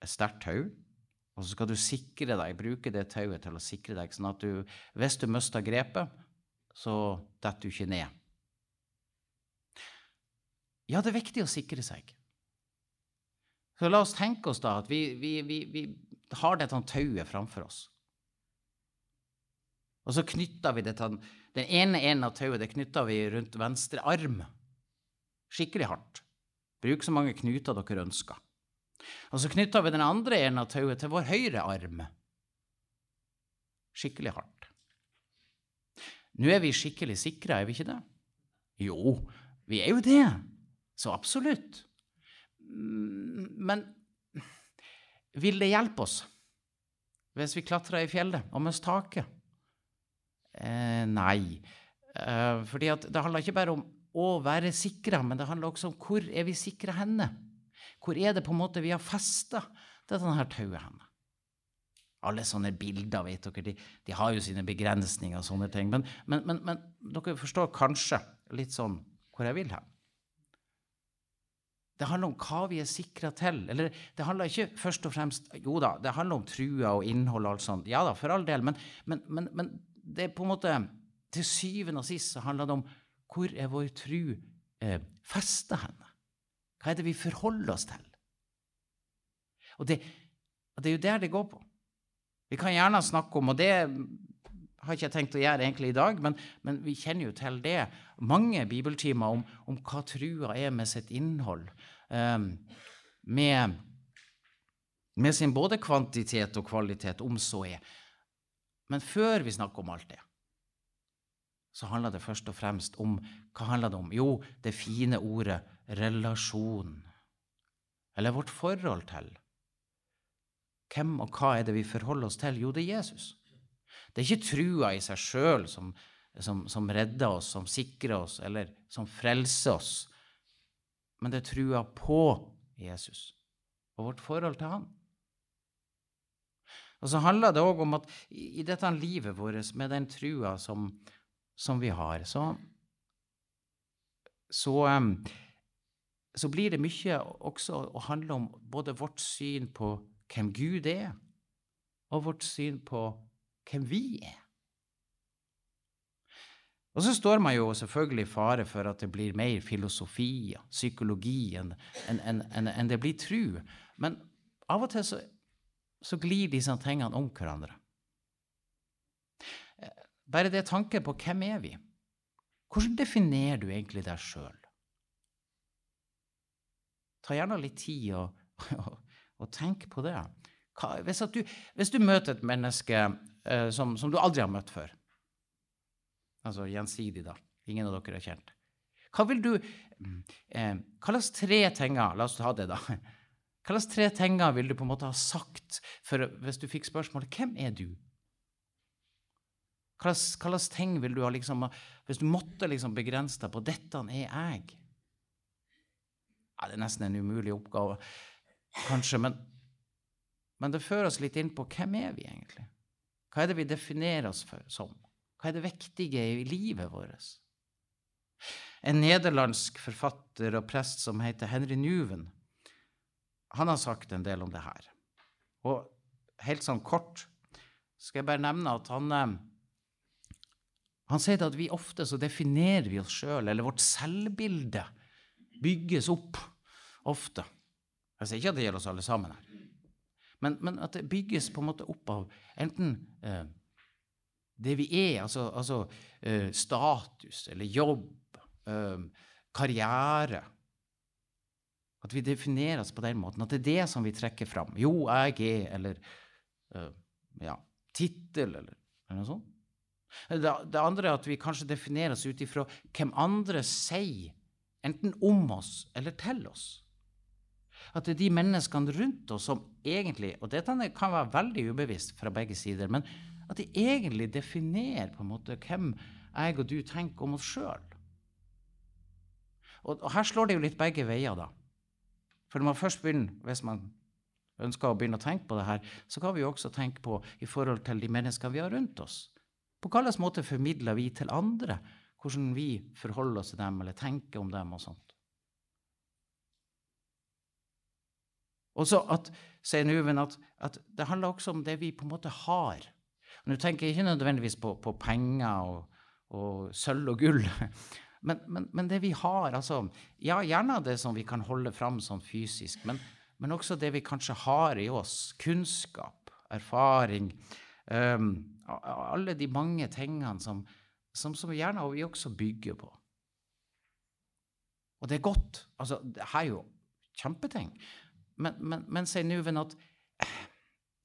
et sterkt tau. Og så skal du sikre deg, bruke det tauet til å sikre deg, sånn at du, hvis du mister grepet, så detter du ikke ned. Ja, det er viktig å sikre seg. Så la oss tenke oss da at vi, vi, vi, vi har dette tauet framfor oss. Og så knytter vi dette, Den ene enden av tauet det knytter vi rundt venstre arm. Skikkelig hardt. Bruk så mange knuter dere ønsker. Og så knytter vi den andre enden av tauet til vår høyre arm. Skikkelig hardt. Nå er vi skikkelig sikra, er vi ikke det? Jo, vi er jo det. Så absolutt. Men vil det hjelpe oss hvis vi klatrer i fjellet og mister taket? Eh, nei. Eh, fordi det handler ikke bare om å være sikra, men det handler også om hvor er vi sikra henne? Hvor er det på en måte vi har festa dette her tauet henne? Alle sånne bilder, vet dere, de, de har jo sine begrensninger og sånne ting. Men, men, men, men dere forstår kanskje litt sånn hvor jeg vil hen. Det handler om hva vi er sikra til. Eller det handler ikke først og fremst Jo da, det handler om trua og innhold og alt sånt. Ja da, for all del. Men, men, men, men det er på en måte Til syvende og sist så handler det om hvor er vår tru eh, festa henne? Hva er det vi forholder oss til? Og det, og det er jo der det går på. Vi kan gjerne snakke om, og det har ikke jeg tenkt å gjøre egentlig i dag, men, men vi kjenner jo til det. Mange bibeltimer om, om hva trua er med sitt innhold. Um, med, med, sin både kvantitet og kvalitet, om så er. Men før vi snakker om alt det, så handler det først og fremst om Hva handler det om? Jo, det fine ordet relasjon. Eller vårt forhold til. Hvem og hva er det vi forholder oss til? Jo, det er Jesus. Det er ikke trua i seg sjøl som, som, som, redder oss, som sikrer oss, eller som frelser oss, men det er trua på Jesus og vårt forhold til Han. Og så handler det òg om at i dette livet vårt, med den trua som, som vi har, så, så, så blir det mye også å handle om både vårt syn på hvem Gud er, og vårt syn på hvem vi er. Og så står man jo selvfølgelig i fare for at det blir mer filosofi og psykologi enn en, en, en, det blir tru. Men av og til så, så glir disse tingene om hverandre. Bare det tanken på hvem er vi? Hvordan definerer du egentlig deg sjøl? Ta gjerne litt tid og, og, og tenk på det. Hva, hvis, du, hvis, du, møter et menneske eh, som, som, du aldri har møtt før, altså gjensidig, da, ingen av dere har kjent, hva vil du eh, Hva slags tre tinger La oss ta det, da. <laughs> Hva slags tre tinger vil du på en måte ha sagt for, hvis du fikk spørsmålet 'Hvem er du?' Hva slags ting vil du ha liksom Hvis du måtte liksom begrense deg på 'Dette er jeg'? Ja, det er nesten en umulig oppgave, kanskje, men men det fører oss litt inn på hvem er vi egentlig? Hva er det vi definerer oss for, som? Hva er det viktige i livet vårt? En nederlandsk forfatter og prest som heter Henry Nuven, han har sagt en del om det her. Og helt sånn kort skal jeg bare nevne at han eh, han sier at vi ofte så definerer vi oss sjøl, eller vårt selvbilde, bygges opp ofte. Jeg sier ikke at det gjelder oss alle sammen her. Men, men at det bygges på en måte opp av enten eh, det vi er, altså, altså eh, status eller jobb, eh, karriere. At vi defineres på den måten. At det er det som vi trekker fram. Jo, jeg er, eller eh, ja, tittel, eller, eller noe sånt. Det, det andre er at vi kanskje defineres ut ifra hvem andre sier, enten om oss eller til oss. At det er de menneskene rundt oss som egentlig Og dette kan være veldig ubevisst fra begge sider, men at de egentlig definerer på en måte hvem jeg og du tenker om oss sjøl. Og, og, her slår det jo litt begge veier, da. For når man først begynner, hvis man ønsker å begynne å tenke på det her, så kan vi jo også tenke på i forhold til de menneskene vi har rundt oss. På hvilken måte formidler vi til andre hvordan vi forholder oss til dem eller tenker om dem og sånt? Og så at, sier Nuven at, at, det handler også om det vi på en måte har. Nå tenker jeg ikke nødvendigvis på, på penger og, og, sølv og gull, <laughs> men, men, men, det vi har altså, Ja, gjerne det som vi kan holde fram sånn fysisk, men, men også det vi kanskje har i oss. Kunnskap, erfaring. Um, alle de mange tingene som, som, som gjerne vi også bygger på. Og det er godt. Altså, det er jo kjempeting. Men, men, men sier Nuven at eh,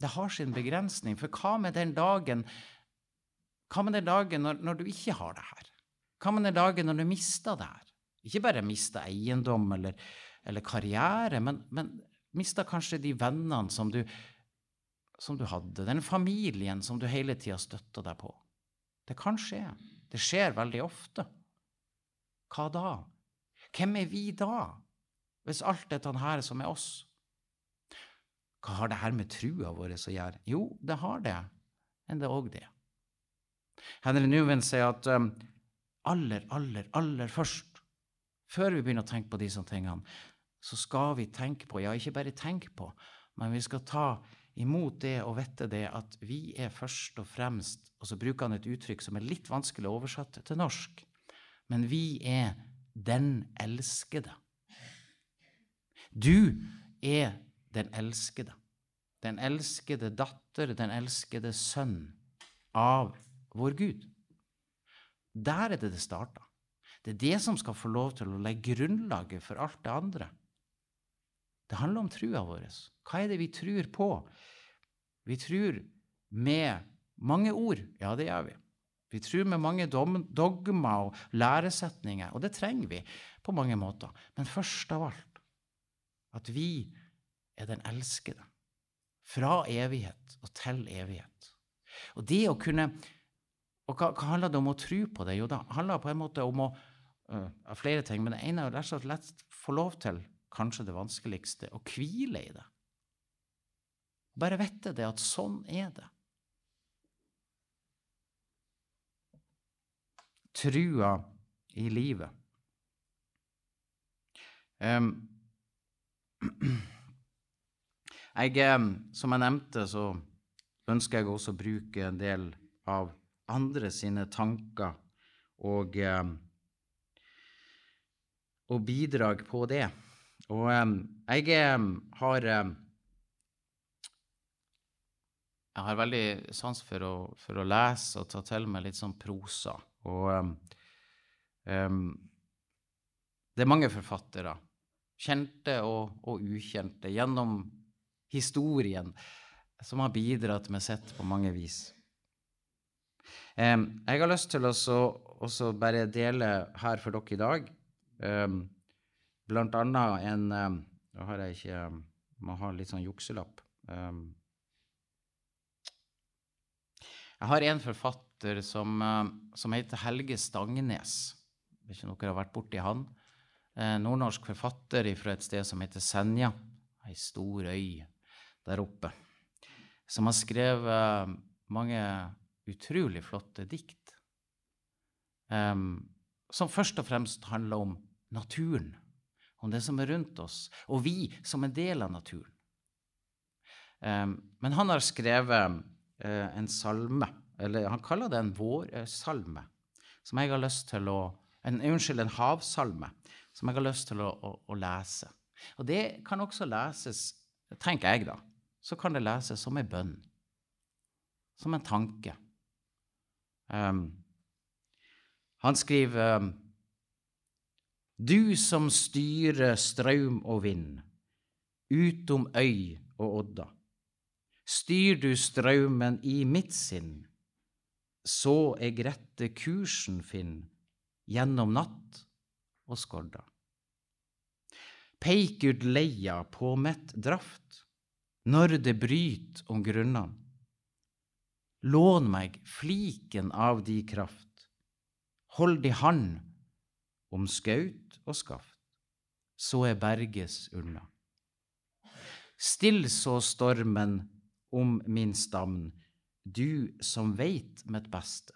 det har sin begrensning. For hva med den dagen hva med den dagen når, når, du ikke har det her? Hva med den dagen når du mister det her? Ikke bare mister eiendom eller, eller karriere, men, men mister kanskje de vennene som du, som du hadde, den familien som du hele tida støtta deg på. Det kan skje. Det skjer veldig ofte. Hva da? Hvem er vi da, hvis alt dette her som er oss? Hva har det her med trua vår å gjøre? Jo, det har det, men det er òg det. Henry Nuven sier at um, aller, aller, aller først, før vi begynner å tenke på disse tingene, så skal vi tenke på, ja, ikke bare tenke på, men vi skal ta imot det og vite det at vi er først og fremst Og så bruker han et uttrykk som er litt vanskelig å oversette til norsk. Men vi er den elskede. Du er den elskede. Den elskede datter, den elskede sønn av vår Gud. Der er det det starta. Det er det som skal få lov til å legge grunnlaget for alt det andre. Det handler om trua vår. Hva er det vi tror på? Vi tror med mange ord. Ja, det gjør vi. Vi tror med mange dogmer og læresetninger, og det trenger vi på mange måter. Men først av alt at vi er den elskede. Fra evighet og til evighet. Og det å kunne Og hva, hva handler det om å tro på det? Jo, det handler på en måte om å uh, flere ting, men det ene er rett og slett få lov til, kanskje det vanskeligste, å hvile i det. Bare vite det, at sånn er det. Trua i livet. Um, <clears throat> Jeg, som jeg nevnte, så ønsker jeg også å bruke en del av andre sine tanker og, og bidrag på det. Og jeg har jeg har veldig sans for å, for å, lese og ta til meg litt sånn prosa. Og um, det er mange forfattere, kjente og, og ukjente, gjennom historien som har bidratt med sitt på mange vis. Jeg har lyst til å bare dele her for dere i dag blant annet en Da har jeg ikke Må ha litt sånn jukselapp. jeg har en forfatter som, som heter Helge Stangnes. Hvis ikke dere har vært borti han. Eh, nordnorsk forfatter fra et sted som heter Senja. Ei stor øy der oppe, som har skrevet mange utrolig flotte dikt. Um, som først og fremst handler om naturen, om det som er rundt oss, og vi som en del av naturen. Um, men han har skrevet uh, en salme, eller han kaller det en vårsalme, som jeg har lyst til å en, Unnskyld, en havsalme, som jeg har lyst til å, å, å lese. Og det kan også leses, tenker jeg da, så kan det leses som en bønn. Som en tanke. Um, han skriver um, Du som styrer strøm og vind, utom øy og odda. Styr du strømmen i mitt sinn, så eg rette kursen finn gjennom natt og skorda. Peik ut leia på mitt draft, når det bryt om grunnene. Lån meg fliken av di kraft, hold di hand om skaut og skaft, så er berges unna. Still så stormen om min stamn, du som veit mitt beste.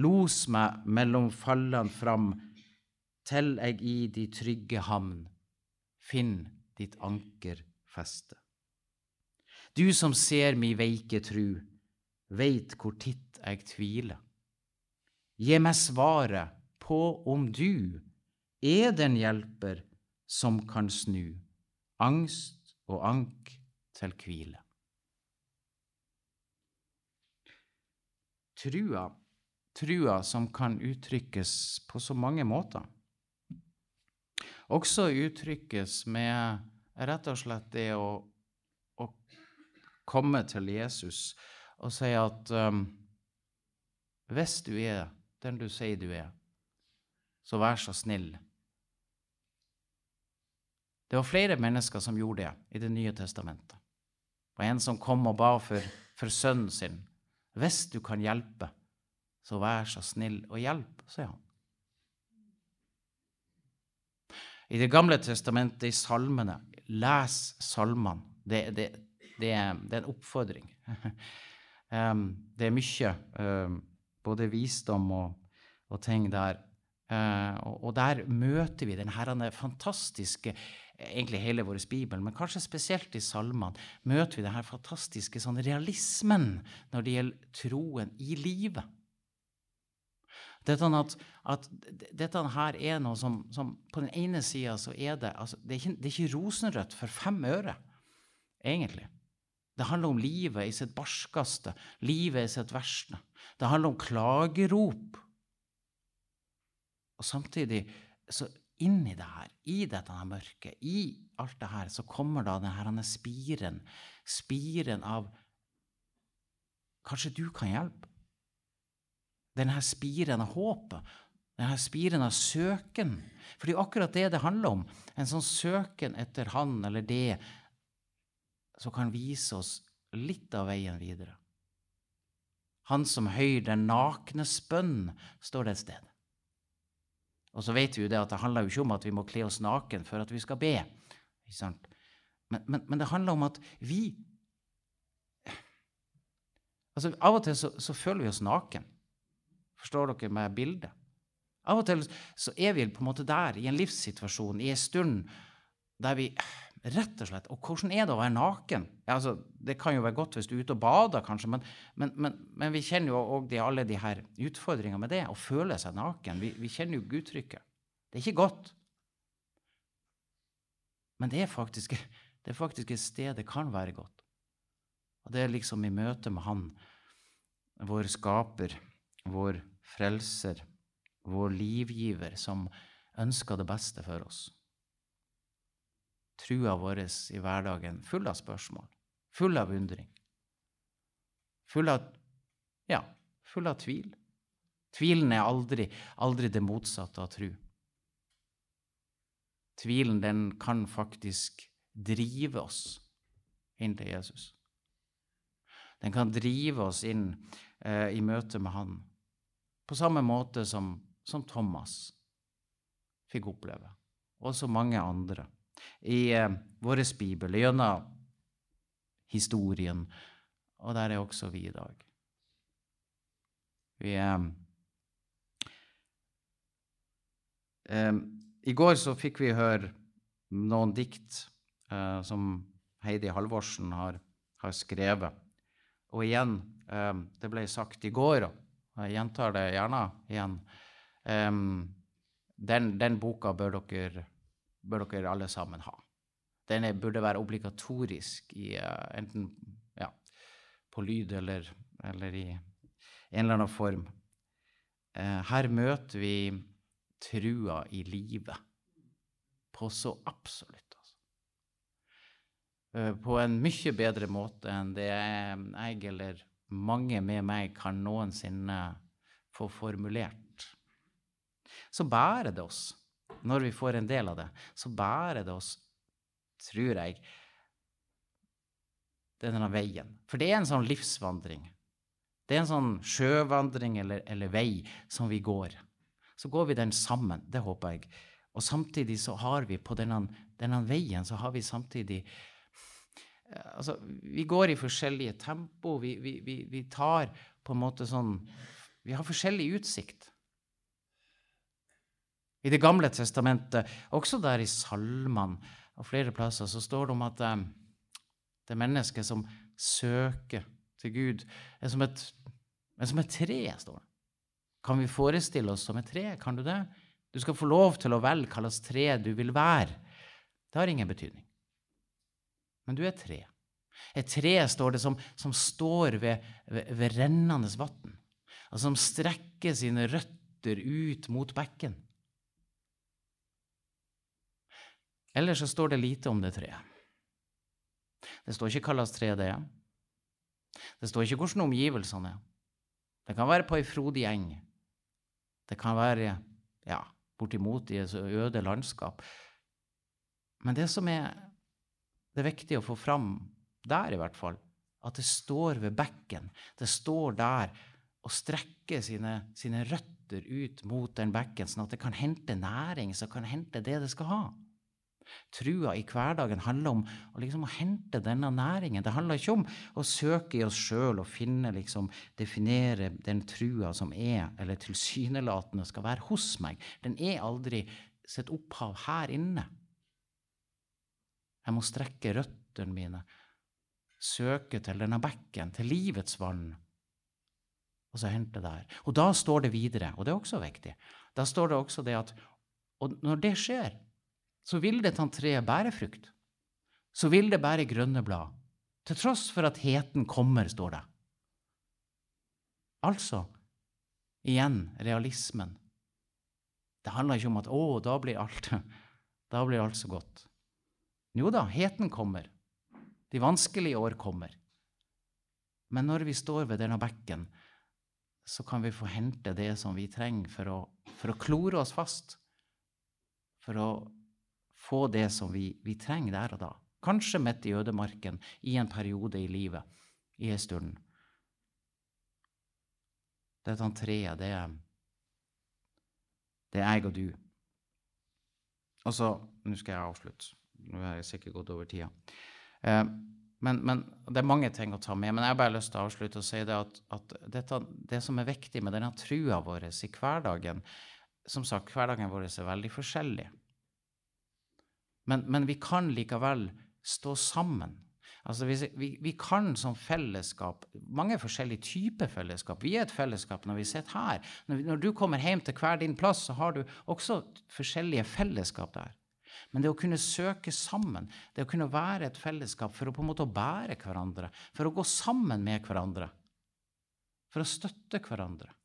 Los meg mellom fallene fram, til eg i di trygge hamn finn ditt anker feste. Du som ser mi veike tru, veit hvor titt eg tviler. Gi meg svaret på om du er den hjelper som kan snu angst og ank til hvile. Trua, trua som kan uttrykkes på så mange måter. Også uttrykkes med rett og slett det å, komme til Jesus og si at um, hvis du er den du sier du er, så vær så snill. Det var flere mennesker som gjorde det i Det nye testamentet. Det var en som kom og ba for, for sønnen sin. Hvis du kan hjelpe, så vær så snill og hjelp, sier han. I Det gamle testamentet, i salmene, les salmene. Det, det, det, er, det er en oppfordring. <laughs> um, det er mye, um, både visdom og, og ting der. Uh, og, og, der møter vi denne fantastiske egentlig hele vår bibel, men kanskje spesielt i salmene, møter vi denne fantastiske sånn realismen når det gjelder troen i livet. Dette, at, at, dette her er noe som, som På den ene sida så er det altså, det, er ikke, det er ikke rosenrødt for fem øre, egentlig. Det handler om livet i sitt barskeste, livet i sitt verste. Det handler om klagerop. Og samtidig, så inni det her, i dette her mørket, i alt det her, så kommer da denne spiren, spiren av Kanskje du kan hjelpe? Denne spiren av håpet, denne spiren av søken. For det er akkurat det det handler om. En sånn søken etter han eller det som kan vise oss litt av veien videre. Han som høyr den nakne spønn, står det et sted. Og så vet vi jo det at det handler jo ikke om at vi må kle oss naken for at vi skal be. Men, men, men det handler om at vi altså Av og til så, så føler vi oss naken. Forstår dere med bildet? Av og til så er vi på en måte der, i en livssituasjon, i en stund der vi rett og slett Og hvordan er det å være naken? Ja, altså, det kan jo være godt hvis du er ute og bader, kanskje, men, men, men, men vi kjenner jo òg alle de her utfordringene med det, å føle seg naken. Vi, vi kjenner jo uttrykket. Det er ikke godt. Men det er, faktisk, det er faktisk et sted det kan være godt. Og det er liksom i møte med Han, vår skaper, vår frelser, vår livgiver, som ønsker det beste for oss. Trua vår i hverdagen full av spørsmål, full av undring. Full av ja, full av tvil. Tvilen er aldri, aldri det motsatte av tru. Tvilen den kan faktisk drive oss inn til Jesus. Den kan drive oss inn eh, i møte med Han, på samme måte som, som Thomas fikk oppleve, og så mange andre. I eh, vår bibel, gjennom historien, og der er også vi i dag. Vi eh, eh, I går så fikk vi høre noen dikt eh, som Heidi Halvorsen har, har skrevet. Og igjen, eh, det ble sagt i går, og jeg gjentar det gjerne igjen um, den, den boka bør dere, bør dere alle sammen ha. Den burde være obligatorisk i uh, enten ja, på lyd eller, eller i en eller annen form. Uh, her møter vi trua i livet på så absolutt. Altså. Uh, på en mye bedre måte enn det jeg eller mange med meg kan noensinne få formulert. Så bærer det oss, når vi får en del av det, så bærer det oss tror jeg, denne veien. For det er en sånn livsvandring. Det er en sånn sjøvandring eller, eller, vei som vi går. Så går vi den sammen, det håper jeg. Og samtidig så har vi på denne, denne veien så har vi samtidig Altså, vi går i forskjellige tempo. Vi, vi, vi, vi tar på en måte sånn Vi har forskjellig utsikt. I Det gamle testamentet, også der i salmene, og flere plasser så står det om at um, det mennesket som søker til Gud, er som et, er som et tre, står det. Kan vi forestille oss som et tre? Kan du det? Du skal få lov til å velge hva slags tre du vil være. Det har ingen betydning. Men du er et tre. Et tre, står det, som, som står ved, ved, ved rennende vann, og som strekker sine røtter ut mot bekken. Ellers så står det lite om det treet. Det står ikke hva slags tre det er. Det står ikke hvordan omgivelsene er. Det kan være på ei frodig eng. Det kan være ja, bortimot i et øde landskap. Men det som er det er å få fram der, i hvert fall, at det står ved bekken. Det står der og strekker sine, sine røtter ut mot den bekken, sånn at det kan hente næring, så kan hente det det skal ha. Trua i hverdagen handler om å, liksom, å hente denne næringen. Det handler ikke om å søke i oss sjøl og finne, liksom, definere den trua som er, eller tilsynelatende skal være hos meg. Den er aldri sitt opphav her inne. Jeg må strekke røttene mine, søke til denne bekken, til livets vann, og så hente der. Og da står det videre, og det er også viktig, da står det også det at Og når det skjer, så vil dette treet bære frukt. Så vil det bære grønne blad, til tross for at heten kommer, står det. Altså, igjen, realismen. Det handler ikke om at 'å, da blir alt, <laughs> da blir alt så godt'. Jo da, heten kommer. De vanskelige år kommer. Men når vi står ved denne bekken, så kan vi få hente det som vi trenger for å, for å klore oss fast. For å få det som vi, vi, trenger der og da. Kanskje midt i ødemarken, i en periode i livet, i en stund. Dette treet, det er, det er jeg og du. Og så Nå skal jeg avslutte. Nå har jeg sikkert gått over tida. Eh, men, men, Det er mange ting å ta med, men jeg har bare lyst til å avslutte og si det at, at dette, det som er viktig med denne trua vår i hverdagen Som sagt, hverdagen vår er veldig forskjellig. Men, men, vi kan likevel stå sammen. Altså vi, vi, vi, kan som fellesskap Mange forskjellige typer fellesskap. Vi er et fellesskap når vi sitter her. Når, når, du kommer hjem til hver din plass, så har du også forskjellige fellesskap der. Men det å kunne søke sammen, det å kunne være et fellesskap for å på en måte bære hverandre, for å gå sammen med hverandre, for å støtte hverandre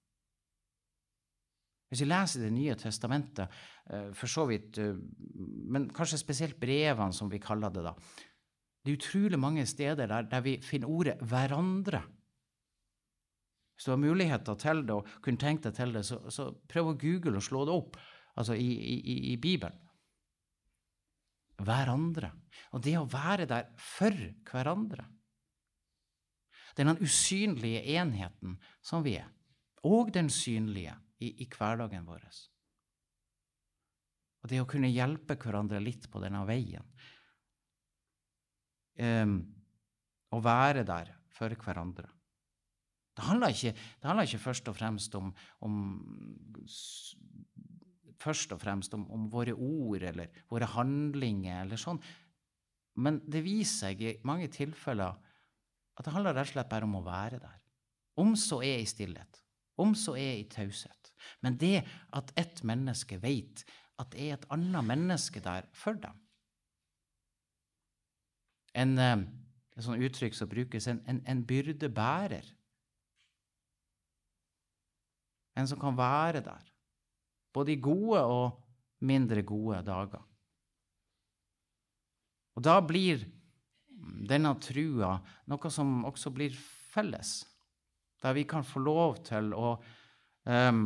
hvis vi leser Det nye testamentet, eh, for så vidt, eh, men kanskje spesielt brevene, som vi kaller det, da Det er utrolig mange steder der, der vi finner ordet 'hverandre'. Hvis du har muligheter til det og kunne tenkt deg til det, så, så prøv å google og slå det opp altså i, i, i Bibelen. Hverandre. Og det å være der for hverandre. Den usynlige enheten som vi er, og den synlige i, i hverdagen vår. Og det å kunne hjelpe hverandre litt på denne veien. Um, å være der for hverandre. Det handler ikke, det handler ikke først og fremst om, om først og fremst om, om, våre ord eller våre handlinger eller sånn. Men det viser seg i mange tilfeller at det handler rett og slett bare om å være der. Om så er i stillhet, om så er i taushet, Men det at ett menneske vet at det er et annet menneske der for dem En, eh, et sånt uttrykk som brukes, en, en, en byrdebærer. En som kan være der, både i gode og mindre gode dager. Og da blir denne trua noe som også blir felles, der vi kan få lov til å um,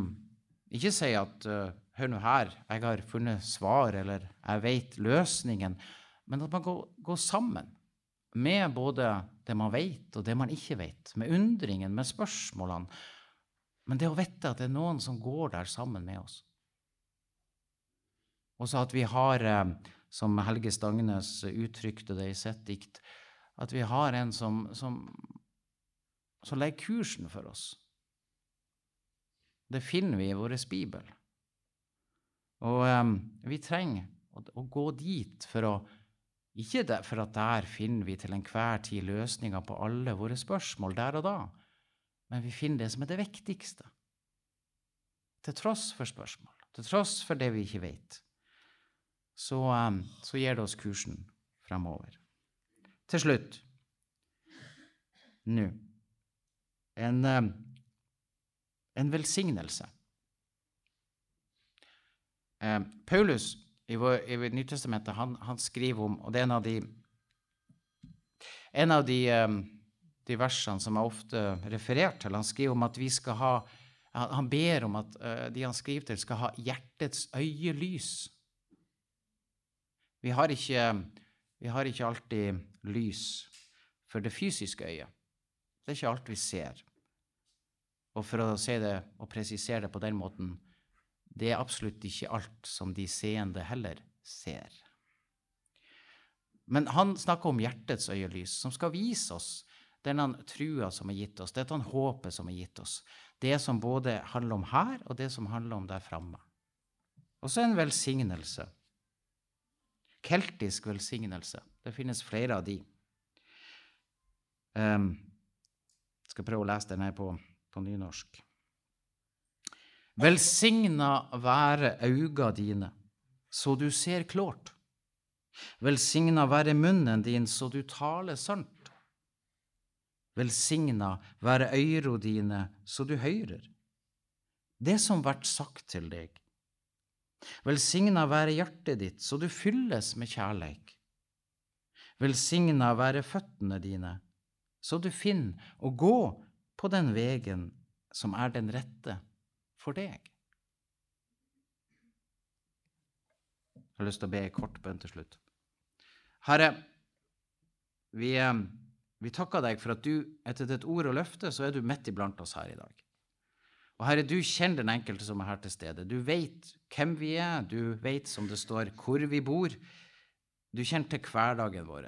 ikke si at uh, Hør nå her, jeg har funnet svar, eller jeg vet løsningen. Men at man går, går sammen med både det man vet, og det man ikke vet. Med undringen, med spørsmålene. Men det å vite at det er noen som går der sammen med oss. Og så at vi har, eh, som Helge Stangnes uttrykte det i sitt dikt, at vi har en som, som, som legger kursen for oss. Det finner vi i vår bibel. Og um, vi trenger å, å, gå dit for å Ikke der, for at der finner vi til enhver tid løsninger på alle våre spørsmål der og da, men vi finner det som er det viktigste. Til tross for spørsmål, til tross for det vi ikke vet, så, um, så gir det oss kursen fremover. Til slutt nå en, um, en velsignelse. Eh, Paulus i, vår, i Nytestamentet han, han, skriver om Og det er en av de, en av de, um, de versene som er ofte referert til. Han skriver om at vi skal ha Han ber om at uh, de han skriver til, skal ha hjertets øyelys. Vi har ikke, vi har ikke alltid lys for det fysiske øyet. Det er ikke alt vi ser. Og for å si det og presisere det på den måten det er absolutt ikke alt som de seende heller ser. Men han snakker om hjertets øyelys, som skal vise oss denne trua som er gitt oss, dette håpet som er gitt oss. Det som både handler om her, og det som handler om der framme. Og så en velsignelse. Keltisk velsignelse. Det finnes flere av de. Um, skal prøve å lese den her på, nynorsk. Velsigna være auga dine, så du ser klårt. Velsigna være munnen din, så du taler sant. Velsigna være øyro dine, så du høyrer. Det som vert sagt til deg. Velsigna være hjertet ditt, så du fylles med kjærleik. Velsigna være føttene dine, så du finner å gå på den vegen som er den rette for deg. Jeg har lyst til å be en kort bønn til slutt. Herre, vi, eh, vi, takker deg for at du, etter ditt ord og løfte, så er du midt iblant oss her i dag. Og Herre, du kjenner den enkelte som er her til stede. Du vet hvem vi er, du vet, som det står, hvor vi bor. Du kjenner til hverdagen vår,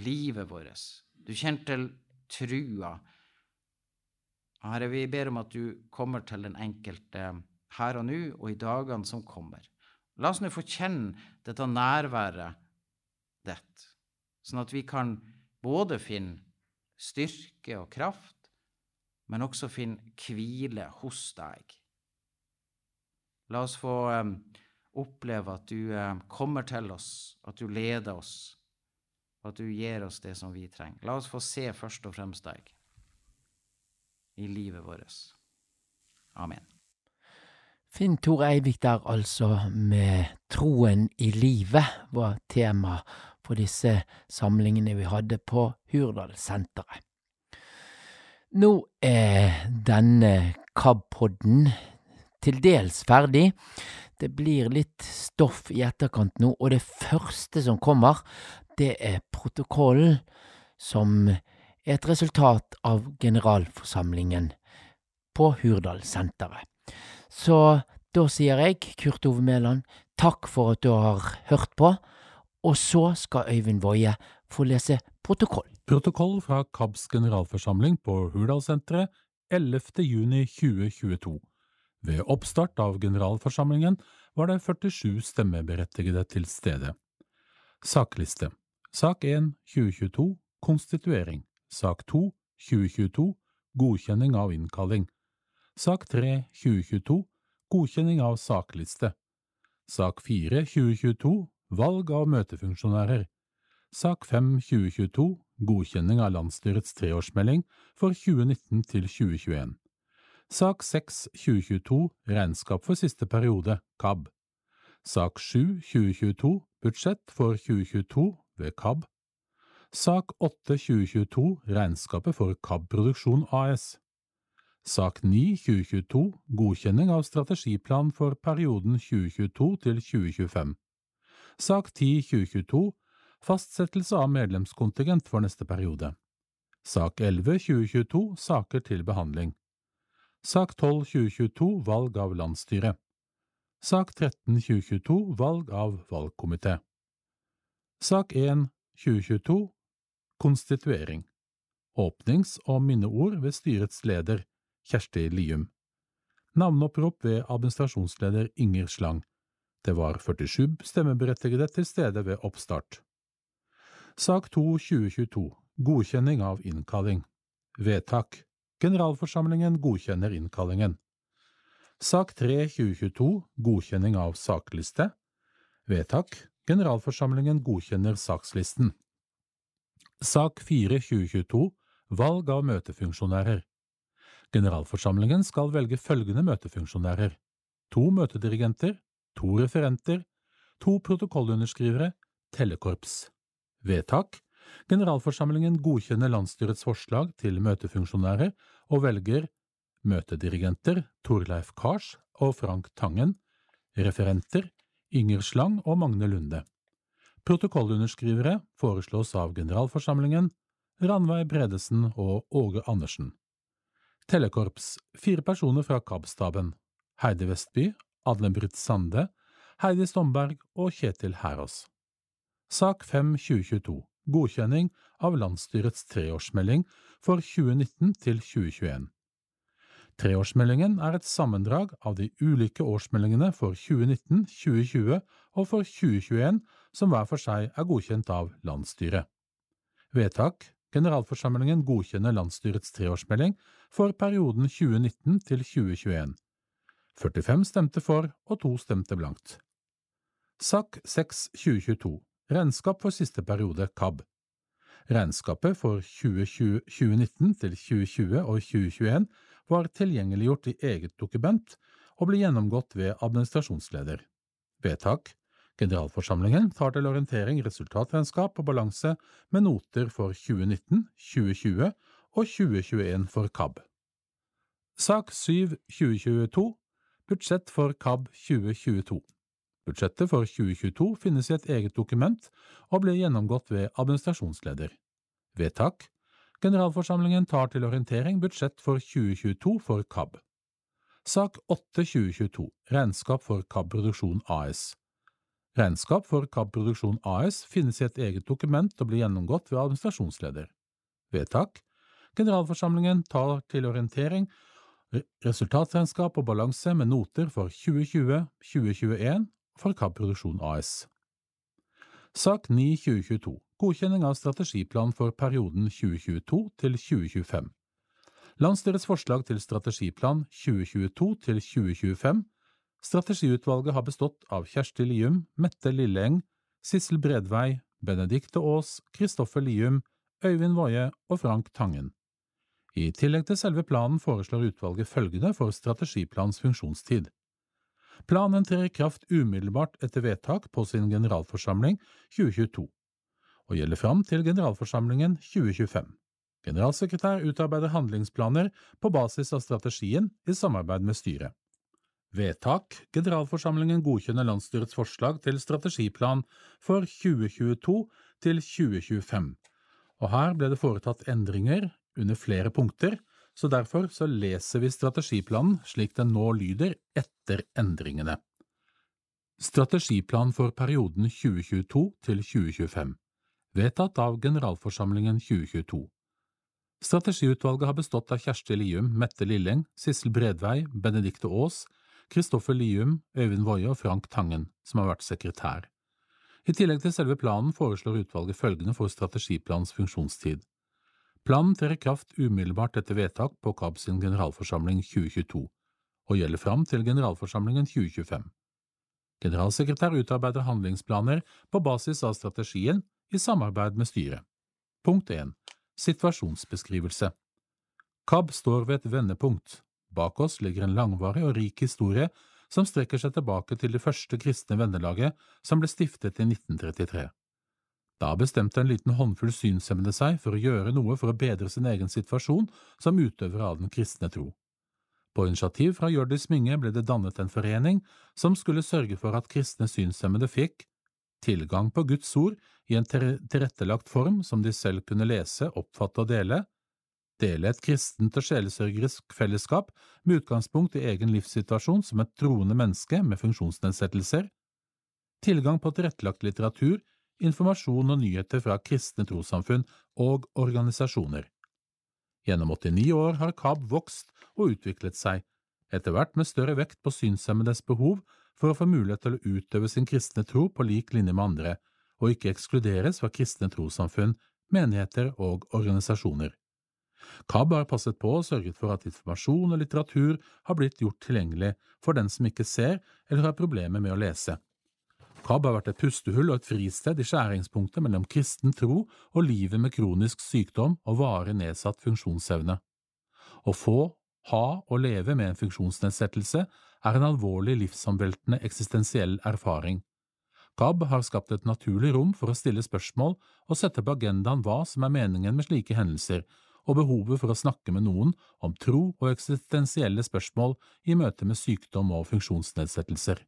livet vårt. Du kjenner til trua Herre, vi ber om at du kommer til den enkelte her og nå og i dagene som kommer. La oss nå få kjenne dette nærværet ditt, sånn at vi kan både finne styrke og kraft, men også finne hvile hos deg. La oss få um, oppleve at du um, kommer til oss, at du leder oss, og at du gir oss det som vi trenger. La oss få se først og fremst deg i livet vårt. Amen. Finn Tor Eivik der altså med Troen i livet var tema for disse samlingene vi hadde på Hurdalssenteret. Nå er denne KAB-podden til dels ferdig. Det blir litt stoff i etterkant nå, og det første som kommer, det er protokollen som er et resultat av generalforsamlingen på Hurdalssenteret. Så da sier jeg, Kurt Ove Mæland, takk for at du har hørt på, og så skal Øyvind Woie få lese protokoll. Protokoll fra KABs generalforsamling på Hurdalssenteret 11. juni 2022. Ved oppstart av generalforsamlingen var det 47 stemmeberettigede til stede. Sakliste Sak 1 2022 Konstituering Sak 2 2022 Godkjenning av innkalling Sak 3 2022 godkjenning av sakliste. Sak 4 2022 valg av møtefunksjonærer. Sak 5 2022 godkjenning av landsstyrets treårsmelding for 2019 til 2021. Sak 6 2022 regnskap for siste periode, KAB. Sak 7 2022 budsjett for 2022 ved KAB. Sak 8 2022 regnskapet for KAB Produksjon AS. Sak 9 2022 godkjenning av strategiplan for perioden 2022 til 2025. Sak 10 2022 fastsettelse av medlemskontingent for neste periode. Sak 11 2022 saker til behandling. Sak 12 2022 valg av landsstyre. Sak 13 2022 valg av valgkomité. Sak 1 2022 konstituering. Åpnings- og minneord ved styrets leder, Kjersti Lium. Navneopprop ved administrasjonsleder Inger Slang. Det var 47 stemmeberettigede til stede ved oppstart. Sak 2 2022 Godkjenning av innkalling Vedtak Generalforsamlingen godkjenner innkallingen. Sak 3 2022 Godkjenning av sakliste Vedtak Generalforsamlingen godkjenner sakslisten. Sak 4 2022 Valg av møtefunksjonærer Generalforsamlingen skal velge følgende møtefunksjonærer. To møtedirigenter, to referenter, to protokollunderskrivere, tellekorps. Vedtak Generalforsamlingen godkjenner landsstyrets forslag til møtefunksjonærer og velger møtedirigenter Torleif Kars og Frank Tangen, referenter Inger Slang og Magne Lunde. Protokollunderskrivere foreslås av generalforsamlingen Ranveig Bredesen og Åge Andersen. Telekorps fire personer fra KAB-staben Heidi Vestby, Adlen-Britt Sande, Heidi Stomberg og Kjetil Herås. Sak 5 2022 Godkjenning av landsstyrets treårsmelding for 2019 til 2021. Treårsmeldingen er et sammendrag av de ulike årsmeldingene for 2019, 2020 og for 2021 som hver for seg er godkjent av landsstyret. Vedtak Generalforsamlingen godkjenner landsstyrets treårsmelding for perioden 2019 til 2021. 45 stemte for og to stemte blankt. Sak 6 2022 Regnskap for siste periode KAB Regnskapet for 2020, 2019 til 2020 og 2021 var tilgjengeliggjort i eget dokument og ble gjennomgått ved administrasjonsleder. Vedtak Generalforsamlingen tar til orientering resultatregnskap og balanse med noter for 2019, 2020 og 2021 for KAB. Sak 7 2022 Budsjett for KAB 2022 Budsjettet for 2022 finnes i et eget dokument og blir gjennomgått ved administrasjonsleder. Vedtak Generalforsamlingen tar til orientering budsjett for 2022 for KAB. Sak 8 2022 Regnskap for KAB Produksjon AS Regnskap for KAB Produksjon AS finnes i et eget dokument og blir gjennomgått ved administrasjonsleder. Vedtak Generalforsamlingen tar til orientering resultatregnskap og balanse med noter for 2020–2021 for KAB Produksjon AS. Sak 9 2022 Godkjenning av strategiplan for perioden 2022 til 2025. Landsstyrets forslag til strategiplan 2022 til 2025 Strategiutvalget har bestått av Kjersti Lium, Mette Lilleng, Sissel Bredvei, Benedikte Aas, Kristoffer Lium, Øyvind Woie og Frank Tangen. I tillegg til selve planen foreslår utvalget følgende for strategiplans funksjonstid. Planen trer i kraft umiddelbart etter vedtak på sin generalforsamling 2022, og gjelder fram til generalforsamlingen 2025. Generalsekretær utarbeider handlingsplaner på basis av strategien i samarbeid med styret. Vedtak. Generalforsamlingen godkjenner landsstyrets forslag til strategiplan for 2022 til 2025, og her ble det foretatt endringer under flere punkter, så derfor så leser vi strategiplanen slik den nå lyder etter endringene. Strategiplan for perioden 2022 til 2025 Vedtatt av Generalforsamlingen 2022 Strategiutvalget har bestått av Kjersti Lium, Mette Lilleng, Sissel Bredvei, Benedikte Aas, Kristoffer Lium, Øyvind Woie og Frank Tangen, som har vært sekretær. I tillegg til selve planen foreslår utvalget følgende for strategiplanens funksjonstid. Planen trer i kraft umiddelbart etter vedtak på KAB sin generalforsamling 2022, og gjelder fram til generalforsamlingen 2025. Generalsekretær utarbeider handlingsplaner på basis av strategien i samarbeid med styret. Punkt 1. Situasjonsbeskrivelse KAB står ved et vendepunkt. Bak oss ligger en langvarig og rik historie som strekker seg tilbake til det første kristne vennelaget som ble stiftet i 1933. Da bestemte en liten håndfull synshemmede seg for å gjøre noe for å bedre sin egen situasjon som utøvere av den kristne tro. På initiativ fra Hjørdis Minge ble det dannet en forening som skulle sørge for at kristne synshemmede fikk tilgang på Guds ord i en tilrettelagt form som de selv kunne lese, oppfatte og dele, dele et kristent og sjelesørgerisk fellesskap med utgangspunkt i egen livssituasjon som et troende menneske med funksjonsnedsettelser, tilgang på tilrettelagt litteratur, informasjon og nyheter fra kristne trossamfunn og organisasjoner. Gjennom 89 år har KAB vokst og utviklet seg, etter hvert med større vekt på synshemmedes behov for å få mulighet til å utøve sin kristne tro på lik linje med andre, og ikke ekskluderes fra kristne trossamfunn, menigheter og organisasjoner. KAB har passet på og sørget for at informasjon og litteratur har blitt gjort tilgjengelig for den som ikke ser eller har problemer med å lese. KAB har vært et pustehull og et fristed i skjæringspunktet mellom kristen tro og livet med kronisk sykdom og varig nedsatt funksjonsevne. Å få, ha og leve med en funksjonsnedsettelse er en alvorlig livsomveltende eksistensiell erfaring. KAB har skapt et naturlig rom for å stille spørsmål og sette på agendaen hva som er meningen med slike hendelser, og behovet for å snakke med noen om tro og eksistensielle spørsmål i møte med sykdom og funksjonsnedsettelser.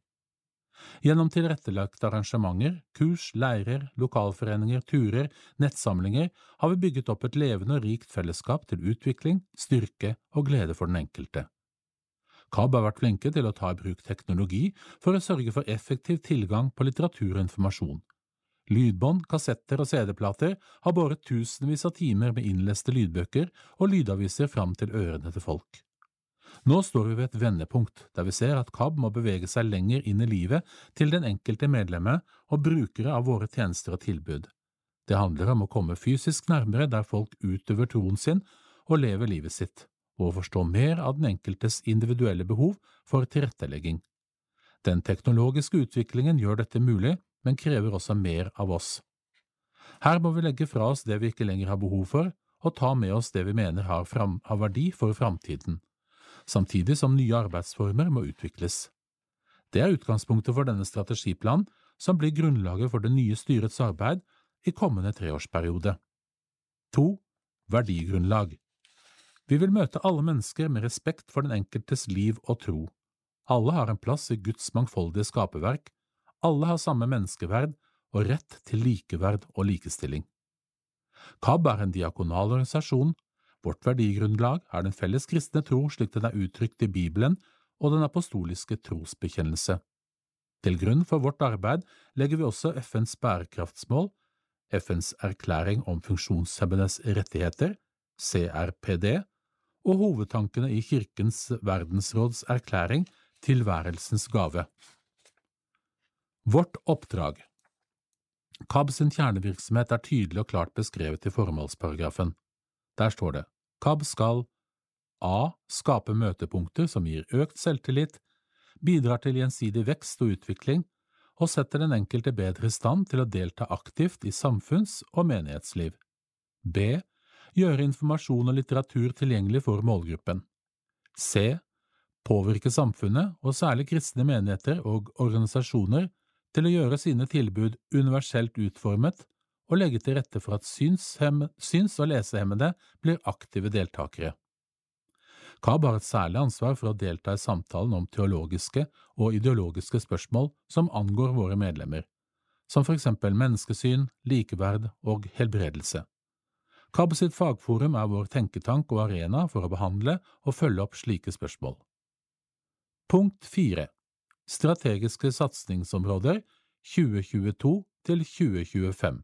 Gjennom tilrettelagte arrangementer, kurs, leirer, lokalforeninger, turer, nettsamlinger har vi bygget opp et levende og rikt fellesskap til utvikling, styrke og glede for den enkelte. KAB har vært flinke til å ta i bruk teknologi for å sørge for effektiv tilgang på litteratur og informasjon. Lydbånd, kassetter og CD-plater har båret tusenvis av timer med innleste lydbøker og lydaviser fram til ørene til folk. Nå står vi ved et vendepunkt, der vi ser at KAB må bevege seg lenger inn i livet til den enkelte medlemmet og brukere av våre tjenester og tilbud. Det handler om å komme fysisk nærmere der folk utøver troen sin og lever livet sitt, og å forstå mer av den enkeltes individuelle behov for tilrettelegging. Den teknologiske utviklingen gjør dette mulig, men krever også mer av oss. Her må vi legge fra oss det vi ikke lenger har behov for, og ta med oss det vi mener har, fram, har verdi for framtiden samtidig som nye arbeidsformer må utvikles. Det er utgangspunktet for denne strategiplanen, som blir grunnlaget for det nye styrets arbeid i kommende treårsperiode. 2. Verdigrunnlag Vi vil møte alle mennesker med respekt for den enkeltes liv og tro. Alle har en plass i Guds mangfoldige skaperverk, alle har samme menneskeverd og rett til likeverd og likestilling. KAB er en diakonal organisasjon Vårt verdigrunnlag er den felles kristne tro slik den er uttrykt i Bibelen og den apostoliske trosbekjennelse. Til grunn for vårt arbeid legger vi også FNs bærekraftsmål, FNs erklæring om funksjonshemmedes rettigheter, CRPD, og hovedtankene i Kirkens verdensråds erklæring Tilværelsens gave. Vårt oppdrag KAB sin kjernevirksomhet er tydelig og klart beskrevet i formålsparagrafen. Der står det KAB skal a. skape møtepunkter som gir økt selvtillit, bidrar til gjensidig vekst og utvikling, og setter den enkelte bedre i stand til å delta aktivt i samfunns- og menighetsliv. b. Gjøre informasjon og litteratur tilgjengelig for målgruppen. c. Påvirke samfunnet, og særlig kristne menigheter og organisasjoner, til å gjøre sine tilbud universelt utformet og legge til rette for at syns- og lesehemmede blir aktive deltakere. KAB har et særlig ansvar for å delta i samtalen om teologiske og ideologiske spørsmål som angår våre medlemmer, som for eksempel menneskesyn, likeverd og helbredelse. KAB sitt fagforum er vår tenketank og arena for å behandle og følge opp slike spørsmål. Punkt 4 Strategiske satsingsområder 2022 til 2025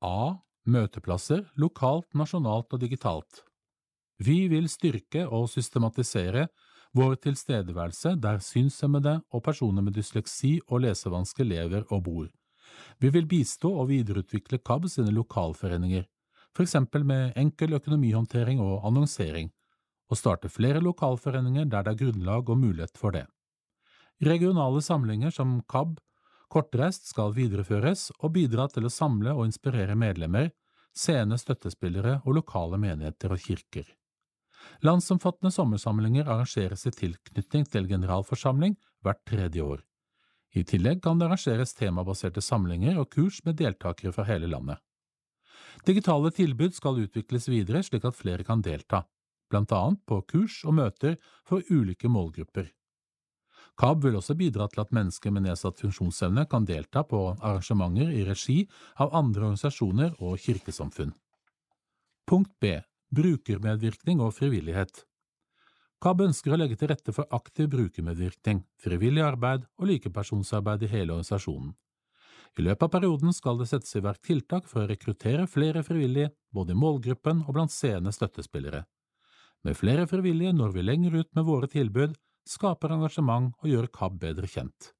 A. Møteplasser lokalt, nasjonalt og digitalt. Vi vil styrke og systematisere vår tilstedeværelse der synshemmede og personer med dysleksi og lesevansker lever og bor. Vi vil bistå og videreutvikle KAB sine lokalforeninger, for eksempel med enkel økonomihåndtering og annonsering, og starte flere lokalforeninger der det er grunnlag og mulighet for det. Regionale samlinger som KAB, Kortreist, skal videreføres og bidra til å samle og inspirere medlemmer, seende støttespillere og lokale menigheter og kirker. Landsomfattende sommersamlinger arrangeres i tilknytning til generalforsamling hvert tredje år. I tillegg kan det arrangeres temabaserte samlinger og kurs med deltakere fra hele landet. Digitale tilbud skal utvikles videre slik at flere kan delta, blant annet på kurs og møter for ulike målgrupper. KAB vil også bidra til at mennesker med nedsatt funksjonsevne kan delta på arrangementer i regi av andre organisasjoner og kirkesamfunn. Punkt B. Brukermedvirkning og frivillighet. KAB ønsker å legge til rette for aktiv brukermedvirkning, frivillig arbeid og likepersonsarbeid i hele organisasjonen. I løpet av perioden skal det settes i verk tiltak for å rekruttere flere frivillige, både i målgruppen og blant seende støttespillere. Med flere frivillige når vi lenger ut med våre tilbud, skaper engasjement og gjør KAB bedre kjent.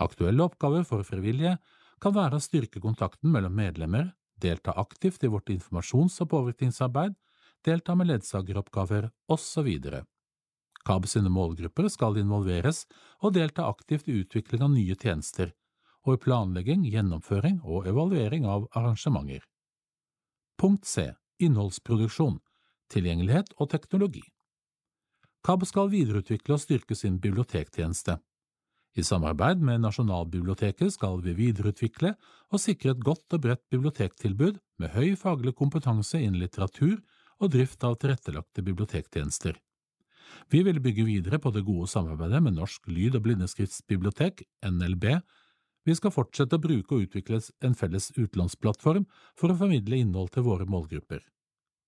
Aktuelle oppgaver for frivillige kan være å styrke kontakten mellom medlemmer, delta aktivt i vårt informasjons- og påvirkningsarbeid, delta med ledsageroppgaver osv. KAB sine målgrupper skal involveres og delta aktivt i utvikling av nye tjenester, og i planlegging, gjennomføring og evaluering av arrangementer. Punkt C. Innholdsproduksjon, tilgjengelighet og teknologi. KAB skal videreutvikle og styrke sin bibliotektjeneste. I samarbeid med Nasjonalbiblioteket skal vi videreutvikle og sikre et godt og bredt bibliotektilbud med høy faglig kompetanse innen litteratur og drift av tilrettelagte bibliotektjenester. Vi vil bygge videre på det gode samarbeidet med Norsk lyd- og blindeskriftsbibliotek, NLB. Vi skal fortsette å bruke og utvikle en felles utlånsplattform for å formidle innhold til våre målgrupper.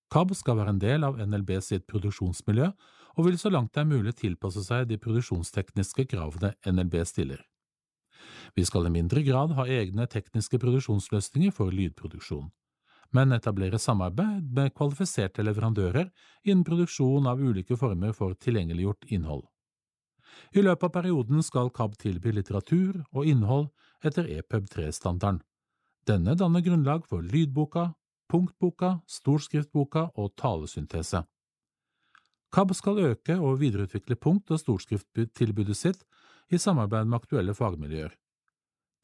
KAB skal være en del av NLB sitt produksjonsmiljø, og vil så langt det er mulig tilpasse seg de produksjonstekniske kravene NLB stiller. Vi skal i mindre grad ha egne tekniske produksjonsløsninger for lydproduksjon, men etablere samarbeid med kvalifiserte leverandører innen produksjon av ulike former for tilgjengeliggjort innhold. I løpet av perioden skal KAB tilby litteratur og innhold etter EPUB 3-standarden. Denne danner grunnlag for lydboka, punktboka, storskriftboka og talesyntese. KAB skal øke og videreutvikle punkt- og storskrifttilbudet sitt i samarbeid med aktuelle fagmiljøer.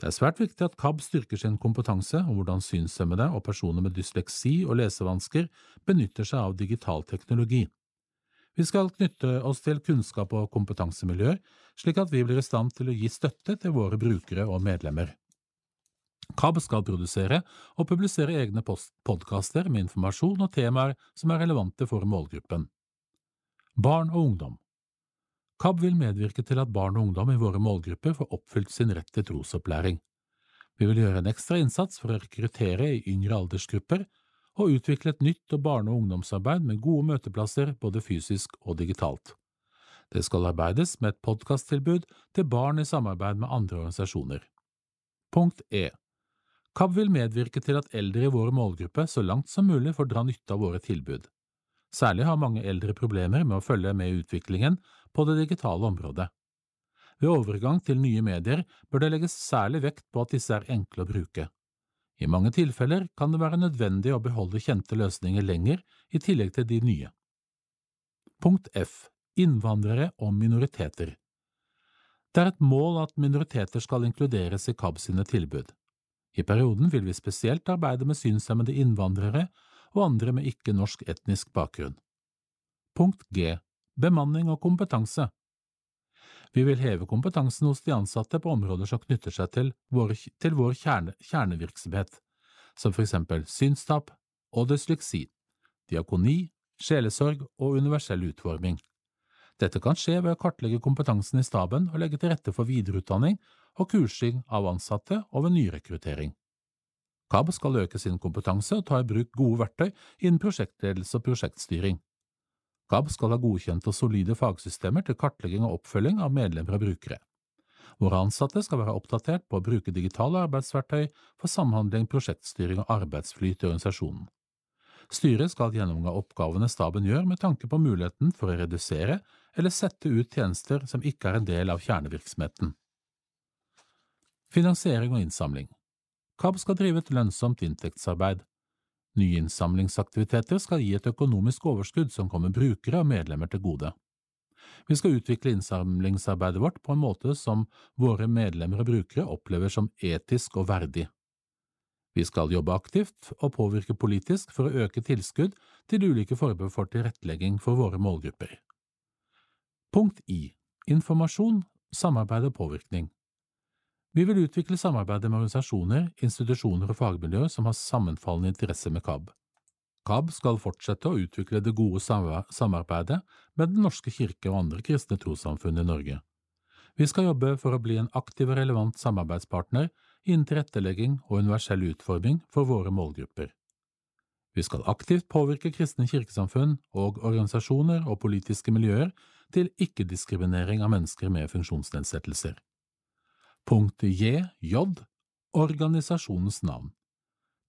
Det er svært viktig at KAB styrker sin kompetanse om hvordan synshemmede og personer med dysleksi og lesevansker benytter seg av digital teknologi. Vi skal knytte oss til kunnskap og kompetansemiljøer, slik at vi blir i stand til å gi støtte til våre brukere og medlemmer. KAB skal produsere og publisere egne podkaster med informasjon og temaer som er relevante for målgruppen. Barn og ungdom KAB vil medvirke til at barn og ungdom i våre målgrupper får oppfylt sin rett til trosopplæring. Vi vil gjøre en ekstra innsats for å rekruttere i yngre aldersgrupper og utvikle et nytt og barne- og ungdomsarbeid med gode møteplasser både fysisk og digitalt. Det skal arbeides med et podkasttilbud til barn i samarbeid med andre organisasjoner. Punkt E. KAB vil medvirke til at eldre i våre målgruppe så langt som mulig får dra nytte av våre tilbud. Særlig har mange eldre problemer med å følge med i utviklingen på det digitale området. Ved overgang til nye medier bør det legges særlig vekt på at disse er enkle å bruke. I mange tilfeller kan det være nødvendig å beholde kjente løsninger lenger i tillegg til de nye. Punkt F. Innvandrere og minoriteter Det er et mål at minoriteter skal inkluderes i KAB sine tilbud. I perioden vil vi spesielt arbeide med synshemmede innvandrere og andre med ikke-norsk etnisk bakgrunn. Punkt G. Bemanning og kompetanse Vi vil heve kompetansen hos de ansatte på områder som knytter seg til vår, til vår kjerne, kjernevirksomhet, som for eksempel synstap og dysleksi, diakoni, sjelesorg og universell utforming. Dette kan skje ved å kartlegge kompetansen i staben og legge til rette for videreutdanning og kursing av ansatte og ved nyrekruttering. KAB skal øke sin kompetanse og ta i bruk gode verktøy innen prosjektledelse og prosjektstyring. KAB skal ha godkjente og solide fagsystemer til kartlegging og oppfølging av medlemmer og brukere. Våre ansatte skal være oppdatert på å bruke digitale arbeidsverktøy for samhandling, prosjektstyring og arbeidsflyt i organisasjonen. Styret skal gjennomgå oppgavene staben gjør med tanke på muligheten for å redusere eller sette ut tjenester som ikke er en del av kjernevirksomheten. Finansiering og innsamling KAB skal drive et lønnsomt inntektsarbeid. Nye innsamlingsaktiviteter skal gi et økonomisk overskudd som kommer brukere og medlemmer til gode. Vi skal utvikle innsamlingsarbeidet vårt på en måte som våre medlemmer og brukere opplever som etisk og verdig. Vi skal jobbe aktivt og påvirke politisk for å øke tilskudd til ulike former for tilrettelegging for våre målgrupper. Punkt I. Informasjon, samarbeid og påvirkning. Vi vil utvikle samarbeidet med organisasjoner, institusjoner og fagmiljøer som har sammenfallende interesser med KAB. KAB skal fortsette å utvikle det gode samarbeidet med Den norske kirke og andre kristne trossamfunn i Norge. Vi skal jobbe for å bli en aktiv og relevant samarbeidspartner innen tilrettelegging og universell utforming for våre målgrupper. Vi skal aktivt påvirke kristne kirkesamfunn og organisasjoner og politiske miljøer til ikke-diskriminering av mennesker med funksjonsnedsettelser. Punkt J, J, organisasjonens navn.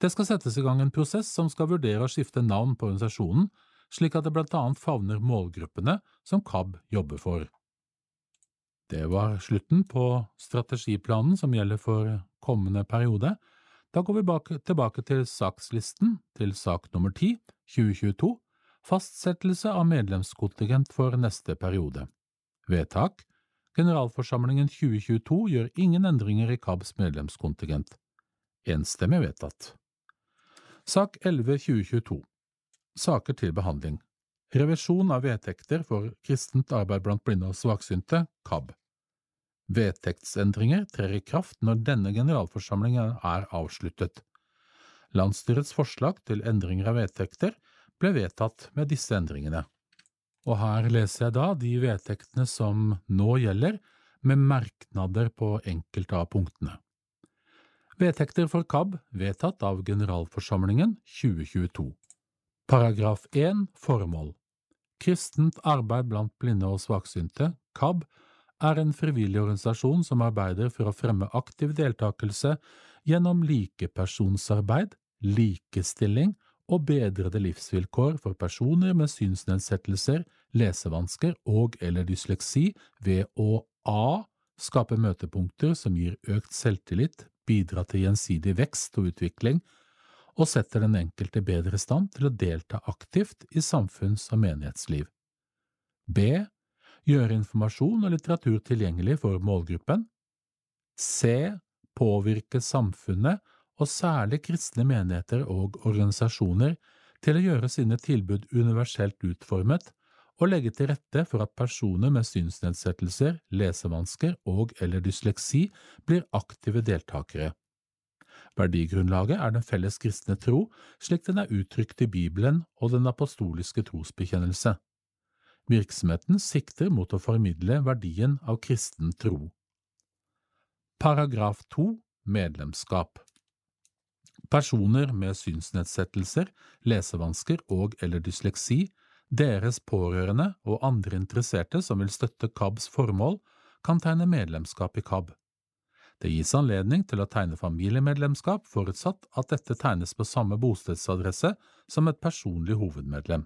Det skal settes i gang en prosess som skal vurdere å skifte navn på organisasjonen, slik at det blant annet favner målgruppene som KAB jobber for. Det var slutten på strategiplanen som gjelder for kommende periode. Da går vi tilbake til sakslisten, til sak nummer 10, 2022, fastsettelse av medlemskontingent for neste periode. Vedtak Generalforsamlingen 2022 gjør ingen endringer i KABs medlemskontingent. Enstemmig vedtatt. Sak 11 2022 Saker til behandling Revisjon av vedtekter for kristent arbeid blant blinde og svaksynte, KAB. Vedtektsendringer trer i kraft når denne generalforsamlingen er avsluttet. Landsstyrets forslag til endringer av vedtekter ble vedtatt med disse endringene. Og her leser jeg da de vedtektene som nå gjelder, med merknader på enkelte av punktene. Vedtekter for KAB vedtatt av generalforsamlingen 2022. Paragraf 1 Formål Kristent arbeid blant blinde og svaksynte, KAB, er en frivillig organisasjon som arbeider for å fremme aktiv deltakelse gjennom likepersonsarbeid, likestilling og bedrede livsvilkår for personer med synsnedsettelser, lesevansker og eller dysleksi ved å a. skape møtepunkter som gir økt selvtillit, bidra til gjensidig vekst og utvikling, og setter den enkelte bedre i stand til å delta aktivt i samfunns- og menighetsliv. B gjøre informasjon og litteratur tilgjengelig for målgruppen. C. Påvirke samfunnet, og særlig kristne menigheter og organisasjoner, til å gjøre sine tilbud universelt utformet og legge til rette for at personer med synsnedsettelser, lesevansker og eller dysleksi blir aktive deltakere. Verdigrunnlaget er den felles kristne tro, slik den er uttrykt i Bibelen og den apostoliske trosbekjennelse. Virksomheten sikter mot å formidle verdien av kristen tro. Paragraf 2 Medlemskap Personer med synsnedsettelser, lesevansker og eller dysleksi, deres pårørende og andre interesserte som vil støtte KABs formål, kan tegne medlemskap i KAB. Det gis anledning til å tegne familiemedlemskap forutsatt at dette tegnes på samme bostedsadresse som et personlig hovedmedlem.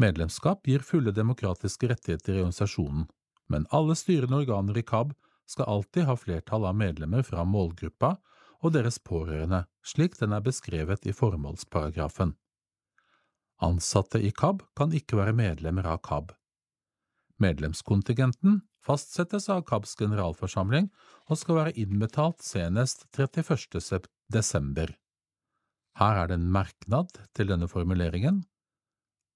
Medlemskap gir fulle demokratiske rettigheter i organisasjonen, men alle styrende organer i KAB skal alltid ha flertall av medlemmer fra målgruppa og deres pårørende, slik den er beskrevet i formålsparagrafen. Ansatte i KAB kan ikke være medlemmer av KAB. Medlemskontingenten fastsettes av KABs generalforsamling og skal være innbetalt senest 31. desember. Her er det en merknad til denne formuleringen,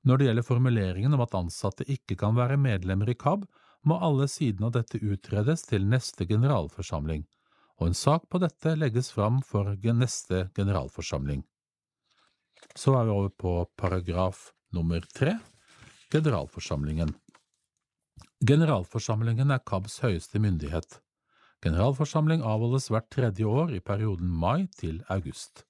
når det gjelder formuleringen om at ansatte ikke kan være medlemmer i KAB, må alle sidene av dette utredes til neste generalforsamling, og en sak på dette legges fram for neste generalforsamling. Så er vi over på paragraf nummer tre, generalforsamlingen. Generalforsamlingen er KABs høyeste myndighet. Generalforsamling avholdes hvert tredje år i perioden mai til august.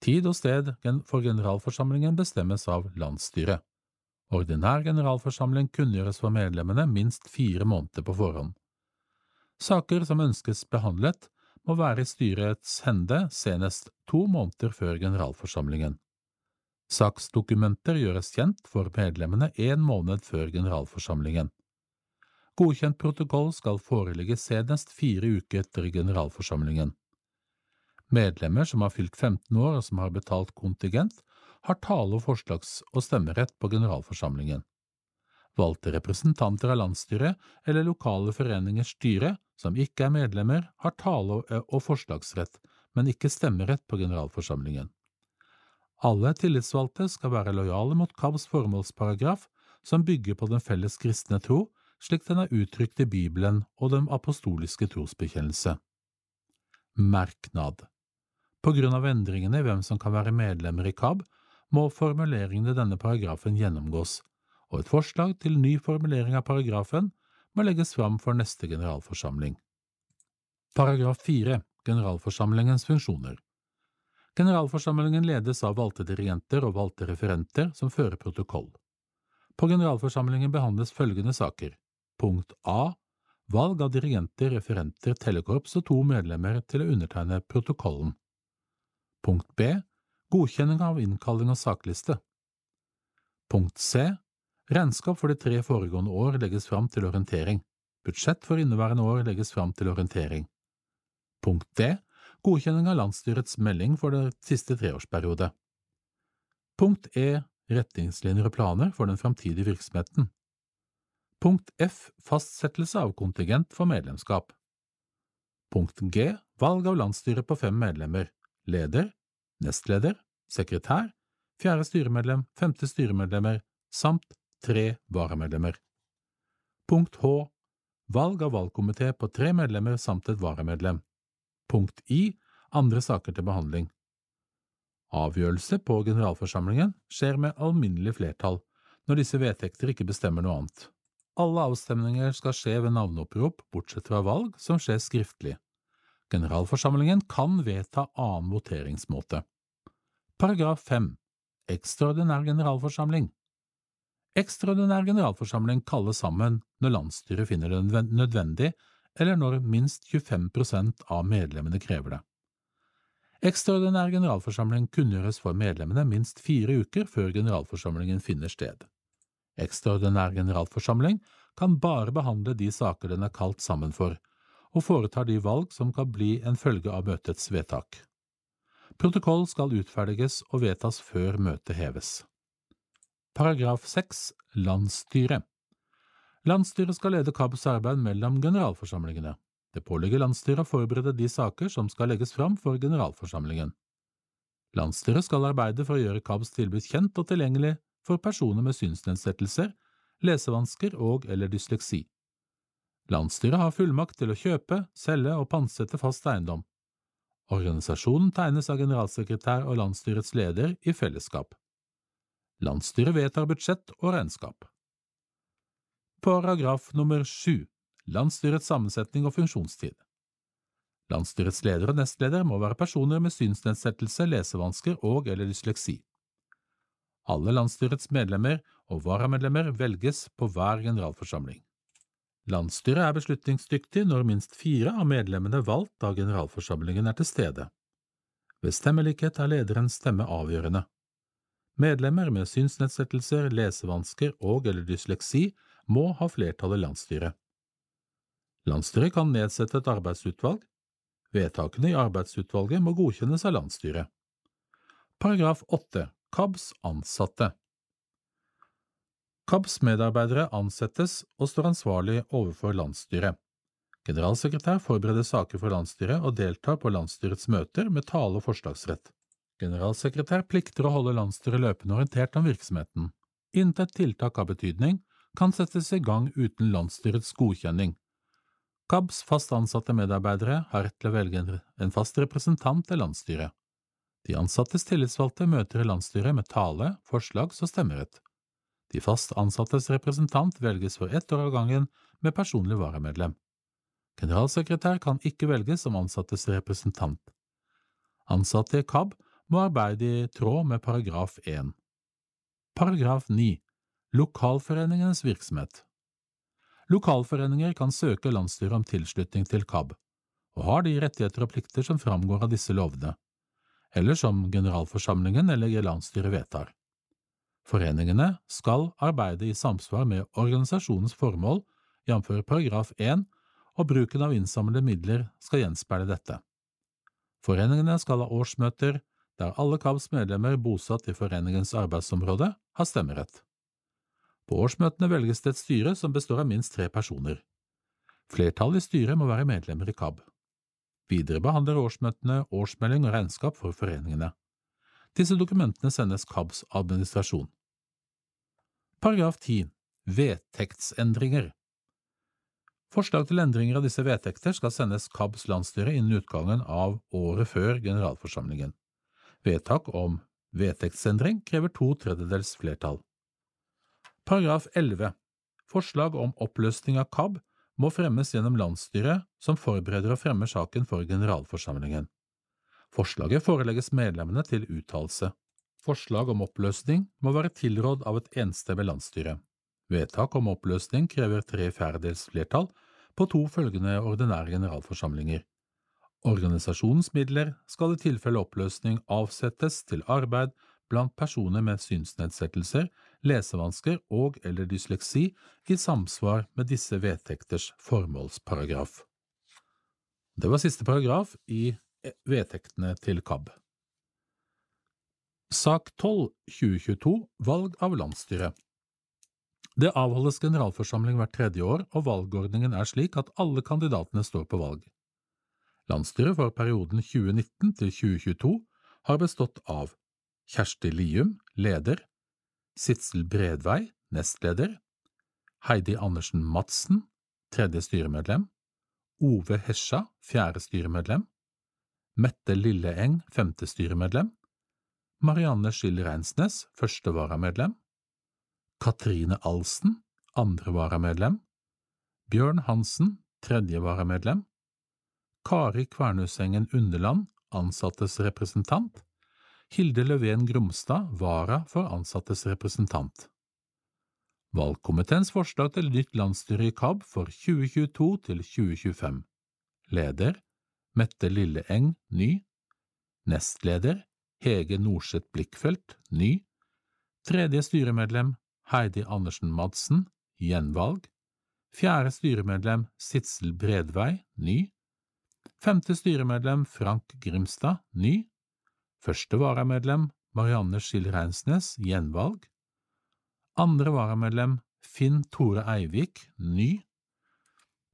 Tid og sted for generalforsamlingen bestemmes av landsstyret. Ordinær generalforsamling kunngjøres for medlemmene minst fire måneder på forhånd. Saker som ønskes behandlet, må være i styrets hende senest to måneder før generalforsamlingen. Saksdokumenter gjøres kjent for medlemmene en måned før generalforsamlingen. Godkjent protokoll skal foreligge senest fire uker etter generalforsamlingen. Medlemmer som har fylt 15 år og som har betalt kontingent, har tale- og forslags- og stemmerett på generalforsamlingen. Valgte representanter av landsstyret eller lokale foreningers styre som ikke er medlemmer, har tale- og forslagsrett, men ikke stemmerett på generalforsamlingen. Alle tillitsvalgte skal være lojale mot KABs formålsparagraf, som bygger på den felles kristne tro, slik den er uttrykt i Bibelen og den apostoliske trosbekjennelse. Merknad På grunn av endringene i hvem som kan være medlemmer i KAB, må formuleringene i denne paragrafen gjennomgås, og et forslag til ny formulering av paragrafen må legges fram for neste generalforsamling. Paragraf 4 Generalforsamlingens funksjoner Generalforsamlingen ledes av valgte dirigenter og valgte referenter som fører protokoll. På generalforsamlingen behandles følgende saker. Punkt A. Valg av dirigenter, referenter, tellekorps og to medlemmer til å undertegne protokollen. Punkt B. Godkjenning av innkalling og sakliste. Punkt C. Regnskap for de tre foregående år legges fram til orientering. Budsjett for inneværende år legges fram til orientering. Punkt D. Godkjenning av landsstyrets melding for det siste treårsperiode. Punkt E. Retningslinjer og planer for den framtidige virksomheten. Punkt F. Fastsettelse av kontingent for medlemskap. Punkt G. Valg av landsstyre på fem medlemmer. Leder, nestleder, sekretær, fjerde styremedlem, femte styremedlemmer samt tre varamedlemmer. Punkt H. Valg av valgkomité på tre medlemmer samt et varamedlem. Punkt I. Andre saker til behandling. Avgjørelse på generalforsamlingen skjer med alminnelig flertall, når disse vedtekter ikke bestemmer noe annet. Alle avstemninger skal skje ved navneopprop, bortsett fra valg, som skjer skriftlig. Generalforsamlingen kan vedta annen voteringsmåte. Paragraf 5. Ekstraordinær generalforsamling Ekstraordinær generalforsamling kalles sammen når landsstyret finner det nødvendig, eller når minst 25% av medlemmene krever det. Ekstraordinær generalforsamling kunngjøres for medlemmene minst fire uker før generalforsamlingen finner sted. Ekstraordinær generalforsamling kan bare behandle de saker den er kalt sammen for, og foretar de valg som kan bli en følge av møtets vedtak. Protokoll skal utferdiges og vedtas før møtet heves. Paragraf 6 Landsstyret Landsstyret skal lede KABs arbeid mellom generalforsamlingene. Det pålegger landsstyret å forberede de saker som skal legges fram for generalforsamlingen. Landsstyret skal arbeide for å gjøre KABs tilbud kjent og tilgjengelig for personer med synsnedsettelser, lesevansker og eller dysleksi. Landsstyret har fullmakt til å kjøpe, selge og pantsette fast eiendom. Organisasjonen tegnes av generalsekretær og landsstyrets leder i fellesskap. Landsstyret vedtar budsjett og regnskap. Paragraf nummer sju Landsstyrets sammensetning og funksjonstid Landsstyrets leder og nestleder må være personer med synsnedsettelse, lesevansker og eller dysleksi. Alle landsstyrets medlemmer og varamedlemmer velges på hver generalforsamling. Landsstyret er beslutningsdyktig når minst fire av medlemmene valgt av generalforsamlingen er til stede. Ved stemmelikhet er lederens stemme avgjørende. Medlemmer med synsnedsettelser, lesevansker og eller dysleksi må ha flertall i landsstyret. Landsstyret kan nedsette et arbeidsutvalg. Vedtakene i arbeidsutvalget må godkjennes av landsstyret. Paragraf 8. KABs ansatte KABs medarbeidere ansettes og står ansvarlig overfor landsstyret. Generalsekretær forbereder saker for landsstyret og deltar på landsstyrets møter med tale- og forslagsrett. Generalsekretær plikter å holde landsstyret løpende orientert om virksomheten. Intet tiltak av betydning kan settes i gang uten landsstyrets godkjenning. KABs fast ansatte medarbeidere har rett til å velge en fast representant til landsstyret. De ansattes tillitsvalgte møter i landsstyret med tale, forslags- og stemmerett. De fast ansattes representant velges for ett år av gangen med personlig varamedlem. Generalsekretær kan ikke velges som ansattes representant. Ansatte i KAB må arbeide i tråd med paragraf 1. Paragraf 9. Lokalforeningenes virksomhet Lokalforeninger kan søke landsstyret om tilslutning til KAB, og har de rettigheter og plikter som framgår av disse lovene, eller som generalforsamlingen eller landsstyret vedtar. Foreningene skal arbeide i samsvar med organisasjonens formål, jf. paragraf 1, og bruken av innsamlede midler skal gjenspeile dette. Foreningene skal ha årsmøter der alle KABs medlemmer bosatt i foreningens arbeidsområde har stemmerett. På årsmøtene velges det et styre som består av minst tre personer. Flertallet i styret må være medlemmer i KAB. Videre behandler årsmøtene årsmelding og regnskap for foreningene. Disse dokumentene sendes KABs administrasjon. Paragraf 10. Vedtektsendringer Forslag til endringer av disse vedtekter skal sendes KABs landsstyre innen utgangen av året før generalforsamlingen. Vedtak om vedtektsendring krever to tredjedels flertall. Paragraf 11. Forslag om oppløsning av KAB må fremmes gjennom landsstyret som forbereder og fremmer saken for generalforsamlingen. Forslaget forelegges medlemmene til uttalelse. Forslag om oppløsning må være tilrådd av et enstemmig landsstyre. Vedtak om oppløsning krever tre fjerdedels flertall på to følgende ordinære generalforsamlinger. Organisasjonens midler skal i tilfelle oppløsning avsettes til arbeid blant personer med synsnedsettelser, lesevansker og eller dysleksi i samsvar med disse vedtekters formålsparagraf. Det var siste paragraf i vedtektene til KAB. Sak 12 2022 Valg av landsstyre Det avholdes generalforsamling hvert tredje år, og valgordningen er slik at alle kandidatene står på valg. Landsstyret for perioden 2019 til 2022 har bestått av Kjersti Lium, leder, Sitsel Bredvei, nestleder, Heidi Andersen Madsen, tredje styremedlem, Ove Hesja, fjerde styremedlem, Mette Lilleeng, femte styremedlem, Marianne Skyld Reinsnes, første varamedlem, Katrine Alsen, andre varamedlem, Bjørn Hansen, tredje varamedlem, Kari Kvernusengen Underland, ansattes representant, Hilde Løven Gromstad, vara for ansattes representant. Valgkomiteens forslag til nytt landsstyre i KAB for 2022 til 2025. Leder Mette Lilleeng, ny. Nestleder Hege Norseth Blikkfeldt, ny. Tredje styremedlem Heidi Andersen Madsen, gjenvalg. Fjerde styremedlem Sitsel Bredvei, ny. Femte styremedlem Frank Grimstad, ny. Første varamedlem Marianne Skill Reinsnes, gjenvalg. Andre varamedlem Finn Tore Eivik, ny.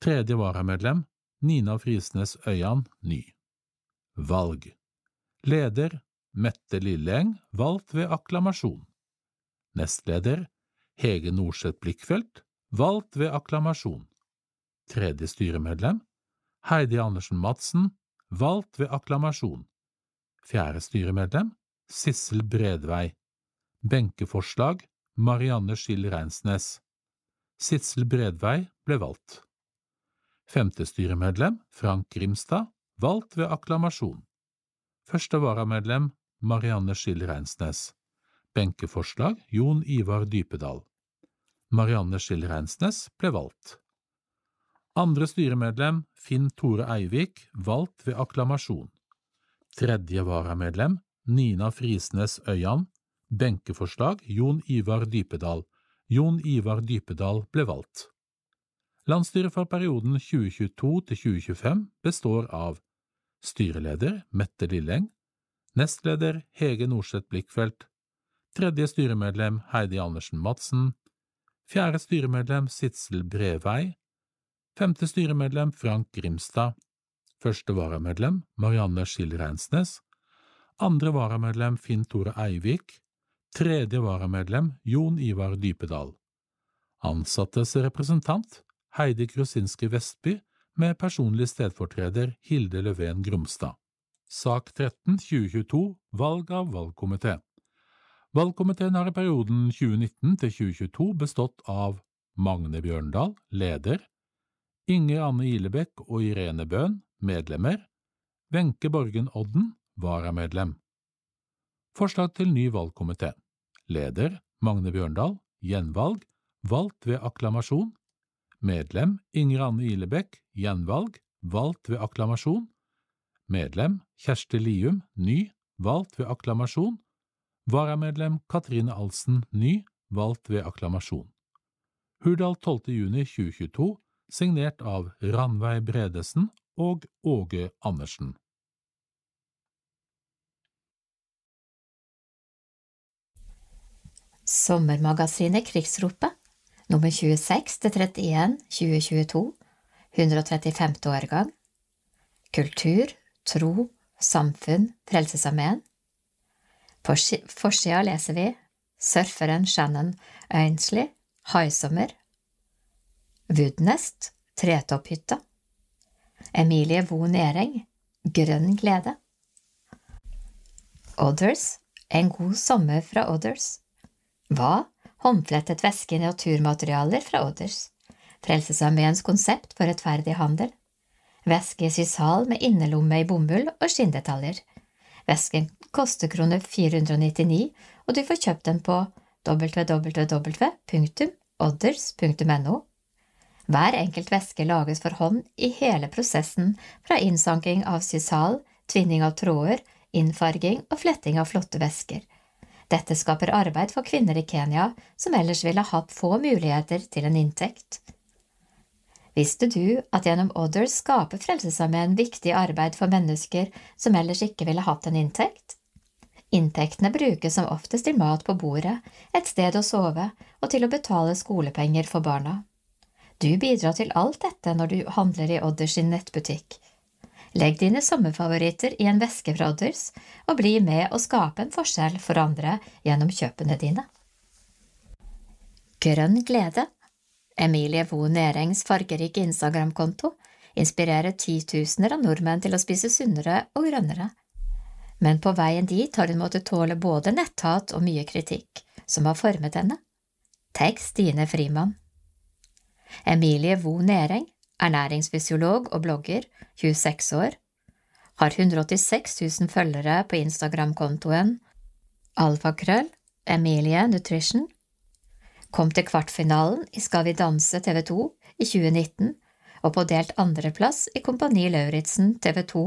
Tredje varamedlem Nina Frisnes Øyan, ny. Valg Leder Mette Lilleeng, valgt ved akklamasjon. Nestleder Hege Norseth Blikkfeldt, valgt ved akklamasjon. Tredje styremedlem Heidi Andersen Madsen, valgt ved akklamasjon. Fjerde styremedlem Sissel Bredvei. Benkeforslag Marianne Skill Reinsnes. Sissel Bredvei ble valgt. Femte styremedlem Frank Grimstad, valgt ved akklamasjon. Første varamedlem Marianne Skill Reinsnes. Benkeforslag Jon Ivar Dypedal. Marianne Skill Reinsnes ble valgt. Andre styremedlem Finn Tore Eivik, valgt ved akklamasjon. Tredje varamedlem Nina Frisnes Øyan. Benkeforslag Jon Ivar Dypedal. Jon Ivar Dypedal ble valgt. Landsstyret for perioden 2022 til 2025 består av styreleder Mette Lilleng, nestleder Hege Norseth Blikkfeldt, tredje styremedlem Heidi Andersen Madsen, fjerde styremedlem Sitsel Brevei, femte styremedlem Frank Grimstad, første varamedlem Marianne Skill Reinsnes, andre varamedlem Finn Tore Eivik, tredje varamedlem Jon Ivar Dypedal. Ansattes representant Heidi Krusinski Vestby med personlig stedfortreder Hilde Løven Gromstad. Sak 13 2022 Valg av valgkomité Valgkomiteen har i perioden 2019 til 2022 bestått av Magne Bjørndal, leder, Inger Anne Ilebekk og Irene Bøhn, medlemmer, Wenche Borgen Odden, varamedlem. Forslag til ny valgkomité Leder Magne Bjørndal, gjenvalg, valgt ved akklamasjon. Medlem Inger Anne Ilebekk, gjenvalg, valgt ved akklamasjon. Medlem Kjersti Lium, ny, valgt ved akklamasjon. Varamedlem Katrine Alsen, ny, valgt ved akklamasjon. Hurdal 12. juni 2022, signert av Ranveig Bredesen og Åge Andersen. Sommermagasinet Krigsropet, nummer 26–31–2022, 135. årgang Kultur, tro, samfunn, Frelsesarmeen På forsida leser vi Surferen Shannon Ainsley, Haisommer, Woodnest, Tretopphytta. Emilie Vo Nering, Grønn glede. Others, En god sommer fra Others. Hva? Håndflettet væske i naturmaterialer fra Others. Frelsesarmeens konsept for rettferdig handel. Væske i sysal med innelomme i bomull og skinndetaljer. Væsken koster kroner 499, og du får kjøpt den på www.others.no. Hver enkelt væske lages for hånd i hele prosessen, fra innsanking av sysal, tvinning av tråder, innfarging og fletting av flotte væsker. Dette skaper arbeid for kvinner i Kenya som ellers ville hatt få muligheter til en inntekt. Visste du at gjennom Others skaper Frelsesarmeen viktig arbeid for mennesker som ellers ikke ville hatt en inntekt? Inntektene brukes som oftest til mat på bordet, et sted å sove og til å betale skolepenger for barna. Du bidrar til alt dette når du handler i Odders sin nettbutikk. Legg dine sommerfavoritter i en veske fra Odders, og bli med å skape en forskjell for andre gjennom kjøpene dine. Grønn glede Emilie Vo Nerengs fargerike Instagram-konto inspirerer titusener av nordmenn til å spise sunnere og grønnere. Men på veien dit har hun måttet tåle både netthat og mye kritikk, som har formet henne. Tekst Stine Frimann Emilie Vo Næreng, ernæringsfysiolog og blogger, 26 år, har 186 000 følgere på Instagram-kontoen alfakrøll Emilie Nutrition, kom til kvartfinalen i Skal vi danse TV 2 i 2019 og på delt andreplass i Kompani Lauritzen TV 2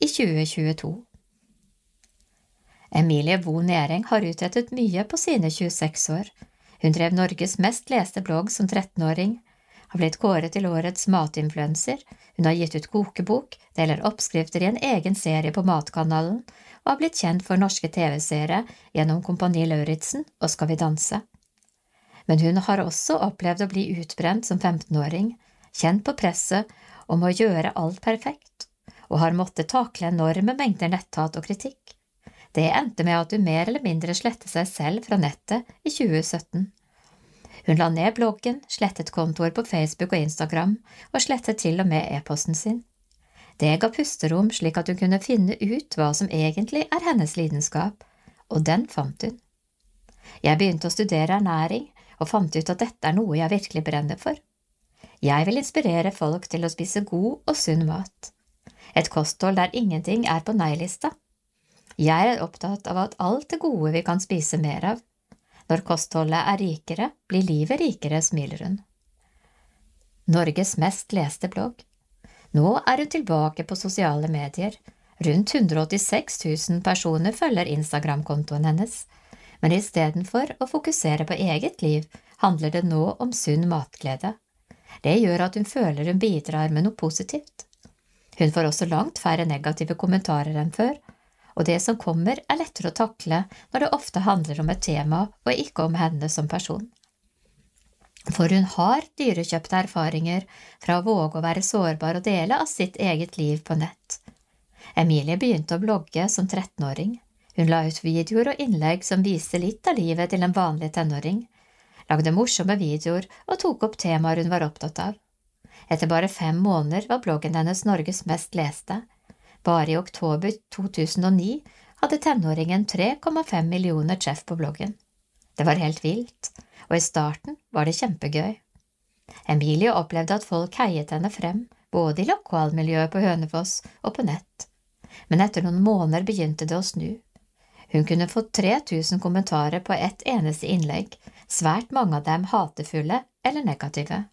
i 2022. Emilie Vo Næreng har utrettet mye på sine 26 år. Hun drev Norges mest leste blogg som 13-åring, har blitt kåret til årets matinfluenser, hun har gitt ut kokebok, deler oppskrifter i en egen serie på Matkanalen og har blitt kjent for norske TV-seere gjennom Kompani Lauritzen og Skal vi danse. Men hun har også opplevd å bli utbrent som 15-åring, kjent på presset om å gjøre alt perfekt, og har måttet takle enorme mengder netthat og kritikk. Det endte med at hun mer eller mindre slettet seg selv fra nettet i 2017. Hun la ned bloggen, slettet kontoer på Facebook og Instagram, og slettet til og med e-posten sin. Det ga pusterom slik at hun kunne finne ut hva som egentlig er hennes lidenskap, og den fant hun. Jeg begynte å studere ernæring, og fant ut at dette er noe jeg virkelig brenner for. Jeg vil inspirere folk til å spise god og sunn mat. Et kosthold der ingenting er på nei-lista. Jeg er opptatt av at alt det gode vi kan spise mer av. Når kostholdet er rikere, blir livet rikere, smiler hun. Norges mest leste blogg. Nå er hun tilbake på sosiale medier. Rundt 186 000 personer følger Instagram-kontoen hennes, men istedenfor å fokusere på eget liv, handler det nå om sunn matglede. Det gjør at hun føler hun bidrar med noe positivt. Hun får også langt færre negative kommentarer enn før, og det som kommer er lettere å takle når det ofte handler om et tema og ikke om henne som person. For hun har dyrekjøpte erfaringer fra å våge å være sårbar og dele av sitt eget liv på nett. Emilie begynte å blogge som 13-åring. Hun la ut videoer og innlegg som viste litt av livet til en vanlig tenåring, lagde morsomme videoer og tok opp temaer hun var opptatt av. Etter bare fem måneder var bloggen hennes Norges mest leste. Bare i oktober 2009 hadde tenåringen 3,5 millioner treff på bloggen. Det var helt vilt, og i starten var det kjempegøy. Emilie opplevde at folk heiet henne frem, både i lokalmiljøet på Hønefoss og på nett. Men etter noen måneder begynte det å snu. Hun kunne få 3000 kommentarer på ett eneste innlegg, svært mange av dem hatefulle eller negative.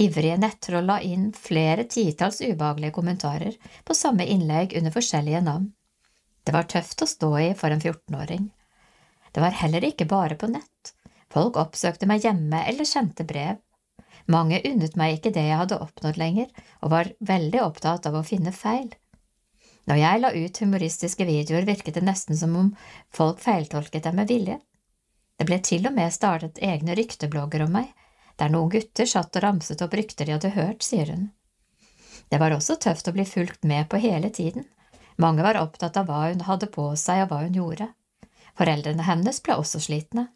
Ivrige nettroll la inn flere titalls ubehagelige kommentarer på samme innlegg under forskjellige navn. Det var tøft å stå i for en 14-åring. Det var heller ikke bare på nett. Folk oppsøkte meg hjemme eller sendte brev. Mange unnet meg ikke det jeg hadde oppnådd lenger, og var veldig opptatt av å finne feil. Når jeg la ut humoristiske videoer, virket det nesten som om folk feiltolket dem med vilje. Det ble til og med startet egne rykteblogger om meg, der noen gutter satt og ramset opp rykter de hadde hørt, sier hun. Det var også tøft å bli fulgt med på hele tiden. Mange var opptatt av hva hun hadde på seg og hva hun gjorde. Foreldrene hennes ble også slitne.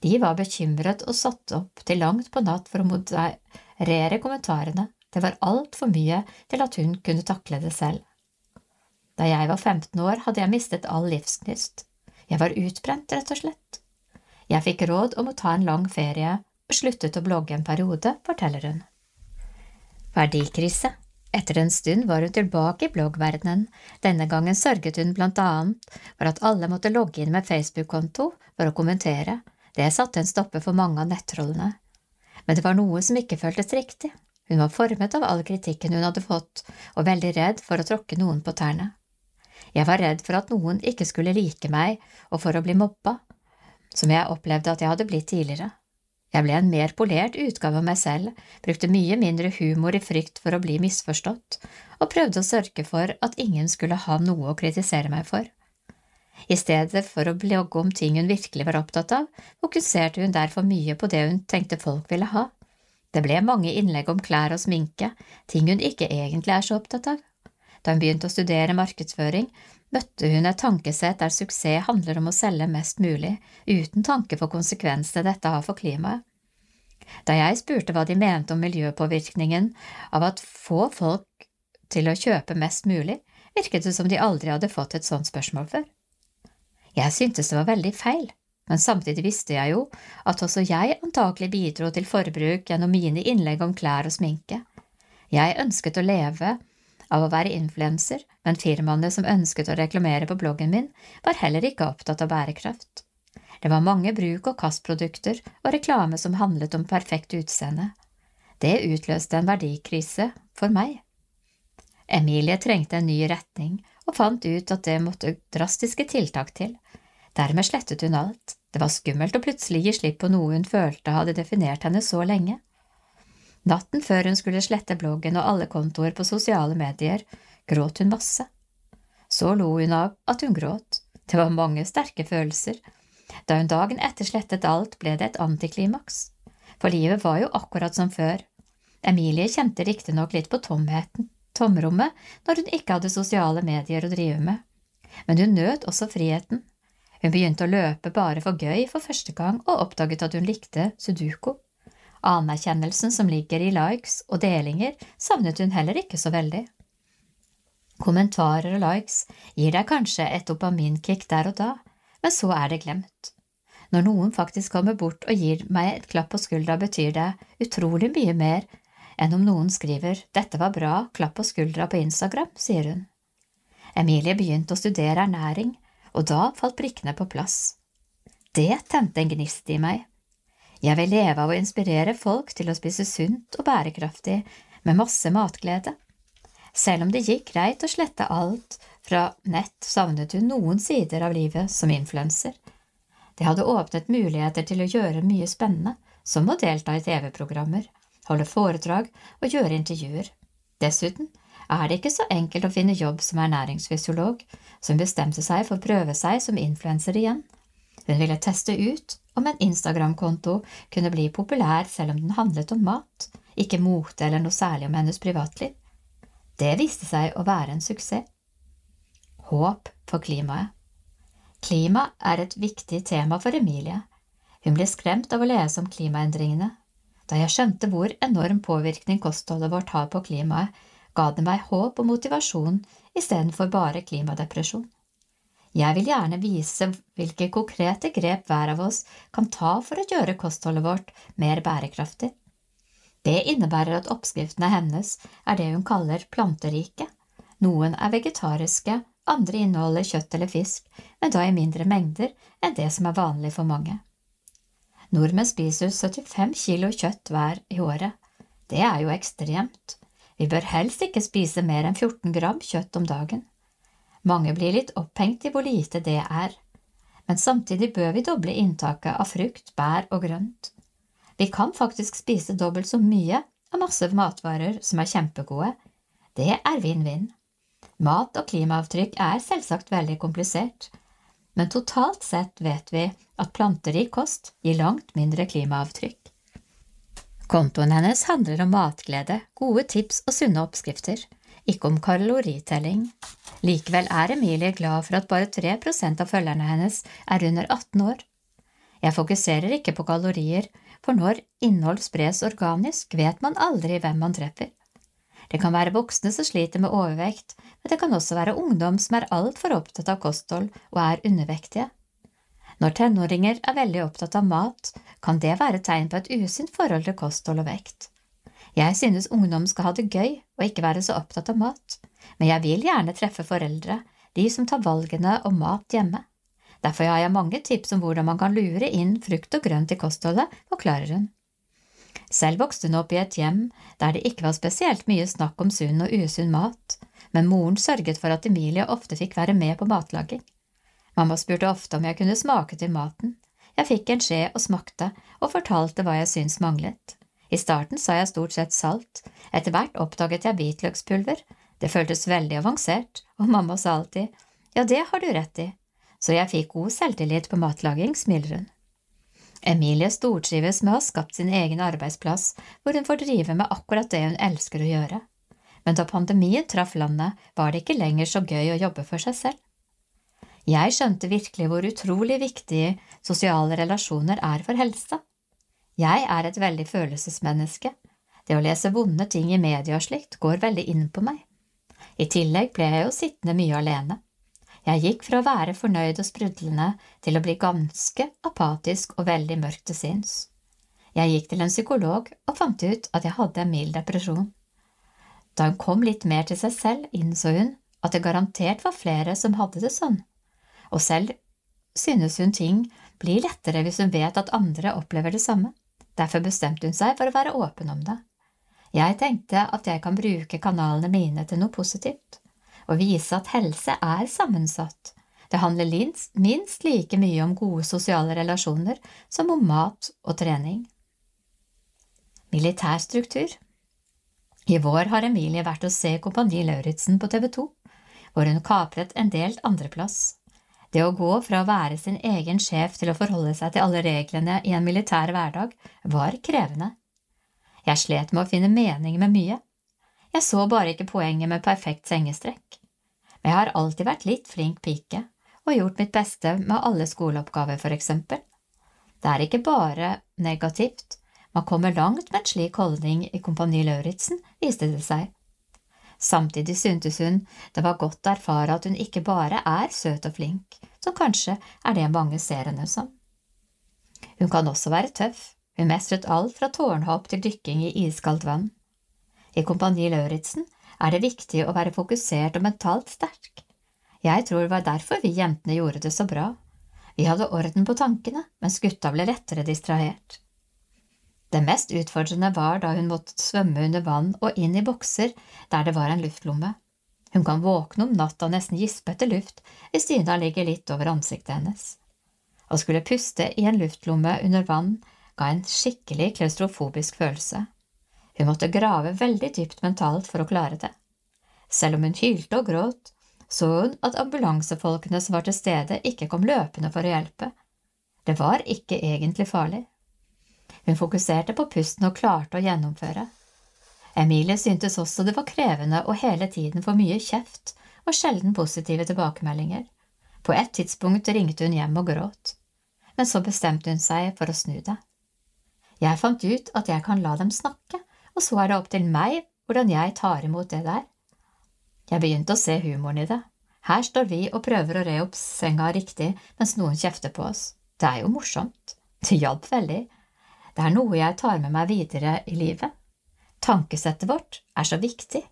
De var bekymret og satt opp til langt på natt for å moderere kommentarene, det var altfor mye til at hun kunne takle det selv. Da jeg var 15 år, hadde jeg mistet all livsgnist. Jeg var utbrent, rett og slett. Jeg fikk råd om å ta en lang ferie sluttet å blogge en periode, forteller hun. Verdikrise. Etter en stund var hun tilbake i bloggverdenen, denne gangen sørget hun blant annet for at alle måtte logge inn med Facebook-konto for å kommentere, det satte en stopper for mange av nettrollene. Men det var noe som ikke føltes riktig, hun var formet av all kritikken hun hadde fått, og veldig redd for å tråkke noen på tærne. Jeg var redd for at noen ikke skulle like meg, og for å bli mobba, som jeg opplevde at jeg hadde blitt tidligere. Jeg ble en mer polert utgave av meg selv, brukte mye mindre humor i frykt for å bli misforstått, og prøvde å sørge for at ingen skulle ha noe å kritisere meg for. I stedet for å blogge om ting hun virkelig var opptatt av, fokuserte hun derfor mye på det hun tenkte folk ville ha. Det ble mange innlegg om klær og sminke, ting hun ikke egentlig er så opptatt av. Da hun begynte å studere markedsføring, møtte hun et tankesett der suksess handler om å selge mest mulig, uten tanke for konsekvensene dette har for klimaet. Da jeg spurte hva de mente om miljøpåvirkningen av at få folk til å kjøpe mest mulig, virket det som de aldri hadde fått et sånt spørsmål før. Jeg syntes det var veldig feil, men samtidig visste jeg jo at også jeg antakelig bidro til forbruk gjennom mine innlegg om klær og sminke. Jeg ønsket å leve av å være influenser, men firmaene som ønsket å reklamere på bloggen min, var heller ikke opptatt av bærekraft. Det var mange bruk- og kastprodukter og reklame som handlet om perfekt utseende. Det utløste en verdikrise for meg. Emilie trengte en ny retning og fant ut at det måtte drastiske tiltak til. Dermed slettet hun alt. Det var skummelt å plutselig gi slipp på noe hun følte hadde definert henne så lenge. Natten før hun skulle slette bloggen og alle kontoer på sosiale medier, gråt hun masse. Så lo hun av at hun gråt. Det var mange sterke følelser. Da hun dagen etter slettet alt, ble det et antiklimaks. For livet var jo akkurat som før. Emilie kjente riktignok litt på tomheten, tomrommet, når hun ikke hadde sosiale medier å drive med. Men hun nøt også friheten. Hun begynte å løpe bare for gøy for første gang og oppdaget at hun likte sudoku. Anerkjennelsen som ligger i likes og delinger, savnet hun heller ikke så veldig. Kommentarer og likes gir deg kanskje et dopaminkick der og da, men så er det glemt. Når noen faktisk kommer bort og gir meg et klapp på skuldra, betyr det utrolig mye mer enn om noen skriver Dette var bra, klapp på skuldra på Instagram, sier hun. Emilie begynte å studere ernæring, og da falt brikkene på plass. Det tente en gnist i meg. Jeg vil leve av å inspirere folk til å spise sunt og bærekraftig, med masse matglede. Selv om det gikk greit å slette alt fra nett, savnet hun noen sider av livet som influenser. Det hadde åpnet muligheter til å gjøre mye spennende, som å delta i TV-programmer, holde foredrag og gjøre intervjuer. Dessuten er det ikke så enkelt å finne jobb som ernæringsfysiolog, som bestemte seg for å prøve seg som influenser igjen. Hun ville teste ut om en Instagram-konto kunne bli populær selv om den handlet om mat, ikke mote eller noe særlig om hennes privatliv. Det viste seg å være en suksess. Håp for klimaet Klima er et viktig tema for Emilie. Hun ble skremt av å lese om klimaendringene. Da jeg skjønte hvor enorm påvirkning kostholdet vårt har på klimaet, ga det meg håp og motivasjon istedenfor bare klimadepresjon. Jeg vil gjerne vise hvilke konkrete grep hver av oss kan ta for å gjøre kostholdet vårt mer bærekraftig. Det innebærer at oppskriftene hennes er det hun kaller planterike. Noen er vegetariske, andre inneholder kjøtt eller fisk, men da i mindre mengder enn det som er vanlig for mange. Nordmenn spiser 75 kilo kjøtt hver i året. Det er jo ekstremt. Vi bør helst ikke spise mer enn 14 gram kjøtt om dagen. Mange blir litt opphengt i hvor lite det er, men samtidig bør vi doble inntaket av frukt, bær og grønt. Vi kan faktisk spise dobbelt så mye av masse matvarer som er kjempegode. Det er vinn-vinn. Mat og klimaavtrykk er selvsagt veldig komplisert, men totalt sett vet vi at planterik kost gir langt mindre klimaavtrykk. Kontoen hennes handler om matglede, gode tips og sunne oppskrifter, ikke om kaloritelling. Likevel er Emilie glad for at bare 3% av følgerne hennes er under 18 år. Jeg fokuserer ikke på kalorier, for når innhold spres organisk, vet man aldri hvem man treffer. Det kan være voksne som sliter med overvekt, men det kan også være ungdom som er altfor opptatt av kosthold og er undervektige. Når tenåringer er veldig opptatt av mat, kan det være tegn på et usynt forhold til kosthold og vekt. Jeg synes ungdom skal ha det gøy og ikke være så opptatt av mat, men jeg vil gjerne treffe foreldre, de som tar valgene om mat hjemme. Derfor har jeg mange tips om hvordan man kan lure inn frukt og grønt i kostholdet, forklarer hun. Selv vokste hun opp i et hjem der det ikke var spesielt mye snakk om sunn og usunn mat, men moren sørget for at Emilie ofte fikk være med på matlaging. Mamma spurte ofte om jeg kunne smake til maten. Jeg fikk en skje og smakte, og fortalte hva jeg syntes manglet. I starten sa jeg stort sett salt, etter hvert oppdaget jeg hvitløkspulver, det føltes veldig avansert, og mamma sa alltid ja, det har du rett i, så jeg fikk god selvtillit på matlaging, smiler hun. Emilie stortrives med å ha skapt sin egen arbeidsplass, hvor hun får drive med akkurat det hun elsker å gjøre. Men da pandemien traff landet, var det ikke lenger så gøy å jobbe for seg selv. Jeg skjønte virkelig hvor utrolig viktige sosiale relasjoner er for helsa. Jeg er et veldig følelsesmenneske. Det å lese vonde ting i media og slikt går veldig inn på meg. I tillegg ble jeg jo sittende mye alene. Jeg gikk fra å være fornøyd og sprudlende til å bli ganske apatisk og veldig mørk til sinns. Jeg gikk til en psykolog og fant ut at jeg hadde en mild depresjon. Da hun kom litt mer til seg selv, innså hun at det garantert var flere som hadde det sånn, og selv synes hun ting blir lettere hvis hun vet at andre opplever det samme. Derfor bestemte hun seg for å være åpen om det. Jeg tenkte at jeg kan bruke kanalene mine til noe positivt og vise at helse er sammensatt. Det handler minst like mye om gode sosiale relasjoner som om mat og trening. Militærstruktur I vår har Emilie vært å se Kompani Lauritzen på TV 2, hvor hun kapret en delt andreplass. Det å gå fra å være sin egen sjef til å forholde seg til alle reglene i en militær hverdag var krevende. Jeg slet med å finne mening med mye. Jeg så bare ikke poenget med perfekt sengestrekk men jeg har alltid vært litt flink pike og gjort mitt beste med alle skoleoppgaver, for eksempel. Det er ikke bare negativt, man kommer langt med en slik holdning i Kompani Lauritzen, viste det seg. Samtidig syntes hun det var godt å erfare at hun ikke bare er søt og flink, som kanskje er det mange ser henne som. Hun kan også være tøff, hun mestret alt fra tårnhopp til dykking i iskaldt vann. I Kompani Lauritzen er det viktig å være fokusert og mentalt sterk. Jeg tror det var derfor vi jentene gjorde det så bra. Vi hadde orden på tankene, mens gutta ble lettere distrahert. Det mest utfordrende var da hun måtte svømme under vann og inn i bokser der det var en luftlomme. Hun kan våkne om natta nesten gispe etter luft hvis dyna ligger litt over ansiktet hennes. Å skulle puste i en luftlomme under vann ga en skikkelig klaustrofobisk følelse. Hun måtte grave veldig dypt mentalt for å klare det. Selv om hun hylte og gråt, så hun at ambulansefolkene som var til stede, ikke kom løpende for å hjelpe. Det var ikke egentlig farlig. Hun fokuserte på pusten og klarte å gjennomføre. Emilie syntes også det var krevende å hele tiden få mye kjeft og sjelden positive tilbakemeldinger. På et tidspunkt ringte hun hjem og gråt, men så bestemte hun seg for å snu det. Jeg fant ut at jeg kan la dem snakke, og så er det opp til meg hvordan jeg tar imot det der. Jeg begynte å se humoren i det. Her står vi og prøver å re opp senga riktig mens noen kjefter på oss. Det er jo morsomt. Det hjalp veldig. Det er noe jeg tar med meg videre i livet. Tankesettet vårt er så viktig.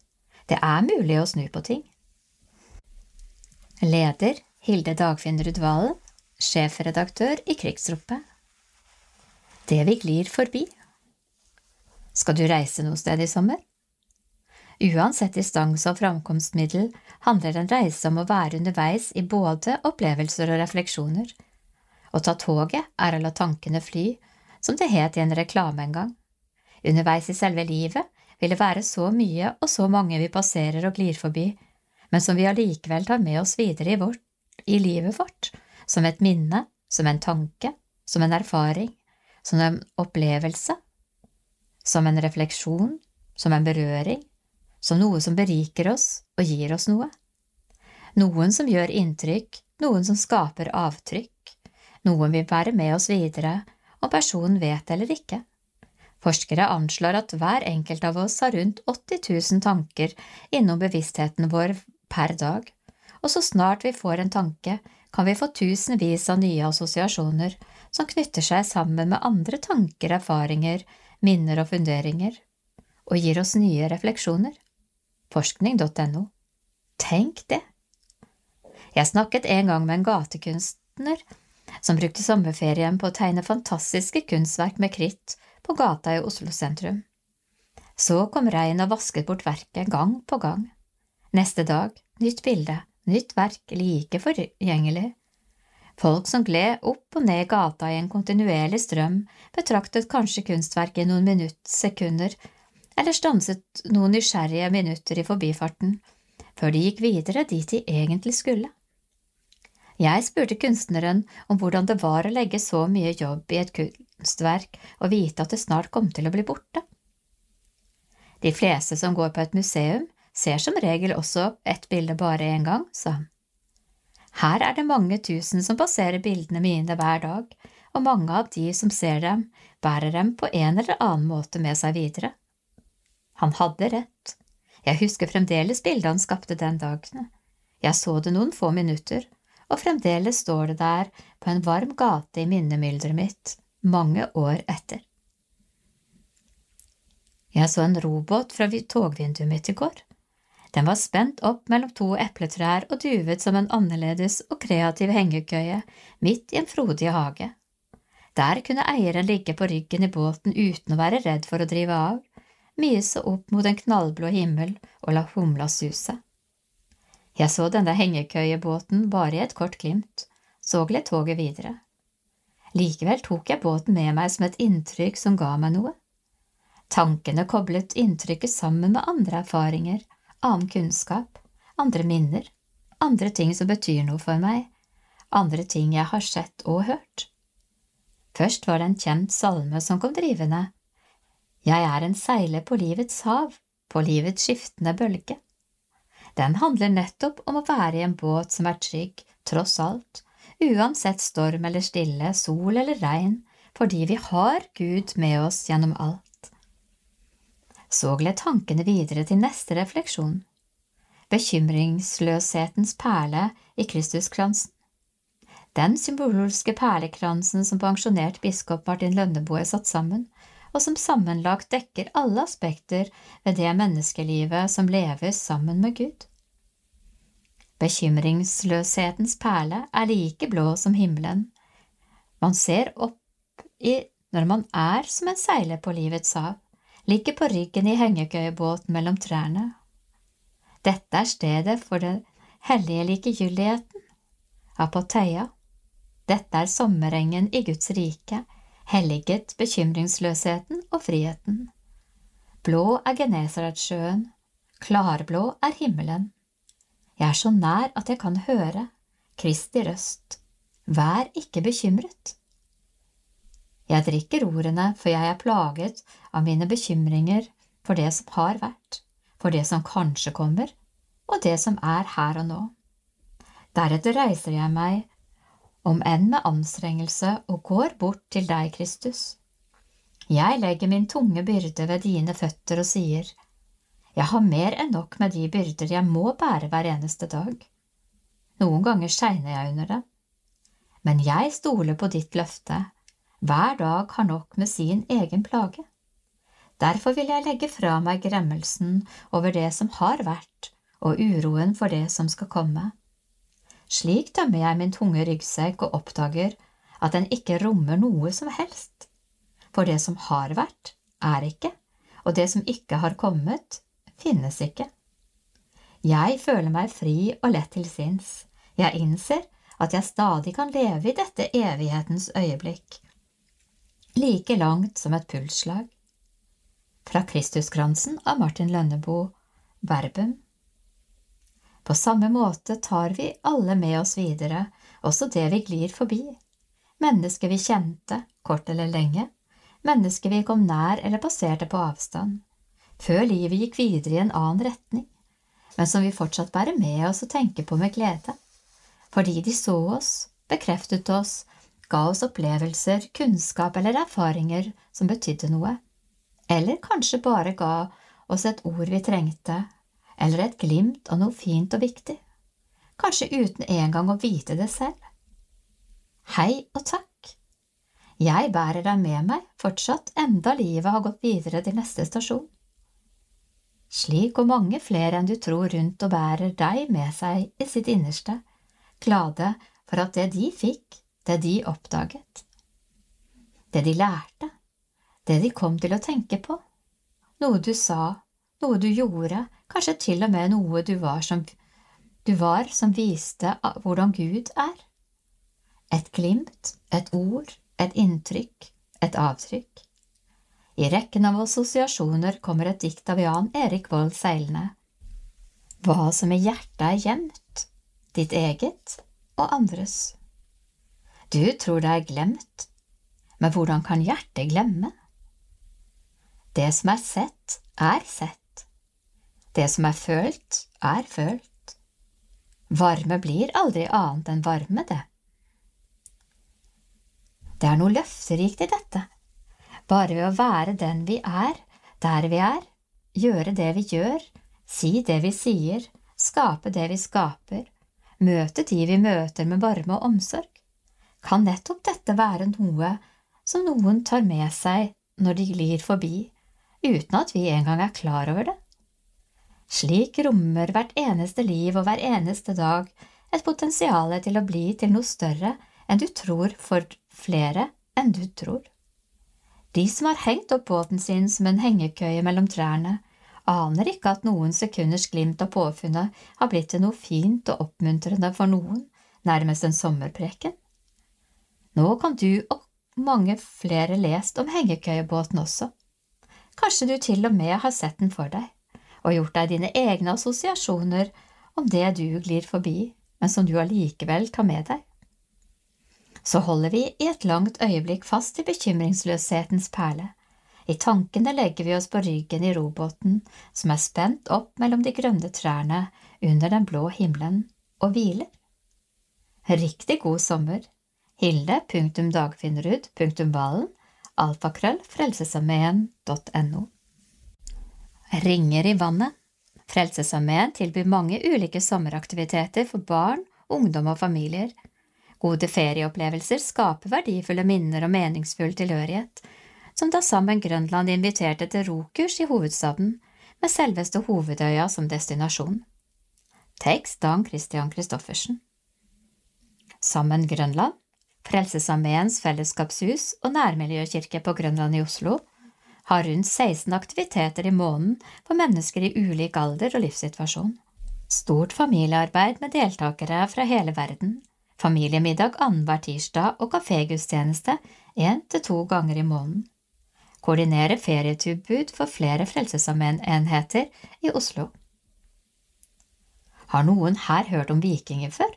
Det er mulig å snu på ting. Leder Hilde Dagfinnerud Valen, sjefredaktør i Krigsropet. Det vi glir forbi. Skal du reise noe sted i sommer? Uansett distans og framkomstmiddel handler en reise om å være underveis i både opplevelser og refleksjoner. Å ta toget er å la tankene fly, som det het i en reklame en gang. Underveis i selve livet vil det være så mye og så mange vi passerer og glir forbi, men som vi allikevel tar med oss videre i, vårt, i livet vårt, som et minne, som en tanke, som en erfaring, som en opplevelse, som en refleksjon, som en berøring, som noe som beriker oss og gir oss noe. Noen som gjør inntrykk, noen som skaper avtrykk, noen vil være med oss videre, om personen vet eller ikke. Forskere anslår at hver enkelt av oss har rundt 80 000 tanker innom bevisstheten vår per dag, og så snart vi får en tanke, kan vi få tusenvis av nye assosiasjoner som knytter seg sammen med andre tanker, erfaringer, minner og funderinger, og gir oss nye refleksjoner. Forskning.no. Tenk det! Jeg snakket en gang med en gatekunstner som brukte sommerferien på å tegne fantastiske kunstverk med kritt på gata i Oslo sentrum. Så kom regn og vasket bort verket gang på gang. Neste dag, nytt bilde, nytt verk like forgjengelig. Folk som gled opp og ned gata i en kontinuerlig strøm, betraktet kanskje kunstverket i noen minutt, sekunder, eller stanset noen nysgjerrige minutter i forbifarten, før de gikk videre dit de egentlig skulle. Jeg spurte kunstneren om hvordan det var å legge så mye jobb i et kunstverk og vite at det snart kom til å bli borte. De fleste som går på et museum, ser som regel også et bilde bare én gang, sa han. Her er det mange tusen som passerer bildene mine hver dag, og mange av de som ser dem, bærer dem på en eller annen måte med seg videre. Han hadde rett. Jeg husker fremdeles bildet han skapte den dagen. Jeg så det noen få minutter, og fremdeles står det der på en varm gate i minnemylderet mitt, mange år etter. Jeg så en robåt fra togvinduet mitt i går. Den var spent opp mellom to epletrær og duvet som en annerledes og kreativ hengekøye midt i en frodig hage. Der kunne eieren ligge på ryggen i båten uten å være redd for å drive av, myse opp mot en knallblå himmel og la humla suse. Jeg så denne hengekøyebåten bare i et kort glimt, så gled toget videre. Likevel tok jeg båten med meg som et inntrykk som ga meg noe. Tankene koblet inntrykket sammen med andre erfaringer, annen kunnskap, andre minner, andre ting som betyr noe for meg, andre ting jeg har sett og hørt. Først var det en kjent salme som kom drivende. Jeg er en seiler på livets hav, på livets skiftende bølge. Den handler nettopp om å være i en båt som er trygg, tross alt, uansett storm eller stille, sol eller regn, fordi vi har Gud med oss gjennom alt. Så gled tankene videre til neste refleksjon, bekymringsløshetens perle i Kristuskransen. Den symbolske perlekransen som pensjonert biskop Martin Lønneboe satt sammen, og som sammenlagt dekker alle aspekter ved det menneskelivet som leves sammen med Gud. Bekymringsløshetens perle er like blå som himmelen. Man ser opp i når man er som en seiler på livets hav ligger på ryggen i hengekøyebåten mellom trærne. Dette er stedet for den hellige likegyldigheten, apoteia. Dette er sommerengen i Guds rike, helliget bekymringsløsheten og friheten. Blå er Genesaretsjøen, klarblå er himmelen. Jeg er så nær at jeg kan høre Kristi røst. Vær ikke bekymret. Jeg drikker ordene, for jeg er plaget av mine bekymringer for det som har vært, for det som kanskje kommer, og det som er her og nå. Deretter reiser jeg meg, om enn med anstrengelse, og går bort til deg, Kristus. Jeg legger min tunge byrde ved dine føtter og sier, Jeg har mer enn nok med de byrder jeg må bære hver eneste dag. Noen ganger segner jeg under det, men jeg stoler på ditt løfte hver dag har nok med sin egen plage. Derfor vil jeg legge fra meg gremmelsen over det som har vært, og uroen for det som skal komme. Slik dømmer jeg min tunge ryggsekk og oppdager at den ikke rommer noe som helst. For det som har vært, er ikke, og det som ikke har kommet, finnes ikke. Jeg føler meg fri og lett til sinns. Jeg innser at jeg stadig kan leve i dette evighetens øyeblikk, like langt som et pulsslag. Fra Kristuskransen av Martin Lønneboe, Verbum. På samme måte tar vi alle med oss videre også det vi glir forbi. Mennesker vi kjente, kort eller lenge, mennesker vi kom nær eller passerte på avstand, før livet gikk videre i en annen retning, men som vi fortsatt bærer med oss og tenker på med glede, fordi de så oss, bekreftet oss, ga oss opplevelser, kunnskap eller erfaringer som betydde noe, eller kanskje bare ga oss et ord vi trengte, eller et glimt av noe fint og viktig, kanskje uten engang å vite det selv. Hei og takk. Jeg bærer deg med meg fortsatt enda livet har gått videre til neste stasjon. Slik går mange flere enn du tror rundt og bærer deg med seg i sitt innerste, glade for at det de fikk, det de oppdaget, det de lærte, det de kom til å tenke på, noe du sa, noe du gjorde, kanskje til og med noe du var som, du var som viste hvordan Gud er. Et glimt, et ord, et inntrykk, et avtrykk. I rekken av assosiasjoner kommer et dikt av Jan Erik Vold seilende. Hva som i hjertet er gjemt, ditt eget og andres. Du tror det er glemt, men hvordan kan hjertet glemme? Det som er sett, er sett. Det som er følt, er følt. Varme blir aldri annet enn varme, det. Det er noe løfterikt i dette. Bare ved å være den vi er, der vi er, gjøre det vi gjør, si det vi sier, skape det vi skaper, møte de vi møter med varme og omsorg, kan nettopp dette være noe som noen tar med seg når de glir forbi, uten at vi engang er klar over det. Slik rommer hvert eneste liv og hver eneste dag et potensial til å bli til noe større enn du tror for flere enn du tror. De som har hengt opp båten sin som en hengekøye mellom trærne, aner ikke at noen sekunders glimt av påfunnet har blitt til noe fint og oppmuntrende for noen, nærmest en sommerpreken. Nå kan du og mange flere lest om hengekøyebåten også. Kanskje du til og med har sett den for deg, og gjort deg dine egne assosiasjoner om det du glir forbi, men som du allikevel tar med deg så holder vi i et langt øyeblikk fast i bekymringsløshetens perle. I tankene legger vi oss på ryggen i robåten som er spent opp mellom de grønne trærne under den blå himmelen, og hviler. Riktig god sommer. Hilde.dagfinnrud.valen alfakrøll Ringer i vannet. Frelsesarmeen tilbyr mange ulike sommeraktiviteter for barn, ungdom og familier. Gode ferieopplevelser skaper verdifulle minner og meningsfull tilhørighet, som da sammen Grønland inviterte til rokurs i hovedstaden, med selveste Hovedøya som destinasjon. Tekst Dan Christian Christoffersen. Sammen Grønland, Frelsesarmeens fellesskapshus og nærmiljøkirke på Grønland i Oslo har rundt 16 aktiviteter i måneden for mennesker i ulik alder og livssituasjon. Stort familiearbeid med deltakere fra hele verden familiemiddag annenhver tirsdag og kafégudstjeneste én til to ganger i måneden. Koordinere ferietilbud for flere Frelsesarmeen-enheter i Oslo. Har noen her hørt om vikinger før?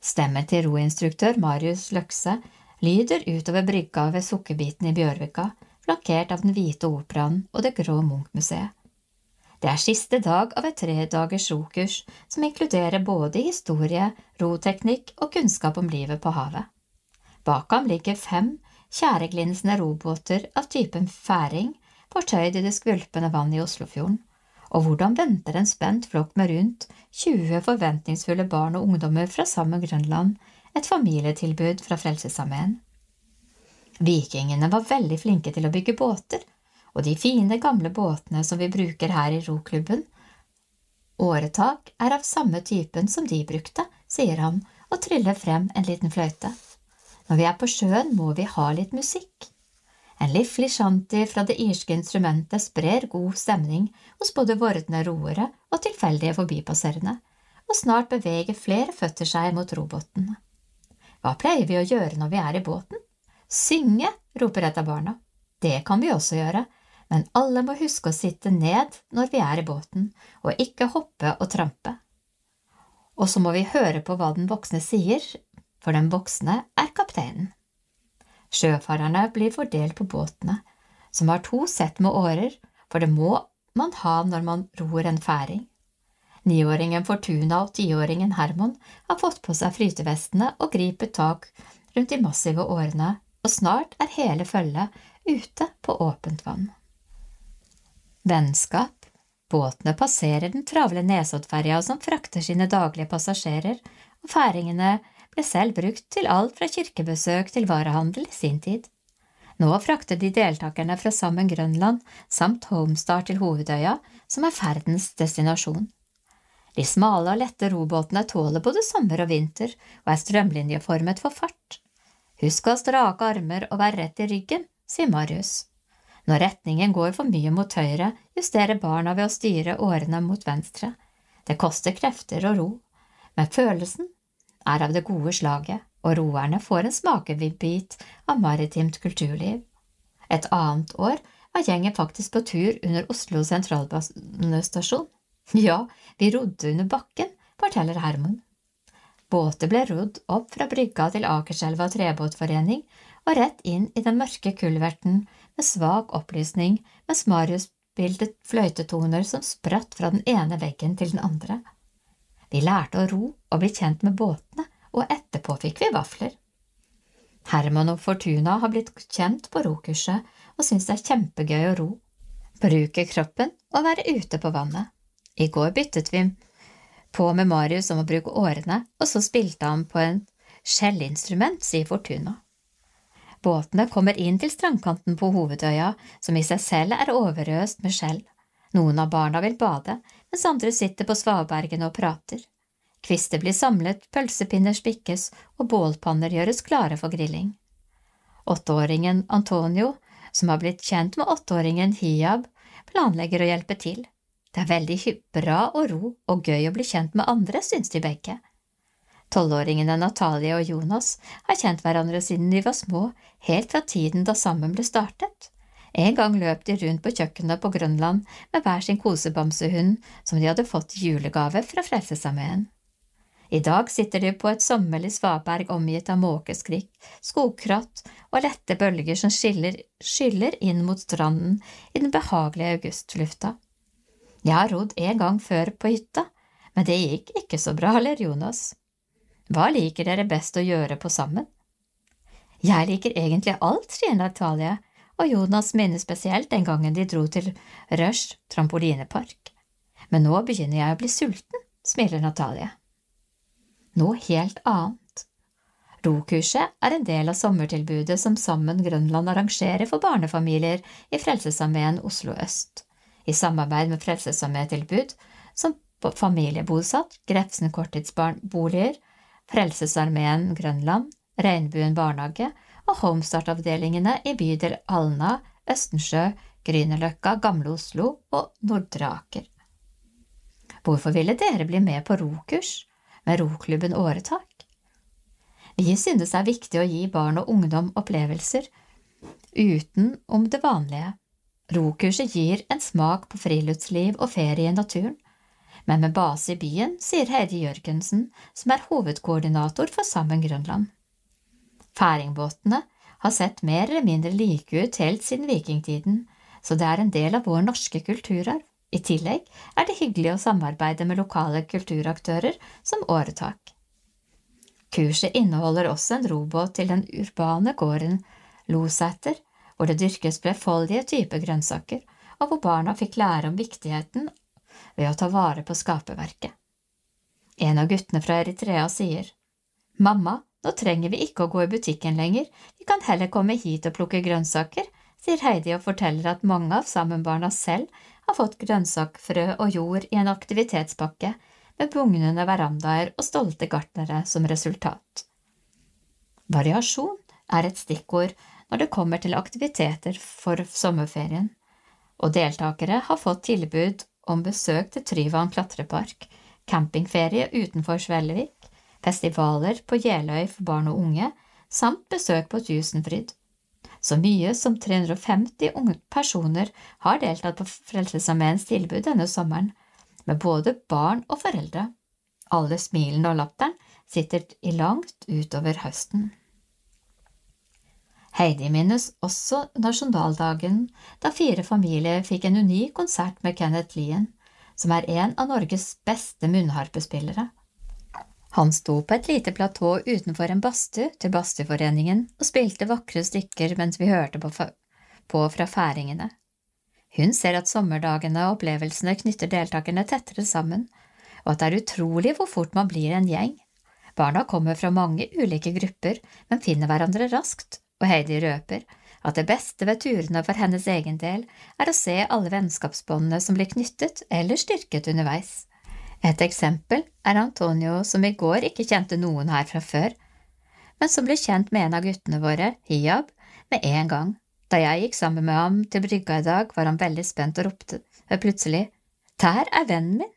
Stemmen til roinstruktør Marius Løkse lyder utover brygga ved Sukkerbiten i Bjørvika, flankert av Den hvite operaen og Det grå Munch-museet. Det er siste dag av et tredagers rokurs som inkluderer både historie, roteknikk og kunnskap om livet på havet. Bak ham ligger fem tjæreglinsende robåter av typen færing fortøyd i det skvulpende vannet i Oslofjorden, og hvordan venter en spent flokk med rundt 20 forventningsfulle barn og ungdommer fra samme Grønland et familietilbud fra Frelsesarmeen. Vikingene var veldig flinke til å bygge båter, og de fine, gamle båtene som vi bruker her i roklubben. Åretak er av samme typen som de brukte, sier han og triller frem en liten fløyte. Når vi er på sjøen, må vi ha litt musikk. En liflig shanty fra det irske instrumentet sprer god stemning hos både vordende roere og tilfeldige forbipasserende, og snart beveger flere føtter seg mot robåten. Hva pleier vi å gjøre når vi er i båten? Synge, roper et av barna. Det kan vi også gjøre, men alle må huske å sitte ned når vi er i båten, og ikke hoppe og trampe. Og så må vi høre på hva den voksne sier, for den voksne er kapteinen. Sjøfarerne blir fordelt på båtene, som har to sett med årer, for det må man ha når man ror en færing. Niåringen Fortuna og tiåringen Hermon har fått på seg flytevestene og griper tak rundt de massive årene, og snart er hele følget ute på åpent vann. Vennskap Båtene passerer den travle Nesoddferja som frakter sine daglige passasjerer, og færingene ble selv brukt til alt fra kirkebesøk til varehandel i sin tid. Nå frakter de deltakerne fra Sammen Grønland samt Homestar til hovedøya, som er ferdens destinasjon. De smale og lette robåtene tåler både sommer og vinter og er strømlinjeformet for fart. Husk å ha strake armer og være rett i ryggen, sier Marius. Når retningen går for mye mot høyre, justerer barna ved å styre årene mot venstre. Det koster krefter og ro, men følelsen er av det gode slaget, og roerne får en smakebit av maritimt kulturliv. Et annet år var gjengen faktisk på tur under Oslo sentralbanestasjon. Ja, vi rodde under bakken, forteller Hermon. Båter ble rodd opp fra brygga til Akerselva trebåtforening og rett inn i den mørke kulverten med svak opplysning mens Marius spilte fløytetoner som spratt fra den ene veggen til den andre. Vi lærte å ro og bli kjent med båtene, og etterpå fikk vi vafler. Herman og Fortuna har blitt kjent på rokurset og syns det er kjempegøy å ro, bruke kroppen og være ute på vannet. I går byttet vi på med Marius om å bruke årene, og så spilte han på en skjellinstrument, sier Fortuna. Båtene kommer inn til strandkanten på hovedøya, som i seg selv er overøst med skjell. Noen av barna vil bade, mens andre sitter på svabergene og prater. Kvister blir samlet, pølsepinner spikkes, og bålpanner gjøres klare for grilling. Åtteåringen Antonio, som har blitt kjent med åtteåringen Hiab, planlegger å hjelpe til. Det er veldig bra og ro og gøy å bli kjent med andre, synes de begge. Tolvåringene Natalie og Jonas har kjent hverandre siden de var små, helt fra tiden da sammen ble startet. En gang løp de rundt på kjøkkenet på Grønland med hver sin kosebamsehund som de hadde fått i julegave fra Frelsesarmeen. I dag sitter de på et sommerlig svaberg omgitt av måkeskrik, skogkratt og lette bølger som skiller, skyller inn mot stranden i den behagelige augustlufta. Jeg har rodd en gang før på hytta, men det gikk ikke så bra, ler Jonas. Hva liker dere best å gjøre på sammen? Jeg liker egentlig alt, sier Natalie, og Jonas minner spesielt den gangen de dro til Rush trampolinepark. Men nå begynner jeg å bli sulten, smiler Natalie. Noe helt annet. Rokurset er en del av sommertilbudet som Sammen Grønland arrangerer for barnefamilier i Frelsesarmeen Oslo øst, i samarbeid med Frelsesarmétilbud som familiebosatt, Grefsen korttidsboliger Frelsesarmeen Grønland, Regnbuen barnehage og Homestart-avdelingene i bydel Alna, Østensjø, Grünerløkka, Gamle Oslo og Nordre Aker. Hvorfor ville dere bli med på rokurs med roklubben Åretak? Vi synes det er viktig å gi barn og ungdom opplevelser utenom det vanlige. Rokurset gir en smak på friluftsliv og ferie i naturen, men med base i byen, sier Heidi Jørgensen, som er hovedkoordinator for Sammen Grønland. Færingbåtene har sett mer eller mindre like ut helt siden vikingtiden, så det er en del av vår norske kulturarv. I tillegg er det hyggelig å samarbeide med lokale kulturaktører som Åretak. Kurset inneholder også en robåt til den urbane gården Losæter, hvor det dyrkes flerfoldige typer grønnsaker, og hvor barna fikk lære om viktigheten ved å ta vare på skaperverket. En av guttene fra Eritrea sier, Mamma, nå trenger vi ikke å gå i butikken lenger, vi kan heller komme hit og plukke grønnsaker, sier Heidi og forteller at mange av sammenbarna selv har fått grønnsakfrø og jord i en aktivitetspakke med bugnende verandaer og stolte gartnere som resultat. Variasjon er et stikkord når det kommer til aktiviteter for sommerferien, og deltakere har fått tilbud om besøk til Tryvann klatrepark, campingferie utenfor Svellevik, festivaler på Jeløy for barn og unge, samt besøk på Tusenfryd. Så mye som 350 unge personer har deltatt på Frelsesarmeens tilbud denne sommeren, med både barn og foreldre. Alle smilene og latteren sitter i langt utover høsten. Heidi minnes også nasjonaldagen da fire familier fikk en unik konsert med Kenneth Lien, som er en av Norges beste munnharpespillere. Han sto på et lite platå utenfor en badstue til Badstueforeningen og spilte vakre stykker mens vi hørte på, fra færingene. Hun ser at sommerdagene og opplevelsene knytter deltakerne tettere sammen, og at det er utrolig hvor fort man blir en gjeng. Barna kommer fra mange ulike grupper, men finner hverandre raskt, og Heidi røper at det beste ved turene for hennes egen del er å se alle vennskapsbåndene som blir knyttet eller styrket underveis. Et eksempel er Antonio som i går ikke kjente noen her fra før, men som ble kjent med en av guttene våre, Hiab, med en gang. Da jeg gikk sammen med ham til brygga i dag, var han veldig spent og ropte plutselig Der er vennen min!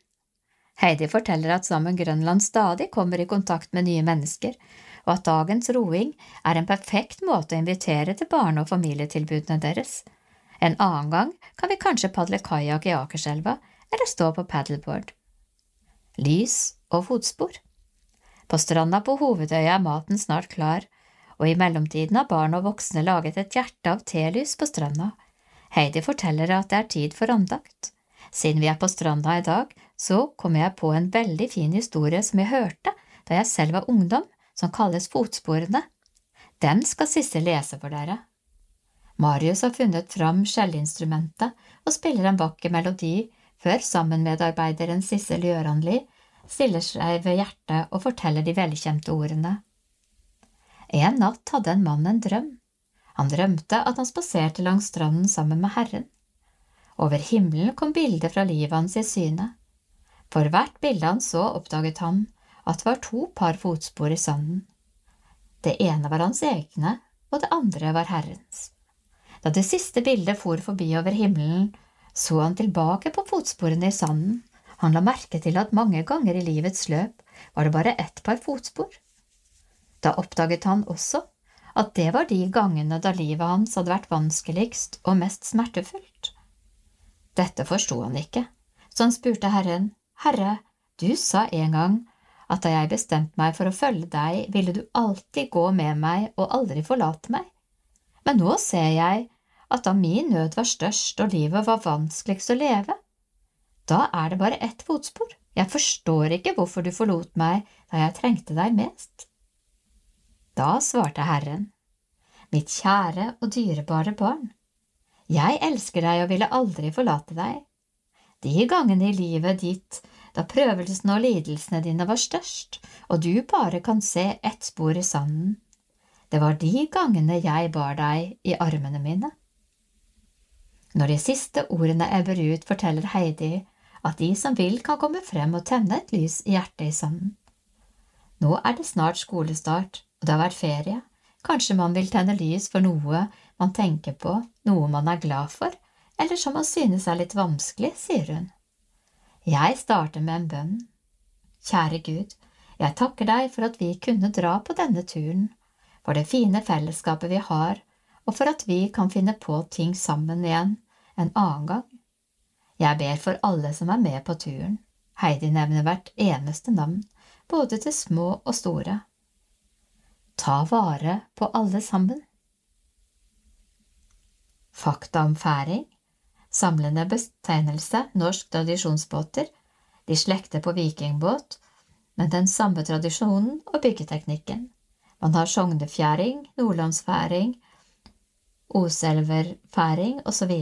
Heidi forteller at Sammen Grønland stadig kommer i kontakt med nye mennesker, og at dagens roing er en perfekt måte å invitere til barne- og familietilbudene deres. En annen gang kan vi kanskje padle kajakk i Akerselva eller stå på paddleboard. Lys og fotspor. På stranda på Hovedøya er maten snart klar, og i mellomtiden har barn og voksne laget et hjerte av telys på stranda. Heidi forteller at det er tid for andakt. Siden vi er på stranda i dag, så kommer jeg på en veldig fin historie som jeg hørte da jeg selv var ungdom, som kalles Fotsporene. Den skal Sissel lese for dere. Marius har funnet fram skjellinstrumentet og spiller en vakker melodi før sammenmedarbeideren Sissel Gjøranli stiller seg ved hjertet og forteller de velkjente ordene. En natt hadde en mann en drøm. Han drømte at han spaserte langs stranden sammen med Herren. Over himmelen kom bilder fra livet hans i syne. For hvert bilde han så, oppdaget han at det var to par fotspor i sanden. Det ene var hans egne, og det andre var Herrens. Da det siste bildet for forbi over himmelen, så han tilbake på fotsporene i sanden. Han la merke til at mange ganger i livets løp var det bare ett par fotspor. Da oppdaget han også at det var de gangene da livet hans hadde vært vanskeligst og mest smertefullt. Dette forsto han ikke, så han spurte Herren, Herre, du sa en gang at da jeg bestemte meg for å følge deg, ville du alltid gå med meg og aldri forlate meg. Men nå ser jeg at da min nød var størst og livet var vanskeligst å leve, da er det bare ett fotspor. Jeg forstår ikke hvorfor du forlot meg da jeg trengte deg mest. Da svarte Herren, Mitt kjære og dyrebare barn, jeg elsker deg og ville aldri forlate deg. De gangene i livet ditt da prøvelsene og lidelsene dine var størst, og du bare kan se ett spor i sanden. Det var de gangene jeg bar deg i armene mine. Når de siste ordene ebber ut, forteller Heidi at de som vil, kan komme frem og tenne et lys i hjertet i sanden. Nå er det snart skolestart, og det har vært ferie. Kanskje man vil tenne lys for noe man tenker på, noe man er glad for, eller som man synes er litt vanskelig, sier hun. Jeg starter med en bønn. Kjære Gud, jeg takker deg for at vi kunne dra på denne turen, for det fine fellesskapet vi har, og for at vi kan finne på ting sammen igjen en annen gang. Jeg ber for alle som er med på turen. Heidi nevner hvert eneste navn, både til små og store. Ta vare på alle sammen. Fakta om færing Samlende betegnelse norsk tradisjonsbåter, de slekter på vikingbåt, men den samme tradisjonen og byggeteknikken. Man har sognefjæring, nordlandsfæring, oselverfæring osv.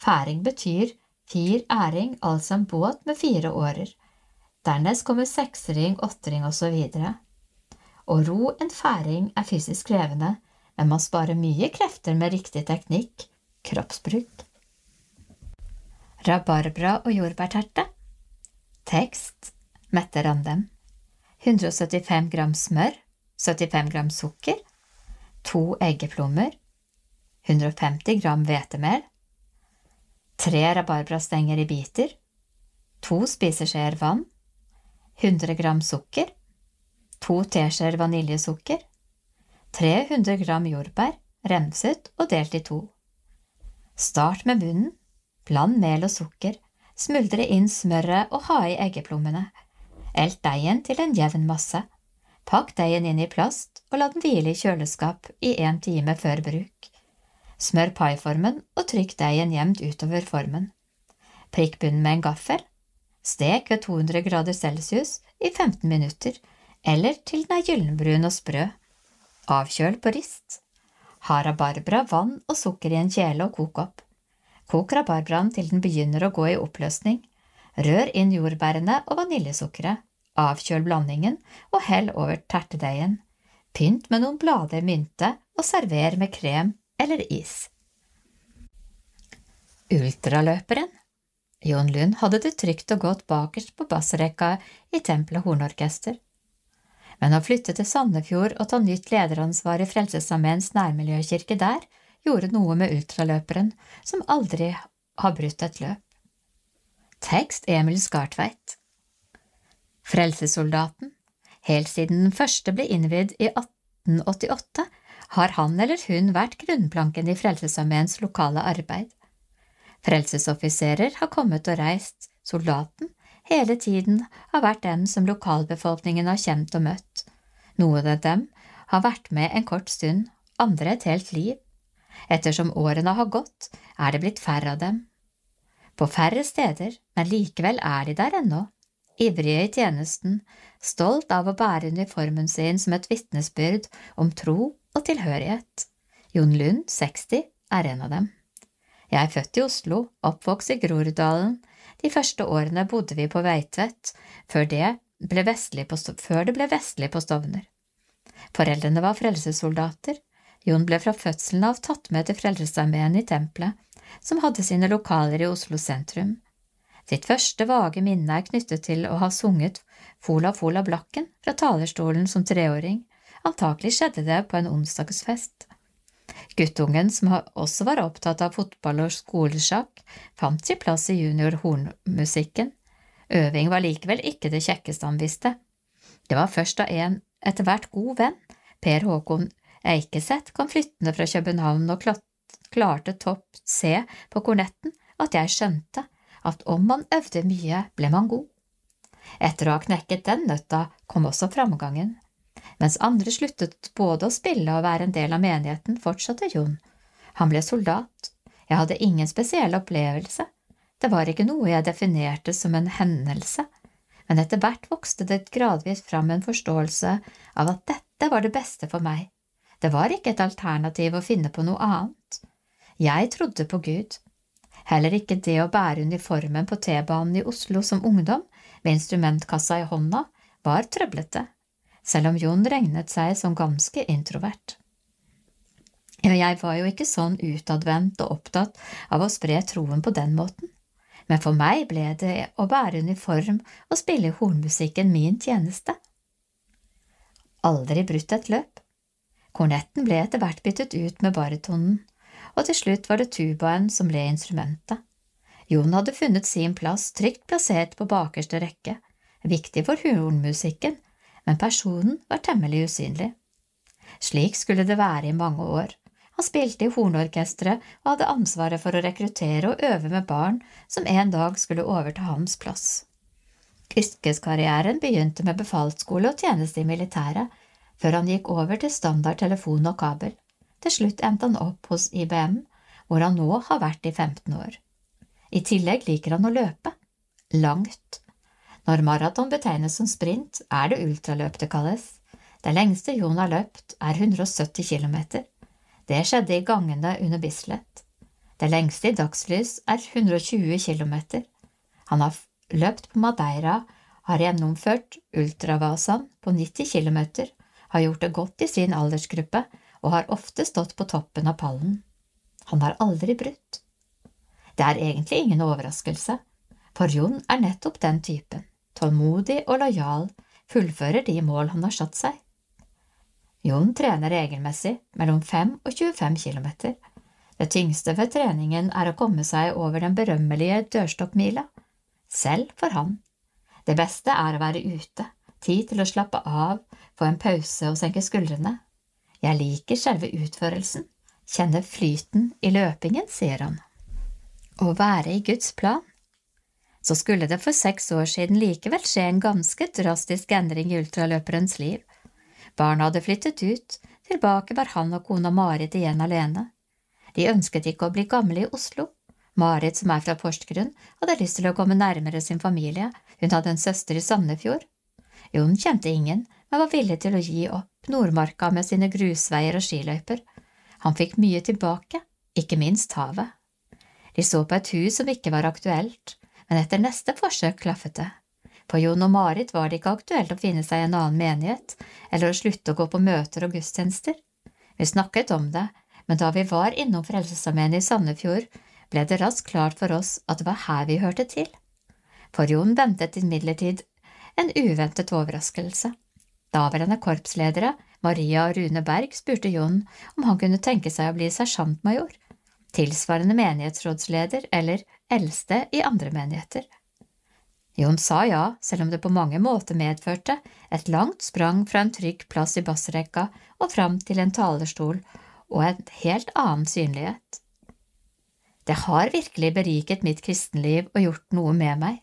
Færing betyr fir æring, altså en båt med fire årer. Dernest kommer seksering, åttering osv. Å ro en færing er fysisk krevende, men man sparer mye krefter med riktig teknikk, kroppsbruk. Rabarbra og jordbærterte Tekst Mette Randem 175 gram smør 75 gram sukker to eggeplommer 150 gram hvetemel tre rabarbrastenger i biter to spiseskjeer vann 100 gram sukker to teskjeer vaniljesukker 300 gram jordbær, remset og delt i to. Start med bunnen Bland mel og sukker, smuldre inn smøret og ha i eggeplommene. Elt deigen til en jevn masse. Pakk deigen inn i plast og la den hvile i kjøleskap i en time før bruk. Smør paiformen og trykk deigen jevnt utover formen. Prikk bunnen med en gaffel. Stek ved 200 grader celsius i 15 minutter, eller til den er gyllenbrun og sprø. Avkjøl på rist. Ha rabarbra, vann og sukker i en kjele og kok opp. Kok rabarbraen til den begynner å gå i oppløsning. Rør inn jordbærene og vaniljesukkeret. Avkjøl blandingen og hell over tertedeigen. Pynt med noen blader mynte og server med krem eller is. Ultraløperen Jon Lund hadde det trygt og godt bakerst på bassrekka i Tempelet Hornorkester. Men å flytte til Sandefjord og ta nytt lederansvar i Frelsesarmeens nærmiljøkirke der gjorde noe med ultraløperen, som aldri har brutt et løp. Tekst Emil Skartveit Frelsessoldaten Helt siden den første ble innvidd i 1888, har han eller hun vært grunnplanken i Frelsesarmeens lokale arbeid. Frelsesoffiserer har kommet og reist, soldaten hele tiden har vært dem som lokalbefolkningen har kjent og møtt. Noen av dem har vært med en kort stund, andre et helt liv. Ettersom årene har gått, er det blitt færre av dem. På færre steder, men likevel er de der ennå, ivrige i tjenesten, stolt av å bære uniformen sin som et vitnesbyrd om tro og tilhørighet. Jon Lund, 60, er en av dem. Jeg er født i Oslo, oppvokst i Groruddalen. De første årene bodde vi på Veitvet, før det ble vestlig på, før det ble vestlig på Stovner. Foreldrene var frelsessoldater. Jon ble fra fødselen av tatt med til Frelsesarmeen i tempelet, som hadde sine lokaler i Oslo sentrum. Sitt første vage minne er knyttet til å ha sunget Fola Fola Blakken fra talerstolen som treåring, antakelig skjedde det på en onsdagsfest. Guttungen, som også var opptatt av fotball og skolesjakk, fant sin plass i juniorhornmusikken. Øving var likevel ikke det kjekkeste han visste. Det var først da en etter hvert god venn, Per Håkon Eikeseth, kom flyttende fra København og klarte topp C på kornetten, at jeg skjønte at om man øvde mye, ble man god. Etter å ha knekket den nøtta kom også framgangen. Mens andre sluttet både å spille og være en del av menigheten, fortsatte Jon. Han ble soldat. Jeg hadde ingen spesiell opplevelse. Det var ikke noe jeg definerte som en hendelse, men etter hvert vokste det gradvis fram en forståelse av at dette var det beste for meg. Det var ikke et alternativ å finne på noe annet. Jeg trodde på Gud. Heller ikke det å bære uniformen på T-banen i Oslo som ungdom, med instrumentkassa i hånda, var trøblete selv om Jon regnet seg som ganske introvert. Jeg var jo ikke sånn utadvendt og opptatt av å spre troen på den måten, men for meg ble det å bære uniform og spille hornmusikken min tjeneste. Aldri brutt et løp. Kornetten ble etter hvert byttet ut med baritonen, og til slutt var det tubaen som ble instrumentet. Jon hadde funnet sin plass trygt plassert på bakerste rekke, viktig for hornmusikken, men personen var temmelig usynlig. Slik skulle det være i mange år. Han spilte i hornorkesteret og hadde ansvaret for å rekruttere og øve med barn som en dag skulle overta hans plass. Yrkeskarrieren begynte med befalsskole og tjeneste i militæret, før han gikk over til standard telefon og kabel. Til slutt endte han opp hos IBM, hvor han nå har vært i 15 år. I tillegg liker han å løpe. Langt. Når maraton betegnes som sprint, er det ultraløp det kalles. Det lengste Jon har løpt, er 170 km. Det skjedde i gangene under Bislett. Det lengste i dagslys er 120 km. Han har løpt på Madeira, har gjennomført ultravasaen på 90 km, har gjort det godt i sin aldersgruppe og har ofte stått på toppen av pallen. Han har aldri brutt. Det er egentlig ingen overraskelse, for Jon er nettopp den typen tålmodig og lojal, fullfører de mål han har satt seg. Jon trener regelmessig mellom 5 og 25 km. Det tyngste ved treningen er å komme seg over den berømmelige dørstokkmila. Selv for han. Det beste er å være ute, tid til å slappe av, få en pause og senke skuldrene. Jeg liker selve utførelsen, kjenner flyten i løpingen, sier han. Å være i Guds plan så skulle det for seks år siden likevel skje en ganske drastisk endring i ultraløperens liv. Barna hadde flyttet ut, tilbake var han og kona Marit igjen alene. De ønsket ikke å bli gamle i Oslo. Marit, som er fra Porsgrunn, hadde lyst til å komme nærmere sin familie, hun hadde en søster i Sandefjord. Jon kjente ingen, men var villig til å gi opp Nordmarka med sine grusveier og skiløyper. Han fikk mye tilbake, ikke minst havet. De så på et hus som ikke var aktuelt, men etter neste forsøk klaffet det. For Jon og Marit var det ikke aktuelt å finne seg en annen menighet, eller å slutte å gå på møter og gudstjenester. Vi snakket om det, men da vi var innom Frelsesarmeen i Sandefjord, ble det raskt klart for oss at det var her vi hørte til. For Jon ventet imidlertid en uventet overraskelse. Daværende korpsledere, Maria og Rune Berg, spurte Jon om han kunne tenke seg å bli sersjantmajor, tilsvarende menighetsrådsleder eller eldste i andre menigheter. Jon sa ja, selv om det på mange måter medførte et langt sprang fra en trygg plass i bassrekka og fram til en talerstol og en helt annen synlighet. Det har virkelig beriket mitt kristenliv og gjort noe med meg.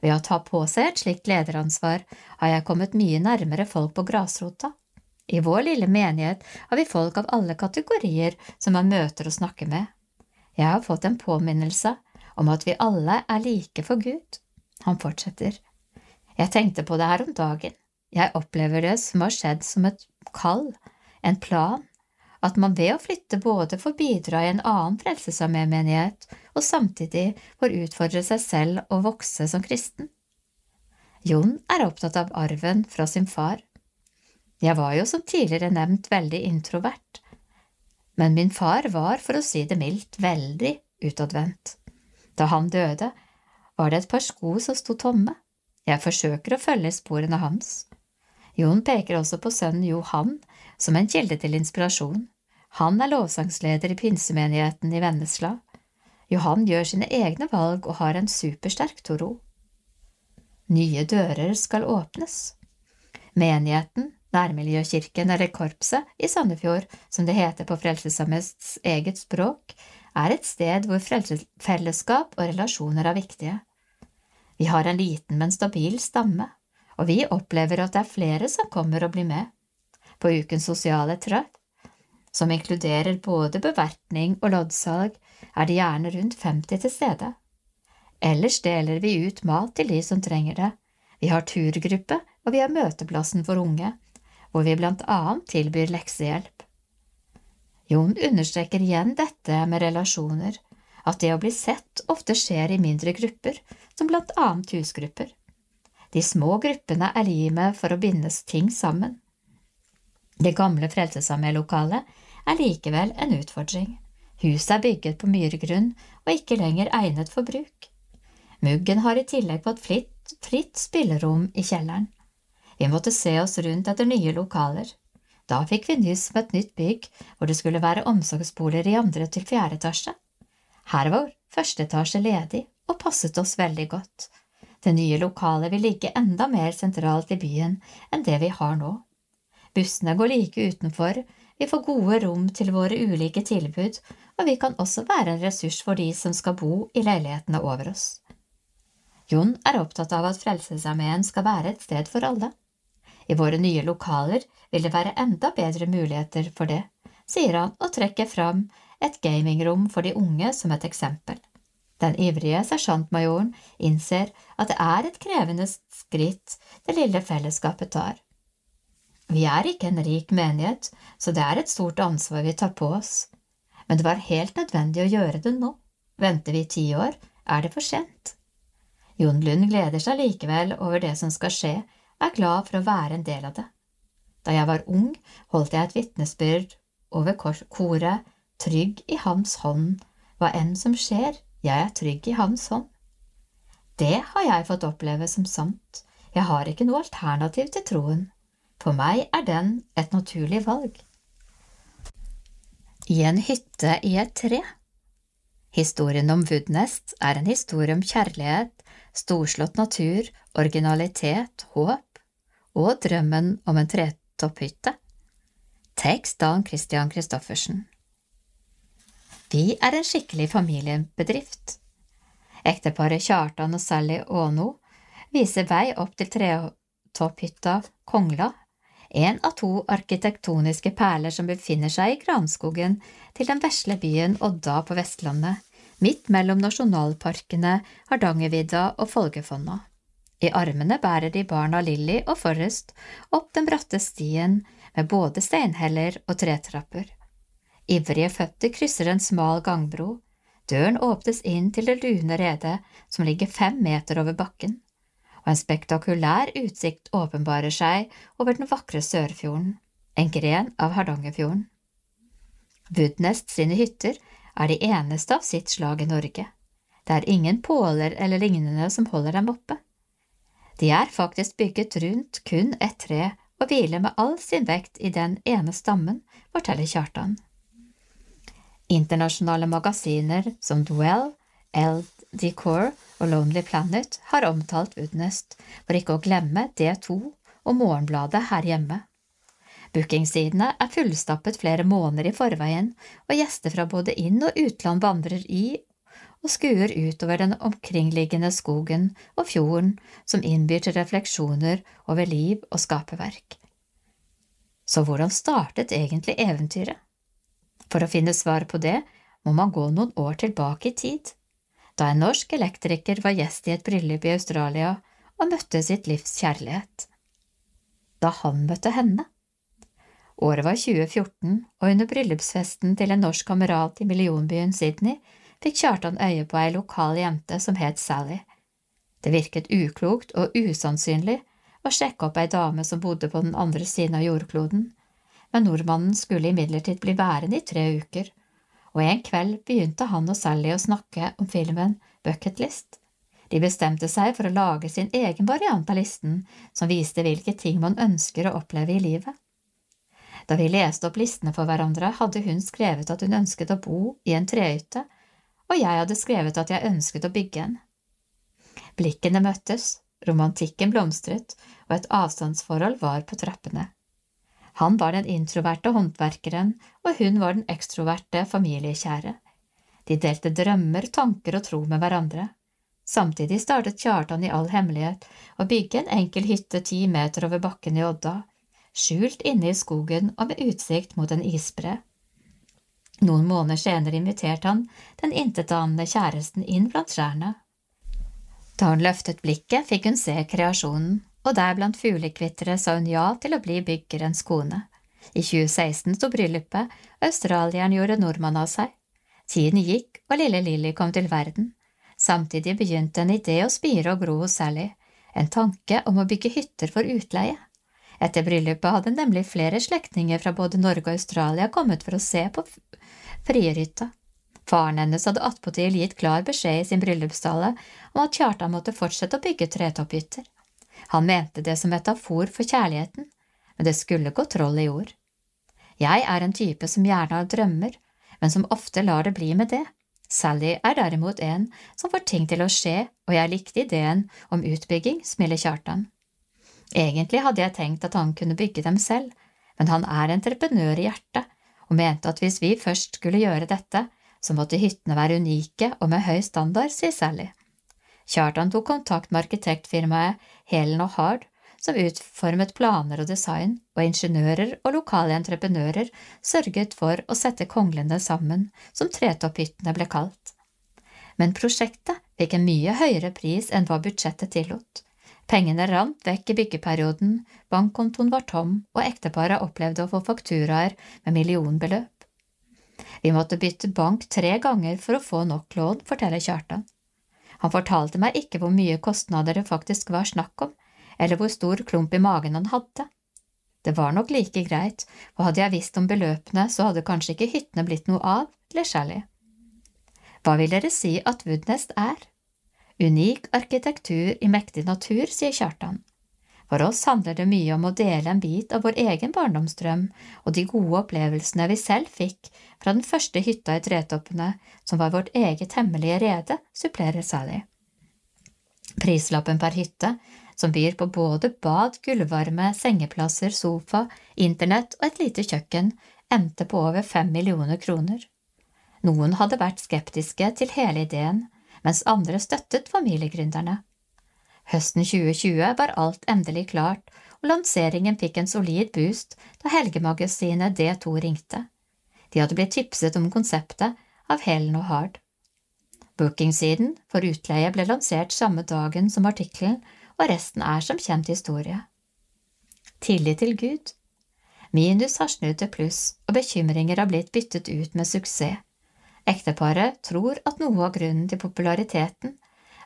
Ved å ta på seg et slikt lederansvar har jeg kommet mye nærmere folk på grasrota. I vår lille menighet har vi folk av alle kategorier som man møter og snakker med. Jeg har fått en påminnelse om at vi alle er like for Gud. Han fortsetter. Jeg tenkte på det her om dagen. Jeg opplever det som har skjedd som et kall, en plan, at man ved å flytte både får bidra i en annen Frelsesarmé-menighet og samtidig får utfordre seg selv og vokse som kristen. Jon er opptatt av arven fra sin far. Jeg var jo som tidligere nevnt veldig introvert, men min far var, for å si det mildt, veldig utadvendt. Da han døde, var det et par sko som sto tomme. Jeg forsøker å følge sporene hans. Jon peker også på sønnen Johan som en kilde til inspirasjon. Han er lovsangsleder i pinsemenigheten i Vennesla. Johan gjør sine egne valg og har en supersterk toro. Nye dører skal åpnes. Menigheten, nærmiljøkirken eller korpset i Sandefjord, som det heter på Frelsesarmeens eget språk, er et sted hvor fellesskap og relasjoner er viktige. Vi har en liten, men stabil stamme, og vi opplever at det er flere som kommer og blir med. På ukens sosiale trøtt, som inkluderer både bevertning og loddsalg, er det gjerne rundt 50 til stede. Ellers deler vi ut mat til de som trenger det. Vi har turgruppe, og vi har møteplassen for unge, hvor vi blant annet tilbyr leksehjelp. Jon understreker igjen dette med relasjoner, at det å bli sett ofte skjer i mindre grupper, som blant annet husgrupper. De små gruppene er limet for å bindes ting sammen. Det gamle Frelsesarmé-lokalet er likevel en utfordring. Huset er bygget på myrgrunn og ikke lenger egnet for bruk. Muggen har i tillegg fått fritt, fritt spillerom i kjelleren. Vi måtte se oss rundt etter nye lokaler. Da fikk vi nyss om et nytt bygg hvor det skulle være omsorgsboliger i andre til fjerde etasje. Her var første etasje ledig og passet oss veldig godt. Det nye lokalet vil ligge enda mer sentralt i byen enn det vi har nå. Bussene går like utenfor, vi får gode rom til våre ulike tilbud, og vi kan også være en ressurs for de som skal bo i leilighetene over oss. Jon er opptatt av at Frelsesarmeen skal være et sted for alle. I våre nye lokaler vil det være enda bedre muligheter for det, sier han og trekker fram et gamingrom for de unge som et eksempel. Den ivrige sersjantmajoren innser at det er et krevende skritt det lille fellesskapet tar. Vi er ikke en rik menighet, så det er et stort ansvar vi tar på oss, men det var helt nødvendig å gjøre det nå. Venter vi i ti år, er det for sent. Jon Lund gleder seg likevel over det som skal skje, er glad for å være en del av det. Da jeg var ung, holdt jeg et vitnesbyrd over koret trygg i Hans hånd, hva enn som skjer, jeg er trygg i Hans hånd. Det har jeg fått oppleve som sant, jeg har ikke noe alternativ til troen, for meg er den et naturlig valg. I en hytte i et tre Historien om Woodnest er en historie om kjærlighet, storslått natur, originalitet, håp og drømmen om en tretopphytte. Tekst Dan Christian Christoffersen. Vi er en skikkelig familiebedrift. Ekteparet Kjartan og Sally Åno viser vei opp til tretopphytta Kongla, En av to arkitektoniske perler som befinner seg i granskogen til den vesle byen Odda på Vestlandet, midt mellom nasjonalparkene Hardangervidda og Folgefonna. I armene bærer de barna Lilly og Forrest opp den bratte stien med både steinheller og tretrapper. Ivrige føtter krysser en smal gangbro. Døren åpnes inn til det lune redet som ligger fem meter over bakken, og en spektakulær utsikt åpenbarer seg over den vakre Sørfjorden, en gren av Hardangerfjorden. Budnest sine hytter er de eneste av sitt slag i Norge. Det er ingen påler eller lignende som holder dem oppe. De er faktisk bygget rundt kun et tre og hviler med all sin vekt i den ene stammen, forteller Kjartan. Internasjonale magasiner som Dwell, Eld Decor og Lonely Planet har omtalt Woodnest, for ikke å glemme D2 og Morgenbladet her hjemme. Bookingsidene er fullstappet flere måneder i forveien, og gjester fra både inn- og utland vandrer i og skuer utover den omkringliggende skogen og fjorden som innbyr til refleksjoner over liv og skaperverk. Så hvordan startet egentlig eventyret? For å finne svar på det må man gå noen år tilbake i tid, da en norsk elektriker var gjest i et bryllup i Australia og møtte sitt livs kjærlighet. Da han møtte henne. Året var 2014, og under bryllupsfesten til en norsk kamerat i millionbyen Sydney fikk Kjartan øye på ei lokal jente som het Sally. Det virket uklokt og usannsynlig å sjekke opp ei dame som bodde på den andre siden av jordkloden, men nordmannen skulle imidlertid bli værende i tre uker, og en kveld begynte han og Sally å snakke om filmen Bucketlist. De bestemte seg for å lage sin egen variant av listen som viste hvilke ting man ønsker å oppleve i livet. Da vi leste opp listene for hverandre, hadde hun skrevet at hun ønsket å bo i en trehytte, og jeg hadde skrevet at jeg ønsket å bygge en. Blikkene møttes, romantikken blomstret, og et avstandsforhold var på trappene. Han var den introverte håndverkeren, og hun var den ekstroverte familiekjære. De delte drømmer, tanker og tro med hverandre. Samtidig startet Kjartan i all hemmelighet å bygge en enkel hytte ti meter over bakken i Odda, skjult inne i skogen og med utsikt mot en isbre. Noen måneder senere inviterte han den intetanende kjæresten inn blant skjærene. Da hun løftet blikket, fikk hun se kreasjonen, og der blant fuglekvitteret sa hun ja til å bli byggerens kone. I 2016 sto bryllupet, australieren gjorde nordmann av seg. Tiden gikk, og lille Lilly kom til verden. Samtidig begynte en idé å spire og gro hos Sally, en tanke om å bygge hytter for utleie. Etter bryllupet hadde nemlig flere slektninger fra både Norge og Australia kommet for å se på frierhytta. Faren hennes hadde attpåtil gitt klar beskjed i sin bryllupstale om at Kjartan måtte fortsette å bygge tretopphytter. Han mente det som metafor for kjærligheten, men det skulle gå troll i jord. Jeg er en type som gjerne har drømmer, men som ofte lar det bli med det. Sally er derimot en som får ting til å skje, og jeg likte ideen om utbygging, smiler Kjartan. Egentlig hadde jeg tenkt at han kunne bygge dem selv, men han er entreprenør i hjertet og mente at hvis vi først skulle gjøre dette, så måtte hyttene være unike og med høy standard, sier Sally. Kjartan tok kontakt med arkitektfirmaet Helen og Hard, som utformet planer og design, og ingeniører og lokale entreprenører sørget for å sette konglene sammen, som tretopphyttene ble kalt. Men prosjektet fikk en mye høyere pris enn hva budsjettet tillot. Pengene rant vekk i byggeperioden, bankkontoen var tom, og ekteparet opplevde å få fakturaer med millionbeløp. Vi måtte bytte bank tre ganger for å få nok lån, forteller Kjartan. Han fortalte meg ikke hvor mye kostnader det faktisk var snakk om, eller hvor stor klump i magen han hadde. Det var nok like greit, for hadde jeg visst om beløpene, så hadde kanskje ikke hyttene blitt noe av, ler Sally. Hva vil dere si at Woodnest er? Unik arkitektur i mektig natur, sier Kjartan. For oss handler det mye om å dele en bit av vår egen barndomsdrøm og de gode opplevelsene vi selv fikk fra den første hytta i tretoppene, som var vårt eget hemmelige rede, supplerer Sally. Prislappen per hytte, som byr på både bad, gulvvarme, sengeplasser, sofa, internett og et lite kjøkken, endte på over fem millioner kroner. Noen hadde vært skeptiske til hele ideen, mens andre støttet familiegründerne. Høsten 2020 var alt endelig klart, og lanseringen fikk en solid boost da helgemagasinet D2 ringte. De hadde blitt tipset om konseptet av Helen og Hard. Bookingsiden for utleie ble lansert samme dagen som artikkelen, og resten er som kjent historie. Tillit til Gud. Minus har snudd til pluss, og bekymringer har blitt byttet ut med suksess. Ekteparet tror at noe av grunnen til populariteten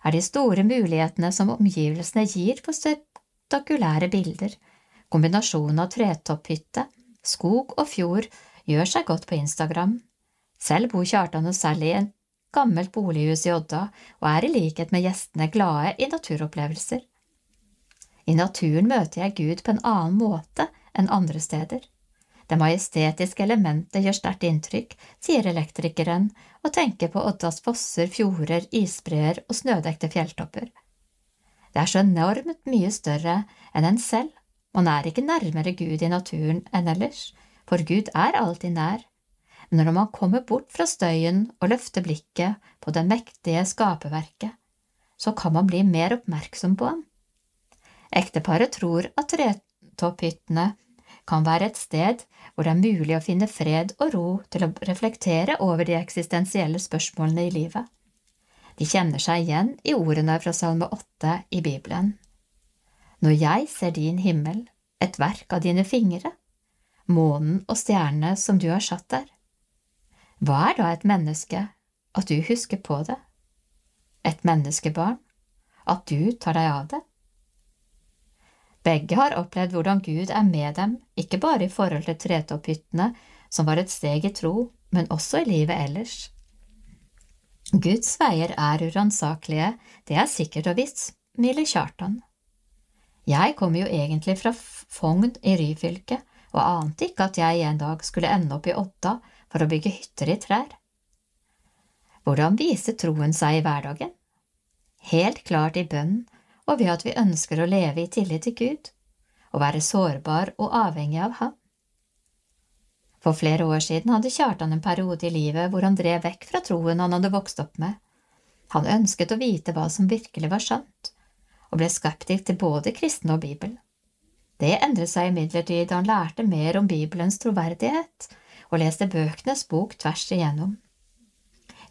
er de store mulighetene som omgivelsene gir for spektakulære bilder. Kombinasjonen av tretopphytte, skog og fjord gjør seg godt på Instagram. Selv bor Kjartan og Sally i en gammelt bolighus i Odda og er i likhet med gjestene glade i naturopplevelser. I naturen møter jeg Gud på en annen måte enn andre steder. Det majestetiske elementet gjør sterkt inntrykk, sier elektrikeren og tenker på Oddas fosser, fjorder, isbreer og snødekte fjelltopper. Det er så enormt mye større enn en selv, man er ikke nærmere Gud i naturen enn ellers, for Gud er alltid nær, men når man kommer bort fra støyen og løfter blikket på det mektige skaperverket, så kan man bli mer oppmerksom på ham. Ekteparet tror at tretopphyttene kan være et sted hvor det er mulig å finne fred og ro til å reflektere over de eksistensielle spørsmålene i livet. De kjenner seg igjen i ordene fra Salme 8 i Bibelen. Når jeg ser din himmel, et verk av dine fingre, månen og stjernene som du har satt der, hva er da et menneske, at du husker på det? Et menneskebarn, at du tar deg av det? Begge har opplevd hvordan Gud er med dem, ikke bare i forhold til tretopphyttene, som var et steg i tro, men også i livet ellers. Guds veier er uransakelige, det er sikkert og visst, smiler Kjartan. Jeg kommer jo egentlig fra Fogn i Ryfylke og ante ikke at jeg en dag skulle ende opp i Odda for å bygge hytter i trær. Hvordan viser troen seg i hverdagen? Helt klart i bønnen og ved at vi ønsker å leve i tillit til Gud, og være sårbar og avhengig av Ham. For flere år siden hadde Kjartan en periode i livet hvor han drev vekk fra troen han hadde vokst opp med. Han ønsket å vite hva som virkelig var sant, og ble skeptisk til både kristne og Bibelen. Det endret seg imidlertid da han lærte mer om Bibelens troverdighet og leste bøkenes bok tvers igjennom.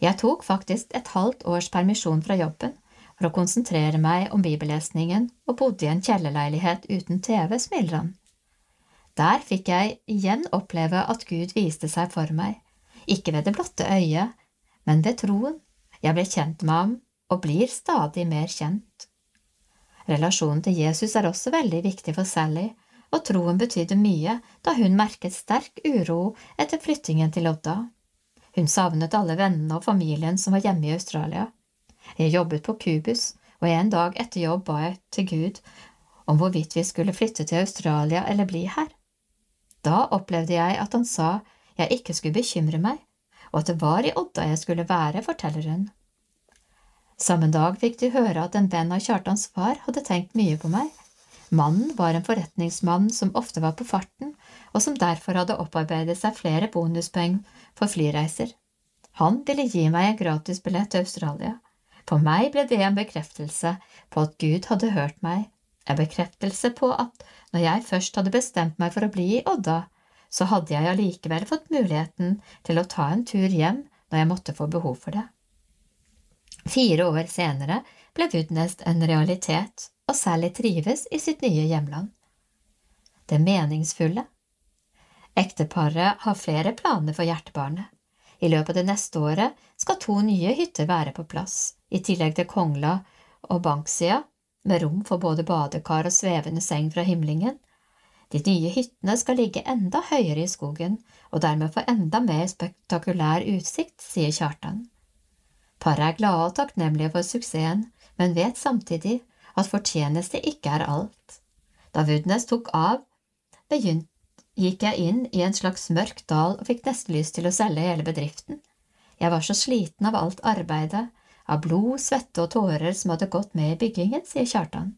Jeg tok faktisk et halvt års permisjon fra jobben for å konsentrere meg om bibellesningen og bodde i en kjellerleilighet uten TV, smiler han. Der fikk jeg igjen oppleve at Gud viste seg for meg, ikke ved det blotte øyet, men ved troen. Jeg ble kjent med ham og blir stadig mer kjent. Relasjonen til Jesus er også veldig viktig for Sally, og troen betydde mye da hun merket sterk uro etter flyttingen til Odda. Hun savnet alle vennene og familien som var hjemme i Australia. Jeg jobbet på Kubus, og en dag etter jobb ba jeg til Gud om hvorvidt vi skulle flytte til Australia eller bli her. Da opplevde jeg at han sa jeg ikke skulle bekymre meg, og at det var i Odda jeg skulle være, forteller hun. Samme dag fikk de høre at en venn av Kjartans far hadde tenkt mye på meg. Mannen var en forretningsmann som ofte var på farten, og som derfor hadde opparbeidet seg flere bonuspoeng for flyreiser. Han ville gi meg en gratisbillett til Australia. For meg ble det en bekreftelse på at Gud hadde hørt meg, en bekreftelse på at når jeg først hadde bestemt meg for å bli i Odda, så hadde jeg allikevel fått muligheten til å ta en tur hjem når jeg måtte få behov for det. Fire år senere ble Woodnest en realitet, og Sally trives i sitt nye hjemland. Det meningsfulle Ekteparet har flere planer for hjertebarnet. I løpet av det neste året skal to nye hytter være på plass, i tillegg til Kongla og Banksida, med rom for både badekar og svevende seng fra himlingen. De nye hyttene skal ligge enda høyere i skogen og dermed få enda mer spektakulær utsikt, sier Kjartan. Paret er glade og takknemlige for suksessen, men vet samtidig at fortjeneste ikke er alt. Da Woodnes tok av, begynt, gikk jeg inn i en slags mørk dal og fikk nesten lyst til å selge hele bedriften. Jeg var så sliten av alt arbeidet, av blod, svette og tårer som hadde gått med i byggingen, sier Kjartan.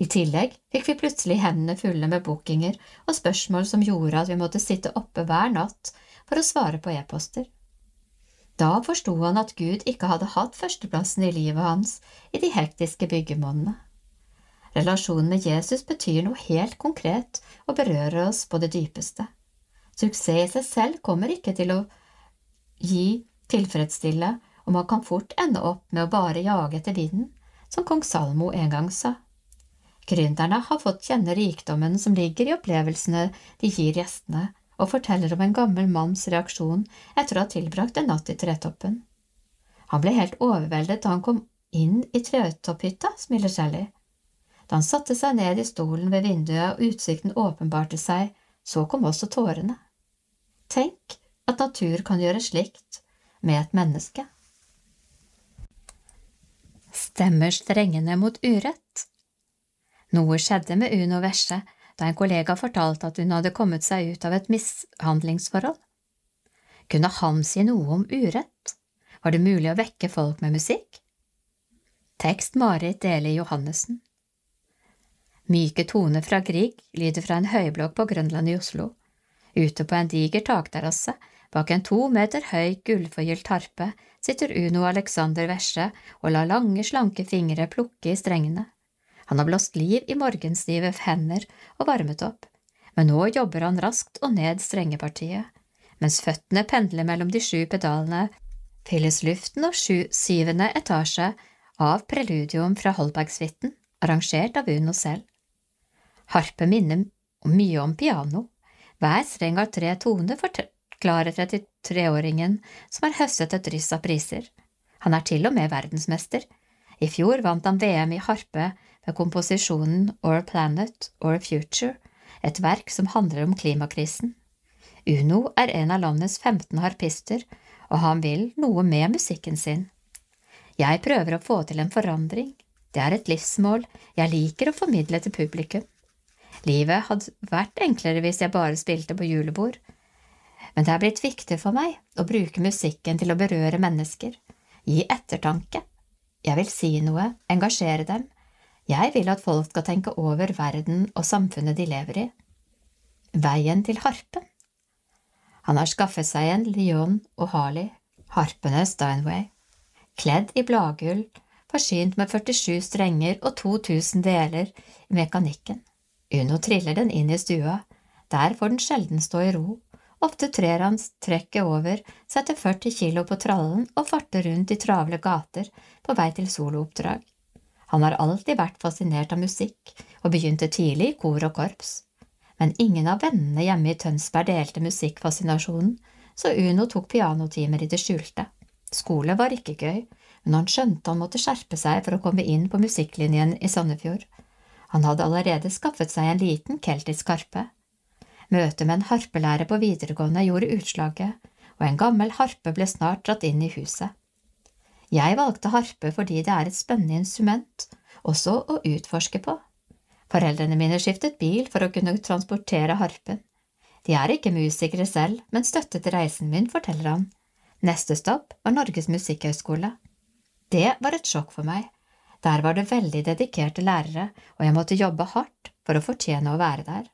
I tillegg fikk vi plutselig hendene fulle med bookinger og spørsmål som gjorde at vi måtte sitte oppe hver natt for å svare på e-poster. Da forsto han at Gud ikke hadde hatt førsteplassen i livet hans i de hektiske byggemånedene. Relasjonen med Jesus betyr noe helt konkret og berører oss på det dypeste. Suksess i seg selv kommer ikke til å gi tilfredsstille, og man kan fort ende opp med å bare jage etter vinden, som kong Salmo en gang sa. Gründerne har fått kjenne rikdommen som ligger i opplevelsene de gir gjestene, og forteller om en gammel manns reaksjon etter å ha tilbrakt en natt i tretoppen. Han ble helt overveldet da han kom inn i tretopphytta, smiler Sally. Da han satte seg ned i stolen ved vinduet og utsikten åpenbarte seg, så kom også tårene. Tenk at natur kan gjøre slikt med et menneske. Stemmer strengene mot urett? Noe skjedde med Uno Vesje da en kollega fortalte at hun hadde kommet seg ut av et mishandlingsforhold. Kunne han si noe om urett? Var det mulig å vekke folk med musikk? Tekst Marit Deli Johannessen Myke toner fra Grieg lyder fra en høyblokk på Grønland i Oslo. Ute på en diger takterrasse, bak en to meter høy gullforgylt harpe, sitter Uno Alexander Vesje og lar lange, slanke fingre plukke i strengene. Han har blåst liv i morgenstive hender og varmet opp, men nå jobber han raskt og ned strengepartiet. Mens føttene pendler mellom de sju pedalene, fylles luften og sju syvende etasje av preludium fra Holbergsuiten, arrangert av Uno selv. Harpe minner mye om piano. Hver streng har tre toner, forklarer 33-åringen, som har høstet et dryss av priser. Han er til og med verdensmester. I fjor vant han VM i harpe med komposisjonen Our Planet Our Future, et verk som handler om klimakrisen. Uno er en av landets 15 harpister, og han vil noe med musikken sin. Jeg prøver å få til en forandring. Det er et livsmål jeg liker å formidle til publikum. Livet hadde vært enklere hvis jeg bare spilte på julebord, men det er blitt viktig for meg å bruke musikken til å berøre mennesker, gi ettertanke. Jeg vil si noe, engasjere dem. Jeg vil at folk skal tenke over verden og samfunnet de lever i. Veien til harpen. Han har skaffet seg en Lyon og Harley, harpene Steinway, kledd i bladgull, forsynt med 47 strenger og 2000 deler i mekanikken. Uno triller den inn i stua, der får den sjelden stå i ro, ofte trer han trekket over, setter 40 kilo på trallen og farter rundt i travle gater på vei til solooppdrag. Han har alltid vært fascinert av musikk og begynte tidlig i kor og korps, men ingen av vennene hjemme i Tønsberg delte musikkfascinasjonen, så Uno tok pianotimer i det skjulte. Skole var ikke gøy, men han skjønte han måtte skjerpe seg for å komme inn på musikklinjen i Sandefjord, han hadde allerede skaffet seg en liten keltisk harpe. Møtet med en harpelærer på videregående gjorde utslaget, og en gammel harpe ble snart dratt inn i huset. Jeg valgte harpe fordi det er et spennende instrument, også å utforske på. Foreldrene mine skiftet bil for å kunne transportere harpen. De er ikke musikere selv, men støttet reisen min, forteller han. Neste stopp var Norges musikkhøgskole. Det var et sjokk for meg, der var det veldig dedikerte lærere, og jeg måtte jobbe hardt for å fortjene å være der.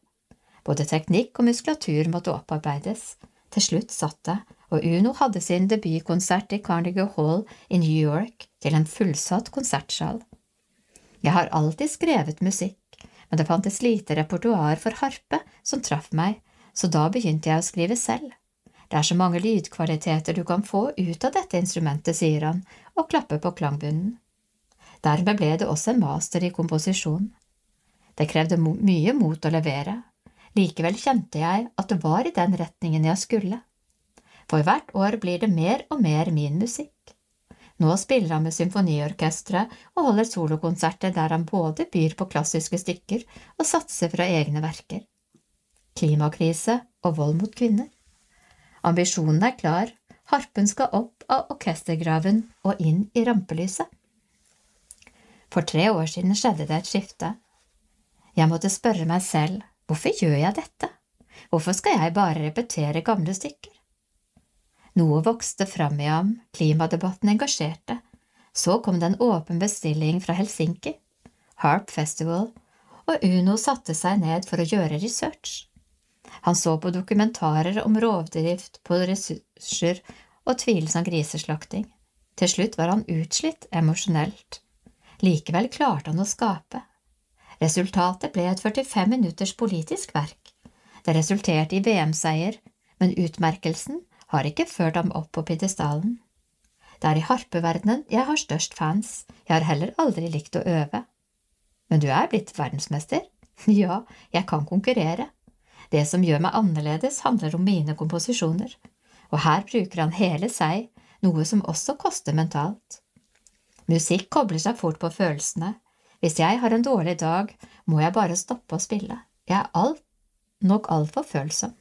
Både teknikk og muskulatur måtte opparbeides. Til slutt satt det, og Uno hadde sin debutkonsert i Carnegie Hall i New York til en fullsatt konsertsal. Jeg har alltid skrevet musikk, men det fantes lite repertoar for harpe som traff meg, så da begynte jeg å skrive selv. Det er så mange lydkvaliteter du kan få ut av dette instrumentet, sier han og klapper på klangbunnen. Dermed ble det også en master i komposisjon. Det krevde mye mot å levere, likevel kjente jeg at det var i den retningen jeg skulle. For hvert år blir det mer og mer min musikk. Nå spiller han med symfoniorkesteret og holder solokonserter der han både byr på klassiske stykker og satser fra egne verker. Klimakrise og vold mot kvinner. Ambisjonen er klar, harpen skal opp av orkestergraven og inn i rampelyset. For tre år siden skjedde det et skifte. Jeg måtte spørre meg selv hvorfor gjør jeg dette, hvorfor skal jeg bare repetere gamle stykker? Noe vokste fram i ham, klimadebatten engasjerte, så kom det en åpen bestilling fra Helsinki, Harp Festival, og Uno satte seg ned for å gjøre research. Han så på dokumentarer om rovdrift på ressurser og tvilsom griseslakting. Til slutt var han utslitt emosjonelt. Likevel klarte han å skape. Resultatet ble et 45 minutters politisk verk. Det resulterte i VM-seier, men utmerkelsen har ikke ført ham opp på pidestallen. Det er i harpeverdenen jeg har størst fans, jeg har heller aldri likt å øve. Men du er blitt verdensmester? <laughs> Ja, jeg kan konkurrere. Det som gjør meg annerledes, handler om mine komposisjoner, og her bruker han hele seg, noe som også koster mentalt. Musikk kobler seg fort på følelsene. Hvis jeg har en dårlig dag, må jeg bare stoppe å spille. Jeg er alt, nok altfor følsom.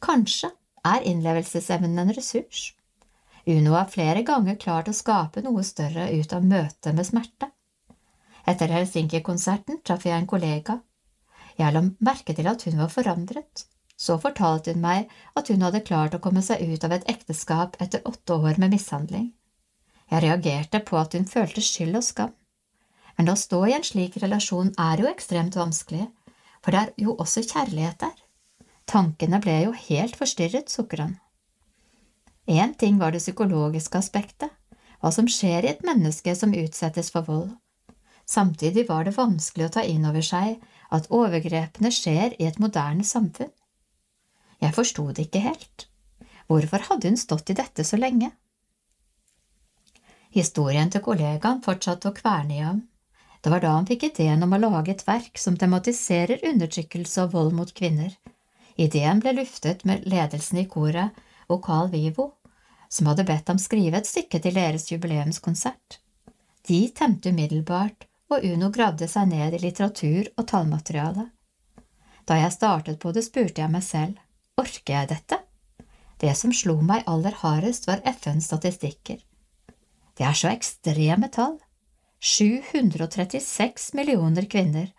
Kanskje er innlevelsesevnen en ressurs. Uno har flere ganger klart å skape noe større ut av møtet med smerte. Etter Helsinki-konserten traff jeg en kollega. Jeg la merke til at hun var forandret. Så fortalte hun meg at hun hadde klart å komme seg ut av et ekteskap etter åtte år med mishandling. Jeg reagerte på at hun følte skyld og skam. Men å stå i en slik relasjon er jo ekstremt vanskelig, for det er jo også kjærlighet der. Tankene ble jo helt forstyrret, sukker han. Én ting var det psykologiske aspektet, hva som skjer i et menneske som utsettes for vold. Samtidig var det vanskelig å ta inn over seg at overgrepene skjer i et moderne samfunn. Jeg forsto det ikke helt. Hvorfor hadde hun stått i dette så lenge? Historien til kollegaen fortsatte å kverne i ham. Det var da han fikk ideen om å lage et verk som tematiserer undertrykkelse og vold mot kvinner. Ideen ble luftet med ledelsen i koret og Carl Vivo, som hadde bedt ham skrive et stykke til deres jubileumskonsert. De temte umiddelbart, og Uno gravde seg ned i litteratur og tallmateriale. Da jeg startet på det, spurte jeg meg selv, orker jeg dette? Det som slo meg aller hardest, var FNs statistikker. Det er så ekstreme tall. 736 millioner kvinner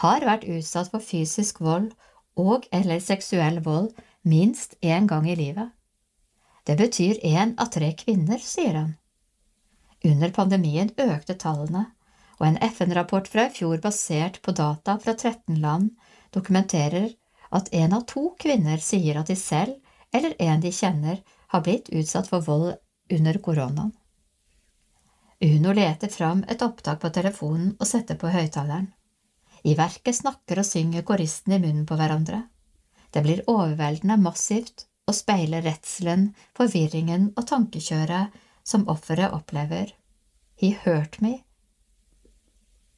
har vært utsatt for fysisk vold og eller seksuell vold minst én gang i livet. Det betyr én av tre kvinner, sier han. Under pandemien økte tallene, og en FN-rapport fra i fjor basert på data fra 13 land dokumenterer at én av to kvinner sier at de selv eller en de kjenner har blitt utsatt for vold under koronaen. Uno leter fram et opptak på telefonen og setter på høyttaleren. I verket snakker og synger koristene i munnen på hverandre. Det blir overveldende massivt og speiler redselen, forvirringen og tankekjøret som offeret opplever. He hurt me.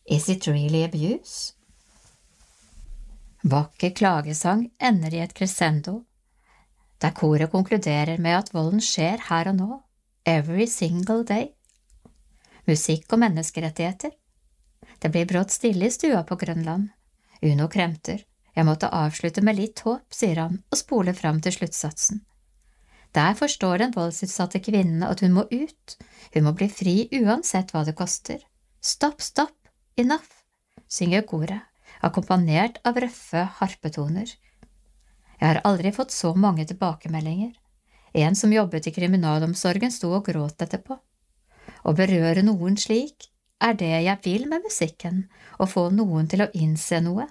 Is it really abuse? Vakker klagesang ender i et crescendo, der koret konkluderer med at volden skjer her og nå, every single day musikk og menneskerettigheter. Det blir brått stille i stua på Grønland. Uno kremter. Jeg måtte avslutte med litt håp, sier han og spoler fram til sluttsatsen. Der forstår den voldsutsatte kvinnen at hun må ut, hun må bli fri uansett hva det koster. Stopp, stopp, enough, synger koret, akkompagnert av røffe harpetoner. Jeg har aldri fått så mange tilbakemeldinger. En som jobbet i kriminalomsorgen, sto og gråt etterpå. Å berøre noen slik er det jeg vil med musikken, å få noen til å innse noe.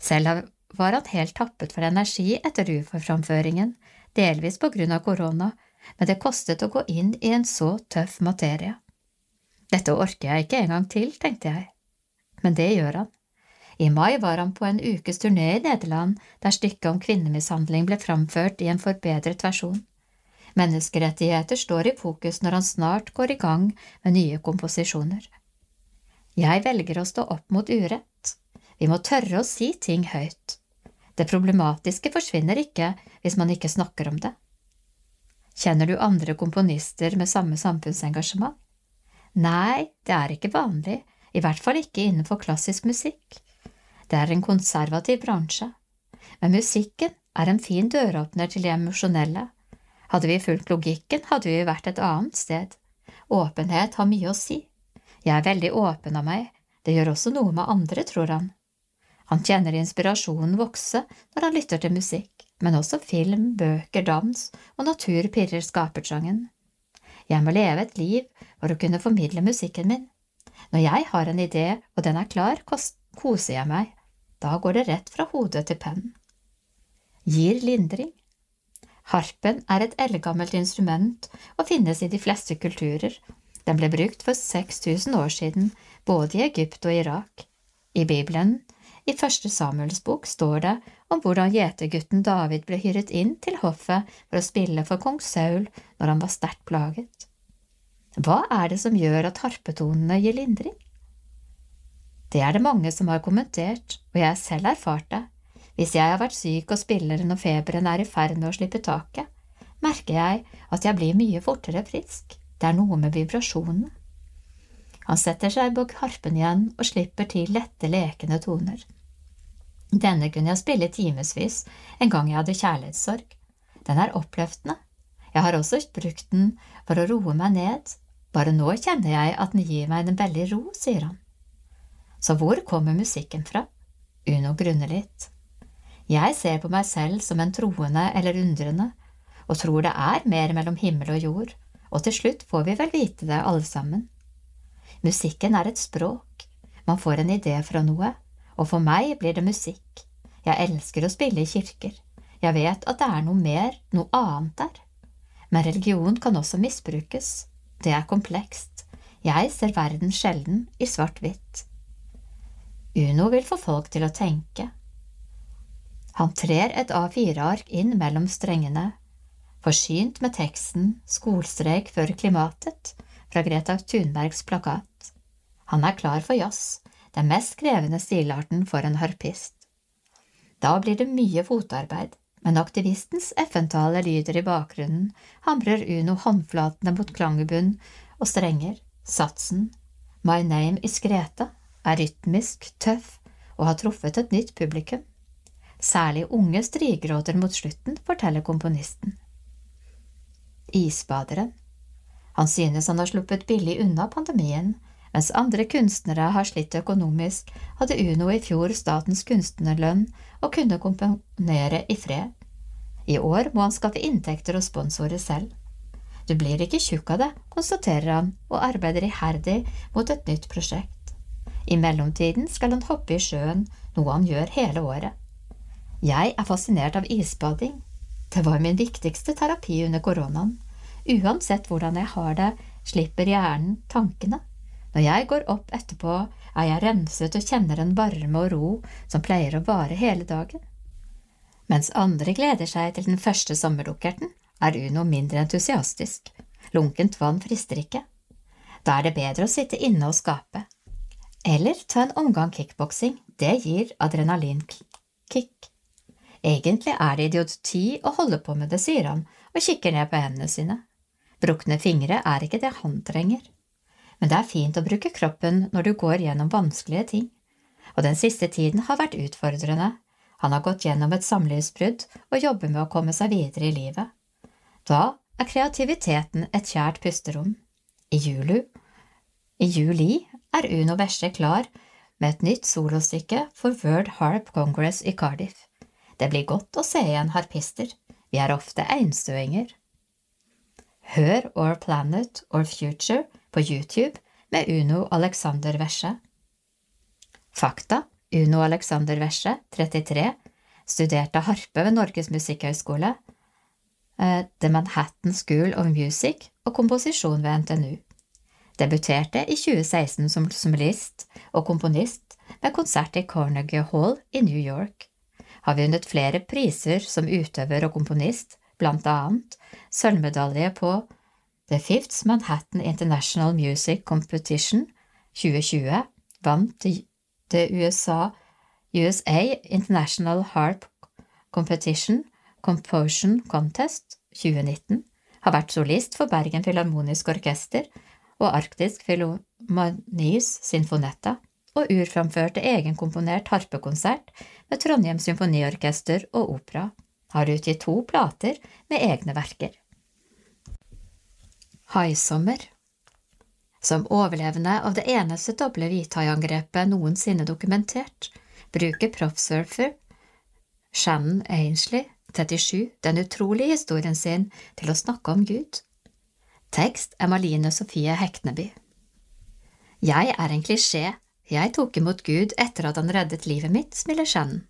Selv var han helt tappet for energi etter ufo-framføringen, delvis på grunn av korona, men det kostet å gå inn i en så tøff materie. Dette orker jeg ikke en gang til, tenkte jeg, men det gjør han. I mai var han på en ukes turné i Nederland der stykket om kvinnemishandling ble framført i en forbedret versjon. Menneskerettigheter står i fokus når han snart går i gang med nye komposisjoner. Jeg velger å stå opp mot urett. Vi må tørre å si ting høyt. Det problematiske forsvinner ikke hvis man ikke snakker om det. Kjenner du andre komponister med samme samfunnsengasjement? Nei, det er ikke vanlig, i hvert fall ikke innenfor klassisk musikk. Det er en konservativ bransje, men musikken er en fin døråpner til det emosjonelle, hadde vi fulgt logikken, hadde vi vært et annet sted. Åpenhet har mye å si. Jeg er veldig åpen av meg, det gjør også noe med andre, tror han. Han kjenner inspirasjonen vokse når han lytter til musikk, men også film, bøker, dans og natur pirrer skapertrangen. Jeg må leve et liv for å kunne formidle musikken min. Når jeg har en idé og den er klar, koser jeg meg. Da går det rett fra hodet til pennen. Gir lindring. Harpen er et eldgammelt instrument og finnes i de fleste kulturer. Den ble brukt for 6000 år siden, både i Egypt og Irak. I Bibelen, i første Samuels bok, står det om hvordan gjetergutten David ble hyret inn til hoffet for å spille for kong Saul når han var sterkt plaget. Hva er det som gjør at harpetonene gir lindring? Det er det mange som har kommentert, og jeg selv erfart det. Hvis jeg har vært syk og spiller når feberen er i ferd med å slippe taket, merker jeg at jeg blir mye fortere frisk. Det er noe med vibrasjonene. Han setter seg bak harpen igjen og slipper til lette, lekende toner. Denne kunne jeg spille timevis en gang jeg hadde kjærlighetssorg. Den er oppløftende. Jeg har også brukt den for å roe meg ned. Bare nå kjenner jeg at den gir meg en veldig ro, sier han. Så hvor kommer musikken fra? Uno grunner litt. Jeg ser på meg selv som en troende eller undrende, og tror det er mer mellom himmel og jord, og til slutt får vi vel vite det alle sammen. Musikken er et språk, man får en idé fra noe, og for meg blir det musikk. Jeg elsker å spille i kirker, jeg vet at det er noe mer, noe annet der. Men religion kan også misbrukes, det er komplekst, jeg ser verden sjelden i svart-hvitt. Uno vil få folk til å tenke. Han trer et A4-ark inn mellom strengene, forsynt med teksten Skolstreik for klimatet fra Greta Thunbergs plakat. Han er klar for jazz, den mest krevende stilarten for en harpist. Da blir det mye fotarbeid, men aktivistens FN-tale lyder i bakgrunnen, hamrer Uno håndflatene mot klangbunn og strenger, satsen My name is Greta er rytmisk, tøff og har truffet et nytt publikum. Særlig unge strigråter mot slutten, forteller komponisten. Isbaderen. Han synes han har sluppet billig unna pandemien, mens andre kunstnere har slitt økonomisk, hadde Uno i fjor statens kunstnerlønn og kunne komponere i fred. I år må han skaffe inntekter og sponsorer selv. Du blir ikke tjukk av det, konstaterer han og arbeider iherdig mot et nytt prosjekt. I mellomtiden skal han hoppe i sjøen, noe han gjør hele året. Jeg er fascinert av isbading. Det var min viktigste terapi under koronaen. Uansett hvordan jeg har det, slipper hjernen tankene. Når jeg går opp etterpå, er jeg renset og kjenner en varme og ro som pleier å vare hele dagen. Mens andre gleder seg til den første sommerdukkerten, er Uno mindre entusiastisk. Lunkent vann frister ikke. Da er det bedre å sitte inne og skape. Eller ta en omgang kickboksing, det gir adrenalinkick. Egentlig er det idioti å holde på med det, sier han og kikker ned på hendene sine. Brukne fingre er ikke det han trenger. Men det er fint å bruke kroppen når du går gjennom vanskelige ting, og den siste tiden har vært utfordrende. Han har gått gjennom et samlivsbrudd og jobber med å komme seg videre i livet. Da er kreativiteten et kjært pusterom. I juli, i juli er Uno Vesje klar med et nytt solostykke for World Harp Congress i Cardiff. Det blir godt å se igjen harpister, vi er ofte einstøinger. Hør Our Planet Our Future på YouTube med Uno Alexander Vesje. Fakta Uno Alexander Vesje, 33, studerte harpe ved Norges musikkhøgskole, eh, The Manhattan School of Music og komposisjon ved NTNU. Debuterte i 2016 som solist og komponist med konsert i Carnegie Hall i New York. Har vunnet flere priser som utøver og komponist, blant annet sølvmedalje på The Fifths Manhattan International Music Competition 2020, vant The USA, USA International Harp Competition Composition Contest 2019, har vært solist for Bergen Filharmonisk Orkester og Arktisk Filharmonis Sinfonetta, og urframførte egenkomponert harpekonsert med Trondheim Symfoniorkester og Opera, har utgitt to plater med egne verker. Haisommer Som overlevende av det eneste doble hvithaiangrepet noensinne dokumentert, bruker proffsurfer Shannon Ainsley, 37, den utrolige historien sin til å snakke om Gud. Tekst er Maline Sofie Hekneby. Jeg er en klisjé, jeg tok imot Gud etter at han reddet livet mitt, smiler Shannon.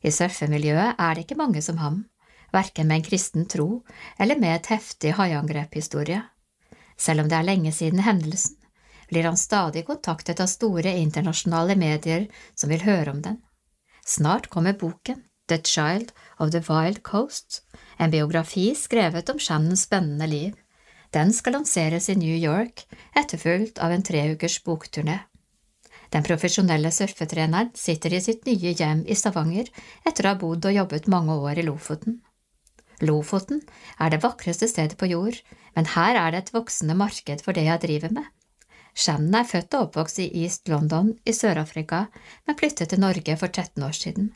I surfemiljøet er det ikke mange som ham, verken med en kristen tro eller med et heftig haiangrephistorie. Selv om det er lenge siden hendelsen, blir han stadig kontaktet av store internasjonale medier som vil høre om den. Snart kommer boken The Child of the Wild Coast, en biografi skrevet om Shannons spennende liv. Den skal lanseres i New York, etterfulgt av en treukers bokturné. Den profesjonelle surfetreneren sitter i sitt nye hjem i Stavanger etter å ha bodd og jobbet mange år i Lofoten. Lofoten er det vakreste stedet på jord, men her er det et voksende marked for det jeg driver med. Shannon er født og oppvokst i East London i Sør-Afrika, men flyttet til Norge for 13 år siden.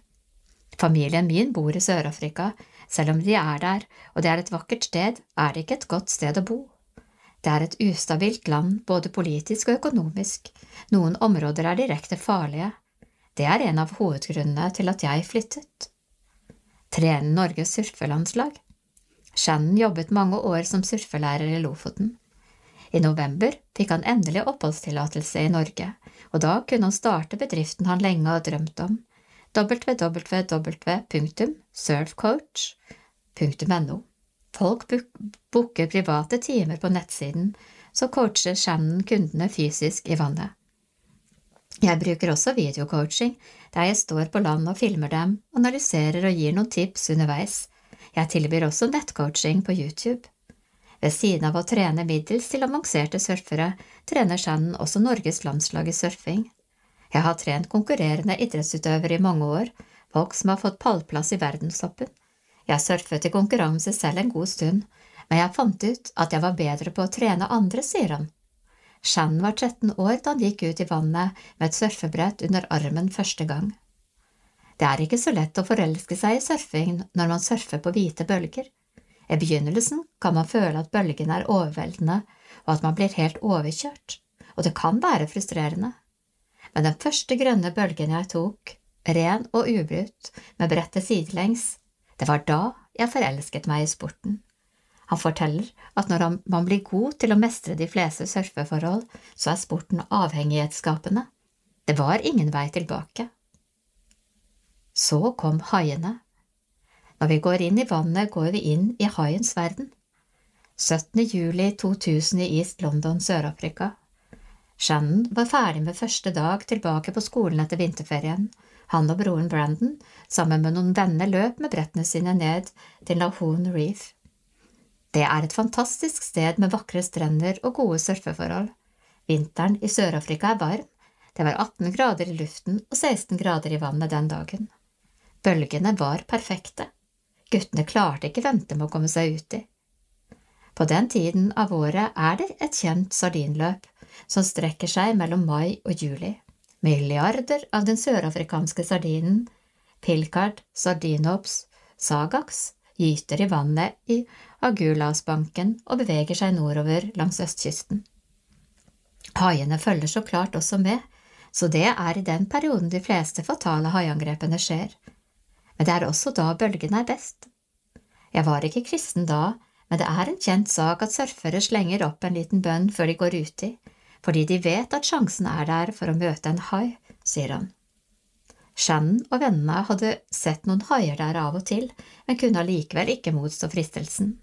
Familien min bor i Sør-Afrika, selv om de er der og det er et vakkert sted, er det ikke et godt sted å bo. Det er et ustabilt land både politisk og økonomisk, noen områder er direkte farlige. Det er en av hovedgrunnene til at jeg flyttet. Trene Norges surfelandslag. Shannon jobbet mange år som surfelærer i Lofoten. I november fikk han endelig oppholdstillatelse i Norge, og da kunne han starte bedriften han lenge har drømt om, www.surfcoach.no. Folk booker private timer på nettsiden, så coacher Shannon kundene fysisk i vannet. Jeg bruker også videocoaching, der jeg står på land og filmer dem, analyserer og gir noen tips underveis. Jeg tilbyr også nettcoaching på YouTube. Ved siden av å trene middels til avanserte surfere, trener Shannon også Norges landslag i surfing. Jeg har trent konkurrerende idrettsutøvere i mange år, folk som har fått pallplass i verdenstoppen. Jeg surfet i konkurranse selv en god stund, men jeg fant ut at jeg var bedre på å trene andre, sier han. Shannon var 13 år da han gikk ut i vannet med et surfebrett under armen første gang. Det er ikke så lett å forelske seg i surfing når man surfer på hvite bølger. I begynnelsen kan man føle at bølgene er overveldende, og at man blir helt overkjørt, og det kan være frustrerende men den første grønne bølgen jeg tok, ren og ubrutt, med brettet sidelengs, det var da jeg forelsket meg i sporten. Han forteller at når man blir god til å mestre de fleste surfeforhold, så er sporten avhengighetsskapende. Det var ingen vei tilbake. Så kom haiene. Når vi går inn i vannet, går vi inn i haiens verden. 17. juli 2000 i East London, Sør-Afrika. Shannon var ferdig med første dag tilbake på skolen etter vinterferien. Han og broren Brandon, sammen med noen venner, løp med brettene sine ned til Lahoon Reef. Det er et fantastisk sted med vakre strender og gode surfeforhold. Vinteren i Sør-Afrika er varm, det var 18 grader i luften og 16 grader i vannet den dagen. Bølgene var perfekte. Guttene klarte ikke vente med å komme seg uti. På den tiden av året er det et kjent sardinløp, som strekker seg mellom mai og juli. Milliarder av den sørafrikanske sardinen, pilkard, sardinops sagax, gyter i vannet i Agulasbanken og beveger seg nordover langs østkysten. Haiene følger så klart også med, så det er i den perioden de fleste fatale haiangrepene skjer. Men det er også da bølgene er best. Jeg var ikke kristen da, men det er en kjent sak at surfere slenger opp en liten bønn før de går uti, fordi de vet at sjansen er der for å møte en hai, sier han. Shannon og vennene hadde sett noen haier der av og til, men kunne allikevel ikke motstå fristelsen.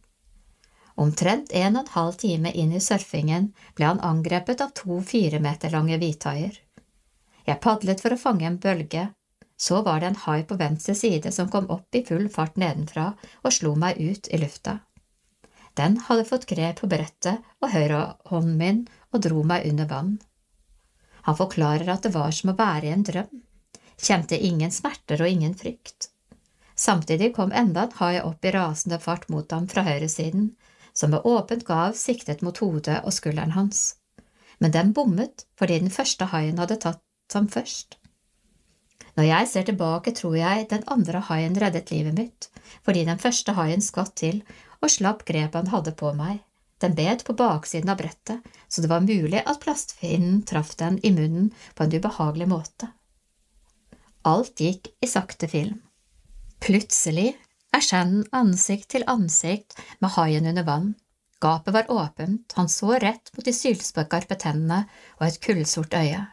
Omtrent en og en halv time inn i surfingen ble han angrepet av to fire meter lange hvithaier. Jeg padlet for å fange en bølge, så var det en hai på venstre side som kom opp i full fart nedenfra og slo meg ut i lufta. Den hadde fått grep på brettet og høyrehånden min og dro meg under vann. Han forklarer at det var som å være i en drøm, kjente ingen smerter og ingen frykt. Samtidig kom enda en hai opp i rasende fart mot ham fra høyresiden, som med åpent gav siktet mot hodet og skulderen hans. Men den bommet fordi den første haien hadde tatt ham først. Når jeg ser tilbake, tror jeg den andre haien reddet livet mitt, fordi den første haien skvatt til og slapp grepet han hadde på meg. Den bet på baksiden av brettet, så det var mulig at plastfinnen traff den i munnen på en ubehagelig måte. Alt gikk i sakte film. Plutselig er Shannon ansikt til ansikt med haien under vann. Gapet var åpent, han så rett mot de sylskarpe tennene og et kullsort øye.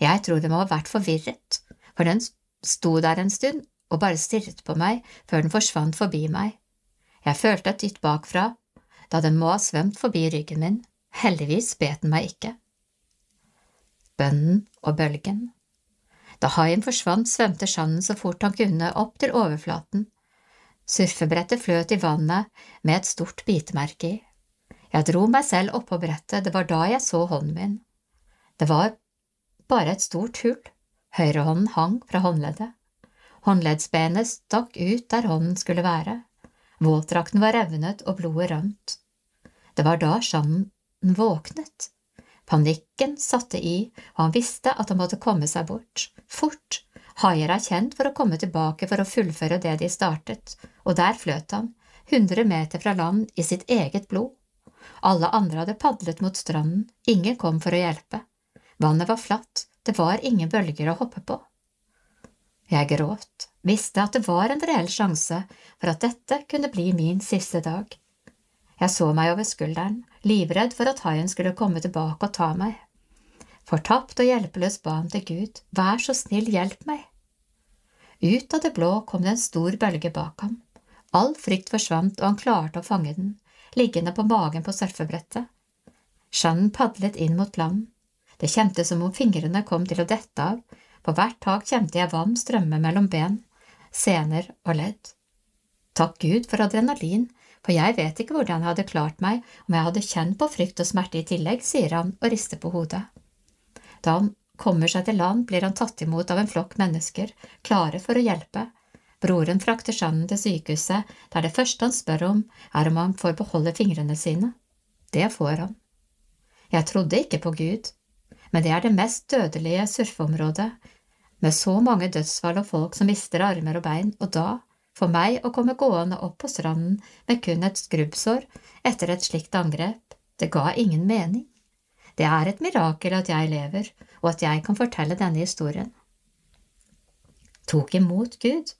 Jeg tror det må ha vært forvirret, for den sto der en stund og bare stirret på meg før den forsvant forbi meg. Jeg følte et dytt bakfra, da den må ha svømt forbi ryggen min. Heldigvis bet den meg ikke. bønnen og bølgen. Da haien forsvant, svømte Sjannen så fort han kunne opp til overflaten. Surfebrettet fløt i vannet med et stort bitemerke i. Jeg dro meg selv oppå brettet, det var da jeg så hånden min. Det var bare et stort hull, høyrehånden hang fra håndleddet. Håndleddsbenet stakk ut der hånden skulle være. Våtdrakten var revnet og blodet rømt. Det var da Sjannen våknet. Panikken satte i, og han visste at han måtte komme seg bort, fort. Haier er kjent for å komme tilbake for å fullføre det de startet, og der fløt han, hundre meter fra land, i sitt eget blod. Alle andre hadde padlet mot stranden, ingen kom for å hjelpe. Vannet var flatt, det var ingen bølger å hoppe på. Jeg gråt, visste at det var en reell sjanse for at dette kunne bli min siste dag. Jeg så meg over skulderen, livredd for at haien skulle komme tilbake og ta meg. Fortapt og hjelpeløs ba han til Gud, vær så snill, hjelp meg. Ut av det blå kom det en stor bølge bak ham. All frykt forsvant, og han klarte å fange den, liggende på magen på surfebrettet. Shannon padlet inn mot land. Det kjentes som om fingrene kom til å dette av, på hvert tak kjente jeg vann strømme mellom ben, sener og ledd. Takk Gud for adrenalin, for jeg vet ikke hvordan jeg hadde klart meg om jeg hadde kjent på frykt og smerte i tillegg, sier han og rister på hodet. Da han kommer seg til land, blir han tatt imot av en flokk mennesker, klare for å hjelpe. Broren frakter Shannon til sykehuset, der det første han spør om, er om han får beholde fingrene sine. Det får han. Jeg trodde ikke på Gud, men det er det mest dødelige surfeområdet, med så mange dødsfall og folk som mister armer og bein, og da, for meg å komme gående opp på stranden med kun et skrubbsår etter et slikt angrep, det ga ingen mening. Det er et mirakel at jeg lever, og at jeg kan fortelle denne historien. Tok imot Gud.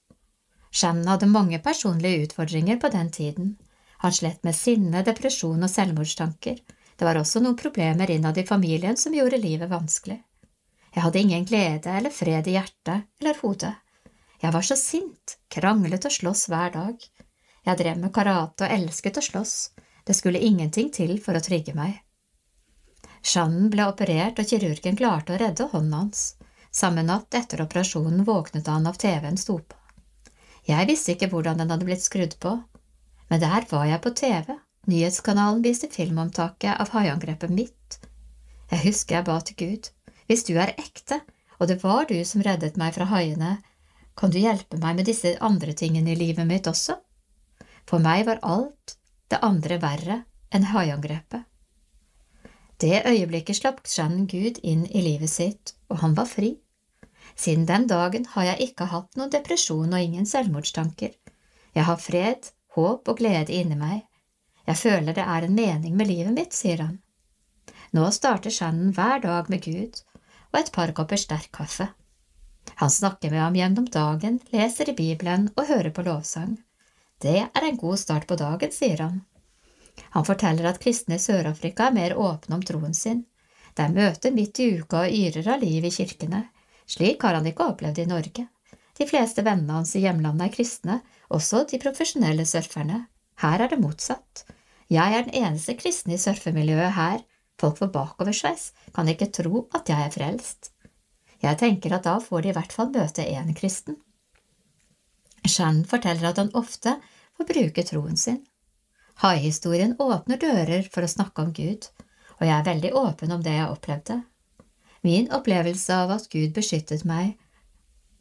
Shannon hadde mange personlige utfordringer på den tiden. Han slet med sinne, depresjon og selvmordstanker. Det var også noen problemer innad i familien som gjorde livet vanskelig. Jeg hadde ingen glede eller fred i hjertet eller hodet. Jeg var så sint, kranglet og sloss hver dag. Jeg drev med karate og elsket å slåss, det skulle ingenting til for å trygge meg. Shannon ble operert, og kirurgen klarte å redde hånden hans. Samme natt etter operasjonen våknet han av TV-en sto på. Jeg visste ikke hvordan den hadde blitt skrudd på, men der var jeg på TV, nyhetskanalen viste filmomtaket av haiangrepet mitt. Jeg husker jeg ba til Gud, hvis du er ekte, og det var du som reddet meg fra haiene, kan du hjelpe meg med disse andre tingene i livet mitt også? For meg var alt det andre verre enn haiangrepet. Det øyeblikket slapp Shannon Gud inn i livet sitt, og han var fri. Siden den dagen har jeg ikke hatt noen depresjon og ingen selvmordstanker. Jeg har fred, håp og glede inni meg. Jeg føler det er en mening med livet mitt, sier han. Nå starter Shannon hver dag med Gud og et par kopper sterk kaffe. Han snakker med ham gjennom dagen, leser i Bibelen og hører på lovsang. Det er en god start på dagen, sier han. Han forteller at kristne i Sør-Afrika er mer åpne om troen sin. Det er møter midt i uka og yrer av liv i kirkene. Slik har han ikke opplevd i Norge. De fleste vennene hans i hjemlandet er kristne, også de profesjonelle surferne. Her er det motsatt. Jeg er den eneste kristne i surfemiljøet her. Folk får bakoversveis, kan ikke tro at jeg er frelst. Jeg tenker at da får de i hvert fall møte en kristen. Shannon forteller at han ofte får bruke troen sin. Haihistorien åpner dører for å snakke om Gud, og jeg er veldig åpen om det jeg opplevde. Min opplevelse av at Gud beskyttet meg,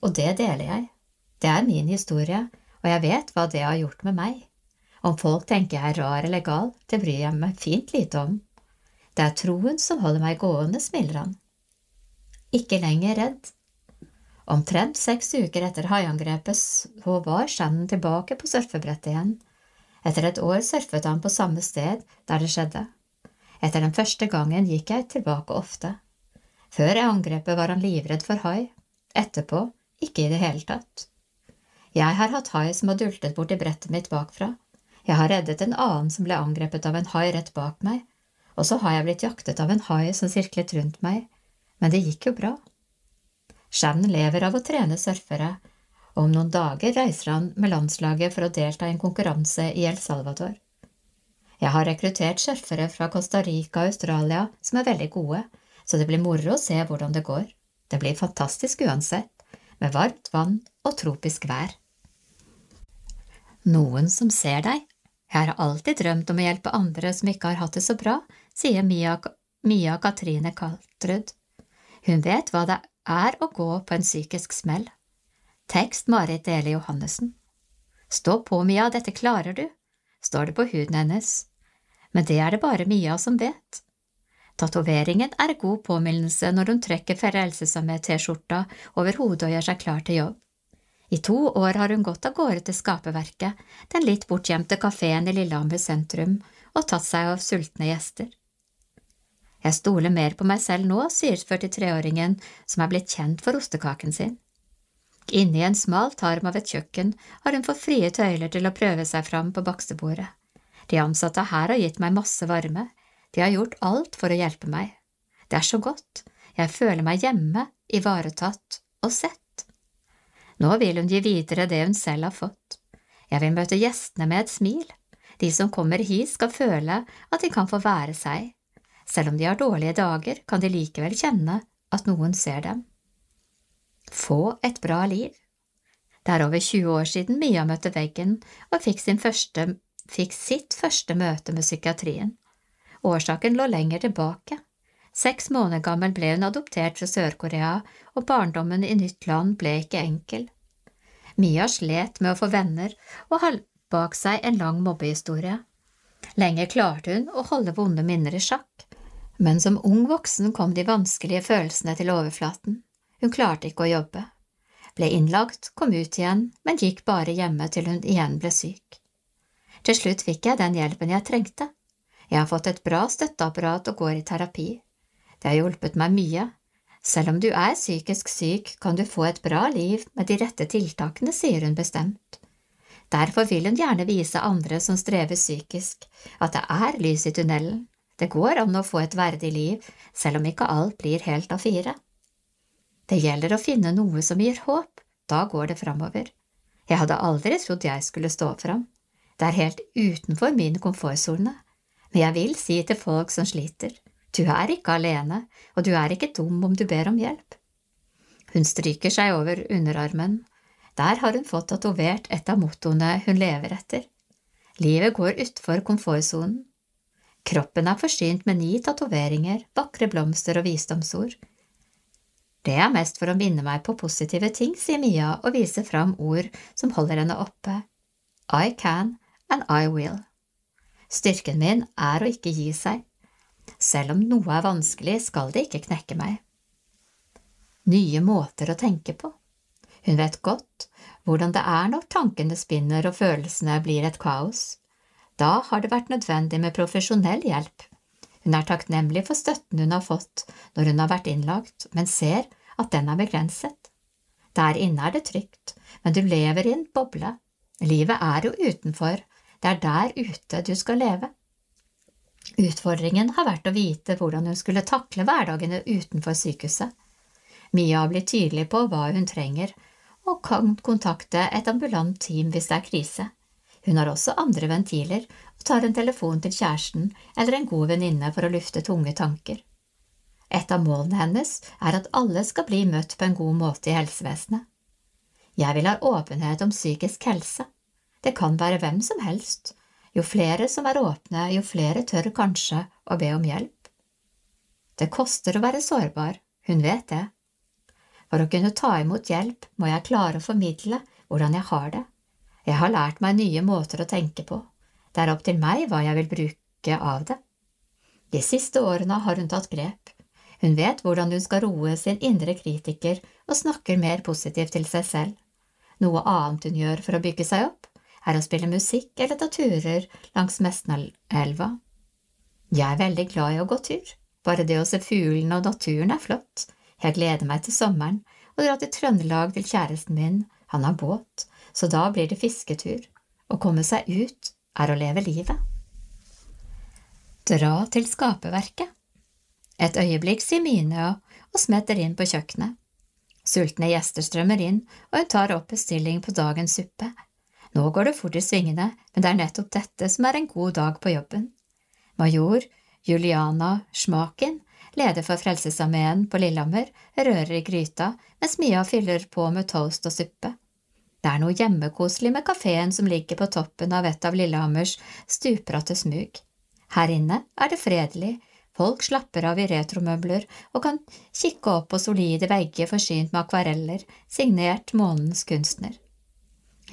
og det deler jeg. Det er min historie, og jeg vet hva det har gjort med meg. Om folk tenker jeg er rar eller gal, det bryr jeg meg fint lite om. Det er troen som holder meg gående, smiler han ikke lenger redd. Omtrent seks uker etter haiangrepet så var Shannon tilbake på surfebrettet igjen. Etter et år surfet han på samme sted der det skjedde. Etter den første gangen gikk jeg tilbake ofte. Før angrepet var han livredd for hai, etterpå ikke i det hele tatt. Jeg har hatt hai som har dultet borti brettet mitt bakfra. Jeg har reddet en annen som ble angrepet av en hai rett bak meg, og så har jeg blitt jaktet av en hai som sirklet rundt meg men det gikk jo bra. Shannon lever av å trene surfere, og om noen dager reiser han med landslaget for å delta i en konkurranse i El Salvador. Jeg har rekruttert surfere fra Costa Rica og Australia som er veldig gode, så det blir moro å se hvordan det går. Det blir fantastisk uansett, med varmt vann og tropisk vær. Noen som ser deg. Jeg har alltid drømt om å hjelpe andre som ikke har hatt det så bra, sier Mia, Mia Katrine Kaltrud. Hun vet hva det er å gå på en psykisk smell. Tekst Marit Dele Johannessen. Stå på, Mia, dette klarer du, står det på huden hennes, men det er det bare Mia som vet. Tatoveringen er god påminnelse når hun trekker Frelsesarmé-T-skjorta over hodet og gjør seg klar til jobb. I to år har hun gått av gårde til Skaperverket, den litt bortgjemte kafeen i Lillehammer sentrum, og tatt seg av sultne gjester. Jeg stoler mer på meg selv nå, sier 43-åringen som er blitt kjent for ostekaken sin. Inni en smal tarm av et kjøkken har hun fått frie tøyler til å prøve seg fram på bakstebordet. De ansatte her har gitt meg masse varme, de har gjort alt for å hjelpe meg. Det er så godt, jeg føler meg hjemme, ivaretatt og sett. Nå vil hun gi videre det hun selv har fått. Jeg vil møte gjestene med et smil. De som kommer hit skal føle at de kan få være seg. Selv om de har dårlige dager, kan de likevel kjenne at noen ser dem. Få et bra liv. Det er over 20 år siden Mia møtte veggen og fikk, første, fikk sitt første møte med psykiatrien. Årsaken lå lenger tilbake. Seks måneder gammel ble hun adoptert fra Sør-Korea, og barndommen i nytt land ble ikke enkel. Mia slet med å få venner og har bak seg en lang mobbehistorie. Lenge klarte hun å holde vonde minner i sjakk, men som ung voksen kom de vanskelige følelsene til overflaten. Hun klarte ikke å jobbe. Ble innlagt, kom ut igjen, men gikk bare hjemme til hun igjen ble syk. Til slutt fikk jeg den hjelpen jeg trengte. Jeg har fått et bra støtteapparat og går i terapi. Det har hjulpet meg mye. Selv om du er psykisk syk, kan du få et bra liv med de rette tiltakene, sier hun bestemt. Derfor vil hun gjerne vise andre som strever psykisk, at det er lys i tunnelen. Det går an å få et verdig liv, selv om ikke alt blir helt av fire. Det gjelder å finne noe som gir håp, da går det framover. Jeg hadde aldri trodd jeg skulle stå fram. Det er helt utenfor min komfortsone, men jeg vil si til folk som sliter, du er ikke alene, og du er ikke dum om du ber om hjelp. Hun stryker seg over underarmen. Der har hun fått tatovert et av mottoene hun lever etter. Livet går utfor komfortsonen. Kroppen er forsynt med ni tatoveringer, vakre blomster og visdomsord. Det er mest for å minne meg på positive ting, sier Mia og viser fram ord som holder henne oppe. I can and I will. Styrken min er å ikke gi seg. Selv om noe er vanskelig, skal det ikke knekke meg. Nye måter å tenke på. Hun vet godt hvordan det er når tankene spinner og følelsene blir et kaos. Da har det vært nødvendig med profesjonell hjelp. Hun er takknemlig for støtten hun har fått når hun har vært innlagt, men ser at den er begrenset. Der inne er det trygt, men du lever i en boble. Livet er jo utenfor, det er der ute du skal leve. Utfordringen har vært å vite hvordan hun skulle takle hverdagene utenfor sykehuset. Mia blitt tydelig på hva hun trenger, og kan kontakte et ambulant team hvis det er krise. Hun har også andre ventiler og tar en telefon til kjæresten eller en god venninne for å lufte tunge tanker. Et av målene hennes er at alle skal bli møtt på en god måte i helsevesenet. Jeg vil ha åpenhet om psykisk helse. Det kan være hvem som helst. Jo flere som er åpne, jo flere tør kanskje å be om hjelp. Det koster å være sårbar, hun vet det. For å kunne ta imot hjelp må jeg klare å formidle hvordan jeg har det. Jeg har lært meg nye måter å tenke på. Det er opp til meg hva jeg vil bruke av det. De siste årene har hun tatt grep. Hun vet hvordan hun skal roe sin indre kritiker og snakker mer positivt til seg selv. Noe annet hun gjør for å bygge seg opp, er å spille musikk eller ta turer langs Mesnalelva. Jeg er veldig glad i å gå tur. Bare det å se fuglene og naturen er flott. Jeg gleder meg til sommeren og drar til Trøndelag til kjæresten min, han har båt, så da blir det fisketur. Å komme seg ut er å leve livet. Dra til skaperverket. Et øyeblikk, sier Mine og smetter inn på kjøkkenet. Sultne gjester strømmer inn, og hun tar opp bestilling på dagens suppe, nå går det fort i svingene, men det er nettopp dette som er en god dag på jobben. Major Juliana Schmaken leder for Frelsesarmeen på Lillehammer, rører i gryta mens Mia fyller på med toast og suppe. Det er noe hjemmekoselig med kafeen som ligger på toppen av et av Lillehammers stupbratte smug. Her inne er det fredelig, folk slapper av i retromøbler og kan kikke opp på solide vegger forsynt med akvareller, signert månens kunstner.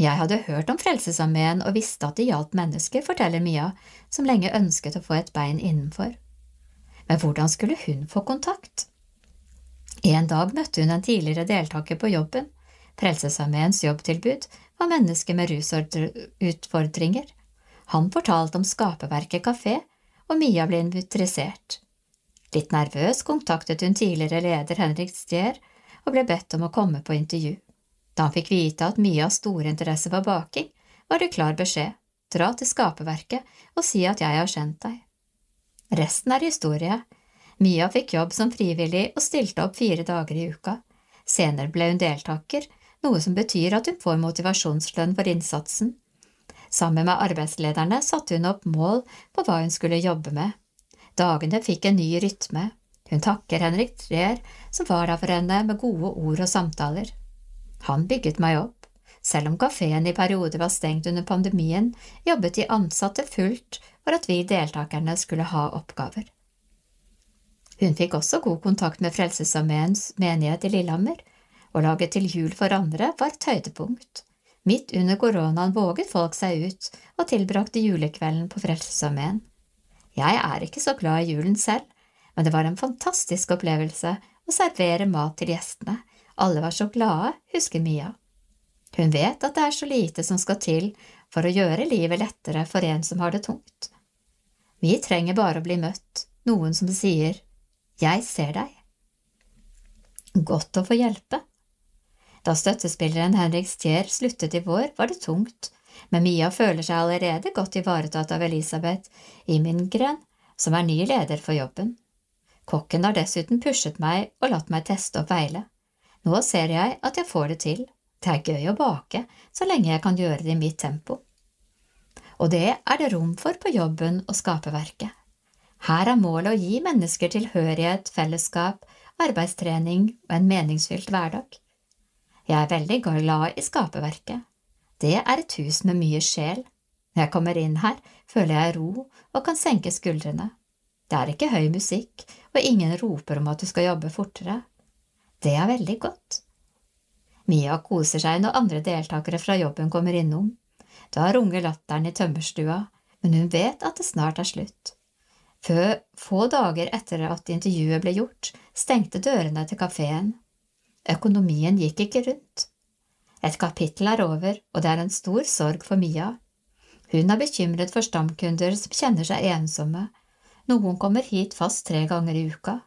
Jeg hadde hørt om Frelsesarmeen og visste at det gjaldt mennesker, forteller Mia, som lenge ønsket å få et bein innenfor. Men hvordan skulle hun få kontakt? En dag møtte hun en tidligere deltaker på jobben. Frelsesarmeens jobbtilbud var mennesker med rusutfordringer. Han fortalte om Skaperverket kafé, og Mia ble interessert. Litt nervøs kontaktet hun tidligere leder Henrik Stier og ble bedt om å komme på intervju. Da han fikk vite at Mias store interesse var baking, var det klar beskjed, dra til Skaperverket og si at jeg har kjent deg. Resten er historie. Mia fikk jobb som frivillig og stilte opp fire dager i uka. Senere ble hun deltaker, noe som betyr at hun får motivasjonslønn for innsatsen. Sammen med arbeidslederne satte hun opp mål på hva hun skulle jobbe med. Dagene fikk en ny rytme. Hun takker Henrik Treer, som var der for henne med gode ord og samtaler. Han bygget meg opp. Selv om kafeen i perioder var stengt under pandemien, jobbet de ansatte fullt for at vi deltakerne skulle ha oppgaver. Hun fikk også god kontakt med Frelsesarmeens menighet i Lillehammer, å lage til jul for andre var et høydepunkt. Midt under koronaen våget folk seg ut og tilbrakte julekvelden på Frelsesarmeen. Jeg er ikke så glad i julen selv, men det var en fantastisk opplevelse å servere mat til gjestene. Alle var så glade, husker Mia. Hun vet at det er så lite som skal til for å gjøre livet lettere for en som har det tungt. Vi trenger bare å bli møtt, noen som sier Jeg ser deg. Godt å få hjelpe. Da støttespilleren Henrik Stier sluttet i vår, var det tungt, men Mia føler seg allerede godt ivaretatt av Elisabeth Imingren, som er ny leder for jobben. Kokken har dessuten pushet meg og latt meg teste opp Veile. Nå ser jeg at jeg får det til. Det er gøy å bake, så lenge jeg kan gjøre det i mitt tempo. Og det er det rom for på jobben og skaperverket. Her er målet å gi mennesker tilhørighet, fellesskap, arbeidstrening og en meningsfylt hverdag. Jeg er veldig glad i skaperverket. Det er et hus med mye sjel. Når jeg kommer inn her, føler jeg ro og kan senke skuldrene. Det er ikke høy musikk, og ingen roper om at du skal jobbe fortere. Det er veldig godt. Mia koser seg når andre deltakere fra jobben kommer innom. Da runger latteren i tømmerstua, men hun vet at det snart er slutt. Før få dager etter at intervjuet ble gjort, stengte dørene til kafeen. Økonomien gikk ikke rundt. Et kapittel er over, og det er en stor sorg for Mia. Hun er bekymret for stamkunder som kjenner seg ensomme. Noen kommer hit fast tre ganger i uka,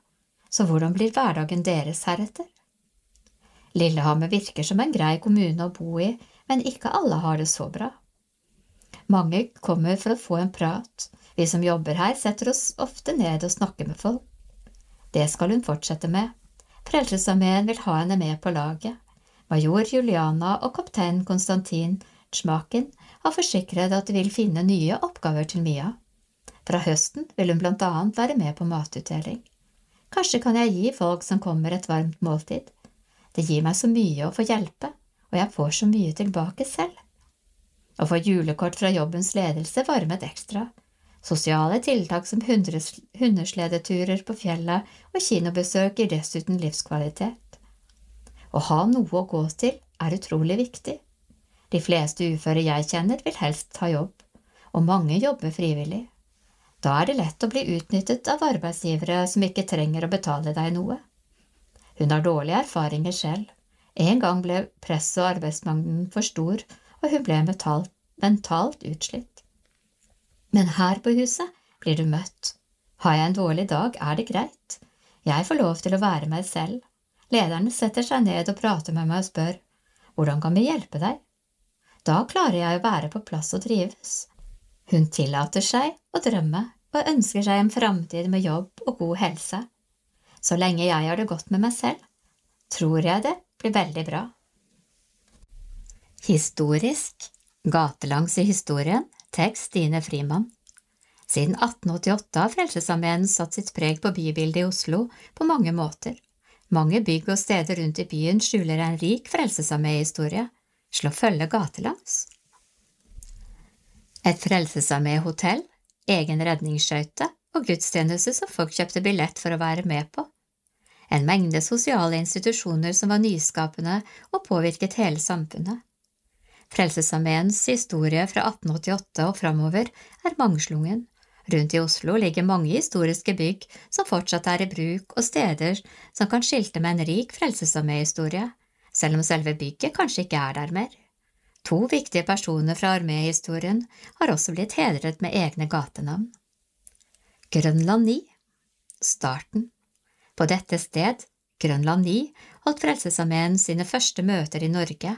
så hvordan blir hverdagen deres heretter? Lillehammer virker som en grei kommune å bo i, men ikke alle har det så bra. Mange kommer for å få en prat. Vi som jobber her, setter oss ofte ned og snakker med folk. Det skal hun fortsette med. Frelsesarmeen vil ha henne med på laget. Major Juliana og kaptein Konstantin Tsjmakin har forsikret at de vil finne nye oppgaver til Mia. Fra høsten vil hun blant annet være med på matutdeling. Kanskje kan jeg gi folk som kommer et varmt måltid. Det gir meg så mye å få hjelpe, og jeg får så mye tilbake selv. Å få julekort fra jobbens ledelse varmet ekstra, Sosiale tiltak som hundesledeturer på fjellet og kinobesøk gir dessuten livskvalitet. Å ha noe å gå til er utrolig viktig. De fleste uføre jeg kjenner, vil helst ta jobb, og mange jobber frivillig. Da er det lett å bli utnyttet av arbeidsgivere som ikke trenger å betale deg noe. Hun har dårlige erfaringer selv. En gang ble presset og arbeidsmengden for stor, og hun ble mentalt, mentalt utslitt. Men her på huset blir du møtt. Har jeg en dårlig dag, er det greit. Jeg får lov til å være meg selv. Lederne setter seg ned og prater med meg og spør hvordan kan vi hjelpe deg? Da klarer jeg å være på plass og trives. Hun tillater seg å drømme og ønsker seg en framtid med jobb og god helse. Så lenge jeg har det godt med meg selv, tror jeg det blir veldig bra. Historisk Gatelangs i historien Tekst Stine Frimann Siden 1888 har Frelsesarmeen satt sitt preg på bybildet i Oslo på mange måter. Mange bygg og steder rundt i byen skjuler en rik Frelsesarmé-historie. Slå følge gatelangs. Et Frelsesarmé-hotell, egen redningsskøyte og gudstjeneste som folk kjøpte billett for å være med på. En mengde sosiale institusjoner som var nyskapende og påvirket hele samfunnet. Frelsesarmeens historie fra 1888 og framover er mangslungen. Rundt i Oslo ligger mange historiske bygg som fortsatt er i bruk, og steder som kan skilte med en rik Frelsesarmé-historie, selv om selve bygget kanskje ikke er der mer. To viktige personer fra arméhistorien har også blitt hedret med egne gatenavn. Grønland 9 Starten På dette sted, Grønland 9, holdt Frelsesarmeen sine første møter i Norge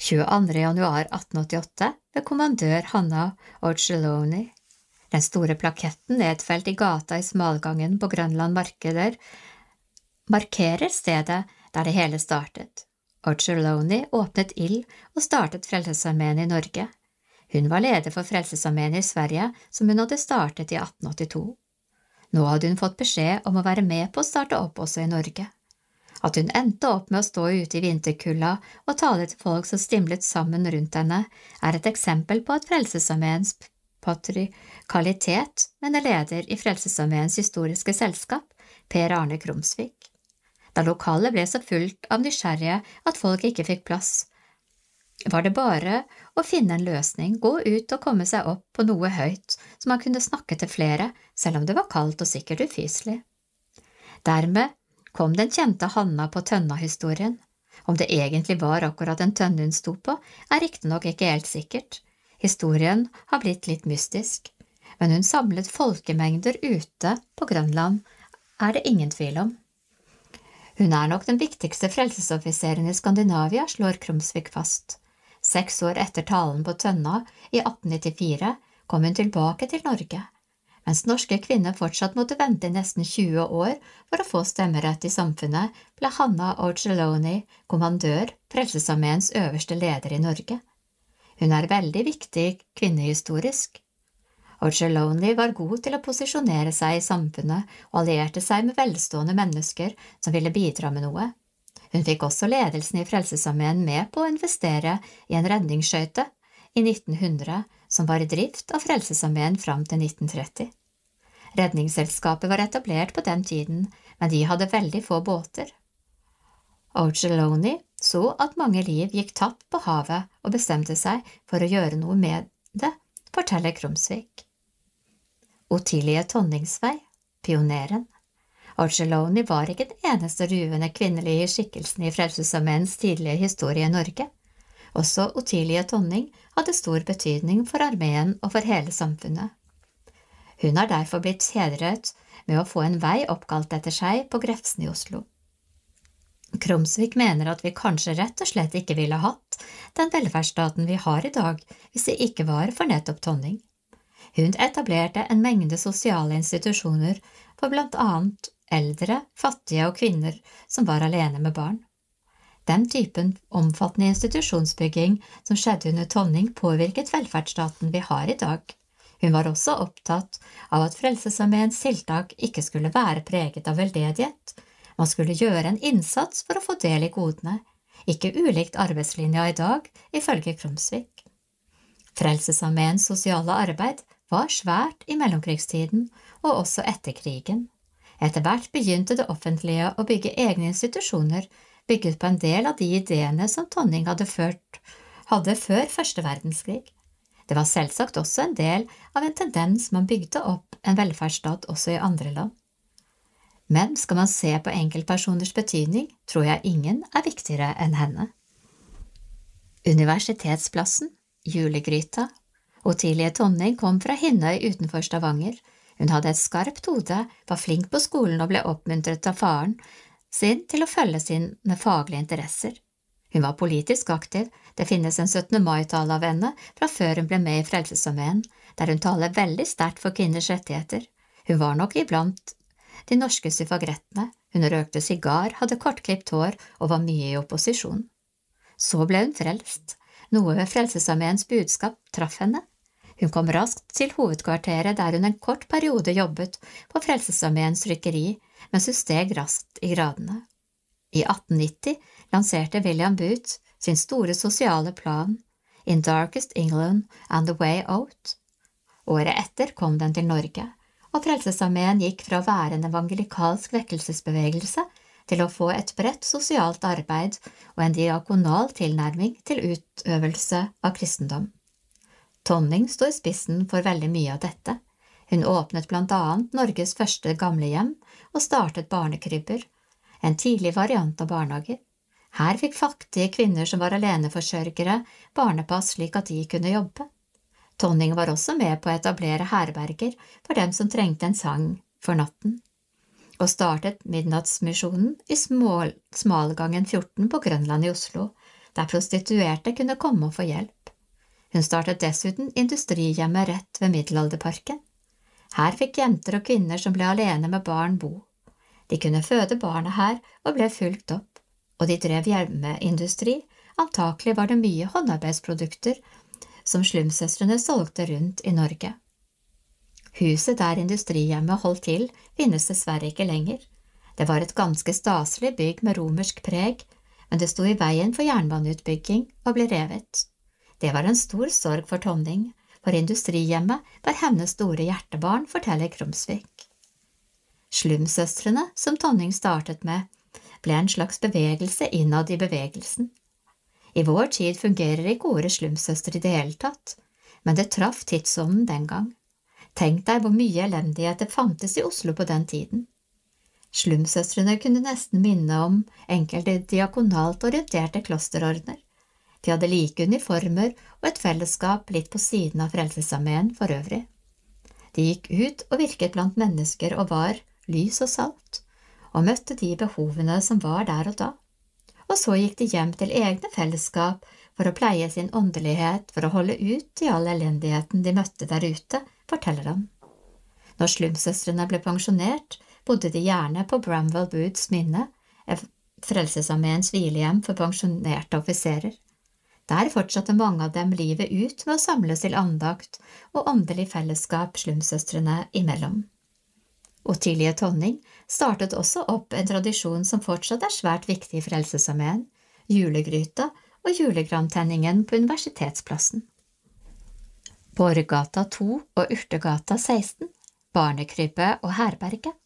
22. januar 1888 ved kommandør Hanna Orgeloni. Den store plaketten nedfelt i gata i smalgangen på Grønland markeder markerer stedet der det hele startet. Orgeloni åpnet ild og startet Frelsesarmeen i Norge. Hun var leder for Frelsesarmeen i Sverige, som hun hadde startet i 1882. Nå hadde hun fått beskjed om å være med på å starte opp også i Norge. At hun endte opp med å stå ute i vinterkulda og tale til folk som stimlet sammen rundt henne, er et eksempel på at Frelsesarmeens patrikalitet, mener leder i Frelsesarmeens historiske selskap, Per Arne Krumsvik. Da lokalet ble så fullt av nysgjerrige at folk ikke fikk plass, var det bare å finne en løsning, gå ut og komme seg opp på noe høyt, så man kunne snakke til flere, selv om det var kaldt og sikkert ufyselig. Dermed kom den kjente Hanna på Tønna-historien. Om det egentlig var akkurat en tønne hun sto på, er riktignok ikke helt sikkert. Historien har blitt litt mystisk, men hun samlet folkemengder ute på Grønland, er det ingen tvil om. Hun er nok den viktigste frelsesoffiseren i Skandinavia, slår Krumsvik fast. Seks år etter talen på Tønna, i 1894, kom hun tilbake til Norge. Mens norske kvinner fortsatt måtte vente i nesten 20 år for å få stemmerett i samfunnet, ble Hanna Orgeloni kommandør, Frelsesarmeens øverste leder i Norge. Hun er veldig viktig kvinnehistorisk. Orgeloni var god til å posisjonere seg i samfunnet og allierte seg med velstående mennesker som ville bidra med noe. Hun fikk også ledelsen i Frelsesarmeen med på å investere i en redningsskøyte i 1900 som var i drift av Frelsesarmeen fram til 1930. Redningsselskapet var etablert på den tiden, men de hadde veldig få båter. Orgeloni så at mange liv gikk tapt på havet og bestemte seg for å gjøre noe med det, forteller Krumsvik. Otilie Tonningsvei, pioneren. Orgeloni var ikke den eneste ruvende kvinnelige skikkelsen i Frelsesarmeens tidlige historie i Norge. Også Otilie Tonning hadde stor betydning for armeen og for hele samfunnet. Hun har derfor blitt hedret med å få en vei oppkalt etter seg på Grefsen i Oslo. Krumsvik mener at vi kanskje rett og slett ikke ville hatt den velferdsstaten vi har i dag hvis det ikke var for nettopp Tonning. Hun etablerte en mengde sosiale institusjoner for blant annet eldre, fattige og kvinner som var alene med barn. Den typen omfattende institusjonsbygging som skjedde under Tonning, påvirket velferdsstaten vi har i dag. Hun var også opptatt av at Frelsesarmeens tiltak ikke skulle være preget av veldedighet, man skulle gjøre en innsats for å få del i godene, ikke ulikt arbeidslinja i dag, ifølge Krumsvik. Frelsesarmeens sosiale arbeid var svært i mellomkrigstiden og også etter krigen. Etter hvert begynte det offentlige å bygge egne institusjoner bygget på en del av de ideene som Tonning hadde, ført, hadde før første verdenskrig. Det var selvsagt også en del av en tendens man bygde opp en velferdsstat også i andre land. Men skal man se på enkeltpersoners betydning, tror jeg ingen er viktigere enn henne. Universitetsplassen, julegryta, Otilie Tonning kom fra Hinnøy utenfor Stavanger. Hun hadde et skarpt hode, var flink på skolen og ble oppmuntret av faren sin til å følge sine faglige interesser. Hun var politisk aktiv, det finnes en 17. mai-tale av henne fra før hun ble med i Frelsesarmeen, der hun taler veldig sterkt for kvinners rettigheter. Hun var nok iblant de norske suffragettene, hun røkte sigar, hadde kortklipt hår og var mye i opposisjon. Så ble hun frelst, noe ved Frelsesarmeens budskap traff henne. Hun kom raskt til hovedkvarteret der hun en kort periode jobbet på Frelsesarmeens trykkeri, mens hun steg raskt i gradene. I 1890 lanserte William Booth sin store sosiale plan In Darkest England and The Way Out. Året etter kom den til Norge, og Frelsesarmeen gikk fra å være en evangelikalsk vekkelsesbevegelse til å få et bredt sosialt arbeid og en diakonal tilnærming til utøvelse av kristendom. Tonning sto i spissen for veldig mye av dette. Hun åpnet blant annet Norges første gamlehjem og startet barnekrybber, en tidlig variant av barnehager. Her fikk fattige kvinner som var aleneforsørgere, barnepass slik at de kunne jobbe. Tonning var også med på å etablere herberger for dem som trengte en sang for natten, og startet Midnattsmisjonen i Smål Smalgangen 14 på Grønland i Oslo, der prostituerte kunne komme og få hjelp. Hun startet dessuten industrihjemmet rett ved Middelalderparken. Her fikk jenter og kvinner som ble alene med barn, bo. De kunne føde barnet her og ble fulgt opp, og de drev hjelmeindustri, antakelig var det mye håndarbeidsprodukter som slumsøstrene solgte rundt i Norge. Huset der industrihjemmet holdt til, finnes dessverre ikke lenger. Det var et ganske staselig bygg med romersk preg, men det sto i veien for jernbaneutbygging og ble revet. Det var en stor sorg for Tonning, for industrihjemmet var hennes store hjertebarn, forteller Krumsvik. Slumsøstrene, som Tonning startet med, ble en slags bevegelse innad i bevegelsen. I vår tid fungerer ikke ordet slumsøster i det hele tatt, men det traff tidsånden den gang. Tenk deg hvor mye elendighet det fantes i Oslo på den tiden. Slumsøstrene kunne nesten minne om enkelte diakonalt orienterte klosterordener. De hadde like uniformer og et fellesskap litt på siden av Frelsesarmeen for øvrig. De gikk ut og virket blant mennesker og var lys og salt, og møtte de behovene som var der og da. Og så gikk de hjem til egne fellesskap for å pleie sin åndelighet for å holde ut i all elendigheten de møtte der ute, forteller han. Når slumsøstrene ble pensjonert, bodde de gjerne på Bramwell Boods minne, Frelsesarmeens hvilehjem for pensjonerte offiserer. Der fortsatte mange av dem livet ut med å samles til andakt og åndelig fellesskap slumsøstrene imellom. Ottilie Tonning startet også opp en tradisjon som fortsatt er svært viktig i Frelsesarmeen, julegryta og julegrantenningen på Universitetsplassen. Borggata 2 og Urtegata 16, Barnekrypet og Herberget.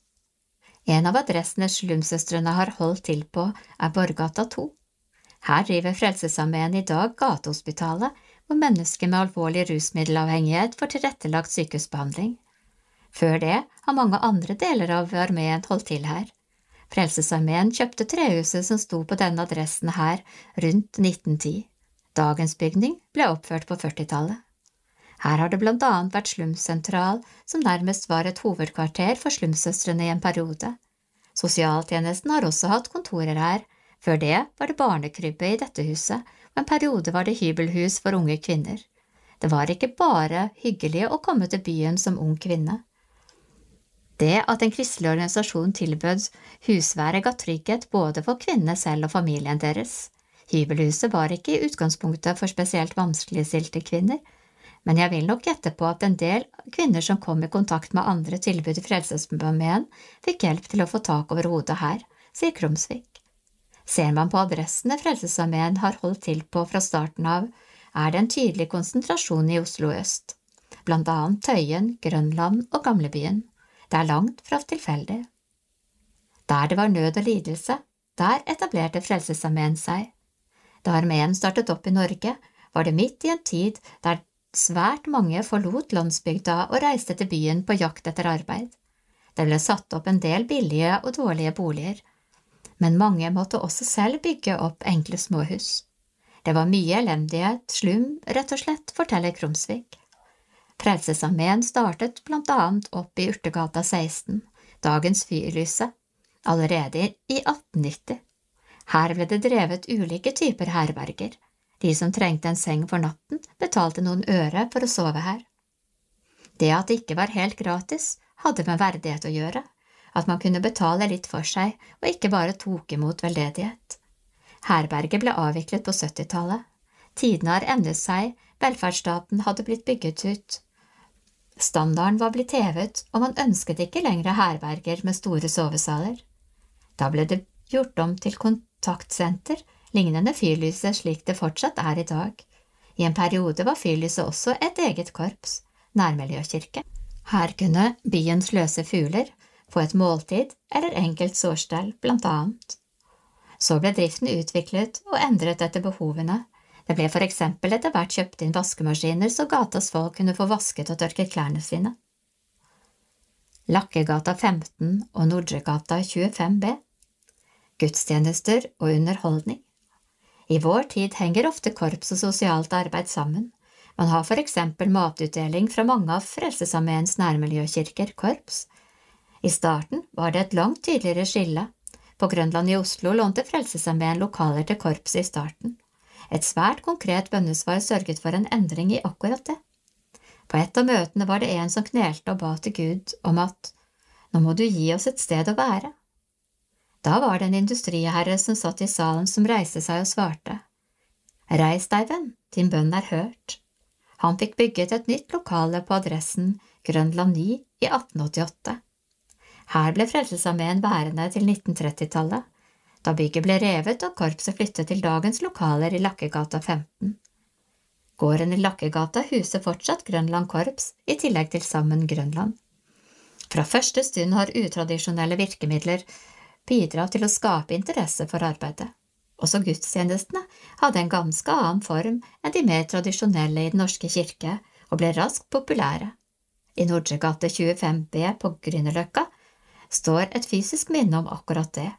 En av adressene Slumsøstrene har holdt til på, er Borggata 2. Her driver Frelsesarmeen i dag Gatehospitalet, hvor mennesker med alvorlig rusmiddelavhengighet får tilrettelagt sykehusbehandling. Før det har mange andre deler av armeen holdt til her. Frelsesarmeen kjøpte trehuset som sto på denne adressen her rundt 1910. Dagens bygning ble oppført på 40-tallet. Her har det blant annet vært slumsentral, som nærmest var et hovedkvarter for slumsøstrene i en periode. Sosialtjenesten har også hatt kontorer her, før det var det barnekrybbe i dette huset, og en periode var det hybelhus for unge kvinner. Det var ikke bare hyggelig å komme til byen som ung kvinne. Det at en kristelig organisasjon tilbød husvære ga trygghet både for kvinnene selv og familien deres. Hybelhuset var ikke i utgangspunktet for spesielt vanskeligstilte kvinner, men jeg vil nok gjette på at en del kvinner som kom i kontakt med andre tilbud i Frelsesarmeen, fikk hjelp til å få tak over hodet her, sier Krumsvik. Ser man på adressene Frelsesarmeen har holdt til på fra starten av, er det en tydelig konsentrasjon i Oslo øst, blant annet Tøyen, Grønland og Gamlebyen. Det er langt fra tilfeldig. Der det var nød og lidelse, der etablerte Frelsesarmeen seg. Da armeen startet opp i Norge, var det midt i en tid der svært mange forlot landsbygda og reiste til byen på jakt etter arbeid. Det ble satt opp en del billige og dårlige boliger, men mange måtte også selv bygge opp enkle småhus. Det var mye elendighet, slum, rett og slett, forteller Krumsvik. Frelsesarmeen startet blant annet opp i Urtegata 16, dagens Fyrlyset, allerede i 1890. Her ble det drevet ulike typer herberger, de som trengte en seng for natten, betalte noen øre for å sove her. Det at det ikke var helt gratis, hadde med verdighet å gjøre, at man kunne betale litt for seg og ikke bare tok imot veldedighet. Herberget ble avviklet på 70-tallet. Tidene har endret seg, velferdsstaten hadde blitt bygget ut. Standarden var blitt hevet, og man ønsket ikke lenger herberger med store sovesaler. Da ble det gjort om til kontaktsenter, lignende Fyrlyset slik det fortsatt er i dag. I en periode var Fyrlyset også et eget korps, nærmiljøkirke. Her kunne byens løse fugler få et måltid eller enkelt sårstell, blant annet. Så ble driften utviklet og endret etter behovene. Det ble for eksempel etter hvert kjøpt inn vaskemaskiner så gatas folk kunne få vasket og tørket klærne sine. Lakkegata 15 og Nordregata 25B Gudstjenester og underholdning I vår tid henger ofte korps og sosialt arbeid sammen. Man har for eksempel matutdeling fra mange av Frelsesarmeens nærmiljøkirker, korps. I starten var det et langt tydeligere skille. På Grønland i Oslo lånte Frelsesarmeen lokaler til korpset i starten. Et svært konkret bønnesvar sørget for en endring i akkurat det. På et av møtene var det en som knelte og ba til Gud om at nå må du gi oss et sted å være. Da var det en industriherre som satt i salen som reiste seg og svarte. Reis deg, venn, din bønn er hørt. Han fikk bygget et nytt lokale på adressen Grønland 9 i 1888. Her ble Frelsesarmeen værende til 1930-tallet, da bygget ble revet og korpset flyttet til dagens lokaler i Lakkegata 15. Gården i Lakkegata huser fortsatt Grønland korps, i tillegg til Sammen Grønland. Fra første stund har utradisjonelle virkemidler bidratt til å skape interesse for arbeidet. Også gudstjenestene hadde en ganske annen form enn de mer tradisjonelle i Den norske kirke, og ble raskt populære. I Nordregate 25B på Grünerløkka står et fysisk minne om akkurat det.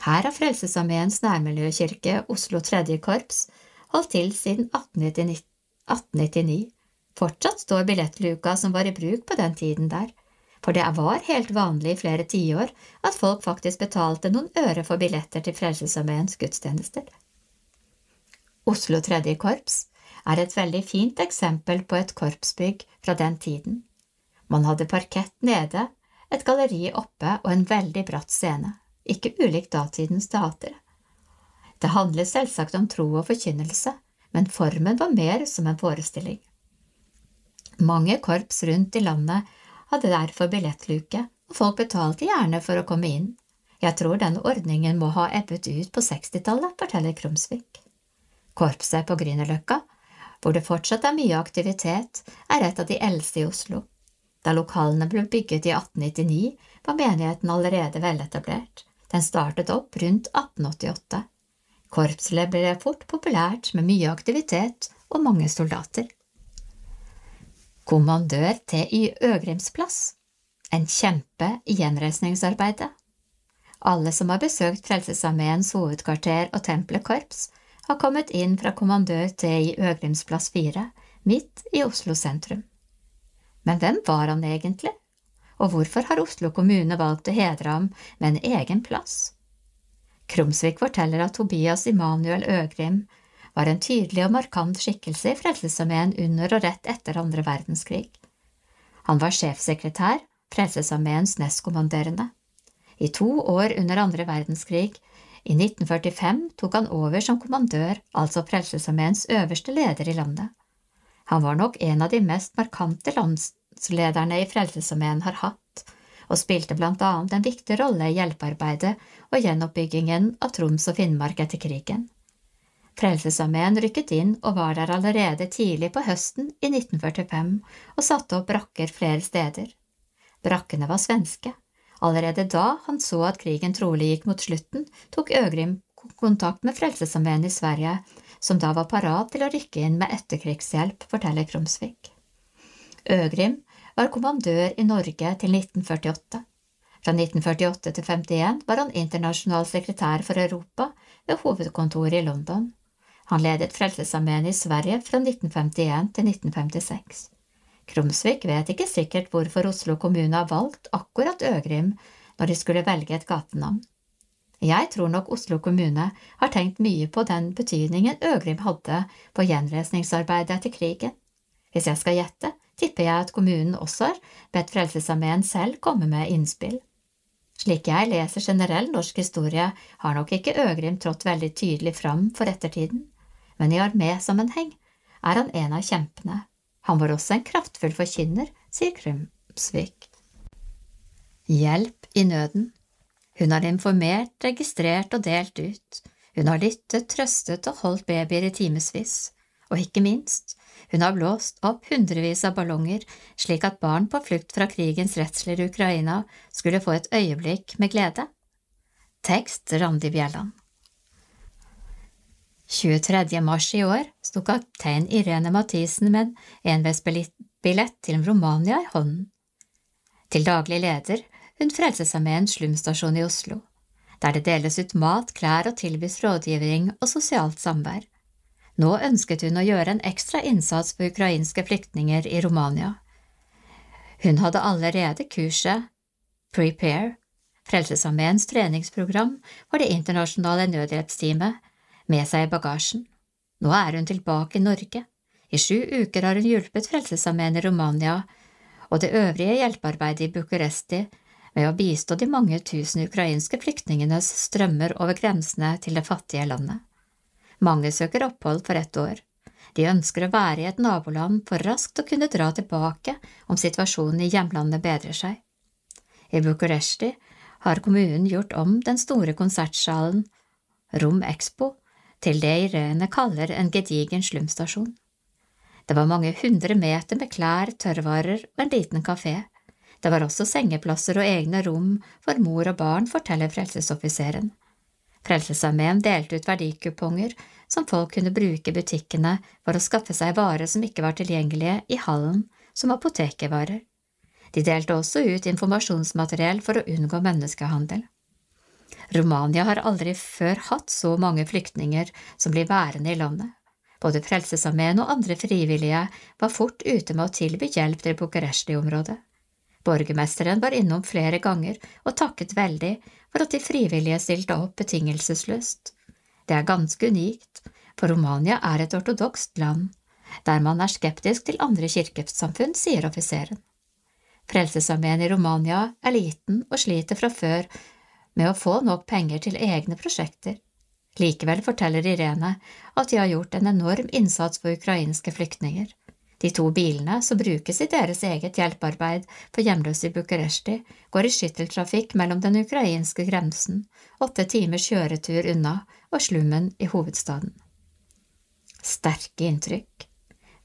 Her har Frelsesarmeens nærmiljøkirke, Oslo tredje korps, holdt til siden 1899. Fortsatt står billettluka som var i bruk på den tiden der, for det var helt vanlig i flere tiår at folk faktisk betalte noen øre for billetter til Frelsesarmeens gudstjenester. Oslo tredje korps er et veldig fint eksempel på et korpsbygg fra den tiden. Man hadde parkett nede, et galleri oppe og en veldig bratt scene ikke ulikt datidens teater. Det handlet selvsagt om tro og forkynnelse, men formen var mer som en forestilling. Mange korps rundt i landet hadde derfor billettluke, og folk betalte gjerne for å komme inn. Jeg tror denne ordningen må ha ebbet ut på 60-tallet, forteller Krumsvik. Korpset på Grünerløkka, hvor det fortsatt er mye aktivitet, er et av de eldste i Oslo. Da lokalene ble bygget i 1899, var menigheten allerede veletablert. Den startet opp rundt 1888. Korpslivet ble fort populært med mye aktivitet og mange soldater. Kommandør T.Y. Øgrims plass En kjempe i gjenreisningsarbeidet. Alle som har besøkt Frelsesarmeens hovedkvarter og Tempelet korps, har kommet inn fra kommandør T.I. Øgrims plass 4, midt i Oslo sentrum. Men hvem var han egentlig? Og hvorfor har Oslo kommune valgt å hedre ham med en egen plass? Krumsvik forteller at Tobias Immanuel Øgrim var en tydelig og markant skikkelse i Frelsesarmeen under og rett etter andre verdenskrig. Han var sjefsekretær, Frelsesarmeens nestkommanderende. I to år under andre verdenskrig, i 1945, tok han over som kommandør, altså Frelsesarmeens øverste leder i landet. Han var nok en av de mest markante lands lederne i Frelsesarmeen har hatt, og spilte blant annet en viktig rolle i hjelpearbeidet og gjenoppbyggingen av Troms og Finnmark etter krigen. Frelsesarmeen rykket inn og var der allerede tidlig på høsten i 1945 og satte opp brakker flere steder. Brakkene var svenske. Allerede da han så at krigen trolig gikk mot slutten, tok Øgrim kontakt med Frelsesarmeen i Sverige, som da var parat til å rykke inn med etterkrigshjelp, forteller Krumsvik. Øgrim var kommandør i Norge til 1948. Fra 1948 til 1951 var han internasjonal sekretær for Europa ved hovedkontoret i London. Han ledet Frelsesarmeen i Sverige fra 1951 til 1956. Krumsvik vet ikke sikkert hvorfor Oslo kommune har valgt akkurat Øgrim når de skulle velge et gatenavn. Jeg tror nok Oslo kommune har tenkt mye på den betydningen Øgrim hadde på gjenreisningsarbeidet etter krigen. Hvis jeg skal gjette, tipper jeg at kommunen også har bedt Frelsesarmeen selv komme med innspill. Slik jeg leser generell norsk historie, har nok ikke Øgrim trådt veldig tydelig fram for ettertiden. men i armésammenheng er han en av kjempene. Han var også en kraftfull forkynner, sier Krumsvik. Hjelp i nøden. Hun har informert, registrert og delt ut. Hun har lyttet, trøstet og holdt babyer i timevis. Og ikke minst, hun har blåst opp hundrevis av ballonger slik at barn på flukt fra krigens redsler i Ukraina skulle få et øyeblikk med glede. Tekst Randi Bjelland 23. mars i år sto kaptein Irene Mathisen med en enveisbillett til Romania i hånden. Til daglig leder hun Frelsesarmeen slumstasjon i Oslo, der det deles ut mat, klær og tilbys rådgivning og sosialt samvær. Nå ønsket hun å gjøre en ekstra innsats for ukrainske flyktninger i Romania. Hun hadde allerede kurset Prepare, Frelsesarmeens treningsprogram for det internasjonale nødhjelpsteamet, med seg i bagasjen. Nå er hun tilbake i Norge. I sju uker har hun hjulpet Frelsesarmeen i Romania og det øvrige hjelpearbeidet i Bucuresti med å bistå de mange tusen ukrainske flyktningenes strømmer over grensene til det fattige landet. Mange søker opphold for ett år. De ønsker å være i et naboland for raskt å kunne dra tilbake om situasjonen i hjemlandet bedrer seg. I Bucuresti har kommunen gjort om den store konsertsalen Rom Expo til det Irene kaller en gedigen slumstasjon. Det var mange hundre meter med klær, tørrvarer og en liten kafé. Det var også sengeplasser og egne rom for mor og barn, forteller Frelsesoffiseren. Frelsesarmeen delte ut verdikuponger som folk kunne bruke i butikkene for å skaffe seg varer som ikke var tilgjengelige i hallen, som apotekervarer. De delte også ut informasjonsmateriell for å unngå menneskehandel. Romania har aldri før hatt så mange flyktninger som blir værende i landet. Både Frelsesarmeen og andre frivillige var fort ute med å tilby hjelp til Bucuresti-området. Borgermesteren var innom flere ganger og takket veldig for at de frivillige stilte opp betingelsesløst. Det er ganske unikt, for Romania er et ortodokst land, der man er skeptisk til andre kirkesamfunn, sier offiseren. Frelsesarmeen i Romania er liten og sliter fra før med å få nok penger til egne prosjekter. Likevel forteller Irene at de har gjort en enorm innsats for ukrainske flyktninger. De to bilene som brukes i deres eget hjelpearbeid for hjemløse i Bucuresti, går i skytteltrafikk mellom den ukrainske grensen, åtte timers kjøretur unna, og slummen i hovedstaden. Sterke inntrykk.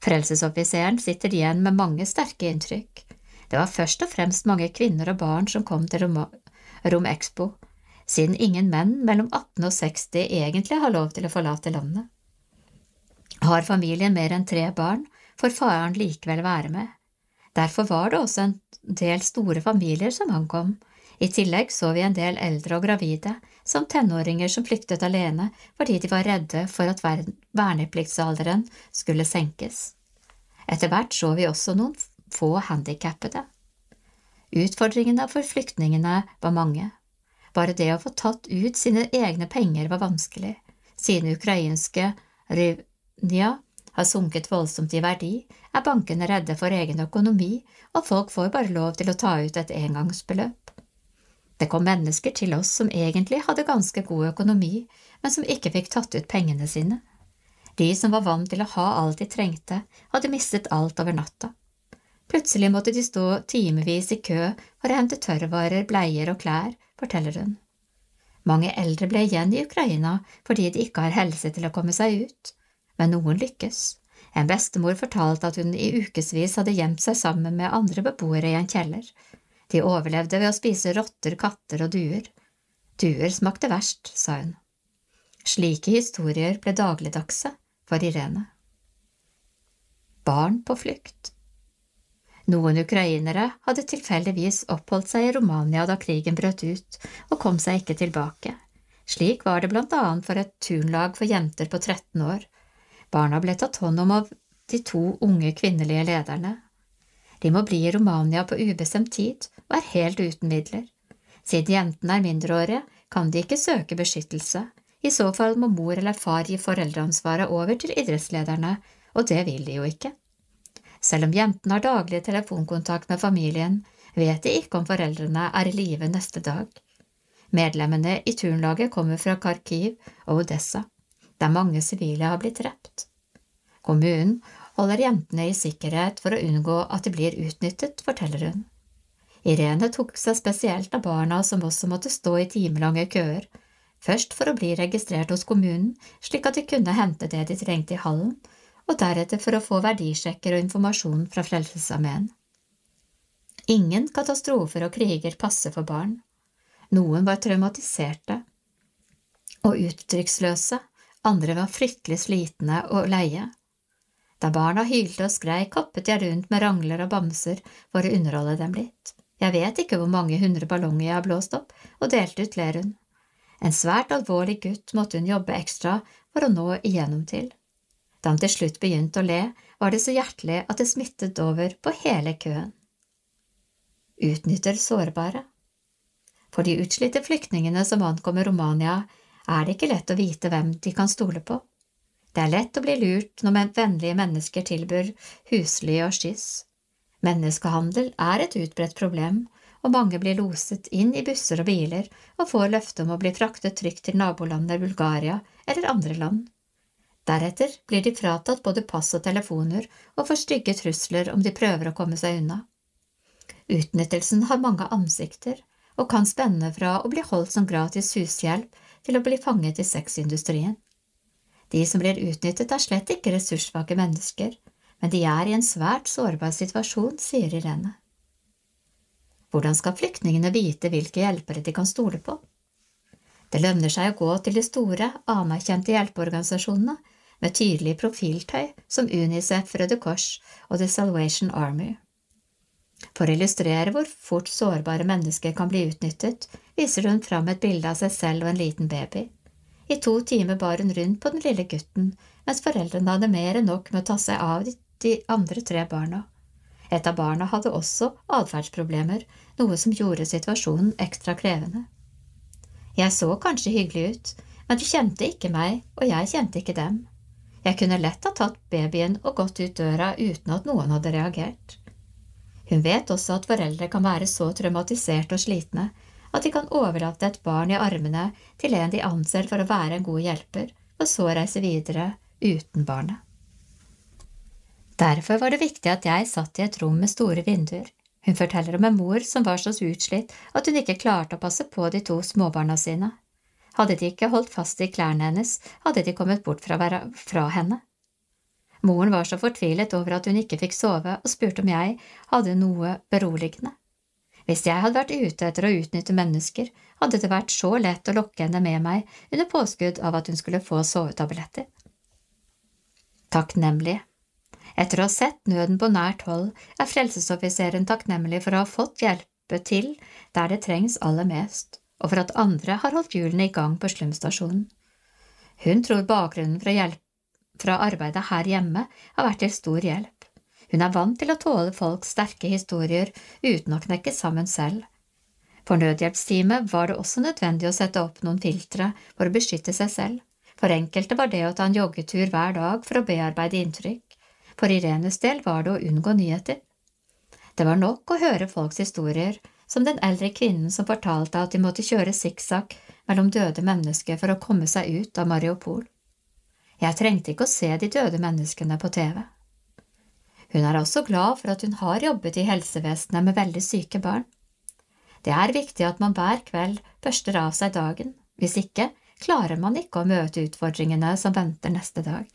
Frelsesoffiseren sitter igjen med mange sterke inntrykk. Det var først og fremst mange kvinner og barn som kom til Rom, Rom Expo, siden ingen menn mellom 18 og 60 egentlig har lov til å forlate landet. Har familien mer enn tre barn, får faren likevel være med. Derfor var det også en del store familier som ankom. I tillegg så vi en del eldre og gravide, som tenåringer som flyktet alene fordi de var redde for at vernepliktsalderen skulle senkes. Etter hvert så vi også noen få handikappede. Utfordringene for flyktningene var mange. Bare det å få tatt ut sine egne penger var vanskelig, siden ukrainske ryvnia har sunket voldsomt i verdi, er bankene redde for egen økonomi, og folk får bare lov til å ta ut et engangsbeløp. Det kom mennesker til oss som egentlig hadde ganske god økonomi, men som ikke fikk tatt ut pengene sine. De som var vant til å ha alt de trengte, hadde mistet alt over natta. Plutselig måtte de stå timevis i kø for å hente tørrvarer, bleier og klær, forteller hun. Mange eldre ble igjen i Ukraina fordi de ikke har helse til å komme seg ut, men noen lykkes. En bestemor fortalte at hun i ukevis hadde gjemt seg sammen med andre beboere i en kjeller. De overlevde ved å spise rotter, katter og duer. Duer smakte verst, sa hun. Slike historier ble dagligdagse for Irene. Barn på flukt Noen ukrainere hadde tilfeldigvis oppholdt seg i Romania da krigen brøt ut, og kom seg ikke tilbake. Slik var det blant annet for et turnlag for jenter på 13 år. Barna ble tatt hånd om av de to unge kvinnelige lederne. De må bli i Romania på ubestemt tid og er helt uten midler. Siden jentene er mindreårige, kan de ikke søke beskyttelse. I så fall må mor eller far gi foreldreansvaret over til idrettslederne, og det vil de jo ikke. Selv om jentene har daglig telefonkontakt med familien, vet de ikke om foreldrene er i live neste dag. Medlemmene i turnlaget kommer fra Kharkiv og Odessa. Der mange sivile har blitt drept. Kommunen holder jentene i sikkerhet for å unngå at de blir utnyttet, forteller hun. Irene tok seg spesielt av barna som også måtte stå i timelange køer, først for å bli registrert hos kommunen slik at de kunne hente det de trengte i hallen, og deretter for å få verdisjekker og informasjon fra Frelsesarmeen. Ingen katastrofer og kriger passer for barn. Noen var traumatiserte og uttrykksløse, andre var fryktelig slitne og leie. Da barna hylte og skreik, hoppet jeg rundt med rangler og bamser for å underholde dem litt. Jeg vet ikke hvor mange hundre ballonger jeg har blåst opp og delt ut, ler hun. En svært alvorlig gutt måtte hun jobbe ekstra for å nå igjennom til. Da han til slutt begynte å le, var det så hjertelig at det smittet over på hele køen. Utnytter sårbare. For de utslitte flyktningene som ankommer Romania, er det ikke lett å vite hvem de kan stole på. Det er lett å bli lurt når vennlige mennesker tilbyr husly og skyss. Menneskehandel er et utbredt problem, og mange blir loset inn i busser og biler og får løfte om å bli fraktet trygt til nabolandet Bulgaria eller andre land. Deretter blir de fratatt både pass og telefoner og får stygge trusler om de prøver å komme seg unna. Utnyttelsen har mange ansikter og kan spenne fra å bli holdt som gratis hushjelp til å bli fanget i sexindustrien. De som blir utnyttet, er slett ikke ressurssvake mennesker, men de er i en svært sårbar situasjon, sier Irene. Hvordan skal flyktningene vite hvilke hjelpere de kan stole på? Det lønner seg å gå til de store, anerkjente hjelpeorganisasjonene med tydelig profiltøy som Unicef, Røde Kors og The Salvation Army. For å illustrere hvor fort sårbare mennesker kan bli utnyttet, viser hun fram et bilde av seg selv og en liten baby. I to timer bar hun rundt på den lille gutten, mens foreldrene hadde mer enn nok med å ta seg av de andre tre barna. Et av barna hadde også atferdsproblemer, noe som gjorde situasjonen ekstra krevende. Jeg så kanskje hyggelig ut, men de kjente ikke meg, og jeg kjente ikke dem. Jeg kunne lett ha tatt babyen og gått ut døra uten at noen hadde reagert. Hun vet også at foreldre kan være så traumatiserte og slitne at de kan overlate et barn i armene til en de anser for å være en god hjelper, og så reise videre uten barnet. Derfor var det viktig at jeg satt i et rom med store vinduer. Hun forteller om en mor som var så utslitt at hun ikke klarte å passe på de to småbarna sine. Hadde de ikke holdt fast i klærne hennes, hadde de kommet bort fra henne. Moren var så fortvilet over at hun ikke fikk sove, og spurte om jeg hadde noe beroligende. Hvis jeg hadde vært ute etter å utnytte mennesker, hadde det vært så lett å lokke henne med meg under påskudd av at hun skulle få sovetabletter. Takknemlig. Etter å ha sett nøden på nært hold er frelsesoffiseren takknemlig for å ha fått hjelpe til der det trengs aller mest, og for at andre har holdt hjulene i gang på slumstasjonen. Hun tror bakgrunnen for å hjelp, fra arbeidet her hjemme har vært til stor hjelp. Hun er vant til å tåle folks sterke historier uten å knekke sammen selv. For nødhjelpsteamet var det også nødvendig å sette opp noen filtre for å beskytte seg selv. For enkelte var det å ta en joggetur hver dag for å bearbeide inntrykk. For Irenes del var det å unngå nyheter. Det var nok å høre folks historier, som den eldre kvinnen som fortalte at de måtte kjøre sikksakk mellom døde mennesker for å komme seg ut av Mariupol. Jeg trengte ikke å se de døde menneskene på TV. Hun er også glad for at hun har jobbet i helsevesenet med veldig syke barn. Det er viktig at man hver kveld børster av seg dagen, hvis ikke klarer man ikke å møte utfordringene som venter neste dag.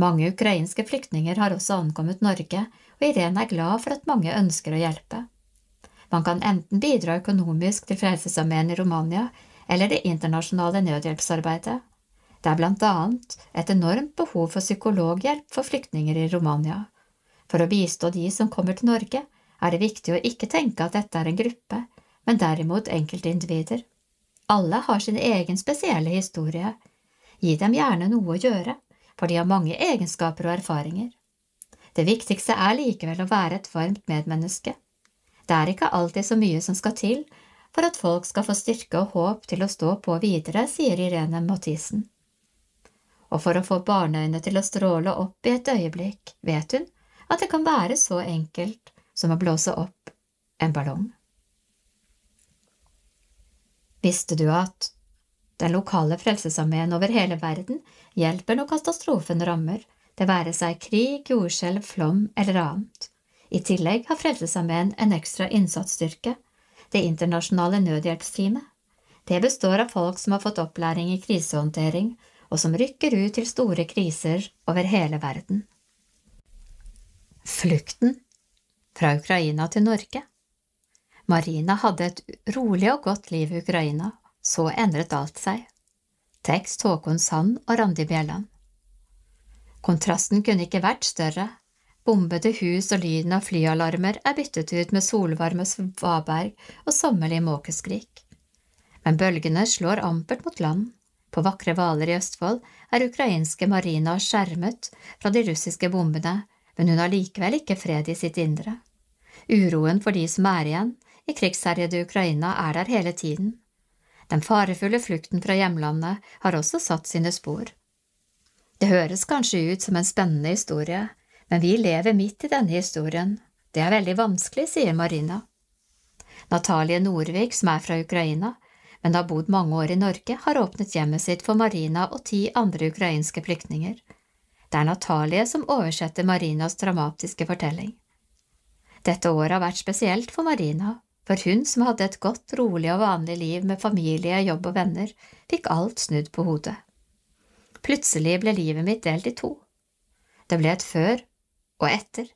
Mange ukrainske flyktninger har også ankommet Norge, og Irene er glad for at mange ønsker å hjelpe. Man kan enten bidra økonomisk til Frelsesarmeen i Romania eller det internasjonale nødhjelpsarbeidet. Det er blant annet et enormt behov for psykologhjelp for flyktninger i Romania. For å bistå de som kommer til Norge, er det viktig å ikke tenke at dette er en gruppe, men derimot enkeltindivider. Alle har sin egen spesielle historie. Gi dem gjerne noe å gjøre, for de har mange egenskaper og erfaringer. Det viktigste er likevel å være et varmt medmenneske. Det er ikke alltid så mye som skal til for at folk skal få styrke og håp til å stå på videre, sier Irene Mathisen. Og for å få barneøyne til å stråle opp i et øyeblikk, vet hun at det kan være så enkelt som å blåse opp en ballong. Visste du at Den lokale frelsesarmeen over hele verden hjelper når katastrofen rammer, det være seg krig, jordskjelv, flom eller annet. I tillegg har Frelsesarmeen en ekstra innsatsstyrke, det internasjonale nødhjelpsteamet. Det består av folk som har fått opplæring i krisehåndtering, og som rykker ut til store kriser over hele verden. Flukten fra Ukraina til Norge Marina hadde et rolig og godt liv i Ukraina, så endret alt seg. Tekst Håkon Sand og Randi Bjelland. Kontrasten kunne ikke vært større. Bombede hus og lyden av flyalarmer er byttet ut med solvarme svaberg og sommerlig måkeskrik. Men bølgene slår ampert mot land. På vakre Hvaler i Østfold er ukrainske Marina skjermet fra de russiske bombene, men hun har likevel ikke fred i sitt indre. Uroen for de som er igjen i krigsherjede Ukraina, er der hele tiden. Den farefulle flukten fra hjemlandet har også satt sine spor. Det høres kanskje ut som en spennende historie, men vi lever midt i denne historien. Det er veldig vanskelig, sier Marina. Natalie Norvik, som er fra Ukraina, men har bodd mange år i Norge, har åpnet hjemmet sitt for Marina og ti andre ukrainske flyktninger. Det er Natalie som oversetter Marinas dramatiske fortelling. Dette året har vært spesielt for Marina, for hun som hadde et godt, rolig og vanlig liv med familie, jobb og venner, fikk alt snudd på hodet. Plutselig ble livet mitt delt i to. Det ble et før og etter.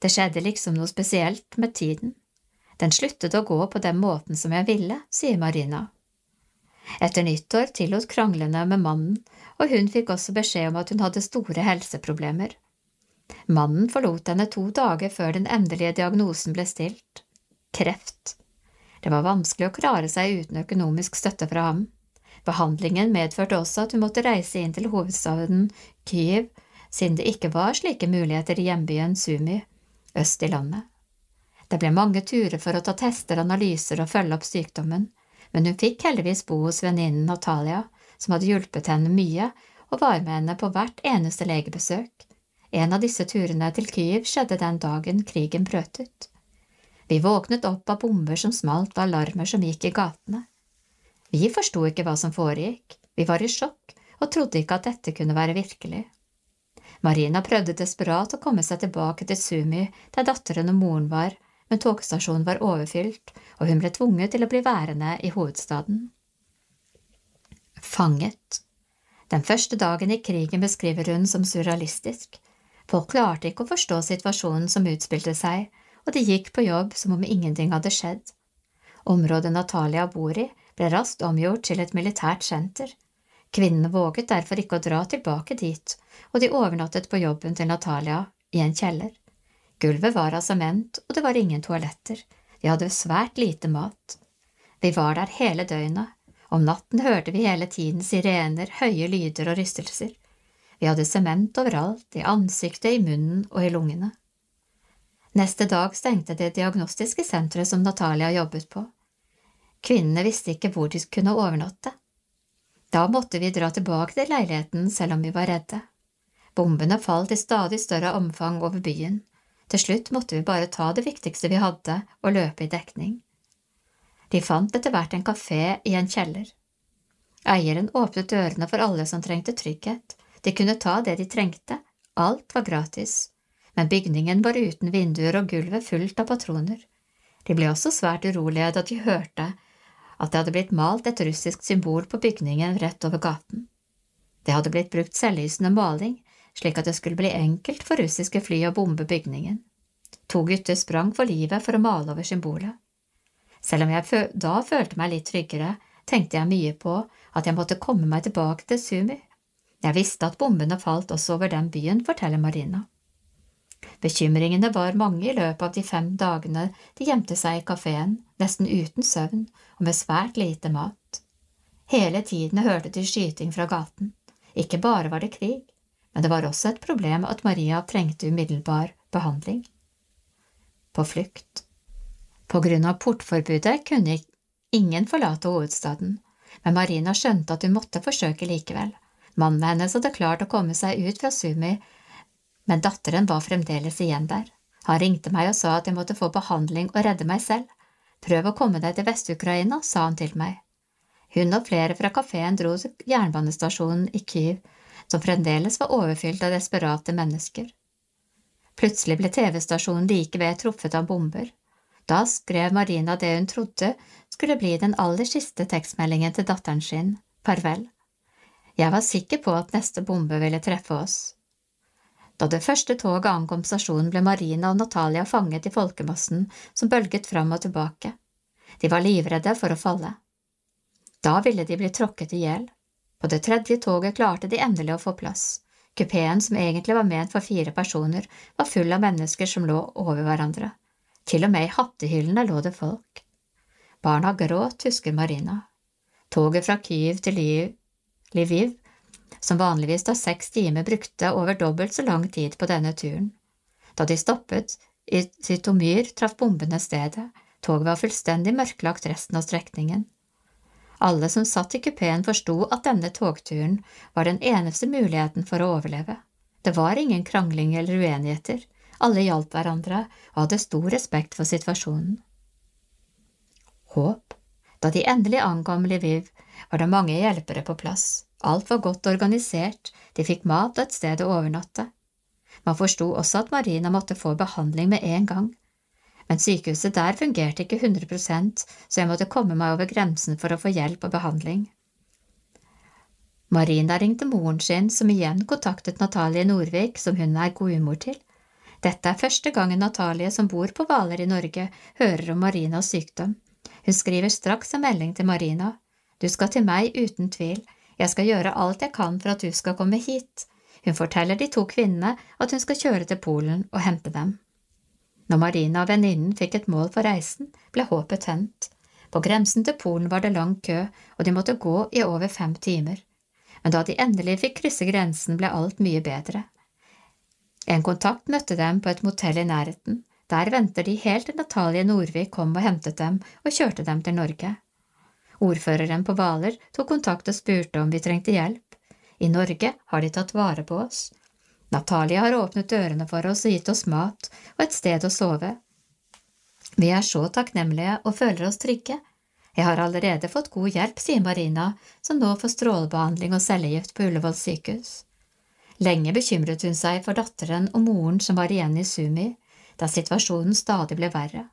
Det skjedde liksom noe spesielt med tiden. Den sluttet å gå på den måten som jeg ville, sier Marina. Etter nyttår tillot kranglene med mannen, og hun fikk også beskjed om at hun hadde store helseproblemer. Mannen forlot henne to dager før den endelige diagnosen ble stilt – kreft. Det var vanskelig å klare seg uten økonomisk støtte fra ham. Behandlingen medførte også at hun måtte reise inn til hovedstaden Kyiv, siden det ikke var slike muligheter i hjembyen Sumi, øst i landet. Det ble mange turer for å ta tester, analyser og følge opp sykdommen, men hun fikk heldigvis bo hos venninnen Natalia, som hadde hjulpet henne mye og var med henne på hvert eneste legebesøk. En av disse turene til Kyiv skjedde den dagen krigen brøt ut. Vi våknet opp av bomber som smalt og alarmer som gikk i gatene. Vi forsto ikke hva som foregikk, vi var i sjokk og trodde ikke at dette kunne være virkelig. Marina prøvde desperat å komme seg tilbake til Sumi, der datteren og moren var, men togstasjonen var overfylt, og hun ble tvunget til å bli værende i hovedstaden. Fanget Den første dagen i krigen beskriver hun som surrealistisk. Folk klarte ikke å forstå situasjonen som utspilte seg, og de gikk på jobb som om ingenting hadde skjedd. Området Natalia bor i, ble raskt omgjort til et militært senter. Kvinnene våget derfor ikke å dra tilbake dit, og de overnattet på jobben til Natalia i en kjeller. Gulvet var av sement, og det var ingen toaletter, Vi hadde svært lite mat. Vi var der hele døgnet, om natten hørte vi hele tiden sirener, høye lyder og rystelser. Vi hadde sement overalt, i ansiktet, i munnen og i lungene. Neste dag stengte det diagnostiske senteret som Natalia jobbet på. Kvinnene visste ikke hvor de kunne overnatte. Da måtte vi dra tilbake til leiligheten selv om vi var redde. Bombene falt i stadig større omfang over byen. Til slutt måtte vi bare ta det viktigste vi hadde, og løpe i dekning. De fant etter hvert en kafé i en kjeller. Eieren åpnet dørene for alle som trengte trygghet, de kunne ta det de trengte, alt var gratis, men bygningen var uten vinduer og gulvet fullt av patroner. De ble også svært urolige da de hørte at det hadde blitt malt et russisk symbol på bygningen rett over gaten. Det hadde blitt brukt selvlysende maling, slik at det skulle bli enkelt for russiske fly å bombe bygningen. To gutter sprang for livet for å male over symbolet. Selv om jeg da følte meg litt tryggere, tenkte jeg mye på at jeg måtte komme meg tilbake til Sumi. Jeg visste at bombene falt også over den byen, forteller Marina. Bekymringene var mange i løpet av de fem dagene de gjemte seg i kafeen, nesten uten søvn og med svært lite mat. Hele tiden hørte de skyting fra gaten. Ikke bare var det krig, men det var også et problem at Maria trengte umiddelbar behandling. På flukt. På grunn av portforbudet kunne ingen forlate hovedstaden, men Marina skjønte at hun måtte forsøke likevel. Mannen hennes hadde klart å komme seg ut fra Sumi, men datteren var fremdeles igjen der. Han ringte meg og sa at jeg måtte få behandling og redde meg selv. Prøv å komme deg til Vest-Ukraina, sa han til meg. Hun og flere fra kafeen dro til jernbanestasjonen i Kyiv, som fremdeles var overfylt av desperate mennesker. Plutselig ble TV-stasjonen like ved truffet av bomber. Da skrev Marina det hun trodde skulle bli den aller siste tekstmeldingen til datteren sin, farvel. Jeg var sikker på at neste bombe ville treffe oss. Da det første toget ankom stasjonen, ble Marina og Natalia fanget i folkemassen som bølget fram og tilbake. De var livredde for å falle. Da ville de bli tråkket i hjel. På det tredje toget klarte de endelig å få plass. Kupeen, som egentlig var ment for fire personer, var full av mennesker som lå over hverandre. Til og med i hattehyllene lå det folk. Barna gråt, husker Marina. Toget fra Kyiv til Lviv, som vanligvis tar seks timer, brukte over dobbelt så lang tid på denne turen. Da de stoppet i Sytomyr, traff bombene stedet. Toget var fullstendig mørklagt resten av strekningen. Alle som satt i kupeen forsto at denne togturen var den eneste muligheten for å overleve. Det var ingen krangling eller uenigheter, alle hjalp hverandre og hadde stor respekt for situasjonen. Håp. Da de endelig ankom Lviv, var det mange hjelpere på plass. Alt var godt organisert, de fikk mat og et sted å overnatte. Man forsto også at Marina måtte få behandling med en gang. Men sykehuset der fungerte ikke 100% så jeg måtte komme meg over grensen for å få hjelp og behandling. Marina ringte moren sin, som igjen kontaktet Natalie Norvik, som hun er godmor til. Dette er første gangen Natalie, som bor på Hvaler i Norge, hører om Marinas sykdom. Hun skriver straks en melding til Marina. Du skal til meg uten tvil, jeg skal gjøre alt jeg kan for at du skal komme hit. Hun forteller de to kvinnene at hun skal kjøre til Polen og hente dem. Når Marina og venninnen fikk et mål for reisen, ble håpet tent. På grensen til Polen var det lang kø, og de måtte gå i over fem timer. Men da de endelig fikk krysse grensen, ble alt mye bedre. En kontakt møtte dem på et motell i nærheten. Der venter de helt til Natalie Norvik kom og hentet dem og kjørte dem til Norge. Ordføreren på Hvaler tok kontakt og spurte om vi trengte hjelp. I Norge har de tatt vare på oss. Natalia har åpnet dørene for oss og gitt oss mat og et sted å sove. Vi er så takknemlige og føler oss trygge. Jeg har allerede fått god hjelp, sier Marina, som nå får strålebehandling og cellegift på Ullevål sykehus. Lenge bekymret hun seg for datteren og moren som var igjen i Sumi, da situasjonen stadig ble verre.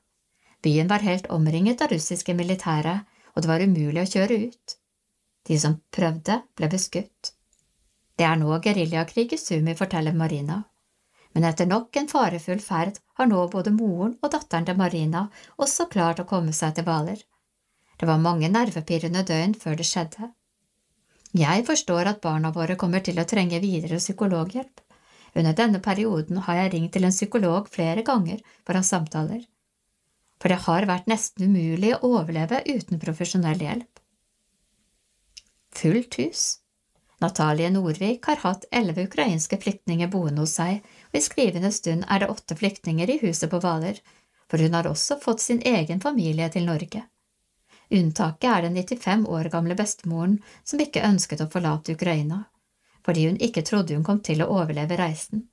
Byen var helt omringet av russiske militære, og det var umulig å kjøre ut. De som prøvde, ble beskutt. Det er nå geriljakrig i Sumi, forteller Marina. Men etter nok en farefull ferd har nå både moren og datteren til Marina også klart å komme seg til Hvaler. Det var mange nervepirrende døgn før det skjedde. Jeg forstår at barna våre kommer til å trenge videre psykologhjelp. Under denne perioden har jeg ringt til en psykolog flere ganger for å ha samtaler for det har vært nesten umulig å overleve uten profesjonell hjelp. Fullt hus. Natalie Norvik har hatt elleve ukrainske flyktninger boende hos seg, og i skrivende stund er det åtte flyktninger i huset på Hvaler, for hun har også fått sin egen familie til Norge. Unntaket er den 95 år gamle bestemoren som ikke ønsket å forlate Ukraina, fordi hun ikke trodde hun kom til å overleve reisen.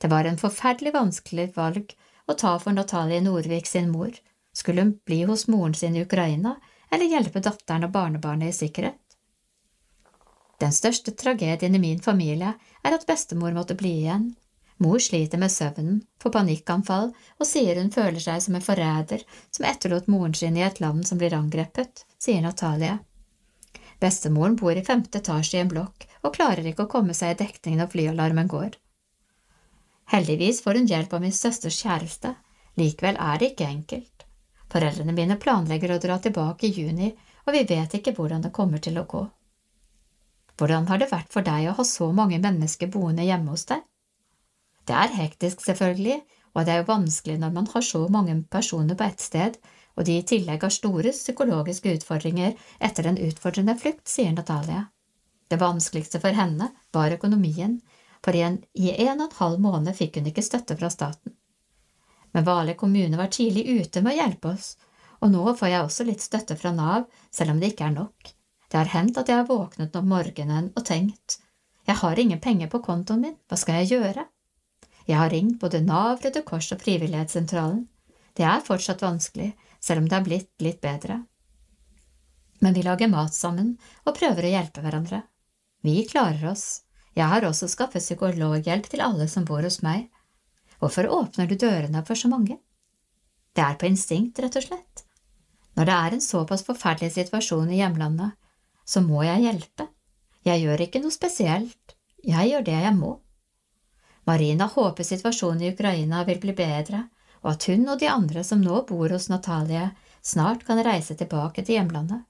Det var en forferdelig vanskelig valg å ta for Natalie Norvik sin mor. Skulle hun bli hos moren sin i Ukraina, eller hjelpe datteren og barnebarnet i sikkerhet? Den største tragedien i min familie er at bestemor måtte bli igjen. Mor sliter med søvnen, får panikkanfall og sier hun føler seg som en forræder som etterlot moren sin i et land som blir angrepet, sier Natalie. Bestemoren bor i femte etasje i en blokk og klarer ikke å komme seg i dekning når flyalarmen går. Heldigvis får hun hjelp av min søsters kjæreste, likevel er det ikke enkelt. Foreldrene mine planlegger å dra tilbake i juni, og vi vet ikke hvordan det kommer til å gå. Hvordan har det vært for deg å ha så mange mennesker boende hjemme hos deg? Det er hektisk, selvfølgelig, og det er jo vanskelig når man har så mange personer på ett sted, og de i tillegg har store psykologiske utfordringer etter en utfordrende flukt, sier Natalia. Det vanskeligste for henne var økonomien, for igjen i en og en halv måned fikk hun ikke støtte fra staten. Men Hvale kommune var tidlig ute med å hjelpe oss, og nå får jeg også litt støtte fra Nav, selv om det ikke er nok. Det har hendt at jeg har våknet om morgenen og tenkt, jeg har ingen penger på kontoen min, hva skal jeg gjøre? Jeg har ringt både Nav, Røde Kors og Frivillighetssentralen. Det er fortsatt vanskelig, selv om det har blitt litt bedre. men vi lager mat sammen og prøver å hjelpe hverandre. Vi klarer oss. Jeg har også skaffet psykologhjelp til alle som bor hos meg. Hvorfor åpner du dørene for så mange? Det er på instinkt, rett og slett. Når det er en såpass forferdelig situasjon i hjemlandet, så må jeg hjelpe. Jeg gjør ikke noe spesielt, jeg gjør det jeg må. Marina håper situasjonen i Ukraina vil bli bedre, og at hun og de andre som nå bor hos Natalie, snart kan reise tilbake til hjemlandet.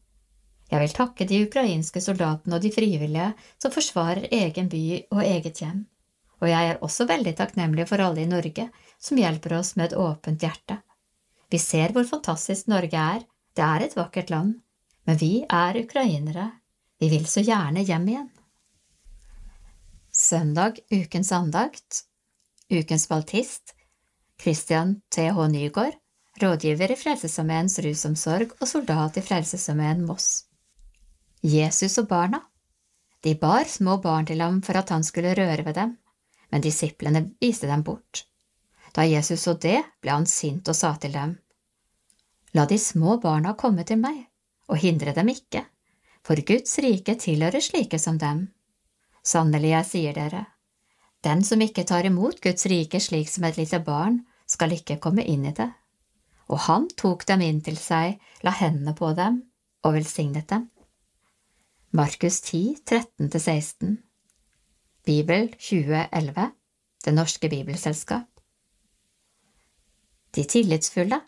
Jeg vil takke de ukrainske soldatene og de frivillige som forsvarer egen by og eget hjem, og jeg er også veldig takknemlig for alle i Norge som hjelper oss med et åpent hjerte. Vi ser hvor fantastisk Norge er, det er et vakkert land, men vi er ukrainere, vi vil så gjerne hjem igjen. Søndag ukens andakt Ukens baltist Christian T.H. Nygaard, rådgiver i Frelsesarmeens rusomsorg og soldat i Frelsesarmeen Moss. Jesus og barna. De bar små barn til ham for at han skulle røre ved dem, men disiplene viste dem bort. Da Jesus så det, ble han sint og sa til dem, La de små barna komme til meg, og hindre dem ikke, for Guds rike tilhører slike som dem. Sannelig, jeg sier dere, den som ikke tar imot Guds rike slik som et lite barn, skal ikke komme inn i det. Og han tok dem inn til seg, la hendene på dem og velsignet dem. Markus 10, 13–16 Bibel 2011 Det norske bibelselskap De tillitsfulle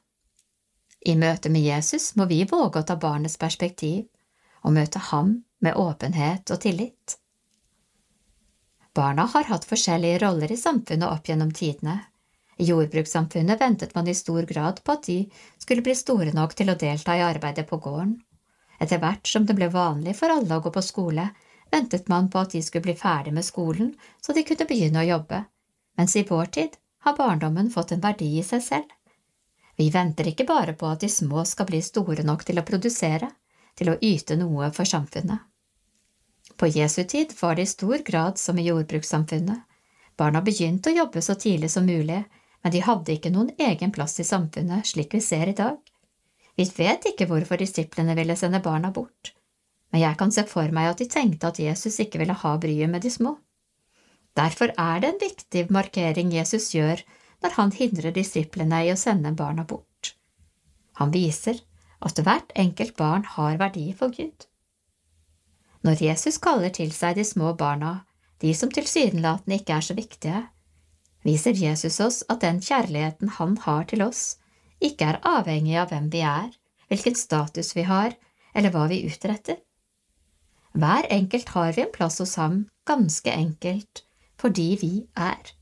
I møte med Jesus må vi våge å ta barnets perspektiv og møte ham med åpenhet og tillit. Barna har hatt forskjellige roller i samfunnet opp gjennom tidene. I jordbrukssamfunnet ventet man i stor grad på at de skulle bli store nok til å delta i arbeidet på gården etter hvert som det ble vanlig for alle å gå på skole, ventet man på at de skulle bli ferdig med skolen så de kunne begynne å jobbe, mens i vår tid har barndommen fått en verdi i seg selv. Vi venter ikke bare på at de små skal bli store nok til å produsere, til å yte noe for samfunnet. På Jesu tid var det i stor grad som i jordbrukssamfunnet. Barna begynte å jobbe så tidlig som mulig, men de hadde ikke noen egen plass i samfunnet slik vi ser i dag. Vi vet ikke hvorfor disiplene ville sende barna bort, men jeg kan se for meg at de tenkte at Jesus ikke ville ha bryet med de små. Derfor er det en viktig markering Jesus gjør når han hindrer disiplene i å sende barna bort. Han viser at hvert enkelt barn har verdi for Gud. Når Jesus kaller til seg de små barna, de som tilsynelatende ikke er så viktige, viser Jesus oss at den kjærligheten han har til oss, ikke er avhengig av hvem vi er, hvilken status vi har, eller hva vi utretter. Hver enkelt har vi en plass hos ham, ganske enkelt, fordi vi er.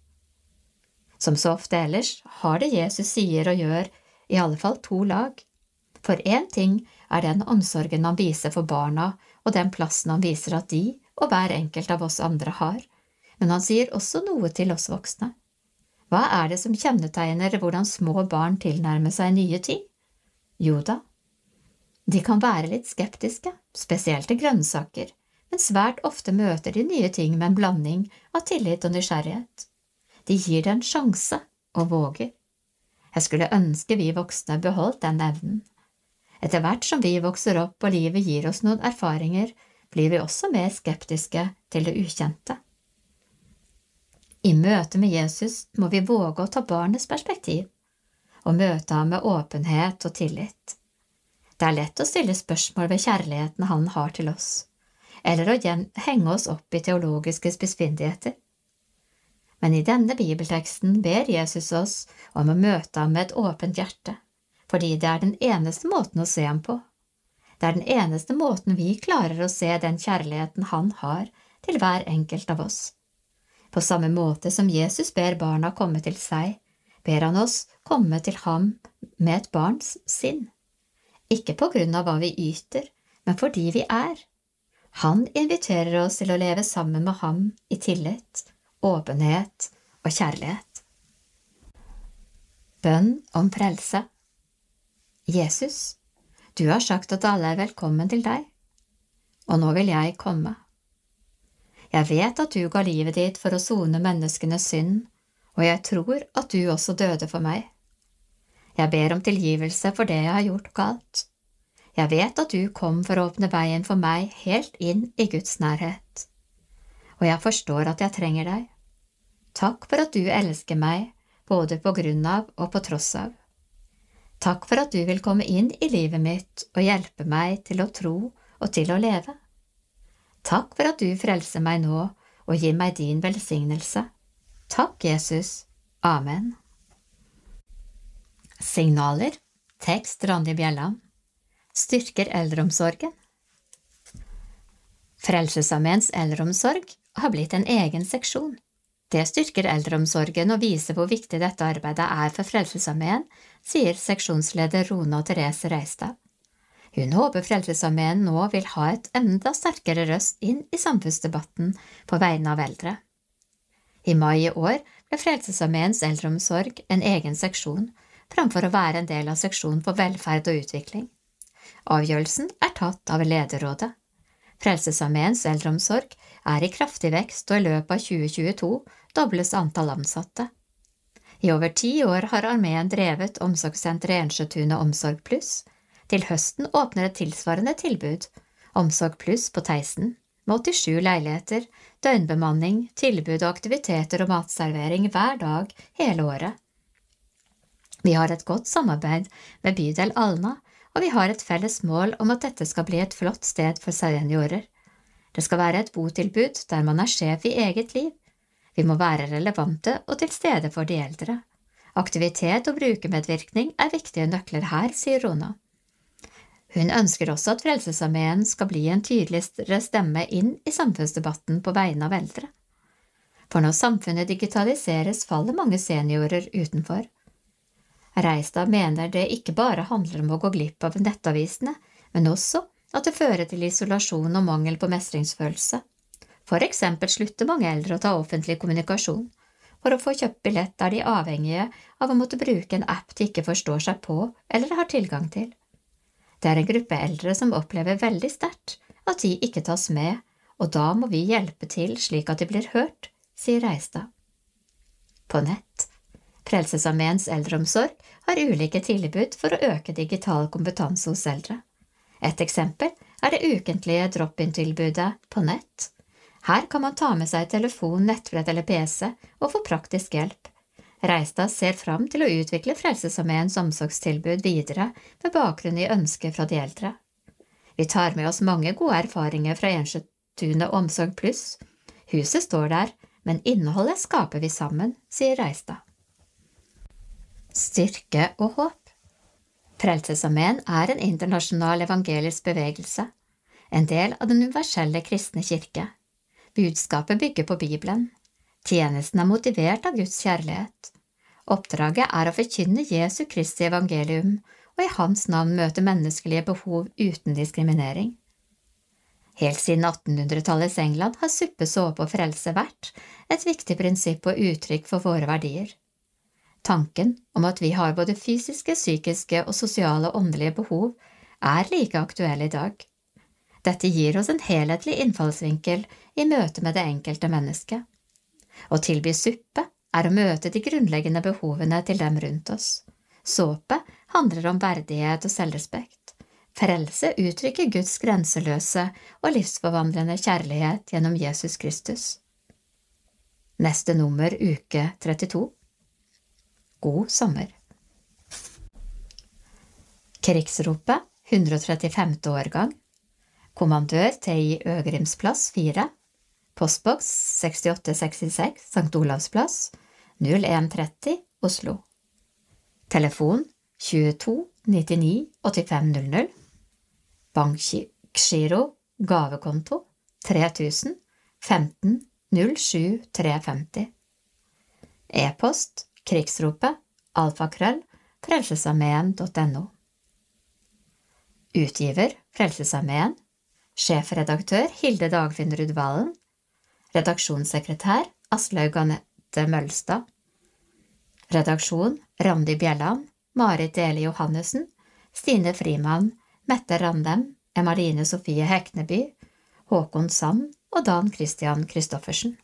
Som så ofte ellers har det Jesus sier og gjør, i alle fall to lag. For én ting er den omsorgen han viser for barna og den plassen han viser at de og hver enkelt av oss andre har, men han sier også noe til oss voksne. Hva er det som kjennetegner hvordan små barn tilnærmer seg nye ting? Jo da, de kan være litt skeptiske, spesielt til grønnsaker, men svært ofte møter de nye ting med en blanding av tillit og nysgjerrighet. De gir det en sjanse og våger. Jeg skulle ønske vi voksne beholdt den evnen. Etter hvert som vi vokser opp og livet gir oss noen erfaringer, blir vi også mer skeptiske til det ukjente. I møte med Jesus må vi våge å ta barnets perspektiv og møte ham med åpenhet og tillit. Det er lett å stille spørsmål ved kjærligheten han har til oss, eller å henge oss opp i teologiske spissfindigheter. Men i denne bibelteksten ber Jesus oss om å møte ham med et åpent hjerte, fordi det er den eneste måten å se ham på. Det er den eneste måten vi klarer å se den kjærligheten han har til hver enkelt av oss. På samme måte som Jesus ber barna komme til seg, ber han oss komme til ham med et barns sinn. Ikke på grunn av hva vi yter, men fordi vi er. Han inviterer oss til å leve sammen med ham i tillit, åpenhet og kjærlighet. Bønn om frelse Jesus, du har sagt at alle er velkommen til deg, og nå vil jeg komme. Jeg vet at du ga livet ditt for å sone menneskenes synd, og jeg tror at du også døde for meg. Jeg ber om tilgivelse for det jeg har gjort galt. Jeg vet at du kom for å åpne veien for meg helt inn i Guds nærhet. Og jeg forstår at jeg trenger deg. Takk for at du elsker meg, både på grunn av og på tross av. Takk for at du vil komme inn i livet mitt og hjelpe meg til å tro og til å leve. Takk for at du frelser meg nå og gir meg din velsignelse. Takk, Jesus. Amen. Signaler Tekst Randi Bjelland Styrker eldreomsorgen Frelsesarmeens eldreomsorg har blitt en egen seksjon. Det styrker eldreomsorgen og viser hvor viktig dette arbeidet er for Frelsesarmeen, sier seksjonsleder Rona Therese Reistad. Hun håper Frelsesarmeen nå vil ha et enda sterkere røst inn i samfunnsdebatten på vegne av eldre. I mai i år ble Frelsesarmeens eldreomsorg en egen seksjon, framfor å være en del av seksjonen for velferd og utvikling. Avgjørelsen er tatt av lederrådet. Frelsesarmeens eldreomsorg er i kraftig vekst, og i løpet av 2022 dobles antall ansatte. I over ti år har armeen drevet omsorgssenteret Ensjøtunet Omsorg Pluss. Til høsten åpner et tilsvarende tilbud, Omsorg Pluss på Theisen, med 87 leiligheter, døgnbemanning, tilbud og aktiviteter og matservering hver dag hele året. Vi har et godt samarbeid med bydel Alna, og vi har et felles mål om at dette skal bli et flott sted for seniorer. Det skal være et botilbud der man er sjef i eget liv. Vi må være relevante og til stede for de eldre. Aktivitet og brukermedvirkning er viktige nøkler her, sier Rona. Hun ønsker også at Frelsesarmeen skal bli en tydeligere stemme inn i samfunnsdebatten på vegne av eldre. For når samfunnet digitaliseres, faller mange seniorer utenfor. Reistad mener det ikke bare handler om å gå glipp av nettavisene, men også at det fører til isolasjon og mangel på mestringsfølelse. For eksempel slutter mange eldre å ta offentlig kommunikasjon. For å få kjøpt billett er de avhengige av å måtte bruke en app de ikke forstår seg på eller har tilgang til. Det er en gruppe eldre som opplever veldig sterkt at de ikke tas med, og da må vi hjelpe til slik at de blir hørt, sier Reistad. På nett Frelsesarmeens eldreomsorg har ulike tilbud for å øke digital kompetanse hos eldre. Et eksempel er det ukentlige drop-in-tilbudet på nett. Her kan man ta med seg telefon, nettbrett eller PC og få praktisk hjelp. Reistad ser fram til å utvikle Frelsesarmeens omsorgstilbud videre med bakgrunn i ønsker fra de eldre. Vi tar med oss mange gode erfaringer fra Ensjøtunet Omsorg Pluss. Huset står der, men innholdet skaper vi sammen, sier Reistad. Styrke og håp Frelsesarmeen er en internasjonal evangelisk bevegelse, en del av den universelle kristne kirke. Budskapet bygger på Bibelen. Tjenesten er motivert av Guds kjærlighet. Oppdraget er å forkynne Jesu Kristi evangelium og i Hans navn møte menneskelige behov uten diskriminering. Helt siden 1800-tallets England har suppe, såpe og frelse vært et viktig prinsipp og uttrykk for våre verdier. Tanken om at vi har både fysiske, psykiske og sosiale og åndelige behov, er like aktuell i dag. Dette gir oss en helhetlig innfallsvinkel i møte med det enkelte mennesket. Å tilby suppe er å møte de grunnleggende behovene til dem rundt oss. Såpe handler om verdighet og selvrespekt. Frelse uttrykker Guds grenseløse og livsforvandlende kjærlighet gjennom Jesus Kristus. Neste nummer uke 32 God sommer. Krigsropet, 135. årgang. Kommandør TI Øgrimsplass 4. Postboks 6866 St. Olavs plass 0130 Oslo. Telefon 22 99 8500. Bankgiro gavekonto 3000 15 07 350. E-post krigsropet alfakrøll frelsesarmeen.no. Utgiver Frelsesarmeen. Sjefredaktør Hilde Dagfinn Rudvalen. Redaksjonssekretær Aslaug Anette Mølstad. Redaksjon Randi Bjelland, Marit Eli Johannessen, Stine Frimann, Mette Randem, Emaline Sofie Hekneby, Håkon Sand og Dan Christian Christoffersen.